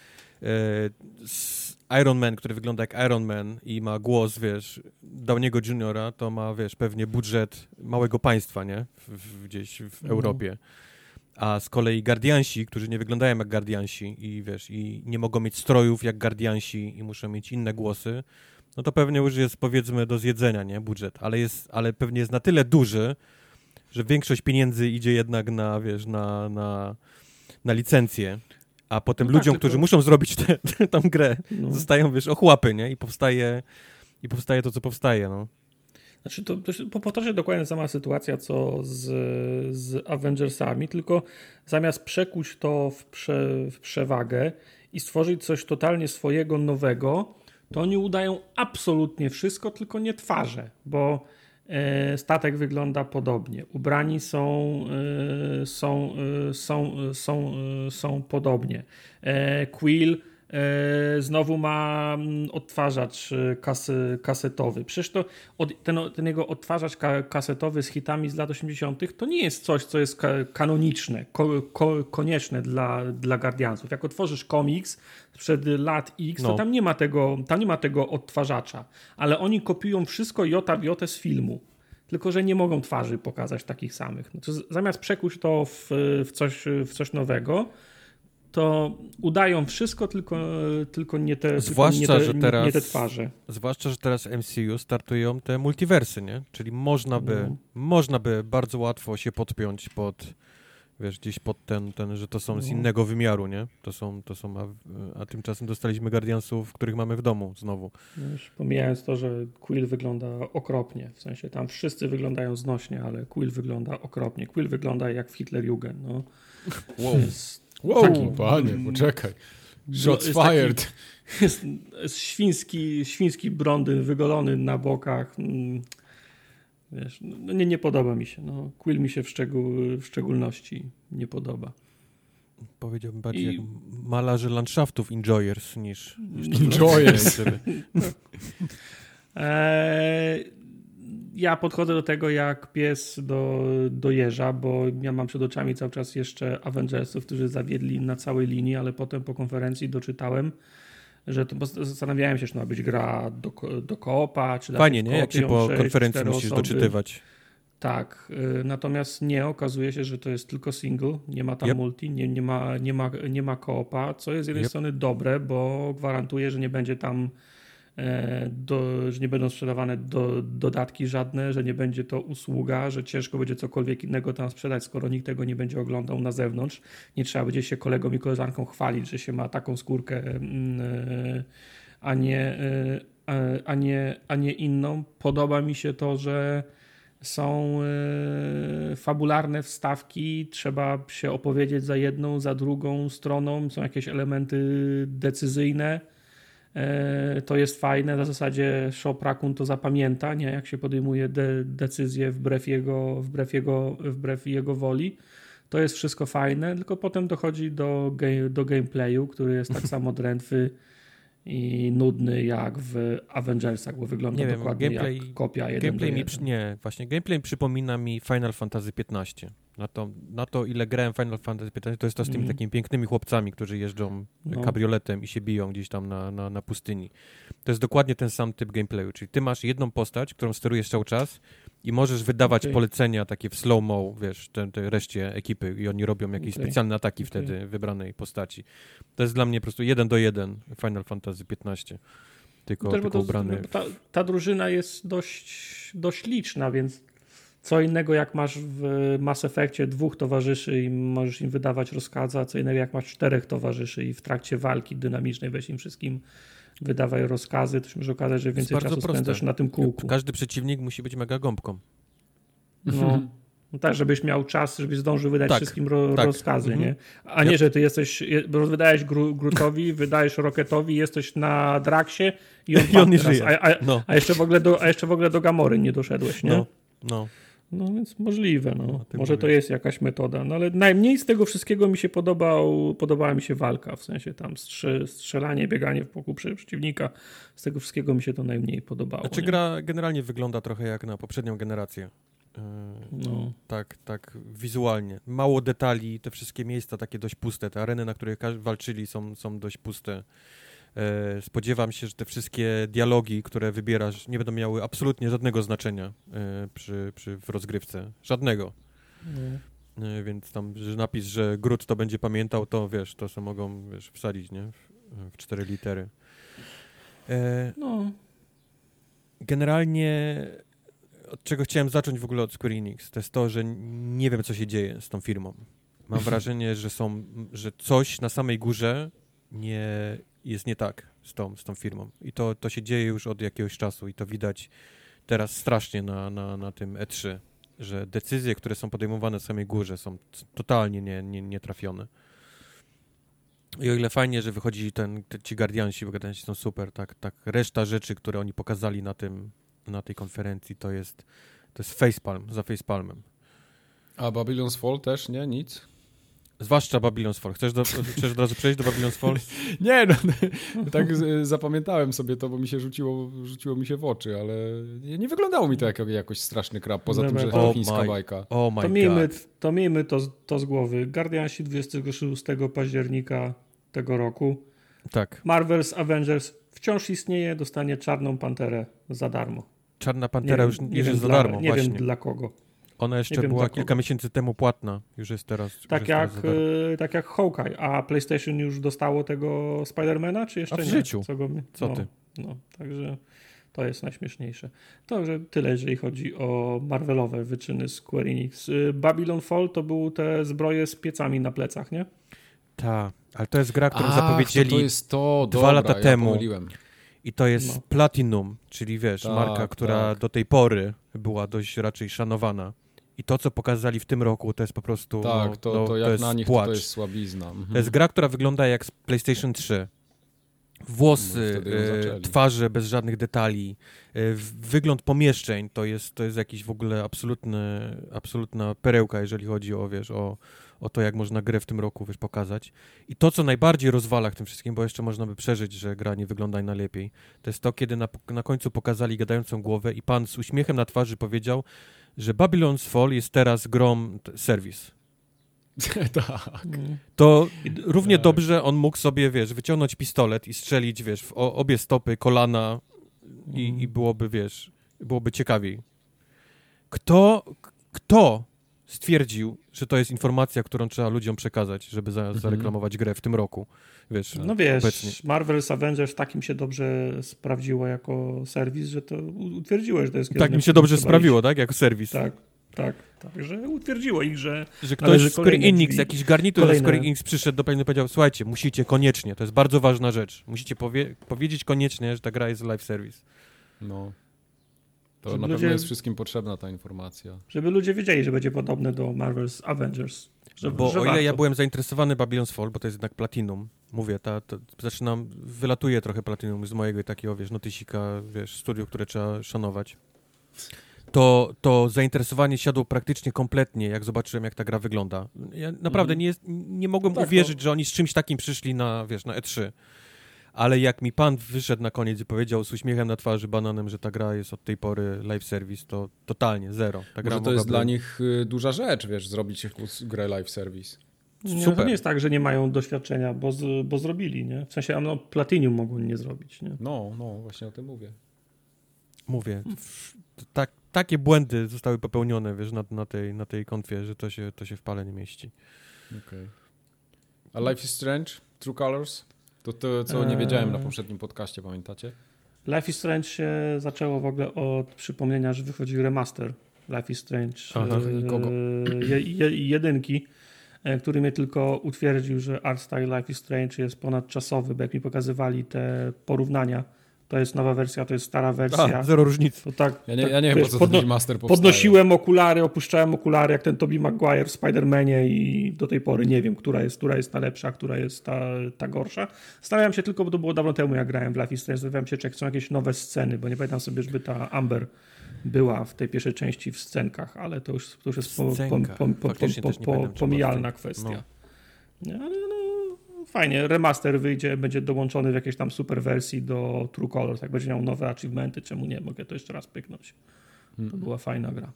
e, Iron Man, który wygląda jak Iron Man i ma głos, wiesz, Downiego Juniora, to ma, wiesz, pewnie budżet małego państwa, nie? W, gdzieś w No. Europie. A z kolei Guardiansi, którzy nie wyglądają jak Guardiansi i wiesz, i nie mogą mieć strojów jak Guardiansi i muszą mieć inne głosy, no to pewnie już jest powiedzmy do zjedzenia, nie, budżet, ale jest, ale pewnie jest na tyle duży, że większość pieniędzy idzie jednak na, wiesz, na, na, na licencję, a potem No tak, ludziom, tylko- którzy muszą zrobić tę grę, No. zostają, wiesz, ochłapy, nie, i powstaje, i powstaje to, co powstaje, no. Znaczy to, to, powtarza dokładnie sama sytuacja, co z, z Avengersami, tylko zamiast przekuć to w, prze, w przewagę i stworzyć coś totalnie swojego, nowego, to oni udają absolutnie wszystko, tylko nie twarze, bo e, statek wygląda podobnie, ubrani są, e, są, e, są, są, są podobnie. Quill znowu ma mm, odtwarzacz e, kasy, kasetowy. Przecież to od, ten, ten jego odtwarzacz ka, kasetowy z hitami z lat 80. to nie jest coś, co jest ka, kanoniczne, ko, ko, konieczne dla, dla Guardiansów. Jak otworzysz komiks sprzed lat X, to No. tam nie ma tego, tam nie ma tego odtwarzacza, ale oni kopiują wszystko jota w jotę z filmu. Tylko, że nie mogą twarzy pokazać takich samych. No to z- zamiast przekuć to w, w, coś, w coś nowego, to udają wszystko, tylko, tylko nie te, Zwłaszcza, tylko nie te, że teraz- nie te twarze. Zwłaszcza, że teraz MCU startują te multiversy, nie? Czyli można by, No. można by bardzo łatwo się podpiąć pod, wiesz, gdzieś pod ten, ten że to są z No. innego wymiaru, nie? To są, to są, a, a tymczasem dostaliśmy Guardiansów, których mamy w domu znowu. No Już pomijając to, że Quill wygląda okropnie, w sensie tam wszyscy wyglądają znośnie, ale Quill wygląda okropnie. Quill wygląda jak w Hitlerjugend. No. Wow. Wow, Taki- panie, poczekaj. Shots jest taki- fired. jest, jest świński, świński brondyn wygolony na bokach. Mm, Wiesz, no nie, nie podoba mi się. No, Quill mi się w, szczegół, w szczególności nie podoba. Powiedziałbym bardziej I- jak malarze landschaftów enjoyers niż... niż Enjoyers. Eee, ja podchodzę do tego jak pies do, do jeża, bo ja mam przed oczami cały czas jeszcze Avengersów, którzy zawiedli na całej linii, ale potem po konferencji doczytałem, że to bo zastanawiałem się, czy ma być gra do, do koopa, czy Fajnie, nie? Jak się po konferencji musisz osoby. doczytywać. Tak, y, natomiast nie, okazuje się, że to jest tylko single, nie ma tam Yep. multi, nie, nie, ma, nie, ma, nie ma koopa, co jest z jednej Yep. strony dobre, bo gwarantuje, że nie będzie tam, do, że nie będą sprzedawane do, dodatki żadne, że nie będzie to usługa, że ciężko będzie cokolwiek innego tam sprzedać, skoro nikt tego nie będzie oglądał na zewnątrz. Nie trzeba będzie się kolegom i koleżankom chwalić, że się ma taką skórkę, mm, e, a nie, e, a- nie, a nie inną. Podoba mi się to, że są e, fabularne wstawki, trzeba się opowiedzieć za jedną, za drugą stroną, są jakieś elementy decyzyjne. E, to jest fajne, na zasadzie Shoprakun to zapamięta, nie? jak się podejmuje de decyzję wbrew jego, wbrew, jego, wbrew jego woli. To jest wszystko fajne, tylko potem dochodzi do, do gameplayu, który jest tak samo drętwy i nudny jak w Avengersach, bo wygląda wiem, dokładnie gameplay- jak kopia jeden Gameplay mi, nie, właśnie gameplay przypomina mi Final Fantasy XV. Na to, na to ile grałem Final Fantasy XV, to jest to z tymi Mhm. takimi pięknymi chłopcami, którzy jeżdżą No. kabrioletem i się biją gdzieś tam na, na, na pustyni. To jest dokładnie ten sam typ gameplayu, czyli ty masz jedną postać, którą sterujesz cały czas i możesz wydawać Okej. polecenia takie w slow-mo, wiesz, te, te reszcie ekipy i oni robią jakieś Okej. specjalne ataki Okej. wtedy wybranej postaci. To jest dla mnie po prostu jeden do jeden Final Fantasy XV. Tylko, Też, bo tylko to, ubrany. no, ta, ta drużyna jest dość, dość liczna, więc co innego jak masz w Mass Effectie dwóch towarzyszy i możesz im wydawać rozkazy, a co innego jak masz czterech towarzyszy i w trakcie walki dynamicznej weź im wszystkim wydawaj rozkazy, to się może okazać, że więcej czasu proste. spędzasz na tym kółku. Każdy przeciwnik musi być mega gąbką. No, no tak, żebyś miał czas, żebyś zdążył wydać Tak, wszystkim ro, tak. rozkazy, Mhm. nie? A nie, że ty jesteś, wydajesz Gru, Grutowi, wydajesz Rocketowi, jesteś na Draksie i on, I on nie żyje. A, a, No, a, jeszcze w ogóle do, a jeszcze w ogóle do Gamory nie doszedłeś, nie? no, no. No więc możliwe, no. No, Może to jest jakaś metoda, no ale najmniej z tego wszystkiego mi się podobał, podobała mi się walka, w sensie tam strze, strzelanie, bieganie w boku przeciwnika. Z tego wszystkiego mi się to najmniej podobało. Znaczy nie? gra generalnie wygląda trochę jak na poprzednią generację. Yy, No. Tak, tak wizualnie. Mało detali, te wszystkie miejsca takie dość puste, te areny, na których walczyli są, są dość puste. E, spodziewam się, że te wszystkie dialogi, które wybierasz, nie będą miały absolutnie żadnego znaczenia e, przy, przy, w rozgrywce. Żadnego. No. E, więc tam, że napis, że Grut to będzie pamiętał, to wiesz, to sobie mogą wiesz, wsadzić, nie? W, w cztery litery. E, no. Generalnie od czego chciałem zacząć w ogóle od Square Enix, to jest to, że nie wiem, co się dzieje z tą firmą. Mam wrażenie, że są, że coś na samej górze nie jest nie tak z tą, z tą firmą. I to, to się dzieje już od jakiegoś czasu i to widać teraz strasznie na, na, na tym E3, że decyzje, które są podejmowane na samej górze są totalnie nie, nie, nietrafione. I o ile fajnie, że wychodzi ten, te, ci Guardiansi, bo Guardiansi są super, tak, tak reszta rzeczy, które oni pokazali na tym, na tej konferencji, to jest, to jest facepalm, za facepalmem. A Babylon's Fall też, nie? Nic? Zwłaszcza Babylon's Fall. Chcesz, do, chcesz od razu przejść do Babylon's Fall? Nie, no, tak z- zapamiętałem sobie to, bo mi się rzuciło, rzuciło mi się w oczy, ale nie, nie wyglądało mi to jako jakoś straszny krab, poza tym, że Dobra. to Oh chińska my- bajka. Oh my To miejmy, god. to, miejmy to, z- to z głowy. Guardiansi 26 października tego roku. Tak. Marvel's Avengers wciąż istnieje, dostanie Czarną Panterę za darmo. Czarna Pantera już nie, jest za darmo, Nie właśnie. wiem dla kogo. Ona jeszcze wiem była kilka miesięcy temu płatna. Już jest teraz. już Tak jest jak, teraz tak jak Hawkeye. A PlayStation już dostało tego Spidermana, czy jeszcze A w nie? życiu. Co, go, Co no, ty? No, także to jest najśmieszniejsze. Także tyle, jeżeli chodzi o Marvelowe wyczyny Square Enix. Y, Babylon Fall to były te zbroje z piecami na plecach, nie? Ta, ale to jest gra, którą Ach, zapowiedzieli to, to jest to, dwa dobra, lata ja temu. pomyliłem. i to jest No. Platinum, czyli wiesz, Tak, marka, która tak. do tej pory była dość raczej szanowana. I to, co pokazali w tym roku, to jest po prostu. Tak, no, to, no, to jak jest na nich to, płacz. to jest słabizna. Mhm. To jest gra, która wygląda jak z PlayStation 3. No, Włosy, ją e, twarze bez żadnych detali, e, wygląd pomieszczeń to jest, to jest jakiś w ogóle absolutny, absolutna perełka, jeżeli chodzi o, wiesz, o, o to, jak można grę w tym roku wiesz, pokazać. I to, co najbardziej rozwala w tym wszystkim, bo jeszcze można by przeżyć, że gra nie wygląda najlepiej, to jest to, kiedy na, na końcu pokazali gadającą głowę i pan z uśmiechem na twarzy powiedział, że Babylon's Fall jest teraz grą t- serwis. tak. Mm. To równie Tak. dobrze on mógł sobie, wiesz, wyciągnąć pistolet i strzelić, wiesz, w obie stopy, kolana i, i byłoby, wiesz, byłoby ciekawiej. Kto, kto stwierdził, że to jest informacja, którą trzeba ludziom przekazać, żeby za, Mhm. zareklamować grę w tym roku? Wiesz, No wiesz, obecnie. Marvel's Avengers takim się dobrze sprawdziło jako serwis, że to u- utwierdziło, że to jest Tak mi się dobrze sprawiło, tak? Jako serwis. iść. Tak, tak, tak, że utwierdziło ich, że Że ktoś z Square Enix, drzwi. jakiś garnitur z Kolejne- Square Enix przyszedł do pewnie i powiedział, słuchajcie, musicie koniecznie, to jest bardzo ważna rzecz, musicie powie powiedzieć koniecznie, że ta gra jest live service. No. To Żeby na ludzie- pewno jest wszystkim potrzebna ta informacja. żeby ludzie wiedzieli, że będzie podobne do Marvel's Avengers. Że, Bo że o ile warto. ja byłem zainteresowany Babylon's Fall, bo to jest jednak Platinum, mówię, ta, ta, zaczynam, wylatuje trochę Platinum z mojego takiego, wiesz, notysika, wiesz, studiów, które trzeba szanować, to, to zainteresowanie siadło praktycznie kompletnie, jak zobaczyłem, jak ta gra wygląda. Ja naprawdę Mhm. nie, jest, nie mogłem Tak, uwierzyć, że oni z czymś takim przyszli na, wiesz, na E3. Ale jak mi pan wyszedł na koniec i powiedział z uśmiechem na twarzy, bananem, że ta gra jest od tej pory live service, to totalnie, zero. Ta gra Może to jest dla nich y, duża rzecz, wiesz, zrobić grę live service. Nie, To super. nie jest tak, że nie mają doświadczenia, bo, z, bo zrobili, nie? W sensie no, Platinum mogło nie zrobić, nie? No, no, właśnie o tym mówię. Mówię, tak, takie błędy zostały popełnione, wiesz, na, na, tej, na tej konfie, że to się, to się w pale nie mieści. Okej. A Life is Strange? True Colors? To to, co nie wiedziałem na poprzednim podcaście, pamiętacie? Life is Strange się zaczęło w ogóle od przypomnienia, że wychodzi remaster Life is Strange Aha. e, je, jedynki, e, który mnie tylko utwierdził, że art style Life is Strange jest ponadczasowy, bo jak mi pokazywali te porównania, to jest nowa wersja, to jest stara wersja. A, zero różnicy. To tak, Ja nie, tak, ja nie wiem, po co podno- ten master powstaje. Podnosiłem okulary, opuszczałem okulary, jak ten Tobey Maguire w Spider-Manie i do tej pory nie wiem, która jest, która jest ta lepsza, która jest ta, ta gorsza. Zastanawiam się tylko, bo to było dawno temu, jak grałem w Life is Strange, zastanawiam się, czy są jakieś nowe sceny, bo nie pamiętam sobie, żeby ta Amber była w tej pierwszej części w scenkach, ale to już, to już jest po, po, po, pomijalna kwestia. Nie, ale no, fajnie, remaster wyjdzie, będzie dołączony w jakiejś tam super wersji do True Colors, jak będzie miał nowe achievementy, czemu nie, mogę to jeszcze raz pyknąć. Mm. To była fajna gra.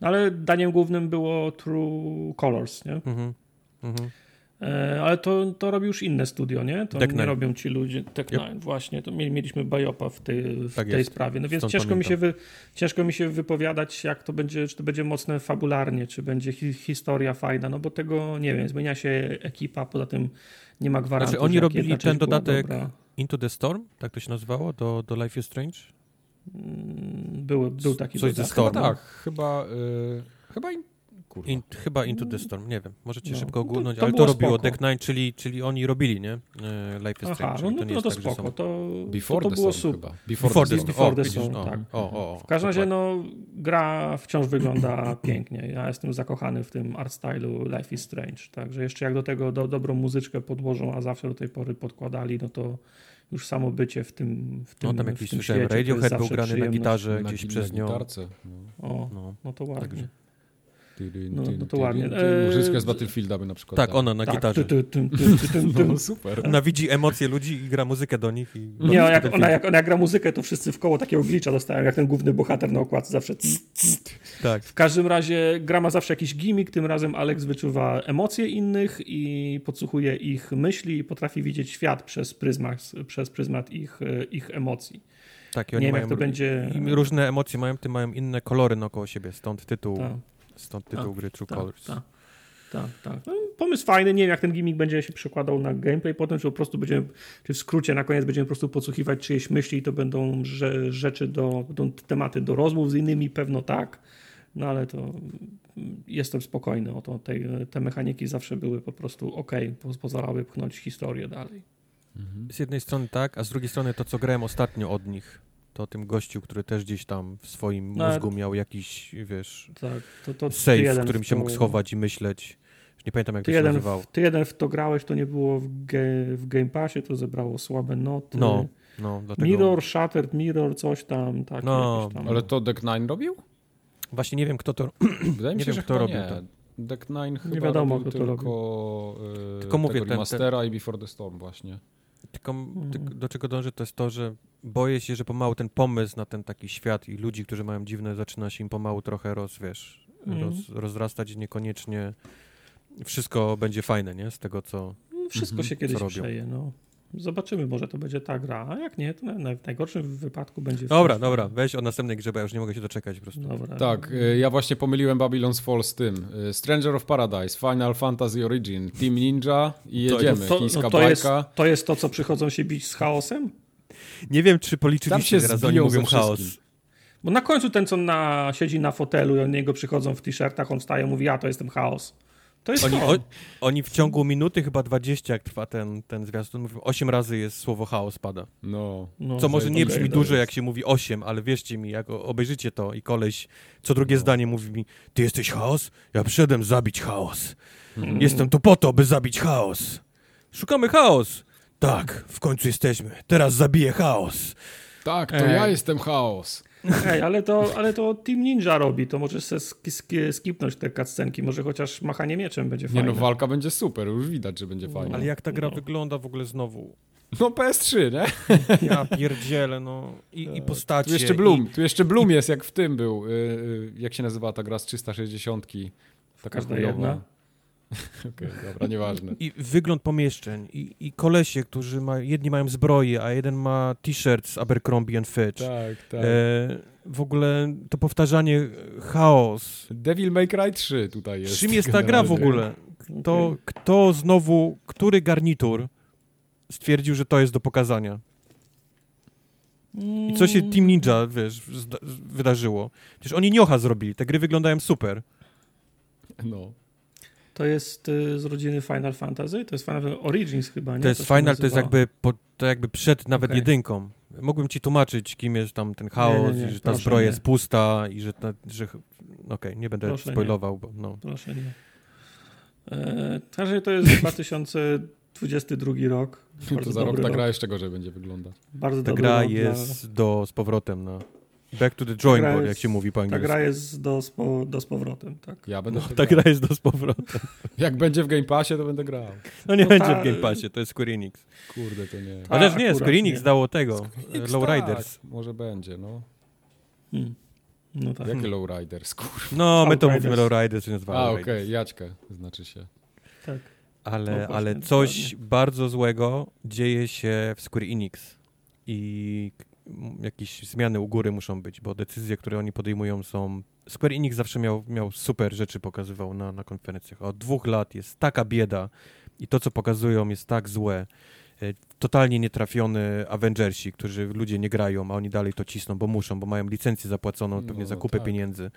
No ale daniem głównym było True Colors, nie? Mhm. Mhm. E, ale to, to robi już inne studio, nie? To Deck nie Nine. robią ci ludzie. Tech Yep. Nine, właśnie. To mieli, mieliśmy Biopa w tej, w Tak tej jest. sprawie. No więc Stąd ciężko mi, się wy, ciężko mi się wypowiadać, jak to będzie, czy to będzie mocne fabularnie, czy będzie hi, historia fajna, no bo tego nie wiem. Zmienia się ekipa, poza tym nie ma gwarancji. Znaczy, oni robili ten dodatek-. Into the Storm, tak to się nazywało, do, do Life is Strange? Mm, Był, był taki Coś ze dodatek. Storm. Chyba tak, chyba, y, chyba kurwa. In, chyba Into the Storm, nie wiem, możecie No, szybko no to- oglądnąć, to ale to robiło spoko. Deck Nine, czyli, czyli oni robili, nie? E, Life is Aha, Strange, no, no, to nie no jest to tak, spoko. są... To, Before to, to the było Storm super. chyba. Before the Storm. Before the Storm, o, tak. O, o, o, W każdym razie, no, gra wciąż wygląda pięknie. Ja jestem zakochany w tym art stylu Life is Strange. Także jeszcze jak do tego do, dobrą muzyczkę podłożą, a zawsze do tej pory podkładali, no to już samo bycie w tym w tym No tam jakiś słyszałem, Radiohead był grany na gitarze Na, gdzieś gi- przez na nią. gitarce. No. O, No. no to ładnie. Także- No, no to ładnie. Eee, Muzyczka z Battlefielda by na przykład. Tak, dał. ona na tak, gitarze. ty, ty, ty. No super. Ona widzi emocje ludzi i gra muzykę do nich. I Nie, jak ona, jak ona gra muzykę, to wszyscy w koło takiego glitcha dostają, jak ten główny bohater na okładce zawsze. Tak. W każdym razie gra ma zawsze jakiś gimmick, tym razem Alex wyczuwa emocje innych i podsłuchuje ich myśli i potrafi widzieć świat przez pryzmat, przez pryzmat ich, ich emocji. Tak, i Nie oni wiem, mają jak to będzie... różne emocje mają, tym mają inne kolory naokoło siebie, stąd tytuł, Tak, stąd tytuł Tak, gry True tak, Colors. tak, tak, tak. No, pomysł fajny, nie wiem jak ten gimmick będzie się przekładał na gameplay potem, czy po prostu będziemy, czy w skrócie na koniec będziemy po prostu podsłuchiwać czyjeś myśli i to będą rze- rzeczy do, będą tematy do rozmów z innymi, pewno tak, no ale to jestem spokojny o to, te, te mechaniki zawsze były po prostu ok, po- pozwalały pchnąć historię dalej. Z jednej strony tak, a z drugiej strony to, co grałem ostatnio od nich, to o tym gościu, który też gdzieś tam w swoim No, mózgu miał jakiś, wiesz, Tak, to, to safe, w którym się to- mógł schować i myśleć. Nie pamiętam, jak Ty to się jeden, nazywało. w, ty jeden w to grałeś, to nie było w, ge, w Game Passie, to zebrało słabe noty. No, no, dlatego... Mirror, Shattered Mirror, coś tam, tak. No, tam. Ale to Deck Nine robił? Właśnie nie wiem, kto to... Wydaje mi Nie się, wiem, że kto robił nie. to. Deck Nine chyba wiadomo, robił kto to tylko, y, Tylko mówię, tego ten- ten- i Before the Storm właśnie. Tylko, Mhm. tylko do czego dążę, to jest to, że boję się, że pomału ten pomysł na ten taki świat i ludzi, którzy mają dziwne, zaczyna się im pomału trochę roz, wiesz, Mhm. roz, rozrastać niekoniecznie wszystko będzie fajne, nie? Z tego, co... No, Wszystko Mhm, się kiedyś przeje, no. Zobaczymy, może to będzie ta gra, a jak nie, to w najgorszym wypadku będzie... Dobra, dobra, weź o następnej grze, bo ja już nie mogę się doczekać po prostu. Dobra. Tak, y, ja właśnie pomyliłem Babylon's Fall z tym. Y, Stranger of Paradise, Final Fantasy Origin, Team Ninja i To- jedziemy. To, Chińska no, to, jest, to jest to, co przychodzą się bić z chaosem? Nie wiem, czy policzyliście się teraz, oni mówią chaos. Bo na końcu ten, co na, siedzi na fotelu i od niego przychodzą w t-shirtach, on wstaje, mówi, ja to jestem chaos. To jest Oni, to. o, oni w ciągu minuty, chyba 20, jak trwa ten, ten zwiastun, mówią, 8 razy jest słowo chaos pada. No. No, Co może nie okej, brzmi to dużo, jest- jak się mówi 8, ale wierzcie mi, jak obejrzycie to i koleś co drugie zdanie mówi mi, ty jesteś chaos? Ja przyszedłem zabić chaos. Mm. Jestem tu po to, by zabić chaos. Szukamy chaos. Tak, w końcu jesteśmy. Teraz zabiję chaos. Tak, to Ej. ja jestem chaos. Ej, ale to, ale to Team Ninja robi, to możesz se sk- sk- skipnąć te cutscenki, może chociaż machanie mieczem będzie Nie fajne. no, walka będzie super, już widać, że będzie No. fajna. Ale jak ta gra No. wygląda w ogóle znowu? No PS3, nie? Ja pierdzielę, no. I, i postacie. Tu jeszcze Bloom, tu jeszcze Bloom jest jak w tym był. y, y, jak się nazywa ta gra z 360? Taka Każda chujowa. jedna? Okej, dobra, nieważne. I, wygląd pomieszczeń, i, i kolesie, którzy mają, jedni mają zbroję, a jeden ma t-shirt z Abercrombie and Fitch. Tak, tak. E, w ogóle to powtarzanie e, chaos. Devil May Cry 3 tutaj jest. Czym jest ta gra w ogóle? To kto znowu, który garnitur stwierdził, że to jest do pokazania? I co się Team Ninja, wiesz, wydarzyło? Przecież oni Niocha zrobili, te gry wyglądają super. No. To jest y, z rodziny Final Fantasy? To jest Final Fantasy Origins chyba, nie? To jest się Final, to jest jakby, po, to jakby przed nawet Okej. jedynką. Mógłbym ci tłumaczyć, kim jest tam ten chaos, Nie, nie, nie, i że ta proszę zbroja nie. jest pusta i że... Ta, że Okej, nie będę Proszę nie. spoilował, bo no. Proszę nie. E, razie to jest 2022 rok. Bardzo To za rok ta gra jeszcze gorzej będzie wyglądać. Bardzo Ta dobry gra rok jest do, z powrotem na Back to the drawing board, jest- jak się mówi po Ta angielsku. gra jest do, spo, do z powrotem, tak. Ja będę No, ta gra jest do z powrotem. Jak będzie w Game Passie, to będę grał. No nie No będzie ta- w Game Passie, to jest Square Enix. Kurde, to nie. Ta- Chociaż nie, Square Enix nie. dało tego, X, Lowriders. Tak, może będzie, no. Hmm. No tak. Jakie Lowriders, kurwa. No, my to Outriders. mówimy Lowriders, więc A, nazywa okej, Lowriders. Jaćkę znaczy się. tak. Ale, No ale coś bardzo złego dzieje się w Square Enix i jakieś zmiany u góry muszą być, bo decyzje, które oni podejmują są... Square Enix zawsze miał, miał super rzeczy, pokazywał na, na konferencjach. Od dwóch lat jest taka bieda i to, co pokazują jest tak złe. Totalnie nietrafiony Avengersi, którzy ludzie nie grają, a oni dalej to cisną, bo muszą, bo mają licencję zapłaconą, pewnie No, za kupę tak. pieniędzy.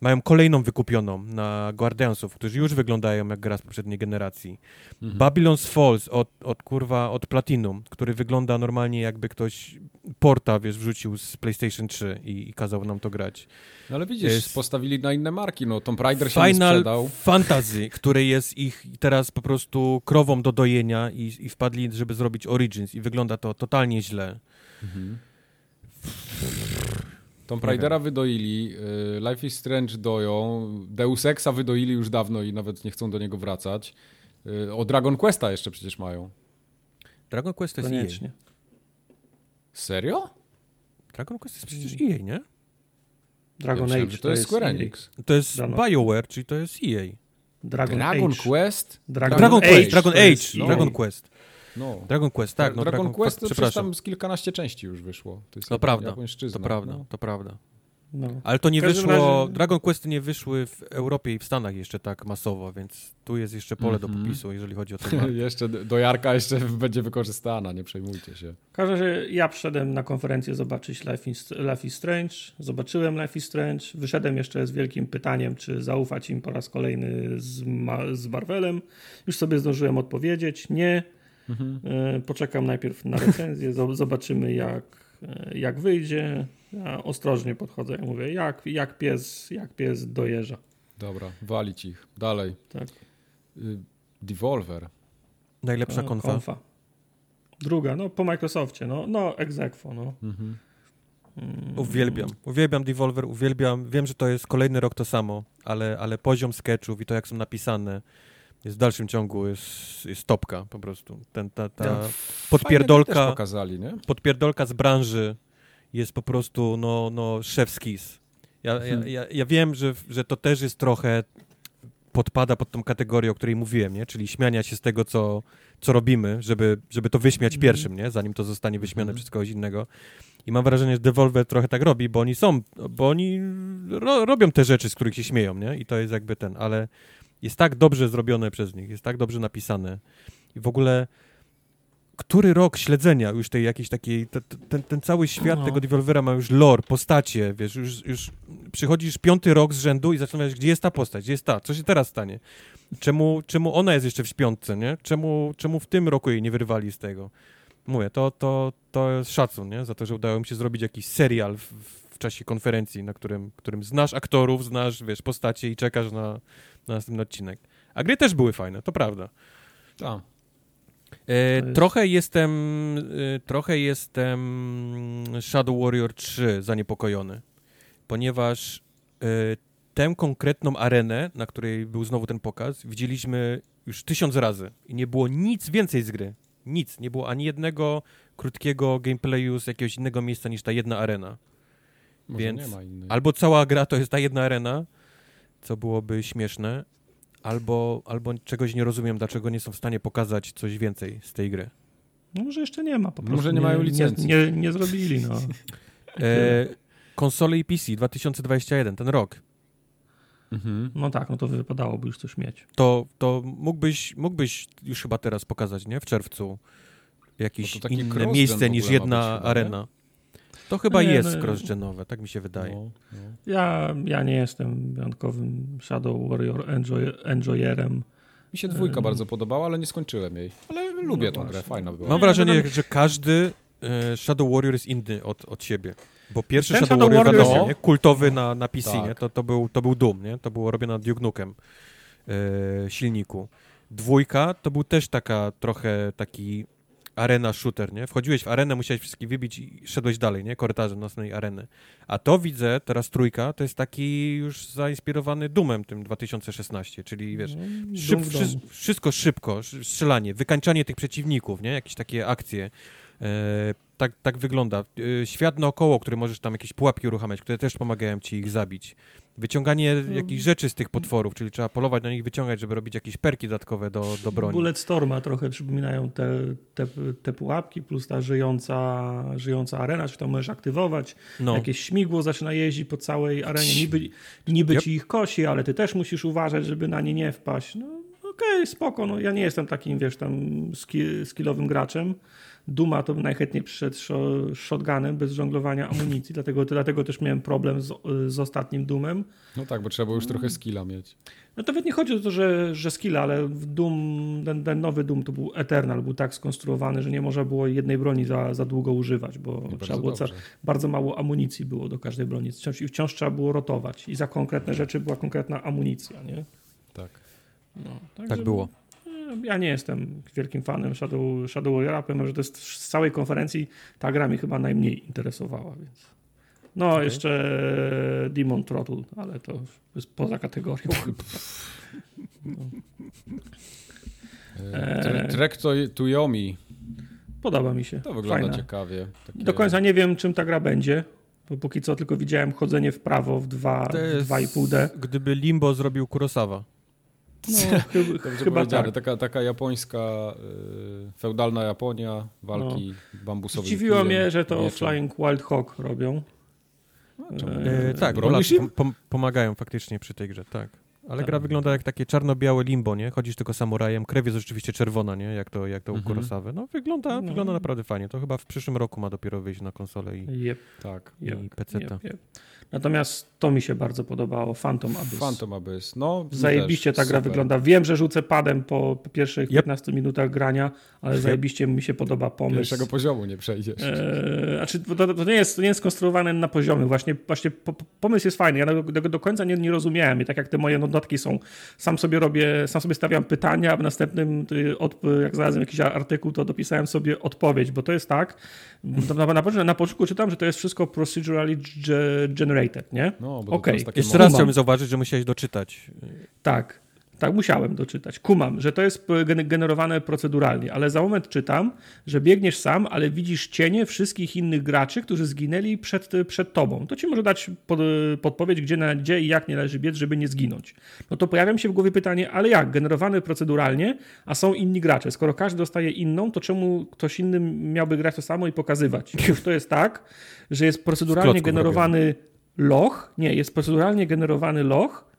Mają kolejną wykupioną na Guardiansów, którzy już wyglądają jak gra z poprzedniej generacji. Mhm. Babylon's Falls od, od kurwa, od Platinum, który wygląda normalnie jakby ktoś porta, wiesz, wrzucił z PlayStation 3 i, i kazał nam to grać. No ale widzisz, jest- postawili na inne marki, no Tomb Raider się nie Final sprzedał. Fantasy, który jest ich teraz po prostu krową do dojenia i, i wpadli, żeby zrobić Origins i wygląda to totalnie źle. Mhm. Tomb Raidera wydoili, y, Life is Strange doją, Deus Exa wydoili już dawno i nawet nie chcą do niego wracać. Y, O Dragon Questa jeszcze przecież mają. Dragon Quest to jest EA. Koniecznie. Serio? Dragon Quest jest przecież EA, nie? Dragon ja myślałem, Age że to jest Square EA. Enix. To jest Dano. BioWare, czyli to jest EA. Dragon, Dragon Age. Quest? Dragon, Dragon Age. Quest, Dragon to Age, EA. Dragon Quest. No. Dragon Quest, tak. No, Dragon, Quest to przecież przepraszam. tam z kilkanaście części już wyszło. To jest To prawda, To prawda, No. to prawda. No. Ale to nie wyszło, razie- Dragon Questy nie wyszły w Europie i w Stanach jeszcze tak masowo, więc tu jest jeszcze pole do Mhm. popisu, jeżeli chodzi o market. jeszcze do Jarka jeszcze będzie wykorzystana, nie przejmujcie się. W każdym razie ja przyszedłem na konferencję zobaczyć Life is, Life is Strange. Zobaczyłem Life is Strange. Wyszedłem jeszcze z wielkim pytaniem, czy zaufać im po raz kolejny z, ma, z Marvelem. Już sobie zdążyłem odpowiedzieć. Nie. E, Poczekam najpierw na recenzję, zo- zobaczymy jak, e, jak wyjdzie. Ja ostrożnie podchodzę, ja mówię, jak, jak, pies, jak pies dojeżdża. Dobra, walić ich. Dalej. Tak. Y, Devolver. Najlepsza E, konfa. Druga, no po Microsoftie, no, no ex aequo, no. Mhm. Mm. Uwielbiam. Uwielbiam Devolver, uwielbiam. Wiem, że to jest kolejny rok to samo, ale, ale poziom sketchów i to, jak są napisane, jest w dalszym ciągu jest, jest topka po prostu. Ten, ta, ta podpierdolka, pokazali, nie? podpierdolka z branży jest po prostu no, no szef skis. Ja, ja, Hmm. ja, ja wiem, że, że to też jest trochę podpada pod tą kategorię, o której mówiłem, nie? czyli śmiania się z tego, co, co robimy, żeby, żeby to wyśmiać Mhm. pierwszym, nie? zanim to zostanie wyśmiane Mhm. przez kogoś innego. I mam wrażenie, że Devolver trochę tak robi, bo oni są, bo oni ro, robią te rzeczy, z których się śmieją, nie? I to jest jakby ten, ale jest tak dobrze zrobione przez nich, jest tak dobrze napisane. I w ogóle który rok śledzenia już tej jakiejś takiej, te, te, ten, ten cały świat No. tego Devolvera ma już lore, postacie, wiesz, już, już przychodzisz piąty rok z rzędu i zastanawiasz, gdzie jest ta postać, gdzie jest ta, co się teraz stanie? Czemu, czemu ona jest jeszcze w śpiątce, nie? Czemu, czemu w tym roku jej nie wyrwali z tego? Mówię, to, to, to jest szacun, nie? Za to, że udało mi się zrobić jakiś serial w, w czasie konferencji, na którym, którym znasz aktorów, znasz, wiesz, postacie i czekasz na, na następny odcinek. A gry też były fajne, to prawda. Tak. E, jest- Trochę jestem, e, trochę jestem Shadow Warrior 3 zaniepokojony, ponieważ e, tę konkretną arenę, na której był znowu ten pokaz, widzieliśmy już tysiąc razy i nie było nic więcej z gry. Nic. Nie było ani jednego krótkiego gameplayu z jakiegoś innego miejsca niż ta jedna arena. Może Więc nie ma innej. Albo cała gra to jest ta jedna arena, co byłoby śmieszne, albo, albo czegoś nie rozumiem, dlaczego nie są w stanie pokazać coś więcej z tej gry. No może jeszcze nie ma, po prostu Może nie mają licencji. Nie, nie, nie zrobili, no. E, konsole i PC 2021, ten rok. Mhm. No tak, no to wypadałoby już coś mieć. To, to mógłbyś, mógłbyś już chyba teraz pokazać, nie? W czerwcu jakieś to taki inne miejsce niż jedna być arena. To chyba Nie, jest no- cross-genowe, tak mi się wydaje. No, no. Ja, ja nie jestem wyjątkowym Shadow Warrior enjoy, enjoyerem. Mi się dwójka Em. bardzo podobała, ale nie skończyłem jej. Ale lubię No tą grę, właśnie. fajna była. Mam Nie, wrażenie, no- że każdy e, Shadow Warrior jest inny od, od siebie. Bo pierwszy Ten Shadow, Shadow Warrior, Warrior wiadomo, jest- nie? kultowy na, na PC, Tak. nie? To, to, był, to był Doom, nie? To było robione na Duke Nukem e, silniku. Dwójka to był też taka trochę taki arena shooter, nie? Wchodziłeś w arenę, musiałeś wszystkich wybić i szedłeś dalej, nie? Korytarzem nocnej areny. A to widzę, teraz trójka, to jest taki już zainspirowany Dumem tym 2016, czyli wiesz, No, szyb, wszy, wszystko szybko, sz- strzelanie, wykańczanie tych przeciwników, nie? Jakieś takie akcje. E, tak, tak wygląda. E, świat naokoło, który możesz tam jakieś pułapki uruchamiać, które też pomagają ci ich zabić. Wyciąganie No. jakichś rzeczy z tych potworów, czyli trzeba polować na nich, wyciągać, żeby robić jakieś perki dodatkowe do, do broni. Bulletstorma trochę przypominają te, te, te pułapki, plus ta żyjąca, żyjąca arena, czy tam możesz aktywować. No. Jakieś śmigło zaczyna jeździć po całej arenie. Niby, niby Yep. ci ich kosi, ale ty też musisz uważać, żeby na nie nie wpaść. No okej, spoko. No, ja nie jestem takim, wiesz, tam ski, skillowym graczem. Duma to bym najchętniej przyszedł shotgunem bez żonglowania amunicji, dlatego, dlatego też miałem problem z, z ostatnim Dumem. No tak, bo trzeba było już trochę skilla mieć. No to nawet nie chodzi o to, że, że skill, ale w Doom, ten, ten nowy Doom to był Eternal, był tak skonstruowany, że nie można było jednej broni za, za długo używać, bo trzeba było ca- bardzo mało amunicji było do każdej broni. Wciąż, I wciąż trzeba było rotować. I za konkretne rzeczy była konkretna amunicja, nie? Tak. No, Tak także- było. E, Ja nie jestem wielkim fanem Shadow, Shadow Warriora. Powiem, że to jest z całej konferencji ta gra mnie chyba najmniej interesowała, więc. No, jeszcze Demon Throttle, ale to jest poza kategorią. E, tre- Trek to, to Yomi. Podoba mi się. To wygląda Fajna. ciekawie. Takie... Do końca nie wiem, czym ta gra będzie, bo póki co tylko widziałem chodzenie w prawo w dwa- To w jest, 2,5D. Gdyby Limbo zrobił Kurosawa. No, chyba, Dobrze chyba powiedziane. tak. Taka, taka japońska, y, feudalna Japonia, walki bambusowym Zdziwiło kijem, mnie, że to mieczem. Flying Wild Hawk robią. Czemu? E, tak, Polacy pom- pomagają faktycznie przy tej grze, tak. Ale Tak. gra wygląda jak takie czarno-białe limbo, nie? Chodzisz tylko samurajem, krew jest rzeczywiście czerwona, nie? Jak to, jak to u Mhm. Kurosawy. No wygląda, No. wygląda naprawdę fajnie. To chyba w przyszłym roku ma dopiero wyjść na konsolę i, Jep, Tak. jep, i PC-ta. jep, jep. Natomiast to mi się bardzo podobało, Phantom Abyss. Phantom Abyss. No, Zajebiście ta gra super. wygląda. Wiem, że rzucę padem po pierwszych Yep. 15 minutach grania, ale zajebiście mi się podoba pomysł. Pierwszego poziomu nie przejdziesz. Eee, znaczy, to, to, nie jest, to nie jest skonstruowane na poziomie. Właśnie, właśnie po, po- pomysł jest fajny. Ja tego do, do końca nie, nie rozumiałem. I tak jak te moje notatki są, sam sobie robię, sam sobie stawiam pytania, a w następnym, od, jak znalazłem jakiś artykuł, to dopisałem sobie odpowiedź, bo to jest tak. Na, na, na, początku- czytam, że to jest wszystko procedurally ge- generated, nie? No, bo to Okej. teraz takie Jeszcze raz chciałbym zauważyć, że musiałeś doczytać. Tak. Tak, musiałem doczytać. Kumam, że to jest gen- generowane proceduralnie, ale za moment czytam, że biegniesz sam, ale widzisz cienie wszystkich innych graczy, którzy zginęli przed, przed tobą. To ci może dać pod, podpowiedź, gdzie, na, gdzie i jak nie należy biec, żeby nie zginąć. No to pojawia mi się w głowie pytanie, ale jak? Generowane proceduralnie, a są inni gracze. Skoro każdy dostaje inną, to czemu ktoś inny miałby grać to samo i pokazywać? Już to jest tak, że jest proceduralnie generowany loch, nie, jest proceduralnie generowany loch,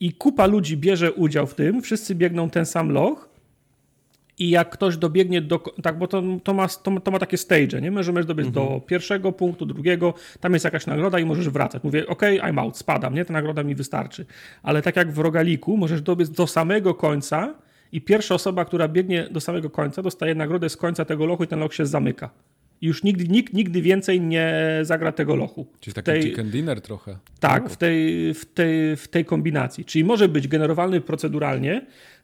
i kupa ludzi bierze udział w tym, wszyscy biegną ten sam loch i jak ktoś dobiegnie do, tak, bo to, to, ma, to, to ma takie stage, nie? Możesz dobiec do pierwszego punktu, drugiego, tam jest jakaś nagroda i możesz wracać. Mówię, ok, I'm out, spadam, nie? Ta nagroda mi wystarczy. Ale tak jak w rogaliku, możesz dobiec do samego końca i pierwsza osoba, która biegnie do samego końca, dostaje nagrodę z końca tego lochu i ten loch się zamyka. Już nigdy, nikt nigdy więcej nie zagra tego lochu. Czyli taki tej- chicken dinner trochę. Tak, w tej, w, tej, w tej kombinacji. Czyli może być generowany proceduralnie.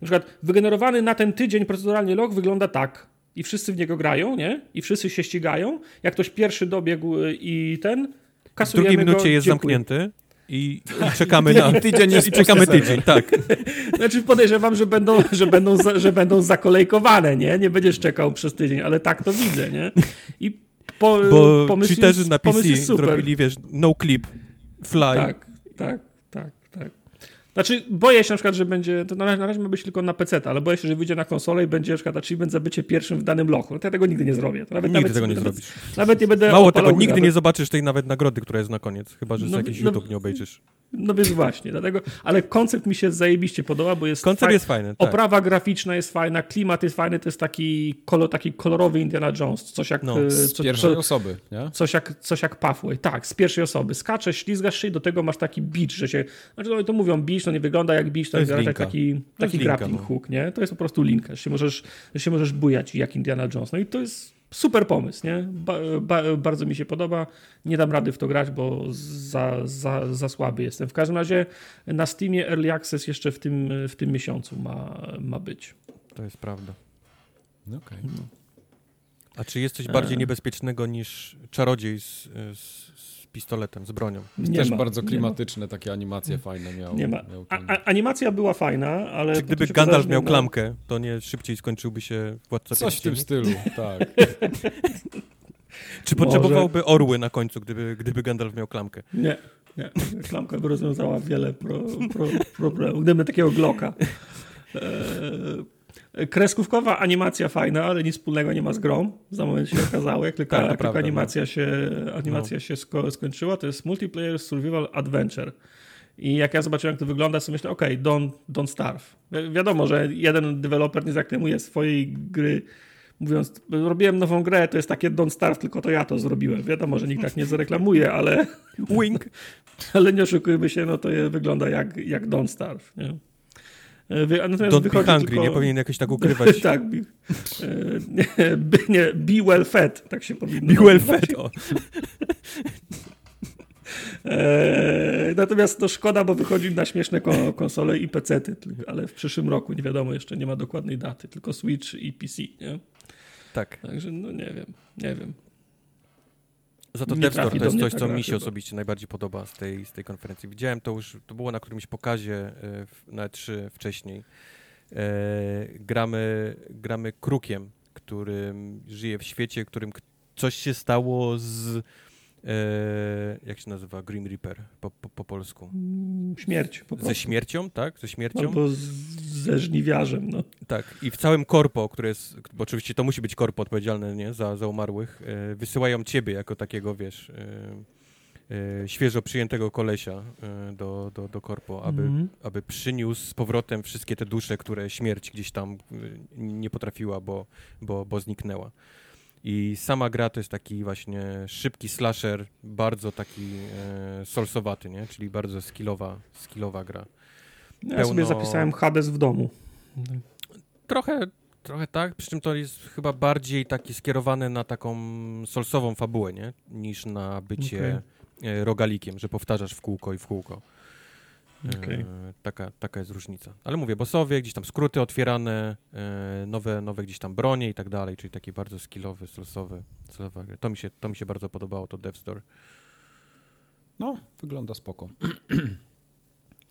Na przykład wygenerowany na ten tydzień proceduralnie log wygląda tak. I wszyscy w niego grają, nie? I wszyscy się ścigają. Jak ktoś pierwszy dobiegł y, i ten, W kasujemy drugiej minucie go, jest dziękuję. zamknięty i i czekamy na... Tydzień jest I czekamy tydzień, tak. Znaczy podejrzewam, że będą, że, będą za, że będą zakolejkowane, nie? Nie będziesz czekał przez tydzień, ale tak to widzę, nie? I po, Bo pomysł cheaterzy jest, na PC jest super. zrobili, wiesz, no clip, fly. Tak, tak, tak, tak. Znaczy, boję się na przykład, że będzie, to na razie, na razie ma być tylko na PC, ale boję się, że wyjdzie na konsolę i będzie na przykład achievement za bycie pierwszym w danym lochu. No to ja tego nigdy nie zrobię. To nawet, Nigdy nawet, tego nie nawet, zrobisz. Nawet nie będę Mało tego, nigdy nawet- nie zobaczysz tej nawet nagrody, która jest na koniec, chyba, że No, jakiś no- YouTube nie obejrzysz. No więc właśnie, dlatego, ale koncept mi się zajebiście podoba, bo jest Koncept faj- jest fajny, tak. Oprawa graficzna jest fajna, klimat jest fajny, to jest taki, kolo, taki kolorowy Indiana Jones, coś jak, No, e, Z co, pierwszej co, osoby, nie? coś, jak, coś jak Pathway. Tak, z pierwszej osoby. Skaczesz, ślizgasz się i do tego masz taki beach, że się, znaczy no, to mówią beach, to nie wygląda jak beach, to, To jest linka. taki, taki linka, grappling no. hook, nie? To jest po prostu linka, że się możesz, że się możesz bujać jak Indiana Jones. No i to jest super pomysł, nie? Ba, ba, bardzo mi się podoba. Nie dam rady w to grać, bo za, za, za słaby jestem. W każdym razie na Steamie Early Access jeszcze w tym, w tym miesiącu ma, ma być. To jest prawda. No Okej. A czy jest coś bardziej E. niebezpiecznego niż czarodziej z, z pistoletem, z bronią? Nie Też ma, bardzo klimatyczne, takie animacje fajne miał. Nie ma. miał ten- a, animacja była fajna, ale... Czy gdyby Gandalf miał że- klamkę, to nie szybciej skończyłby się Władca Coś w tym stylu, tak. Czy Może- potrzebowałby orły na końcu, gdyby, gdyby Gandalf miał klamkę? Nie, nie. Klamka by rozwiązała wiele pro, pro, problemów. Gdybym takiego Glocka. E, kreskówkowa animacja fajna, ale nic wspólnego nie ma z grą. Za moment się okazało, jak tylko, Tak, to jak animacja, się, animacja się sko skończyła. To jest Multiplayer Survival Adventure. I jak ja zobaczyłem, jak to wygląda, sobie myślę, okej, don't, don't starve. Wi wiadomo, że jeden deweloper nie zaklemuje swojej gry mówiąc, robiłem nową grę, to jest takie Don't Starve, tylko to ja to zrobiłem. Wiadomo, że nikt tak nie zareklamuje, ale Wink! ale nie oszukujmy się, no to je wygląda jak, jak Don't Starve. Nie? E, natomiast Don't be hungry, tylko... nie powinien jakoś tak ukrywać. tak, be, nie, be, nie, be well fed, tak się powinno Be well fed, o. E, natomiast to szkoda, bo wychodzi na śmieszne ko- konsole i PC-ty, ale w przyszłym roku, nie wiadomo, jeszcze nie ma dokładnej daty, tylko Switch i PC, nie? Tak. Także no nie wiem, nie wiem. Za to Nie Death Store trafi to jest coś, co mi się chyba. osobiście najbardziej podoba z tej, z tej konferencji. Widziałem to już, to było na którymś pokazie e, na E3 wcześniej. E, gramy, gramy krukiem, którym żyje w świecie, którym coś się stało z e, jak się nazywa? Grim Reaper po, po, po polsku. Mm, Śmierć po. Ze śmiercią, tak? Ze śmiercią. Albo z, ze żniwiarzem, no. Tak, i w całym korpo, które jest, bo oczywiście to musi być korpo odpowiedzialne nie, za, za umarłych, e, wysyłają ciebie jako takiego, wiesz, e, e, świeżo przyjętego kolesia e, do, do, do korpo, aby, Mhm. aby przyniósł z powrotem wszystkie te dusze, które śmierć gdzieś tam e, nie potrafiła, bo, bo, bo zniknęła. I sama gra to jest taki właśnie szybki slasher, bardzo taki e, solsowaty, nie? czyli bardzo skillowa, skillowa gra. Ja Pełno- sobie zapisałem Hades w domu. Trochę, trochę tak, przy czym to jest chyba bardziej taki skierowany na taką solsową fabułę, nie? Niż na bycie e, rogalikiem, że powtarzasz w kółko i w kółko. E, Okej. taka, taka jest różnica. Ale mówię, bossowie, gdzieś tam skróty otwierane, e, nowe, nowe gdzieś tam bronie i tak dalej, czyli taki bardzo skillowy, gra. To mi, się, to mi się bardzo podobało, to Death Store. No, wygląda spoko.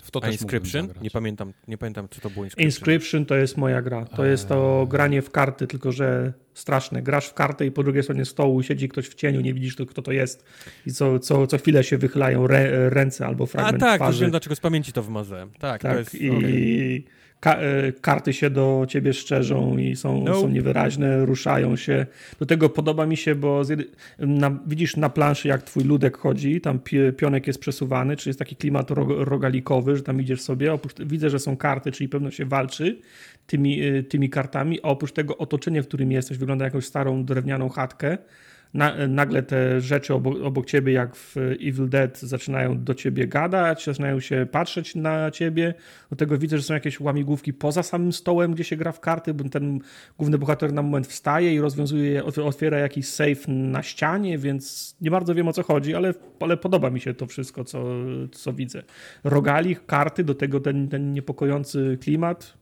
W to A też Inscription? Nie pamiętam, nie pamiętam, co to było Inscription. Inscription to jest moja gra. To jest to Eee. granie w karty, tylko że straszne. Grasz w kartę i po drugiej stronie stołu siedzi ktoś w cieniu, nie widzisz, to, kto to jest. I co, co, co chwilę się wychylają re, ręce albo A fragment tak, twarzy. wiem, dlaczego z pamięci to wymazałem. Tak, to Tak, jest... i okej. Ka e, karty się do ciebie szczerzą i są, Nope. są niewyraźne, ruszają się. Do tego podoba mi się, bo na, widzisz na planszy, jak twój ludek chodzi, tam pi- pionek jest przesuwany, czy jest taki klimat rog rogalikowy, że tam idziesz sobie. Oprócz, widzę, że są karty, czyli pewno się walczy tymi, e, tymi kartami, a oprócz tego otoczenie, w którym jesteś, wygląda jak jakąś starą drewnianą chatkę. Na, nagle te rzeczy obok, obok ciebie, jak w Evil Dead, zaczynają do ciebie gadać, zaczynają się patrzeć na ciebie. Do tego widzę, że są jakieś łamigłówki poza samym stołem, gdzie się gra w karty, bo ten główny bohater na moment wstaje i rozwiązuje, otwiera jakiś safe na ścianie, więc nie bardzo wiem o co chodzi, ale, ale podoba mi się to wszystko, co, co widzę. Rogalik, karty, do tego ten, ten niepokojący klimat.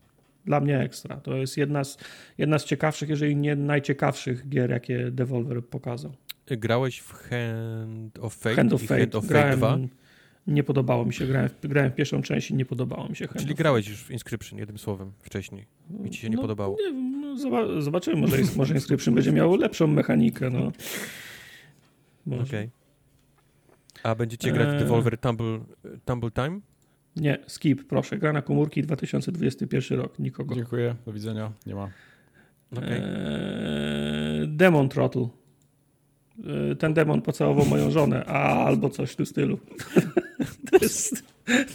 Dla mnie ekstra. To jest jedna z, jedna z ciekawszych, jeżeli nie najciekawszych gier, jakie Devolver pokazał. Grałeś w Hand of Fate Hand of Fate. Hand of Fate grałem, 2? Nie podobało mi się. Grałem w, grałem w pierwszą część i nie podobało mi się Hand Czyli grałeś już w Inscription, jednym słowem, wcześniej. I ci się nie no, podobało. Nie no, zoba- zobaczymy. Może, może Inscription będzie miało lepszą mechanikę. No. Okej. A będziecie grać w Eee. Devolver Tumble, Tumble Time? Nie, skip, proszę. Gra na komórki 2021 rok. Nikogo. Dziękuję, do widzenia, nie ma. Okej. Eee, Demon Throttle. Eee, Ten demon pocałował moją żonę, a albo coś w tym stylu. To jest,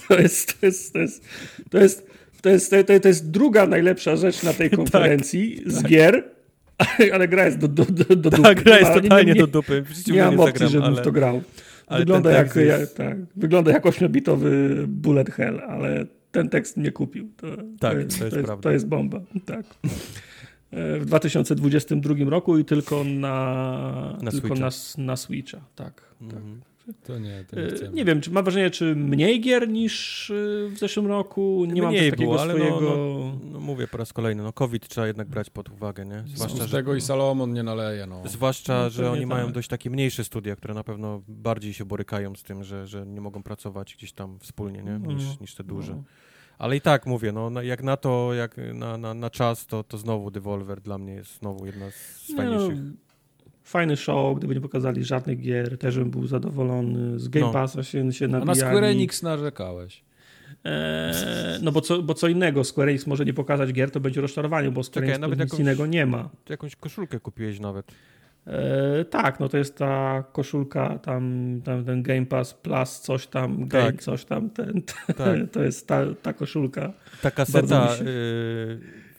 to jest, to jest, to jest, to jest, to jest, to jest, to jest druga najlepsza rzecz na tej konferencji z gier, ale gra jest do, do, do, do dupy. Tak, gra jest totalnie nie, do dupy. W życiu nie, nie mam nie opcji, żebym ale, w to grał. Ale Wygląda jak, jest- jak, tak, wygląda jak 8-bitowy bullet hell, ale ten tekst mnie kupił. To, Tak, to, jest, to jest to, jest, to jest bomba. Tak. E, W 2022 roku i tylko na, Na tylko Switcha. na, na Switcha. Tak. tak. To nie, to nie E. Nie wiem, czy mam wrażenie, czy mniej gier niż e, w zeszłym roku? Nie mam Mniej też takiego było, ale no- swojego... No, mówię po raz kolejny, no COVID trzeba jednak brać pod uwagę, nie? Zwłaszcza, że tego i Salomon nie naleje, no. Zwłaszcza, No, że oni mają tak. dość takie mniejsze studia, które na pewno bardziej się borykają z tym, że, że nie mogą pracować gdzieś tam wspólnie, nie? Niż, No. niż te duże. No. Ale i tak mówię, no jak na to, jak na, na, na czas, to, to znowu Devolver dla mnie jest znowu jedna z Nie, fajniejszych. no, fajny show, gdyby nie pokazali żadnych gier, też bym był zadowolony. Z Game No. Passa się, się A nabijali. na Square Enix narzekałeś. Eee, no bo co, bo co innego, Square Enix może nie pokazać gier, to będzie rozczarowanie, bo Square Czekaj, Enix nic jakąś- innego nie ma. Ty jakąś koszulkę kupiłeś nawet. Eee, tak, no to jest ta koszulka, tam, tam ten Game Pass Plus, coś tam, game, Tak. coś tam, ten, Tak. to jest ta, ta koszulka. Ta kaseta się-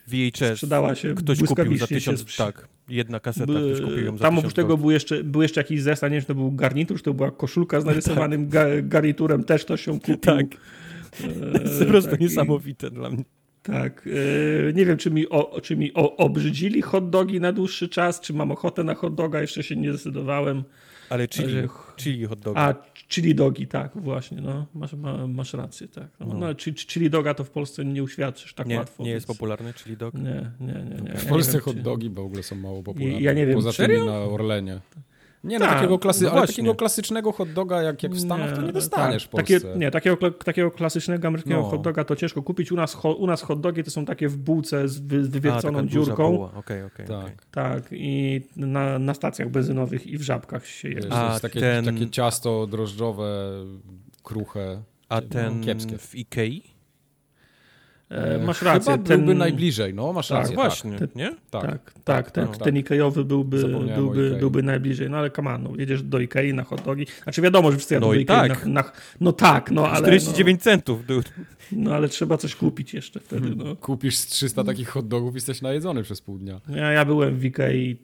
VHS. Sprzedała się Ktoś kupił za tysiąc, sprz- tak. Jedna kaseta, By- ktoś kupił ją za Tam oprócz tego był jeszcze, był jeszcze jakiś zestaw, nie wiem, czy to był garnitur, czy to była koszulka z narysowanym ga, garniturem, też to się kupił. Tak, to jest po prostu tak, niesamowite dla mnie. Tak. Eee, nie wiem, czy mi, o, czy mi obrzydzili hot dogi na dłuższy czas, czy mam ochotę na hot doga, jeszcze się nie zdecydowałem. Ale chili, Że- chili hot dog. A, chili dogi, tak, właśnie, no. Masz, ma, masz rację, tak. No, No. no. ale chili doga to w Polsce nie uświadczysz tak nie, łatwo. nie jest więc- popularny chili dog? Nie, nie, nie. nie. Ja W nie Polsce wiem, hot czy- dogi w ogóle są mało popularne. ja nie wiem, Poza serio? tymi na Orlenie. Nie, no Tak, takiego, klasy, no takiego klasycznego hot doga jak, jak w Stanach to nie dostaniesz tak. w Polsce. Takie, nie, takiego, takiego klasycznego amerykańskiego No. hot doga to ciężko kupić. U nas, ho, u nas hot dogi to są takie w bułce z wy, A, wywierconą duża dziurką. buła. Okej, okej. okej. Tak. Tak, i na, na stacjach benzynowych i w żabkach się je. A takie, ten- takie ciasto drożdżowe, kruche. A No, ten kiepskie. w Ikei? E, masz rację. Chyba ten, byłby najbliżej, no masz Tak, rację. Właśnie, Ten- nie? Tak, tak. Tak, tak, ten, no. ten Ikeowy byłby, Zapomniałem byłby, byłby najbliżej. No ale come on, no, jedziesz do Ikei na hot dogi. Znaczy wiadomo, że wszyscy jadą No do i Ikei tak. na, na, No tak, no ale, 49 centów. dude. no, no ale trzeba coś kupić jeszcze wtedy. Hmm. No. Kupisz z 300 takich hot dogów i jesteś najedzony przez pół dnia. Ja, ja byłem w Ikei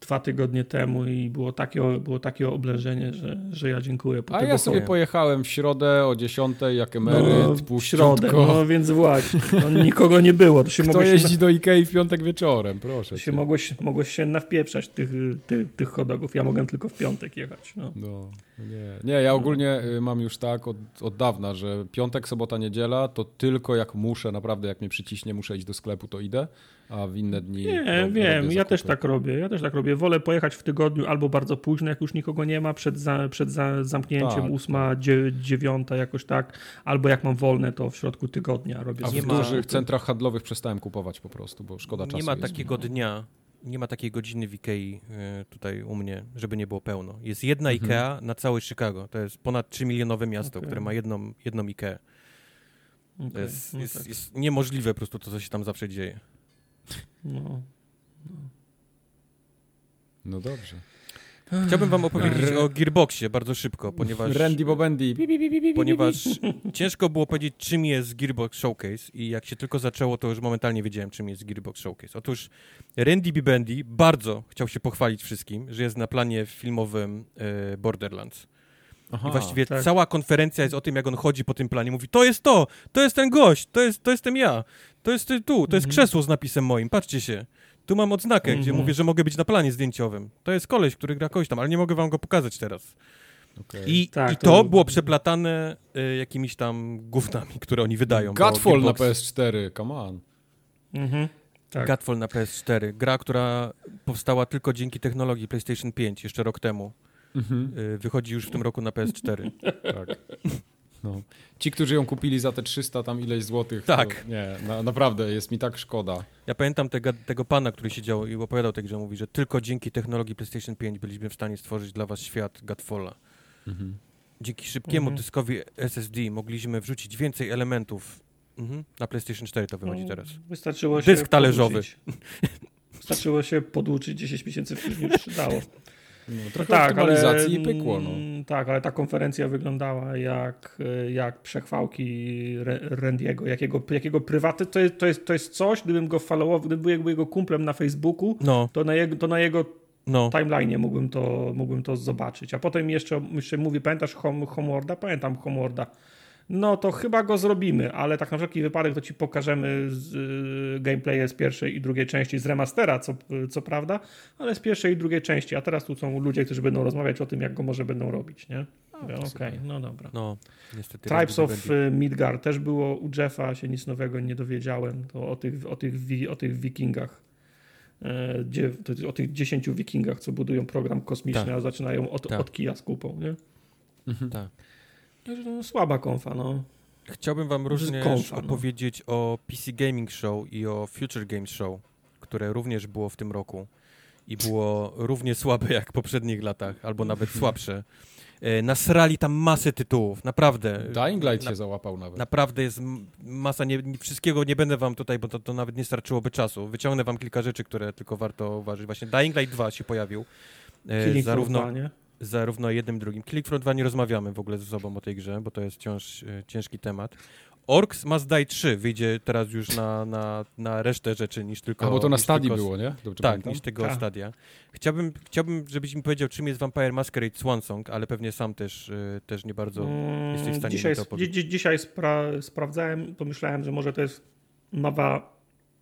dwa tygodnie temu i było takie, było takie oblężenie, że, że ja dziękuję. Po A ja sobie pojechałem w środę o 10 jak emeryt, no, w środę, no więc właśnie, no, nikogo nie było. To się Kto mogłeś, jeździ do Ikei w piątek wieczorem, proszę się mogłeś, mogłeś się nawpieprzać tych, tych, tych hodogów. Ja mogłem tylko w piątek jechać. No. No, nie. nie, ja ogólnie y, mam już tak od, od dawna, że piątek, sobota, niedziela to tylko jak muszę, naprawdę jak mnie przyciśnie, muszę iść do sklepu, to idę, a w inne dni Nie, rob- wiem, robię ja też tak robię. Ja też tak robię. Wolę pojechać w tygodniu albo bardzo późno, jak już nikogo nie ma, przed, za, przed za, zamknięciem, Tak, ósma, dzie, dziewiąta, jakoś tak. Albo jak mam wolne, to w środku tygodnia robię A w dużych centrach handlowych przestałem kupować po prostu, bo szkoda czasu Nie ma jest. takiego dnia, nie ma takiej godziny w Ikei y, tutaj u mnie, żeby nie było pełno. Jest jedna Mhm. Ikea na całe Chicago. To jest ponad 3 milionowe miasto, Okej. które ma jedną, jedną Ikea. To Okej, jest, no jest, tak. jest niemożliwe po prostu to, co się tam zawsze dzieje. No. No dobrze. Chciałbym wam opowiedzieć o Gearboxie bardzo szybko, ponieważ... Randy Bobendi. Ponieważ ciężko było powiedzieć, czym jest Gearbox Showcase i jak się tylko zaczęło, to już momentalnie wiedziałem, czym jest Gearbox Showcase. Otóż Randy Bibendi bardzo chciał się pochwalić wszystkim, że jest na planie filmowym e, Borderlands. Aha, I właściwie tak. cała konferencja jest o tym, jak on chodzi po tym planie. Mówi, to jest to, to jest ten gość, to, jest, to jestem ja, to jest ty- tu, to jest Mhm. krzesło z napisem moim, patrzcie się. Tu mam odznakę, gdzie Mhm. mówię, że mogę być na planie zdjęciowym. To jest koleś, który gra kogoś tam, ale nie mogę wam go pokazać teraz. okej. I, Tak, i to- to, było przeplatane y, jakimiś tam gównami, które oni wydają. Godfall na Gearbox- PS4, come on. Mhm. Tak. Godfall na PS4. Gra, która powstała tylko dzięki technologii PlayStation 5 jeszcze rok temu. Mhm. Y, wychodzi już w tym roku na PS4. Tak. No. Ci, którzy ją kupili za te 300 tam ileś złotych, Tak. to nie, na, naprawdę jest mi tak szkoda. Ja pamiętam tego, tego pana, który siedział i opowiadał tej grze, mówi, że tylko dzięki technologii PlayStation 5 byliśmy w stanie stworzyć dla was świat Godfalla. Mhm. Dzięki szybkiemu Mhm. dyskowi SSD mogliśmy wrzucić więcej elementów. Mhm. Na PlayStation 4 to wychodzi No, teraz. Wystarczyło się Dysk talerzowy. poduczyć. Wystarczyło się poduczyć 10 miesięcy później już się dało. No, trochę tak, optymalizacji ale, i pykło. No. mm, Tak, ale ta konferencja wyglądała jak, jak przechwałki Randiego, jakiego, jakiego prywaty. To jest, to, jest, to jest coś, gdybym go followował, gdybym był jego kumplem na Facebooku, No, to na jego, to na jego no. timeline mógłbym to, mógłbym to zobaczyć. A potem jeszcze, jeszcze mówi, pamiętasz Home, Homeworlda? Pamiętam Homeworlda. No to chyba go zrobimy, ale tak na wszelki wypadek to ci pokażemy z, y, gameplaye z pierwszej i drugiej części, z remastera, co, co prawda, ale z pierwszej i drugiej części, a teraz tu są ludzie, którzy będą rozmawiać o tym, jak go może będą robić, nie? Okej, okay, no dobra. No, niestety. Tribes of y, Midgard też było u Jeffa, się nic nowego nie dowiedziałem, to o tych, o tych, o tych wikingach. E, gdzie, o tych dziesięciu wikingach, co budują program kosmiczny, tak. a zaczynają od, tak. od kija z kupą, nie? Mhm. Tak. No, słaba konfa, no. Chciałbym wam również konfa, no. opowiedzieć no. o PC Gaming Show i o Future Games Show, które również było w tym roku i było równie słabe jak w poprzednich latach, albo nawet słabsze. E, nasrali tam masę tytułów, naprawdę. Dying Light na, się załapał nawet. Naprawdę jest masa, nie, wszystkiego nie będę wam tutaj, bo to, to nawet nie starczyłoby czasu. Wyciągnę wam kilka rzeczy, które tylko warto uważać. Właśnie Dying Light 2 się pojawił. E, zarówno, zarówno jednym, drugim. Click Front 2 nie rozmawiamy w ogóle ze sobą o tej grze, bo to jest wciąż e, ciężki temat. Orcs Must Die 3 wyjdzie teraz już na, na, na resztę rzeczy niż tylko... A bo to na stadii tylko, było, nie? Dobrze tak, pamiętam? niż tego Ta. stadia. Chciałbym, chciałbym, żebyś mi powiedział, czym jest Vampire Masquerade Swansong, ale pewnie sam też, y, też nie bardzo mm, jesteś w stanie dzisiaj, mi to powiedzieć. Dzi dzisiaj spra sprawdzałem, pomyślałem, że może to jest nowa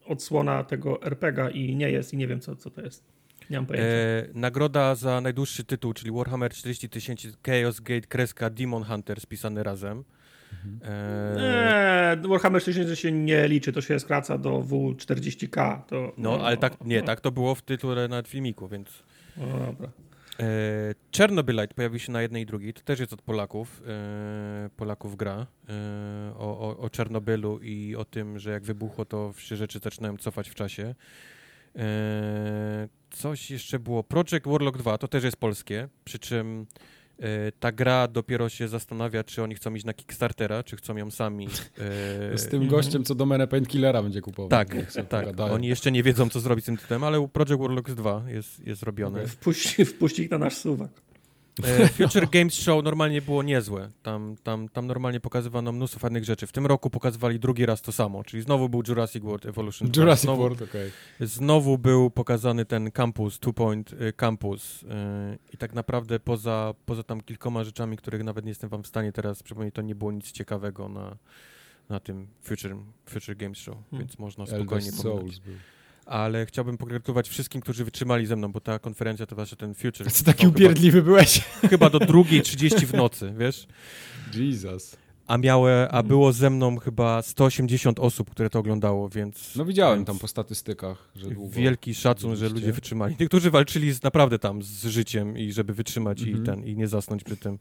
odsłona tego RPGa i nie jest i nie wiem, co, co to jest. Nie mam pojęcia. E, nagroda za najdłuższy tytuł, czyli Warhammer 40 tysięcy Chaos Gate kreska Demon Hunter spisany razem. Eee, Warhammer 4000 się nie liczy, to się skraca do W40K. To, no, ale tak, nie, tak to było w tytule na filmiku, więc... No dobra. E, Chernobylite pojawił się na jednej i drugiej, to też jest od Polaków. E, Polaków gra e, o, o, o Czernobylu i o tym, że jak wybuchło, to wszystkie rzeczy zaczynają cofać w czasie. E, coś jeszcze było. Project Warlock 2 to też jest polskie, przy czym E, ta gra dopiero się zastanawia, czy oni chcą iść na Kickstartera, czy chcą ją sami. E, z tym gościem, co domenę Painkillera będzie kupował. Tak, tak. Oni jeszcze nie wiedzą, co zrobić z tym tytułem, ale Project Warlocks 2 jest, jest robione. Wpuść, wpuść ich na nasz suwak. E, Future Games Show normalnie było niezłe. Tam, tam, tam normalnie pokazywano mnóstwo fajnych rzeczy. W tym roku pokazywali drugi raz to samo, czyli znowu był Jurassic World Evolution. Jurassic znowu, World, okej. Okay. Znowu był pokazany ten campus, Two Point y, Campus y, i tak naprawdę poza, poza tam kilkoma rzeczami, których nawet nie jestem wam w stanie teraz przypomnieć, to nie było nic ciekawego na, na tym Future, Future Games Show, hmm. więc można spokojnie pominąć ale chciałbym pogratulować wszystkim, którzy wytrzymali ze mną, bo ta konferencja to właśnie ten Future. Co taki upierdliwy chyba, byłeś? Chyba do drugiej 30 w nocy, wiesz? Jesus. A, miałe, a było ze mną chyba 180 osób, które to oglądało, więc... No widziałem więc tam po statystykach, że długo. Wielki szacun, że ludzie wytrzymali. Niektórzy walczyli z, naprawdę tam z życiem i żeby wytrzymać i, mhm. ten, i nie zasnąć przy tym.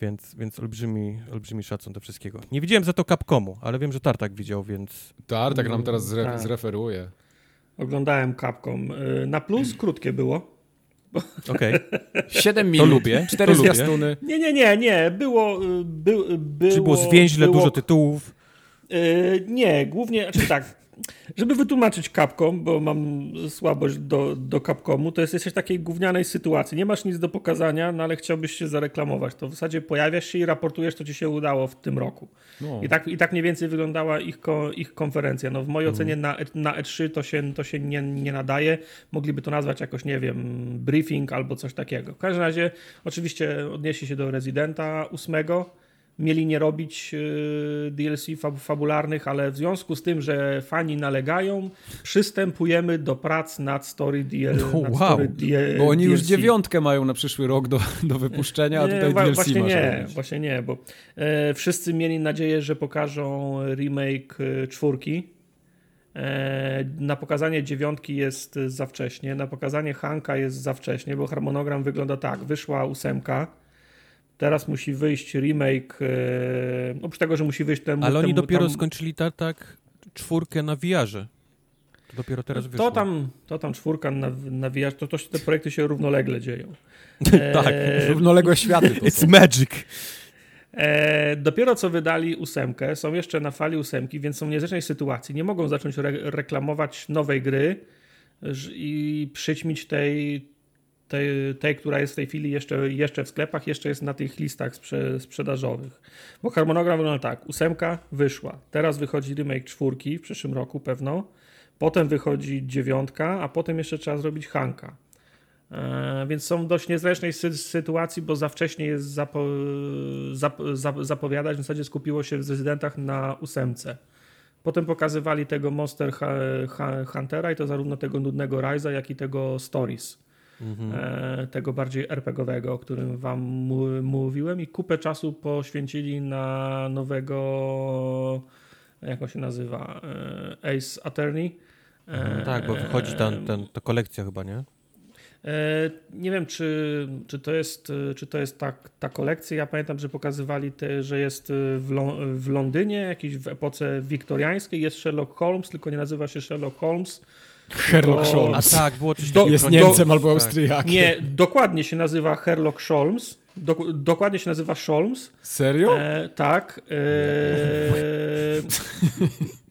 Więc, więc olbrzymi, olbrzymi szacun do wszystkiego. Nie widziałem za to Capcomu, ale wiem, że Tartak widział, więc... Tartak nam teraz zre tak. zreferuje. Oglądałem Capcom. Y, na plus krótkie było. Okej. Okay. 7 minut. To lubię. 4 zwiastuny. Nie, nie, nie, nie. Było... Y, by, było Czy było zwięźle, było, dużo tytułów? Yy, nie, głównie... Znaczy tak, żeby wytłumaczyć Capcom, bo mam słabość do, do Capcomu, to jest jesteś w takiej gównianej sytuacji. Nie masz nic do pokazania, no ale chciałbyś się zareklamować. To w zasadzie pojawiasz się i raportujesz, co ci się udało w tym roku. No. I, tak, I tak mniej więcej wyglądała ich, ko, ich konferencja. No w mojej mhm. ocenie na, na E3 to się, to się nie, nie nadaje. Mogliby to nazwać jakoś, nie wiem, briefing albo coś takiego. W każdym razie oczywiście odniesie się do Residenta 8 mieli nie robić y, DLC fabularnych, ale w związku z tym, że fani nalegają, przystępujemy do prac nad story, DL, no, nad wow. story Bo oni DLC. już dziewiątkę mają na przyszły rok do, do wypuszczenia, a tutaj DLC Właśnie nie, robić. właśnie nie, bo e, wszyscy mieli nadzieję, że pokażą remake e, czwórki. E, na pokazanie dziewiątki jest za wcześnie, na pokazanie Hanka jest za wcześnie, bo harmonogram wygląda tak. Wyszła ósemka, Teraz musi wyjść remake, e, oprócz tego, że musi wyjść temu... Ale oni temu, dopiero tam... skończyli tak, tak czwórkę na VR-ze. To dopiero teraz wyszło. To tam, to tam czwórka na, na VR, to, to te projekty się równolegle dzieją. tak, e... równoległe światy. To It's magic. E, dopiero co wydali ósemkę, są jeszcze na fali ósemki, więc są w niezręcznej sytuacji. Nie mogą zacząć re reklamować nowej gry i przyćmić tej, tej, tej, która jest w tej chwili jeszcze, jeszcze w sklepach, jeszcze jest na tych listach sprze sprzedażowych. Bo harmonogram wygląda tak, ósemka wyszła, teraz wychodzi remake czwórki w przyszłym roku pewno, potem wychodzi dziewiątka, a potem jeszcze trzeba zrobić Hanka. E, więc są w dość niezręcznej sy sytuacji, bo za wcześnie jest zapo zap zap zapowiadać. W zasadzie skupiło się w rezydentach na ósemce. Potem pokazywali tego Monster Huntera i to zarówno tego nudnego Rise'a, jak i tego Stories. Mhm. E, tego bardziej RPGowego, o którym wam mówiłem i kupę czasu poświęcili na nowego jak on się nazywa? E, Ace Attorney. Mhm, tak, bo wychodzi ten, ten, to kolekcja chyba, nie? E, nie wiem, czy, czy to jest, czy to jest ta, ta kolekcja. Ja pamiętam, że pokazywali, te, że jest w, w Londynie, jakiś w epoce wiktoriańskiej. Jest Sherlock Holmes, tylko nie nazywa się Sherlock Holmes. Sherlock Holmes. A tak, było coś do, Jest Niemcem do, albo tak. Austriakiem. Nie, dokładnie się nazywa Sherlock Holmes. Do, dokładnie się nazywa Holmes. Serio? E, tak. E,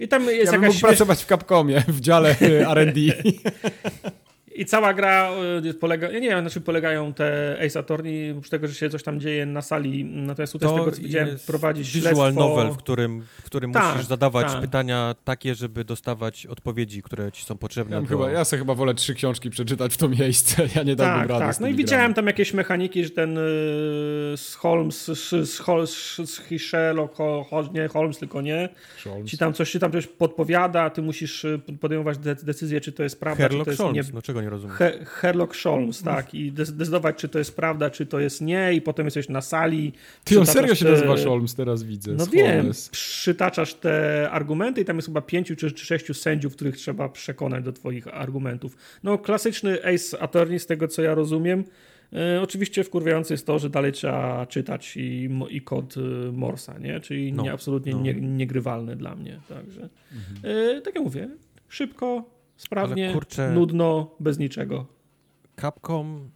I tam jest ja jakaś... mógł pracować w Capcomie, w dziale R&D. I cała gra y, polega, ja nie wiem, na czym polegają te Ace Attorney, oprócz tego, że się coś tam dzieje na sali, natomiast tutaj to z tego co widziałem prowadzić visual śledztwo. novel, w którym, w którym tak, musisz zadawać tak. pytania takie, żeby dostawać odpowiedzi, które ci są potrzebne. Ja, do... chyba, ja sobie chyba wolę trzy książki przeczytać w to miejsce, ja nie dałbym tak, rady Tak, no i widziałem tam jakieś mechaniki, że ten y, z Holmes, z, Holmes, z Sherlock, nie Holmes, tylko nie, Holmes. ci tam coś, ci tam coś podpowiada, ty musisz y, podejmować decyzję, czy to jest prawda, Herlock czy to jest Holmes, nie... no czego nie rozumiem. He Herlock Sholmes, tak. I decydować, czy to jest prawda, czy to jest nie, i potem jesteś na sali. Ty on serio się te... nazywa Sholmes, teraz widzę. No wiem, przytaczasz te argumenty i tam jest chyba pięciu czy, czy sześciu sędziów, których trzeba przekonać do twoich argumentów. No klasyczny Ace Attorney, z tego co ja rozumiem. E, oczywiście wkurwiające jest to, że dalej trzeba czytać i, i kod e, Morsa, nie? czyli no, nie, absolutnie no. Nie, niegrywalny dla mnie. Także, mhm. e, tak jak mówię, szybko, sprawnie, kurczę, nudno, bez niczego. Capcom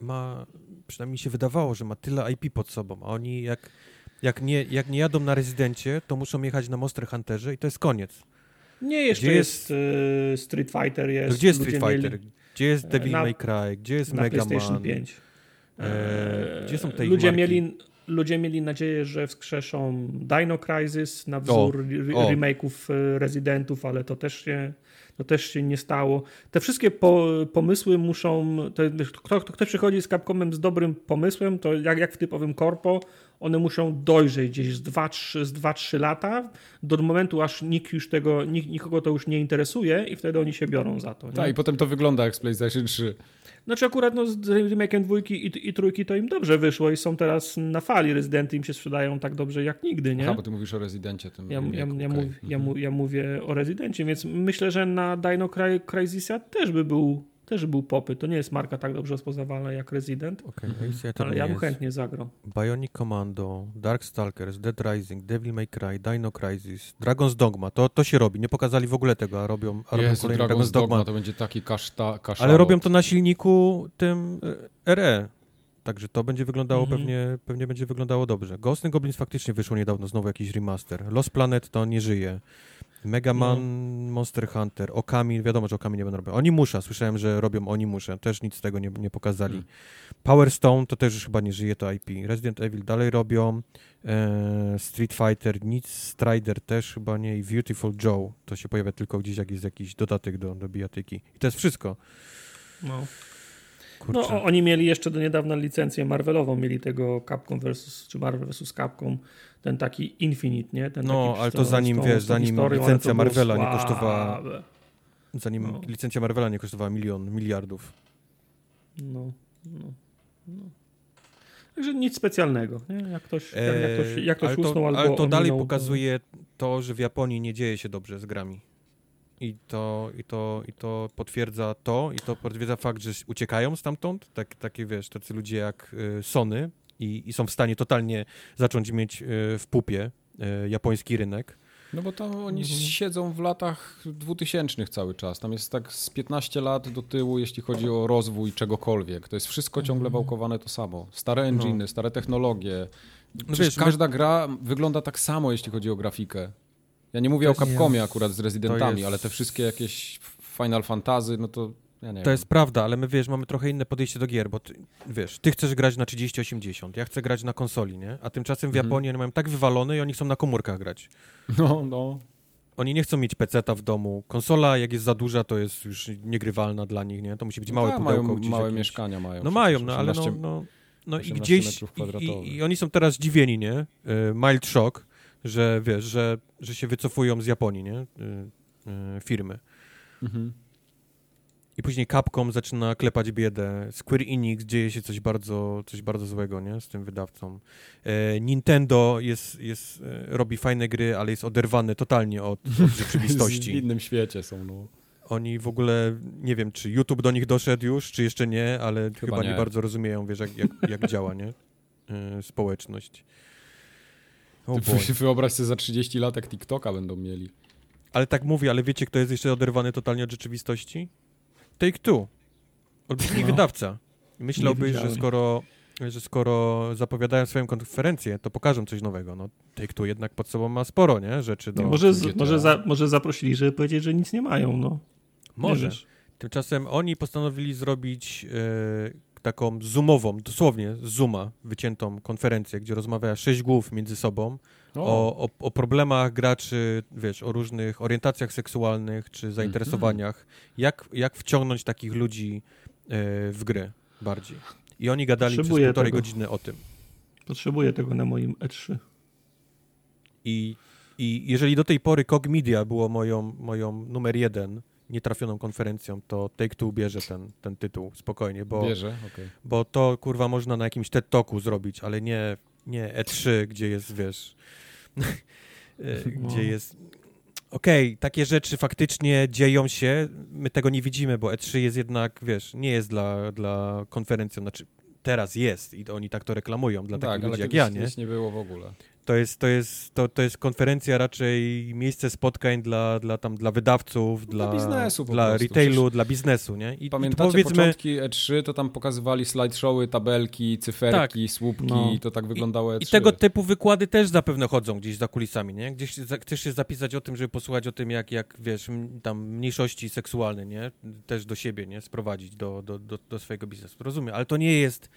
ma, przynajmniej się wydawało, że ma tyle IP pod sobą, a oni jak, jak, nie, jak nie jadą na rezydencie, to muszą jechać na Monster Hunterze i to jest koniec. Nie, jeszcze gdzie jest, jest y, Street Fighter. Jest, gdzie jest Street Fighter? Mieli... Gdzie jest Devil na, May Cry? Gdzie jest na Mega Man? 5. E, gdzie są te ludzie mieli, ludzie mieli nadzieję, że wskrzeszą Dino Crisis na wzór o, remake'ów y, Residentów, ale to też się to też się nie stało. Te wszystkie po, pomysły muszą, to, kto, kto przychodzi z Capcomem z dobrym pomysłem, to jak, jak w typowym korpo, one muszą dojrzeć gdzieś z 2-3 lata, do momentu aż nikt już tego, nikt, nikogo to już nie interesuje i wtedy oni się biorą za to. Tak, i potem to wygląda jak z PlayStation 3. Znaczy akurat no, z remake'em dwójki i, i trójki to im dobrze wyszło i są teraz na fali. Rezydenty im się sprzedają tak dobrze jak nigdy, nie? Aha, bo ty mówisz o Rezydencie. Tym ja, ja, ja, okay. mów, ja, mhm. ja, mówię o Rezydencie, więc myślę, że na Dino Cryzisa też by był też był popyt. To nie jest marka tak dobrze rozpoznawalna jak Resident, okay, ale ja bym chętnie zagrał. Bionic Commando, Darkstalkers, Dead Rising, Devil May Cry, Dino Crisis, Dragon's Dogma. To, to się robi. Nie pokazali w ogóle tego, a robią, a robią Jezu, kolejny Dragon's, Dragon's Dogma. Dogma. To będzie taki kaszta, Ale robią to na silniku tym RE. Także to będzie wyglądało mm -hmm. pewnie, pewnie będzie wyglądało dobrze. Ghost Goblins faktycznie wyszło niedawno znowu jakiś remaster. Lost Planet to nie żyje. Mega Man, no. Monster Hunter, Okami, wiadomo, że Okami nie będą robić. Oni muszą, słyszałem, że robią Oni muszą, też nic z tego nie, nie pokazali. Hmm. Power Stone to też już chyba nie żyje to IP. Resident Evil dalej robią, e, Street Fighter, nic, Strider też chyba nie i Beautiful Joe, to się pojawia tylko gdzieś jak jest jakiś dodatek do, do bijatyki. I to jest wszystko. No. No, oni mieli jeszcze do niedawna licencję Marvelową, mieli tego Capcom versus, czy Marvel versus Capcom, ten taki Infinite, nie? Ten no, taki ale to zanim, wiesz, zanim historią, licencja Marvela nie kosztowała, zanim no. licencja Marvela nie kosztowała milion, miliardów. No, no, no. Także nic specjalnego, nie? Jak ktoś, jak, jak ktoś, jak ktoś ale to, albo Ale to dalej pokazuje to, że w Japonii nie dzieje się dobrze z grami. I to, i, to, I to potwierdza to, i to potwierdza fakt, że uciekają stamtąd, tak, takie wiesz, tacy ludzie jak y, Sony i, i są w stanie totalnie zacząć mieć y, w pupie y, japoński rynek. No bo tam oni mhm. siedzą w latach dwutysięcznych cały czas. Tam jest tak z 15 lat do tyłu, jeśli chodzi o rozwój czegokolwiek. To jest wszystko ciągle mhm. wałkowane to samo. Stare engine, no. stare technologie. No wiesz, każda my... gra wygląda tak samo, jeśli chodzi o grafikę. Ja nie mówię o Capcomie akurat z Residentami, jest... ale te wszystkie jakieś Final Fantasy, no to ja to wiem. jest prawda, ale my wiesz, mamy trochę inne podejście do gier, bo ty, wiesz, ty chcesz grać na 3080, ja chcę grać na konsoli, nie? A tymczasem w mhm. Japonii oni mają tak wywalone i oni chcą na komórkach grać. No, no. oni nie chcą mieć peceta w domu. Konsola, jak jest za duża, to jest już niegrywalna dla nich, nie? To musi być małe tak, pudełko mają, małe jakieś. mieszkania mają. No mają, no ale no, 18 no, no i 18 gdzieś i, i, oni są teraz zdziwieni, nie? Y, Mild shock, że wiesz, że, że się wycofują z Japonii, nie? Y, y, firmy. Mhm. I później Capcom zaczyna klepać biedę. Square Enix dzieje się coś bardzo, coś bardzo złego, nie? Z tym wydawcą. E, Nintendo jest, jest, robi fajne gry, ale jest oderwany totalnie od, od W rzeczywistości. innym świecie są, no. Oni w ogóle, nie wiem, czy YouTube do nich doszedł już, czy jeszcze nie, ale chyba, nie. nie. bardzo rozumieją, wiesz, jak, jak, jak działa, nie? E, społeczność. O Ty Boże. wy- wyobraź sobie za 30 lat, jak TikToka będą mieli. Ale tak mówię, ale wiecie, kto jest jeszcze oderwany totalnie od rzeczywistości? Take Two. Olbrzymi No. wydawca. Myślałbyś, że skoro, że skoro zapowiadają swoją konferencję, to pokażą coś nowego. No, Take Two jednak pod sobą ma sporo, nie? Rzeczy do... może, GTA. z, może, za, może zaprosili, żeby powiedzieć, że nic nie mają, no. Nie Może. Tymczasem oni postanowili zrobić e, taką zoomową, dosłownie z zooma wyciętą konferencję, gdzie rozmawia sześć głów między sobą o, o, o problemach graczy, wiesz, o różnych orientacjach seksualnych czy zainteresowaniach, jak, jak wciągnąć takich ludzi e, w gry bardziej. I oni gadali przez Potrzebuję półtorej tego. godziny o tym. Potrzebuję tego na moim E E3. I, I jeżeli do tej pory Cog Media było moją, moją numer jeden nietrafioną konferencją, to Take-Two bierze ten, ten tytuł spokojnie, bo, Bierze, okej. bo to kurwa można na jakimś TED Talku zrobić, ale nie, nie E3, gdzie jest, wiesz, e, No. gdzie jest... Okej, takie rzeczy faktycznie dzieją się, my tego nie widzimy, bo E3 jest jednak, wiesz, nie jest dla, dla konferencją, znaczy teraz jest i oni tak to reklamują dla Tak, takich ludzi jak ja, nie? nic nie było w ogóle. To jest, to jest, to, to jest konferencja raczej miejsce spotkań dla, dla, tam, dla wydawców, Dla dla, biznesu dla prostu. retailu, Przecież dla biznesu, nie? I, Pamiętacie i powiedzmy, początki E3, to tam pokazywali slideshowy, tabelki, cyferki, słupki, No. to tak wyglądało E3. i tego typu wykłady też zapewne chodzą gdzieś za kulisami, nie? Gdzieś za, chcesz się zapisać o tym, żeby posłuchać o tym, jak, jak wiesz, tam mniejszości seksualne, nie? Też do siebie, nie? Sprowadzić do, do, do, do swojego biznesu. Rozumiem, ale to nie jest...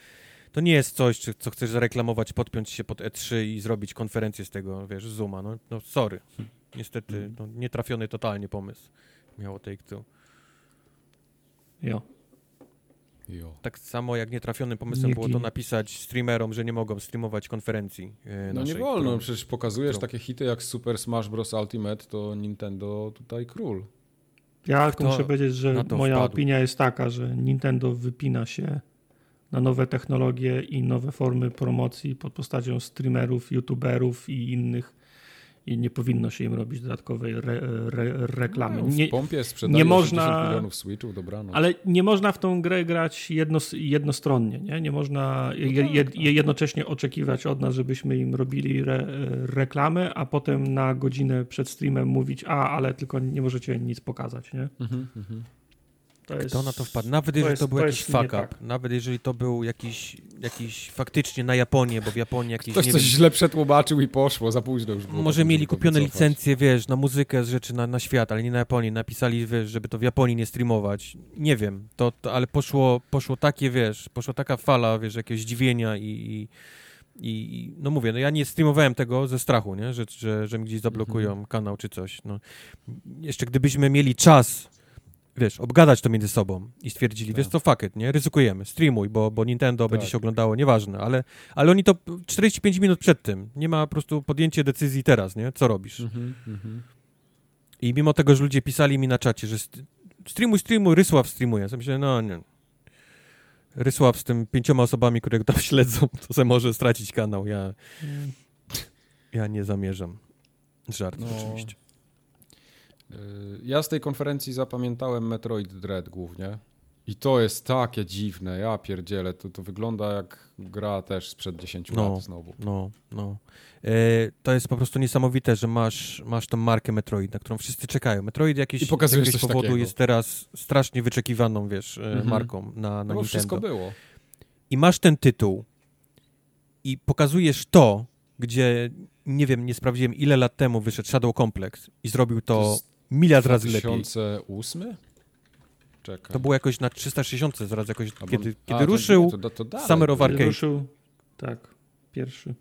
To nie jest coś, co chcesz zareklamować, podpiąć się pod E3 i zrobić konferencję z tego, wiesz, Zooma. No, no sorry. Niestety, no, nietrafiony totalnie pomysł miało Take-Two. Jo. Jo. Tak samo jak nietrafionym pomysłem Nie było to napisać streamerom, że nie mogą streamować konferencji e, No nie naszej, wolno, którą- przecież pokazujesz którą- takie hity jak Super Smash Bros. Ultimate, to Nintendo tutaj król. Ja Kto muszę powiedzieć, że moja wpadł? opinia jest taka, że Nintendo wypina się na nowe technologie i nowe formy promocji pod postacią streamerów, youtuberów i innych i nie powinno się im robić dodatkowej re, re, reklamy. No, w Nie, pompie sprzedaje nie 80 można- milionów Switchów, dobrano. ale nie można w tą grę grać jedno, jednostronnie. Nie, nie można je, tak, je, tak. jednocześnie oczekiwać od nas, żebyśmy im robili re, reklamy, a potem na godzinę przed streamem mówić, a ale tylko nie możecie nic pokazać. Nie? Mhm, mhm. To jest, Kto na to wpadł? Nawet to jeżeli jest- to był to jakiś fuck up, tak. nawet jeżeli to był jakiś, jakiś faktycznie na Japonię, bo w Japonii jakiś, Ktoś nie coś wiem, źle przetłumaczył i poszło, za późno już było. może potem, mieli to kupione licencje, wiesz, na muzykę z rzeczy na, na świat, ale nie na Japonii, napisali, wiesz, żeby to w Japonii nie streamować. Nie wiem, to, to ale poszło, poszło takie, wiesz, poszła taka fala, wiesz, jakiegoś zdziwienia i, i i i- no mówię, no ja nie streamowałem tego ze strachu, nie? Że, że, że mi gdzieś zablokują Mhm. kanał czy coś. No. Jeszcze gdybyśmy mieli czas, wiesz, obgadać to między sobą i stwierdzili, Tak. wiesz co, fuck it, nie? Ryzykujemy, streamuj, bo, bo Nintendo Tak. będzie się oglądało, nieważne, ale, ale oni to 45 minut przed tym, nie ma po prostu podjęcie decyzji teraz, nie? Co robisz? Mhm, mhm. I mimo tego, że ludzie pisali mi na czacie, że st- streamuj, streamuj, Rysław streamuje. Ja sobie myślę, no nie. Rysław z tym pięcioma osobami, które go tam śledzą, to se może stracić kanał. Ja, ja nie zamierzam. Żart No. oczywiście. Y, Ja z tej konferencji zapamiętałem Metroid Dread głównie. I to jest takie dziwne, ja pierdzielę, to, to wygląda jak gra też sprzed 10 No. lat znowu. No, no. E, to jest po prostu niesamowite, że masz, masz tą markę Metroid, na którą wszyscy czekają. Metroid jakiś, I z jakiegoś powodu takiego. jest teraz strasznie wyczekiwaną, wiesz, e, Mhm. marką na, na No Nintendo. wszystko było. i masz ten tytuł i pokazujesz to, gdzie nie wiem, nie sprawdziłem ile lat temu wyszedł Shadow Complex i zrobił to, miliard razy lepiej. 2008? Czekaj. To było jakoś na 360 zaraz jakoś, Albo- kiedy, A, kiedy to ruszył to, to dalej Summer of. Arcade. Ruszył, tak, pierwszy.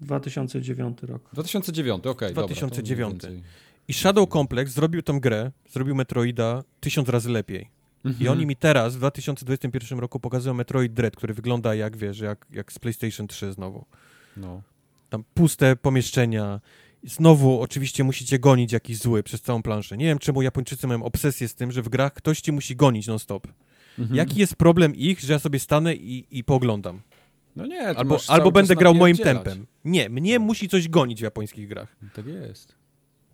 2009 rok. 2009, okej. to 2009. mniej więcej. I Shadow Complex zrobił tą grę, zrobił Metroida tysiąc razy lepiej. Mhm. I oni mi teraz, w 2021 roku, pokazują Metroid Dread, który wygląda jak, wiesz, jak, jak z PlayStation 3 znowu. No. Tam puste pomieszczenia. Znowu oczywiście musicie gonić jakiś zły przez całą planszę. Nie wiem, czemu Japończycy mają obsesję z tym, że w grach ktoś ci musi gonić non-stop. Mhm. Jaki jest problem ich, że ja sobie stanę i, i pooglądam? No nie, Albo, albo będę grał moim tempem. Nie, mnie musi coś gonić w japońskich grach. Tak jest.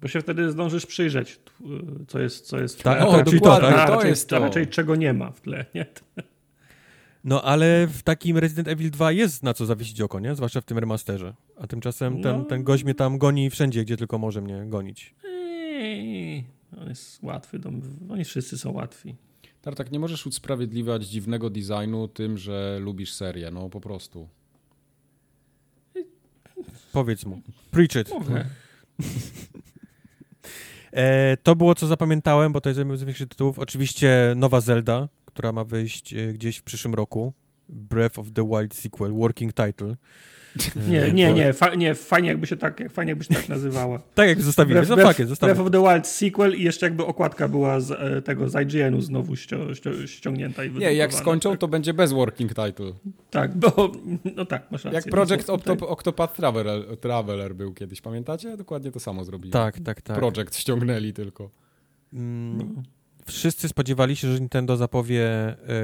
Bo się wtedy zdążysz przyjrzeć, co jest, co jest w Tak, tle. o, czyli to, a to raczej, jest a to. raczej czego nie ma w tle, nie? No ale w takim Resident Evil 2 jest na co zawiesić oko, nie? Zwłaszcza w tym remasterze. A tymczasem ten, No. ten gość mnie tam goni wszędzie, gdzie tylko może mnie gonić. Eee, On jest łatwy, do, oni wszyscy są łatwi. Tartak, nie możesz usprawiedliwiać dziwnego designu tym, że lubisz serię, no po prostu. Powiedz mu. Preach it. E, to było, co zapamiętałem, bo to jest jeden z większych tytułów. Oczywiście nowa Zelda, która ma wyjść e, gdzieś w przyszłym roku. Breath of the Wild sequel, working title. E, Nie, nie, nie, fa, nie, fajnie jakby się tak, fajnie jakby się tak nazywała. Tak jak zostawili, Breath, no Breath, zostawili. Breath of the Wild sequel i jeszcze jakby okładka była z e, tego, z IGN-u znowu ścio, ścio, ściągnięta i Nie, jak skończą, to będzie bez working title. Tak, bo, no tak, masz rację. Jak Project Octop Octopath Traveler, Traveler był kiedyś, pamiętacie? Dokładnie to samo zrobili. Tak, tak, tak. Project ściągnęli tylko. Mm, No. Wszyscy spodziewali się, że Nintendo zapowie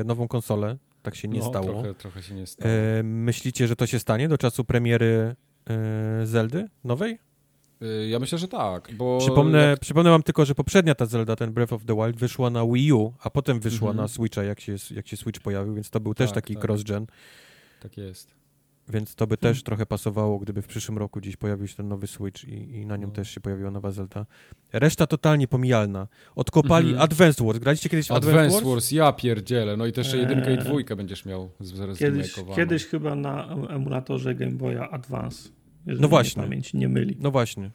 e, nową konsolę. Tak się nie no, stało. Trochę, trochę się nie stało. E, myślicie, że to się stanie do czasu premiery e, Zeldy nowej? Ja myślę, że tak, bo... Przypomnę, jak- przypomnę wam tylko, że poprzednia ta Zelda, ten Breath of the Wild, wyszła na Wii U, a potem wyszła Mhm. na Switcha, jak się, jak się Switch pojawił, więc to był też Tak, taki tak. cross-gen, Tak jest. Więc to by Hmm. też trochę pasowało, gdyby w przyszłym roku gdzieś pojawił się ten nowy Switch i, i na nim No. też się pojawiła nowa Zelda. Reszta totalnie pomijalna. Odkopali Mhm. Advanced Wars. Graliście kiedyś w Advanced, Advance Wars? Wars, ja pierdzielę. No i też jeszcze jedynkę i Eee. dwójkę będziesz miał z- Kiedyś, kiedyś chyba na em- emulatorze Game Boya Advance. No właśnie. Pamięć nie myli. No właśnie.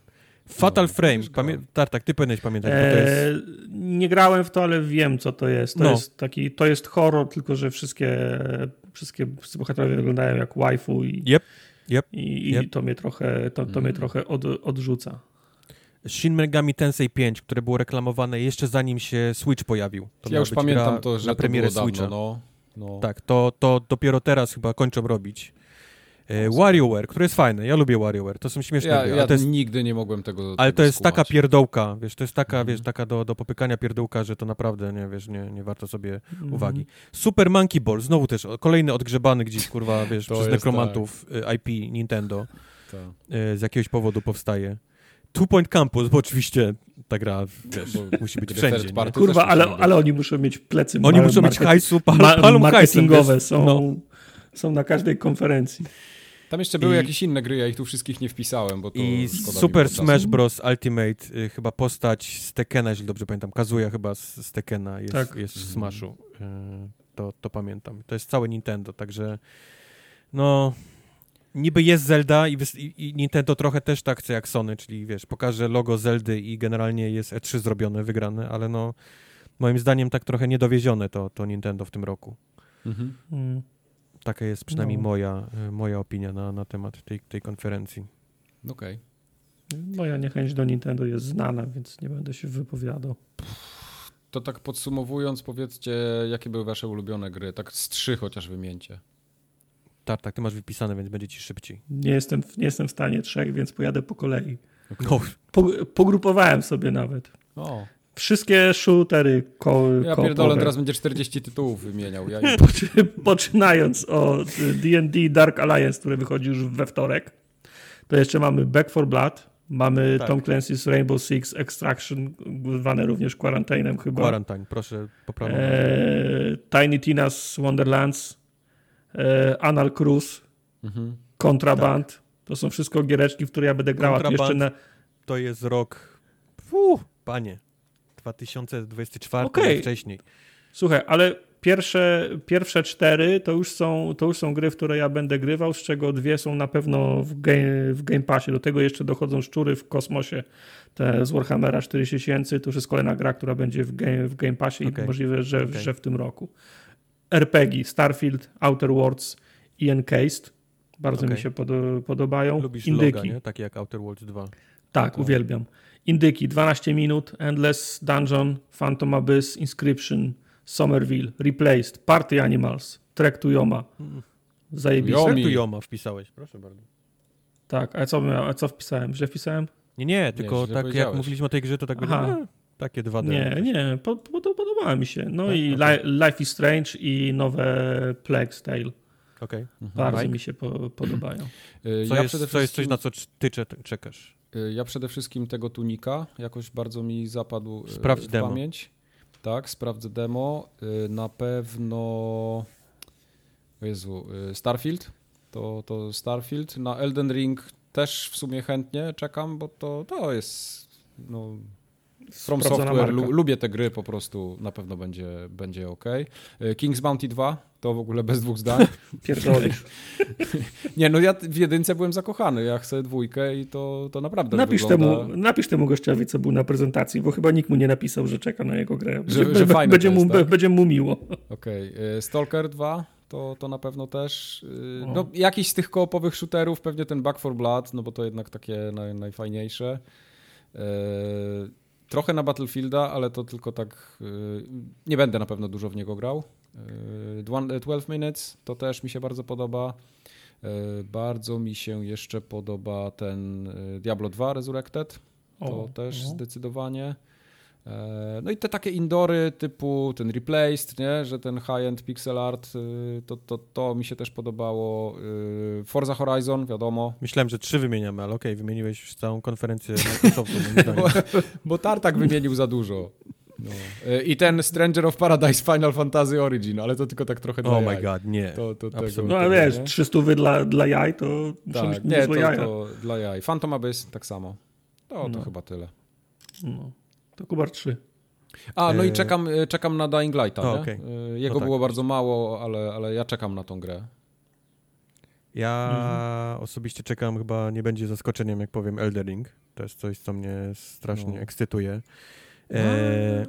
Fatal No, Frame. Pamię- Tartak, ty powinieneś pamiętać, to jest... Eee, nie grałem w to, ale wiem, co to jest. To No. jest taki, to jest horror, tylko że wszystkie, wszystkie wszyscy bohaterowie wyglądają jak waifu i, Yep, yep, i, yep. i to mnie trochę, to, to mnie Mhm. trochę od, odrzuca. Shin Megami Tensei 5, które było reklamowane jeszcze zanim się Switch pojawił. To Ja już pamiętam to, że na to premierę było dawno, Switcha. no. no. Tak, to, to dopiero teraz chyba kończą robić. E. WarioWare, które jest fajne, ja lubię WarioWare, to są śmieszne Ja, gry, ja jest, nigdy nie mogłem tego ale tego to jest taka skumać. pierdołka, wiesz, to jest taka, Mhm. wiesz, taka do, do popykania pierdółka, że to naprawdę, nie, wiesz, nie, nie warto sobie Mhm. uwagi. Super Monkey Ball, znowu też, kolejny odgrzebany gdzieś, kurwa, wiesz, przez nekromantów e, IP Nintendo, Tak. e, z jakiegoś powodu powstaje. Two Point Campus, bo oczywiście ta gra, wiesz, musi być wszędzie, Kurwa, ale, ale oni muszą mieć plecy Oni ma- muszą mieć hajsu, pal, palą marketingowe, są, No. są na każdej konferencji. Tam jeszcze były I- jakieś inne gry, ja ich tu wszystkich nie wpisałem, bo to I Super Smash. Bros. Ultimate, y, chyba postać z Tekena, jeśli dobrze pamiętam, Kazuya chyba z, z Tekena jest, Tak. jest w Mhm. Smashu. Y, to, to pamiętam. To jest całe Nintendo, także no niby jest Zelda i, i Nintendo trochę też tak chce jak Sony, czyli wiesz, pokaże logo Zeldy i generalnie jest E3 zrobione, wygrane, ale no moim zdaniem tak trochę niedowiezione to, to Nintendo w tym roku. Mhm. Mm. Taka jest przynajmniej No. moja, y, moja opinia na, na temat tej, tej konferencji. Okej. Moja niechęć do Nintendo jest znana, więc nie będę się wypowiadał. To tak podsumowując, powiedzcie, jakie były wasze ulubione gry? Tak z trzy chociaż wymieńcie. Tak, tak, ty masz wypisane, więc będzie ci szybciej. Nie jestem, nie jestem w stanie trzech, więc pojadę po kolei. No, Po, pogrupowałem sobie nawet. O, Wszystkie shootery ko, ja pierdolę, teraz będzie 40 tytułów wymieniał. Ja im... Poczynając od D&D Dark Alliance, który wychodzi już we wtorek, to jeszcze mamy Back for Blood, mamy Tak. Tom Clancy's Rainbow Six Extraction, zwane również Quarantine'em chyba. Quarantine, proszę, poprawę. E, Tiny Tina's Wonderlands, e, Anal Cruise, Mhm. Contraband. To są wszystko giereczki, w które ja będę grał. Jeszcze na, To jest rok, Fuh, panie, 2024 Okej. okay. wcześniej. Słuchaj, ale pierwsze, pierwsze cztery to już, są, to już są gry, w które ja będę grywał, z czego dwie są na pewno w game, w game Passie. Do tego jeszcze dochodzą szczury w kosmosie. Te z Warhammera 4000 to już jest kolejna gra, która będzie w game, w game Passie Okej. i możliwe, że, Okej. że w tym roku. RPG, Starfield, Outer Worlds i Encased. Bardzo Okej. mi się podo, podobają. Lubisz Indyki. loga, nie? Takie jak Outer Worlds 2. Tak, Tak. uwielbiam. Indyki 12 minut, Endless Dungeon, Phantom Abyss, Inscription, Somerville, Replaced, Party Animals, Trek to Yoma. Zajebiste. Jak tu Joma wpisałeś? Proszę bardzo. Tak, a co, a co wpisałem? Źle wpisałem? Nie, nie, tylko źle tak jak mówiliśmy o tej grze, to tak Aha. będzie, e, takie 2D. Nie, nie, po, po, podobała mi się. No Tak? i Okej. Li, Life is Strange i nowe Plague's Tale. Okej. Bardzo Mike? mi się po, podobają. Y, Co, ja jest, przede co jest coś, wszystkim- na co ty cze- czekasz? Y, Ja przede wszystkim tego tunika jakoś bardzo mi zapadł y, Sprawdź w demo. pamięć. Tak, sprawdzę demo. Y, Na pewno o Jezu, Starfield. To, to Starfield. Na Elden Ring też w sumie chętnie czekam, bo to, to jest no, From Software. Lu, lubię te gry, po prostu na pewno będzie, będzie ok. King's Bounty 2 to w ogóle bez dwóch zdań. Pierdolisz. Nie, no ja w jedynce byłem zakochany. Ja chcę dwójkę i to, to naprawdę Napisz wygląda... temu, napisz temu gościowi, co był na prezentacji, bo chyba nikt mu nie napisał, że czeka na jego grę. Że- Będzie- że fajne będzie, mu, tak? będzie mu miło. Okej, y, Stalker 2 to, to na pewno też. y. No, jakiś z tych koopowych shooterów, pewnie ten Back 4 Blood, no bo to jednak takie naj, najfajniejsze. Y, Trochę na Battlefielda, ale to tylko tak. y, Nie będę na pewno dużo w niego grał. Y, Dwan- 12 Minutes to też mi się bardzo podoba. Y, Bardzo mi się jeszcze podoba ten Diablo 2 Resurrected. To O, też no. zdecydowanie. No i te takie indory typu ten Replaced, nie? że ten high-end pixel art, to, to, to mi się też podobało. Forza Horizon, wiadomo. Myślałem, że trzy wymieniamy, ale okej, wymieniłeś już całą konferencję Microsoftu. Bo, bo Tartak wymienił za dużo. No. Y, I ten Stranger of Paradise Final Fantasy Origin, ale to tylko tak trochę dla Oh jaj. my god, nie. To, to tego. No ale wiesz, nie? 300 wy dla, dla jaj to Tak, być nie, to, jaja. to dla jaj. Phantom Abyss tak samo. To, to No. chyba tyle. No. To Kubar 3. A, no i E, czekam, y, czekam na Dying Lighta. O, nie? okej. Y, Jego No tak. było bardzo mało, ale, ale ja czekam na tą grę. Ja Mhm. osobiście czekam, chyba nie będzie zaskoczeniem, jak powiem Elden Ring. To jest coś, co mnie strasznie No. ekscytuje. E,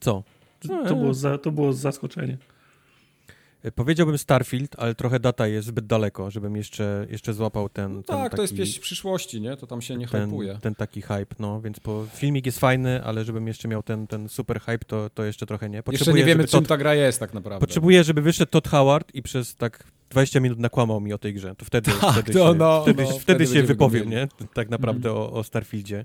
co? To było, za, to było zaskoczenie. E, Powiedziałbym Starfield, ale trochę data jest zbyt daleko, żebym jeszcze, jeszcze złapał ten, No ten tak, taki, to jest pieśń przyszłości, nie? To tam się nie ten, hypuje. ten taki hype, no, więc po, filmik jest fajny, ale żebym jeszcze miał ten, ten super hype, to, to jeszcze trochę nie. Jeszcze nie wiemy, czym Todd, ta gra jest tak naprawdę. Potrzebuję, żeby wyszedł Todd Howard i przez tak 20 minut nakłamał mi o tej grze. To wtedy, Tak, wtedy, to się, no, wtedy, no, wtedy, wtedy się wypowiem, nie? Tak naprawdę o, o Starfieldzie.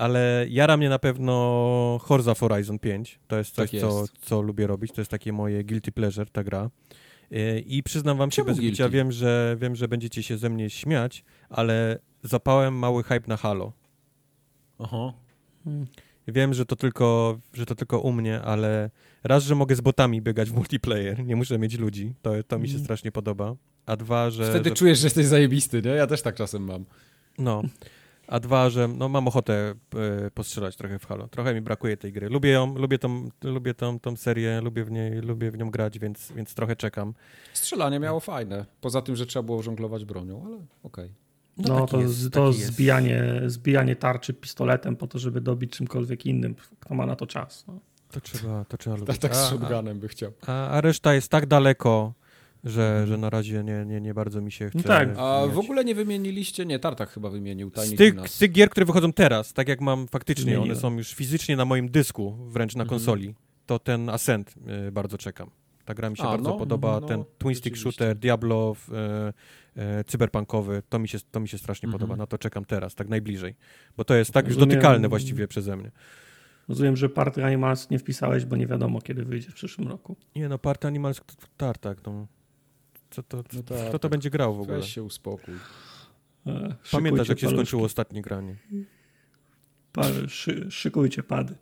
Ale jara mnie na pewno Horza Horizon 5. To jest coś, Tak co, jest. co lubię robić. To jest takie moje guilty pleasure, ta gra. Yy, I przyznam wam się Czemu bez guilty? bicia, wiem że, wiem, że będziecie się ze mnie śmiać, ale zapałem mały hype na Halo. Aha. Wiem, że to tylko, że to tylko u mnie, ale raz, że mogę z botami biegać w multiplayer, nie muszę mieć ludzi, to, to mi się Mm. strasznie podoba. A dwa, że... Wtedy że czujesz, że jesteś zajebisty, nie? Ja też tak czasem mam. No. A dwa, że no, mam ochotę e, postrzelać trochę w Halo. Trochę mi brakuje tej gry. Lubię ją, lubię tą, lubię tą, tą serię, lubię w, niej, lubię w nią grać, więc, więc trochę czekam. Strzelanie miało fajne. Poza tym, że trzeba było żonglować bronią, ale okej. No, taki to, jest, z- to zbijanie, zbijanie tarczy pistoletem po to, żeby dobić czymkolwiek innym. Kto ma na to czas? No. To trzeba, to trzeba Tak, lubić. tak z A- shotgunem by chciał. a, a reszta jest tak daleko, że, że na razie nie, nie, nie bardzo mi się chce No tak. A w ogóle nie wymieniliście, nie, Tartak chyba wymienił Z tych, z tych gier, które wychodzą teraz, tak jak mam faktycznie, Zmieniłem. one są już fizycznie na moim dysku, wręcz na Mhm. konsoli, to ten Ascent y, bardzo czekam. Ta gra mi się A, bardzo no, podoba, no, ten twin stick shooter, Diablo, y, y, cyberpunkowy, to mi się, to mi się strasznie Mhm. podoba, na to czekam teraz, tak najbliżej, bo to jest tak już Rozumiem. dotykalne właściwie przeze mnie. Rozumiem, że Party Animals nie wpisałeś, bo nie wiadomo, kiedy wyjdzie w przyszłym roku. Nie no, Party Animals, tartak, no. Co to, No tak, kto to tak. będzie grał w ogóle? Weź się uspokój. E, Pamiętasz, jak się paluszki. skończyło ostatnie granie? Pa, szy, szykujcie pady.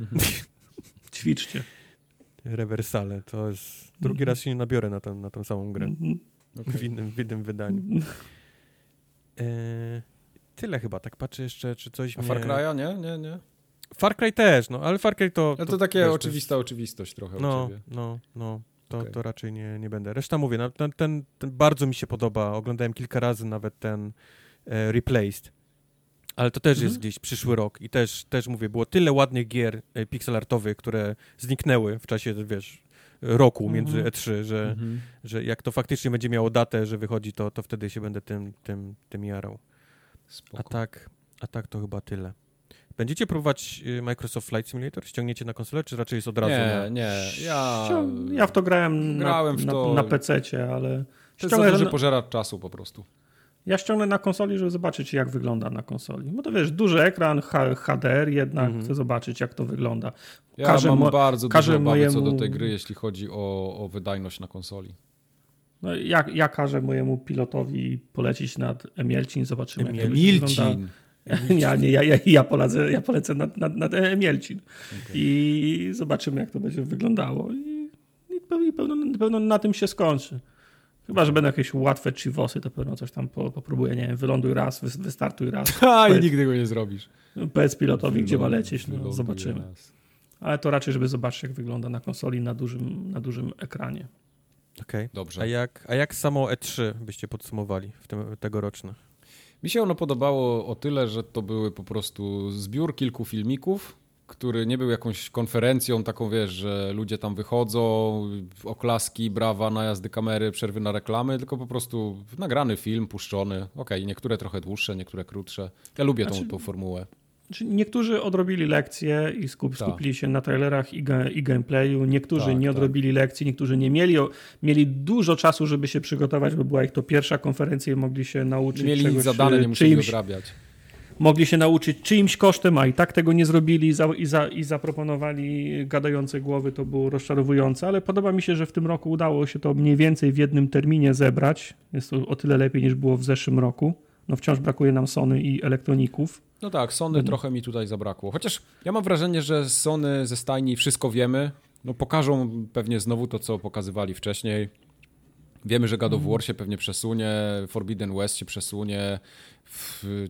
Ćwiczcie. Rewersale, to jest... Drugi raz się nie nabiorę na, tę na tą samą grę. Mhm. W innym, w innym wydaniu. E, tyle chyba, tak patrzę jeszcze, czy coś A mnie... Far Cry'a nie? Nie, nie. Far Cry też, no, ale Far Cry to... Ale to takie wiesz, oczywista oczywistość trochę jest, no, u ciebie. no, no, to, Okej. to raczej nie, nie będę. Reszta mówię, no, ten, ten, ten bardzo mi się podoba, oglądałem kilka razy nawet ten e, Replaced, ale to też Mhm. jest gdzieś przyszły rok i też, też mówię, było tyle ładnych gier e, pixelartowych, które zniknęły w czasie, wiesz, roku Mhm. między E3, że, Mhm. że jak to faktycznie będzie miało datę, że wychodzi, to, to wtedy się będę tym, tym, tym jarał. A Spoko. tak, A tak to chyba tyle. Będziecie próbować y, Microsoft Flight Simulator? Ściągniecie na konsolę, czy raczej jest od razu Nie, na... nie, ja... Ja w to grałem, Grałem na, w to. na, na PC-cie, ale To jest za ściągnę, duży na, pożeracz czasu po prostu. ja ściągnę na konsoli, żeby zobaczyć, jak wygląda na konsoli. Bo to wiesz, duży ekran, HDR jednak, Mhm. chcę zobaczyć, jak to wygląda. Ja Każę mam mo- bardzo każę dużo obawy co do mojemu- tej gry, jeśli chodzi o, o wydajność na konsoli. No, ja, ja każę mojemu pilotowi polecić nad Emielcin, zobaczymy, jak to wygląda. Ja, nie, ja, ja, ja, polecę, ja polecę nad, nad, nad Emielcin i zobaczymy, jak to będzie wyglądało. I, i pewno, pewno, na tym się skończy. Chyba, że będą jakieś łatwe chivosy, to pewno coś tam po, popróbuję, nie wiem, wyląduj raz, wy, wystartuj raz. Ha, i nigdy go nie zrobisz. Powiedz pilotowi, gdzie ma Wyląduj- lecieć, no, wyląduj zobaczymy. raz. Ale to raczej, żeby zobaczyć, jak wygląda na konsoli na dużym, na dużym ekranie. Okej. Dobrze. A jak, a jak samo E3 byście podsumowali w tym tegoroczne? Mi się ono podobało o tyle, że to były po prostu zbiór kilku filmików, który nie był jakąś konferencją taką, wiesz, że ludzie tam wychodzą, oklaski, brawa, najazdy kamery, przerwy na reklamy, tylko po prostu nagrany film, puszczony. Okej, niektóre trochę dłuższe, niektóre krótsze. Ja lubię tą, Znaczy- tą formułę. Znaczy, niektórzy odrobili lekcje i skup, Tak. skupili się na trailerach i, ga, i gameplayu, niektórzy Tak, nie tak. odrobili lekcji, niektórzy nie mieli, mieli dużo czasu, żeby się przygotować, bo była ich to pierwsza konferencja i mogli się nauczyć mieli czegoś, zadane, e, nie musieli czyimś, odrabiać. mogli się nauczyć czyimś kosztem, a i tak tego nie zrobili i, za, i, za, i zaproponowali gadające głowy, to było rozczarowujące, ale podoba mi się, że w tym roku udało się to mniej więcej w jednym terminie zebrać. Jest to o tyle lepiej niż było w zeszłym roku. No wciąż brakuje nam Sony i elektroników. No tak, Sony Mhm. trochę mi tutaj zabrakło. Chociaż ja mam wrażenie, że Sony ze stajni wszystko wiemy. No pokażą pewnie znowu to, co pokazywali wcześniej. Wiemy, że God Mhm. of War się pewnie przesunie, Forbidden West się przesunie,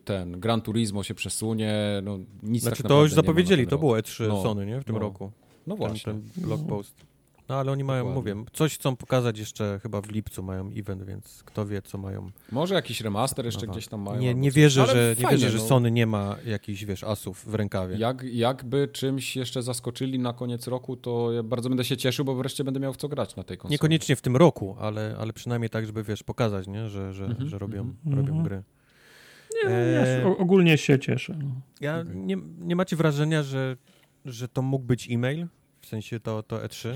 ten Gran Turismo się przesunie, no nic Znaczy tak to już zapowiedzieli, ten to było E3 No, Sony, nie? W tym no. roku. No Ten, właśnie. ten blog post. No ale oni mają, Dokładnie. mówię, coś chcą pokazać jeszcze chyba w lipcu mają event, więc kto wie, co mają. Może jakiś remaster jeszcze gdzieś tam mają. Nie, nie wierzę, że, nie fajnie, wierzę, że no. Sony nie ma jakichś, wiesz, asów w rękawie. Jak, jakby czymś jeszcze zaskoczyli na koniec roku, to ja bardzo będę się cieszył, bo wreszcie będę miał w co grać na tej konsoli. Niekoniecznie w tym roku, ale, ale przynajmniej tak, żeby, wiesz, pokazać, nie? Że, że, Mhm, że robią, mhm. robią gry. Nie, Eee. ja ogólnie się cieszę. No. Ja, nie, nie macie wrażenia, że, że to mógł być e-mail? W sensie to, to E3?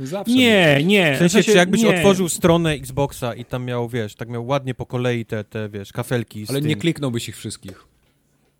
Zawsze Nie, nie. W sensie, czy jakbyś nie. otworzył stronę Xboxa i tam miał, wiesz, tak miał ładnie po kolei te, te wiesz, kafelki z Ale tym. nie kliknąłbyś ich wszystkich.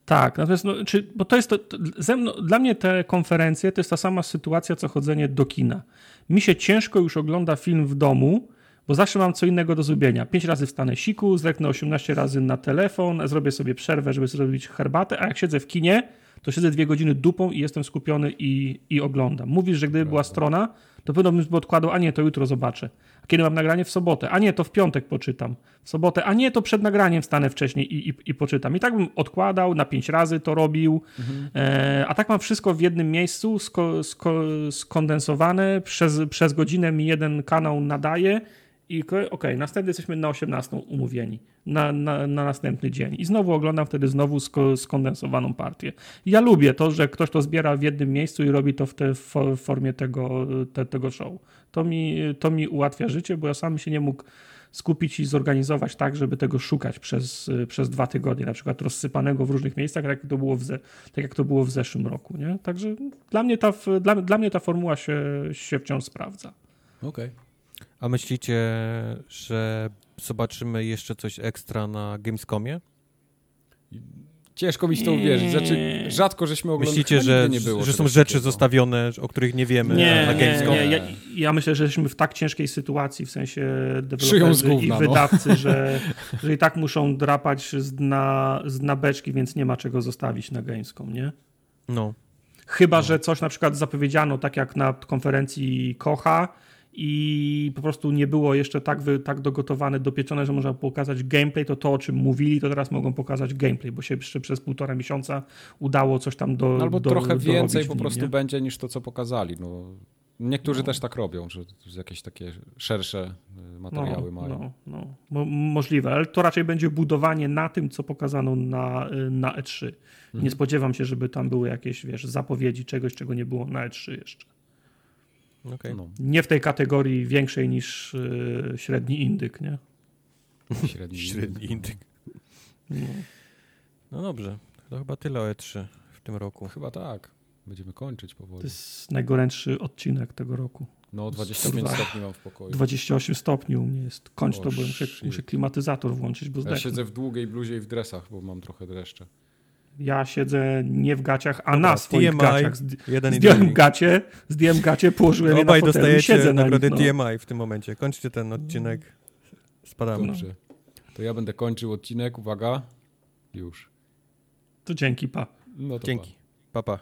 Tak, natomiast, no, czy, bo to jest to, to, ze mną, dla mnie te konferencje to jest ta sama sytuacja, co chodzenie do kina. Mi się ciężko już ogląda film w domu, bo zawsze mam co innego do zrobienia. Pięć razy wstanę siku, zreknę 18 razy na telefon, zrobię sobie przerwę, żeby zrobić herbatę, a jak siedzę w kinie, to siedzę dwie godziny dupą i jestem skupiony i, i oglądam. Mówisz, że gdyby była strona, to pewno bym odkładał, a nie, to jutro zobaczę. A kiedy mam nagranie w sobotę, a nie, to w piątek poczytam. W sobotę, a nie, to przed nagraniem wstanę wcześniej i, i, i poczytam. I tak bym odkładał, na pięć razy to robił. E, a tak mam wszystko w jednym miejscu, sko, sko, skondensowane. Przez, przez godzinę mi jeden kanał nadaje. I okej, następnie jesteśmy na 18 umówieni, na, na, na następny dzień. I znowu oglądam wtedy znowu sko, skondensowaną partię. Ja lubię to, że ktoś to zbiera w jednym miejscu i robi to w, te, w fo- w formie tego, te, tego show. To mi, to mi ułatwia życie, bo ja sam się nie mógł skupić i zorganizować tak, żeby tego szukać przez, przez dwa tygodnie, na przykład rozsypanego w różnych miejscach, tak jak to było w, ze, tak jak to było w zeszłym roku. Nie? Także dla mnie ta, dla, dla mnie ta formuła się, się wciąż sprawdza. Okej. A myślicie, że zobaczymy jeszcze coś ekstra na Gamescomie? Ciężko mi w to uwierzyć. Znaczy, rzadko żeśmy oglądali. Myślicie, że, nie że są rzeczy takiego. zostawione, o których nie wiemy Nie, na nie, Gamescomie? nie. Ja, ja myślę, że jesteśmy w tak ciężkiej sytuacji, w sensie deweloperzy i gówna, no. wydawcy, że, że i tak muszą drapać z dna, z dna beczki, więc nie ma czego zostawić na Gamescom, nie? No. Chyba, że coś na przykład zapowiedziano, tak jak na konferencji Kocha i po prostu nie było jeszcze tak, wy, tak dogotowane, dopieczone, że można pokazać gameplay, to to, o czym mówili, to teraz mogą pokazać gameplay, bo się jeszcze przez półtora miesiąca udało coś tam do No Albo do, trochę dorobić więcej w po nim, prostu nie? będzie niż to, co pokazali. No, niektórzy też tak robią, że jakieś takie szersze y, materiały no, mają. No, no. Mo możliwe, ale to raczej będzie budowanie na tym, co pokazano na, na E3. Mhm. Nie spodziewam się, żeby tam były jakieś, wiesz, zapowiedzi czegoś, czego nie było na E3 jeszcze. Okej. No, Nie w tej kategorii większej niż y, średni indyk, nie? średni. Średni indyk. No. No dobrze. To chyba tyle o E3 w tym roku. Chyba tak. Będziemy kończyć To powoli. jest najgorętszy odcinek tego roku. No, 25 Kurwa. stopni mam w pokoju. 28 stopni u mnie jest. Kończ O, to, bo muszę, muszę klimatyzator włączyć, bo Ja zdechnę. siedzę w długiej bluzie i w dresach, bo mam trochę dreszcze. Ja siedzę nie w gaciach, a Dobra, na swoich TMI, gaciach. Zd- Jeden Zdjąłem gacie, zdjąłem gacie, położyłem je na Obaj fotelu i dostajecie siedzę na nagrody nich, no. TMI w tym momencie. Kończcie ten odcinek. Spadamy. Dobrze. To ja będę kończył odcinek. Uwaga. Już. To dzięki, pa. No to Dzięki. Pa, pa.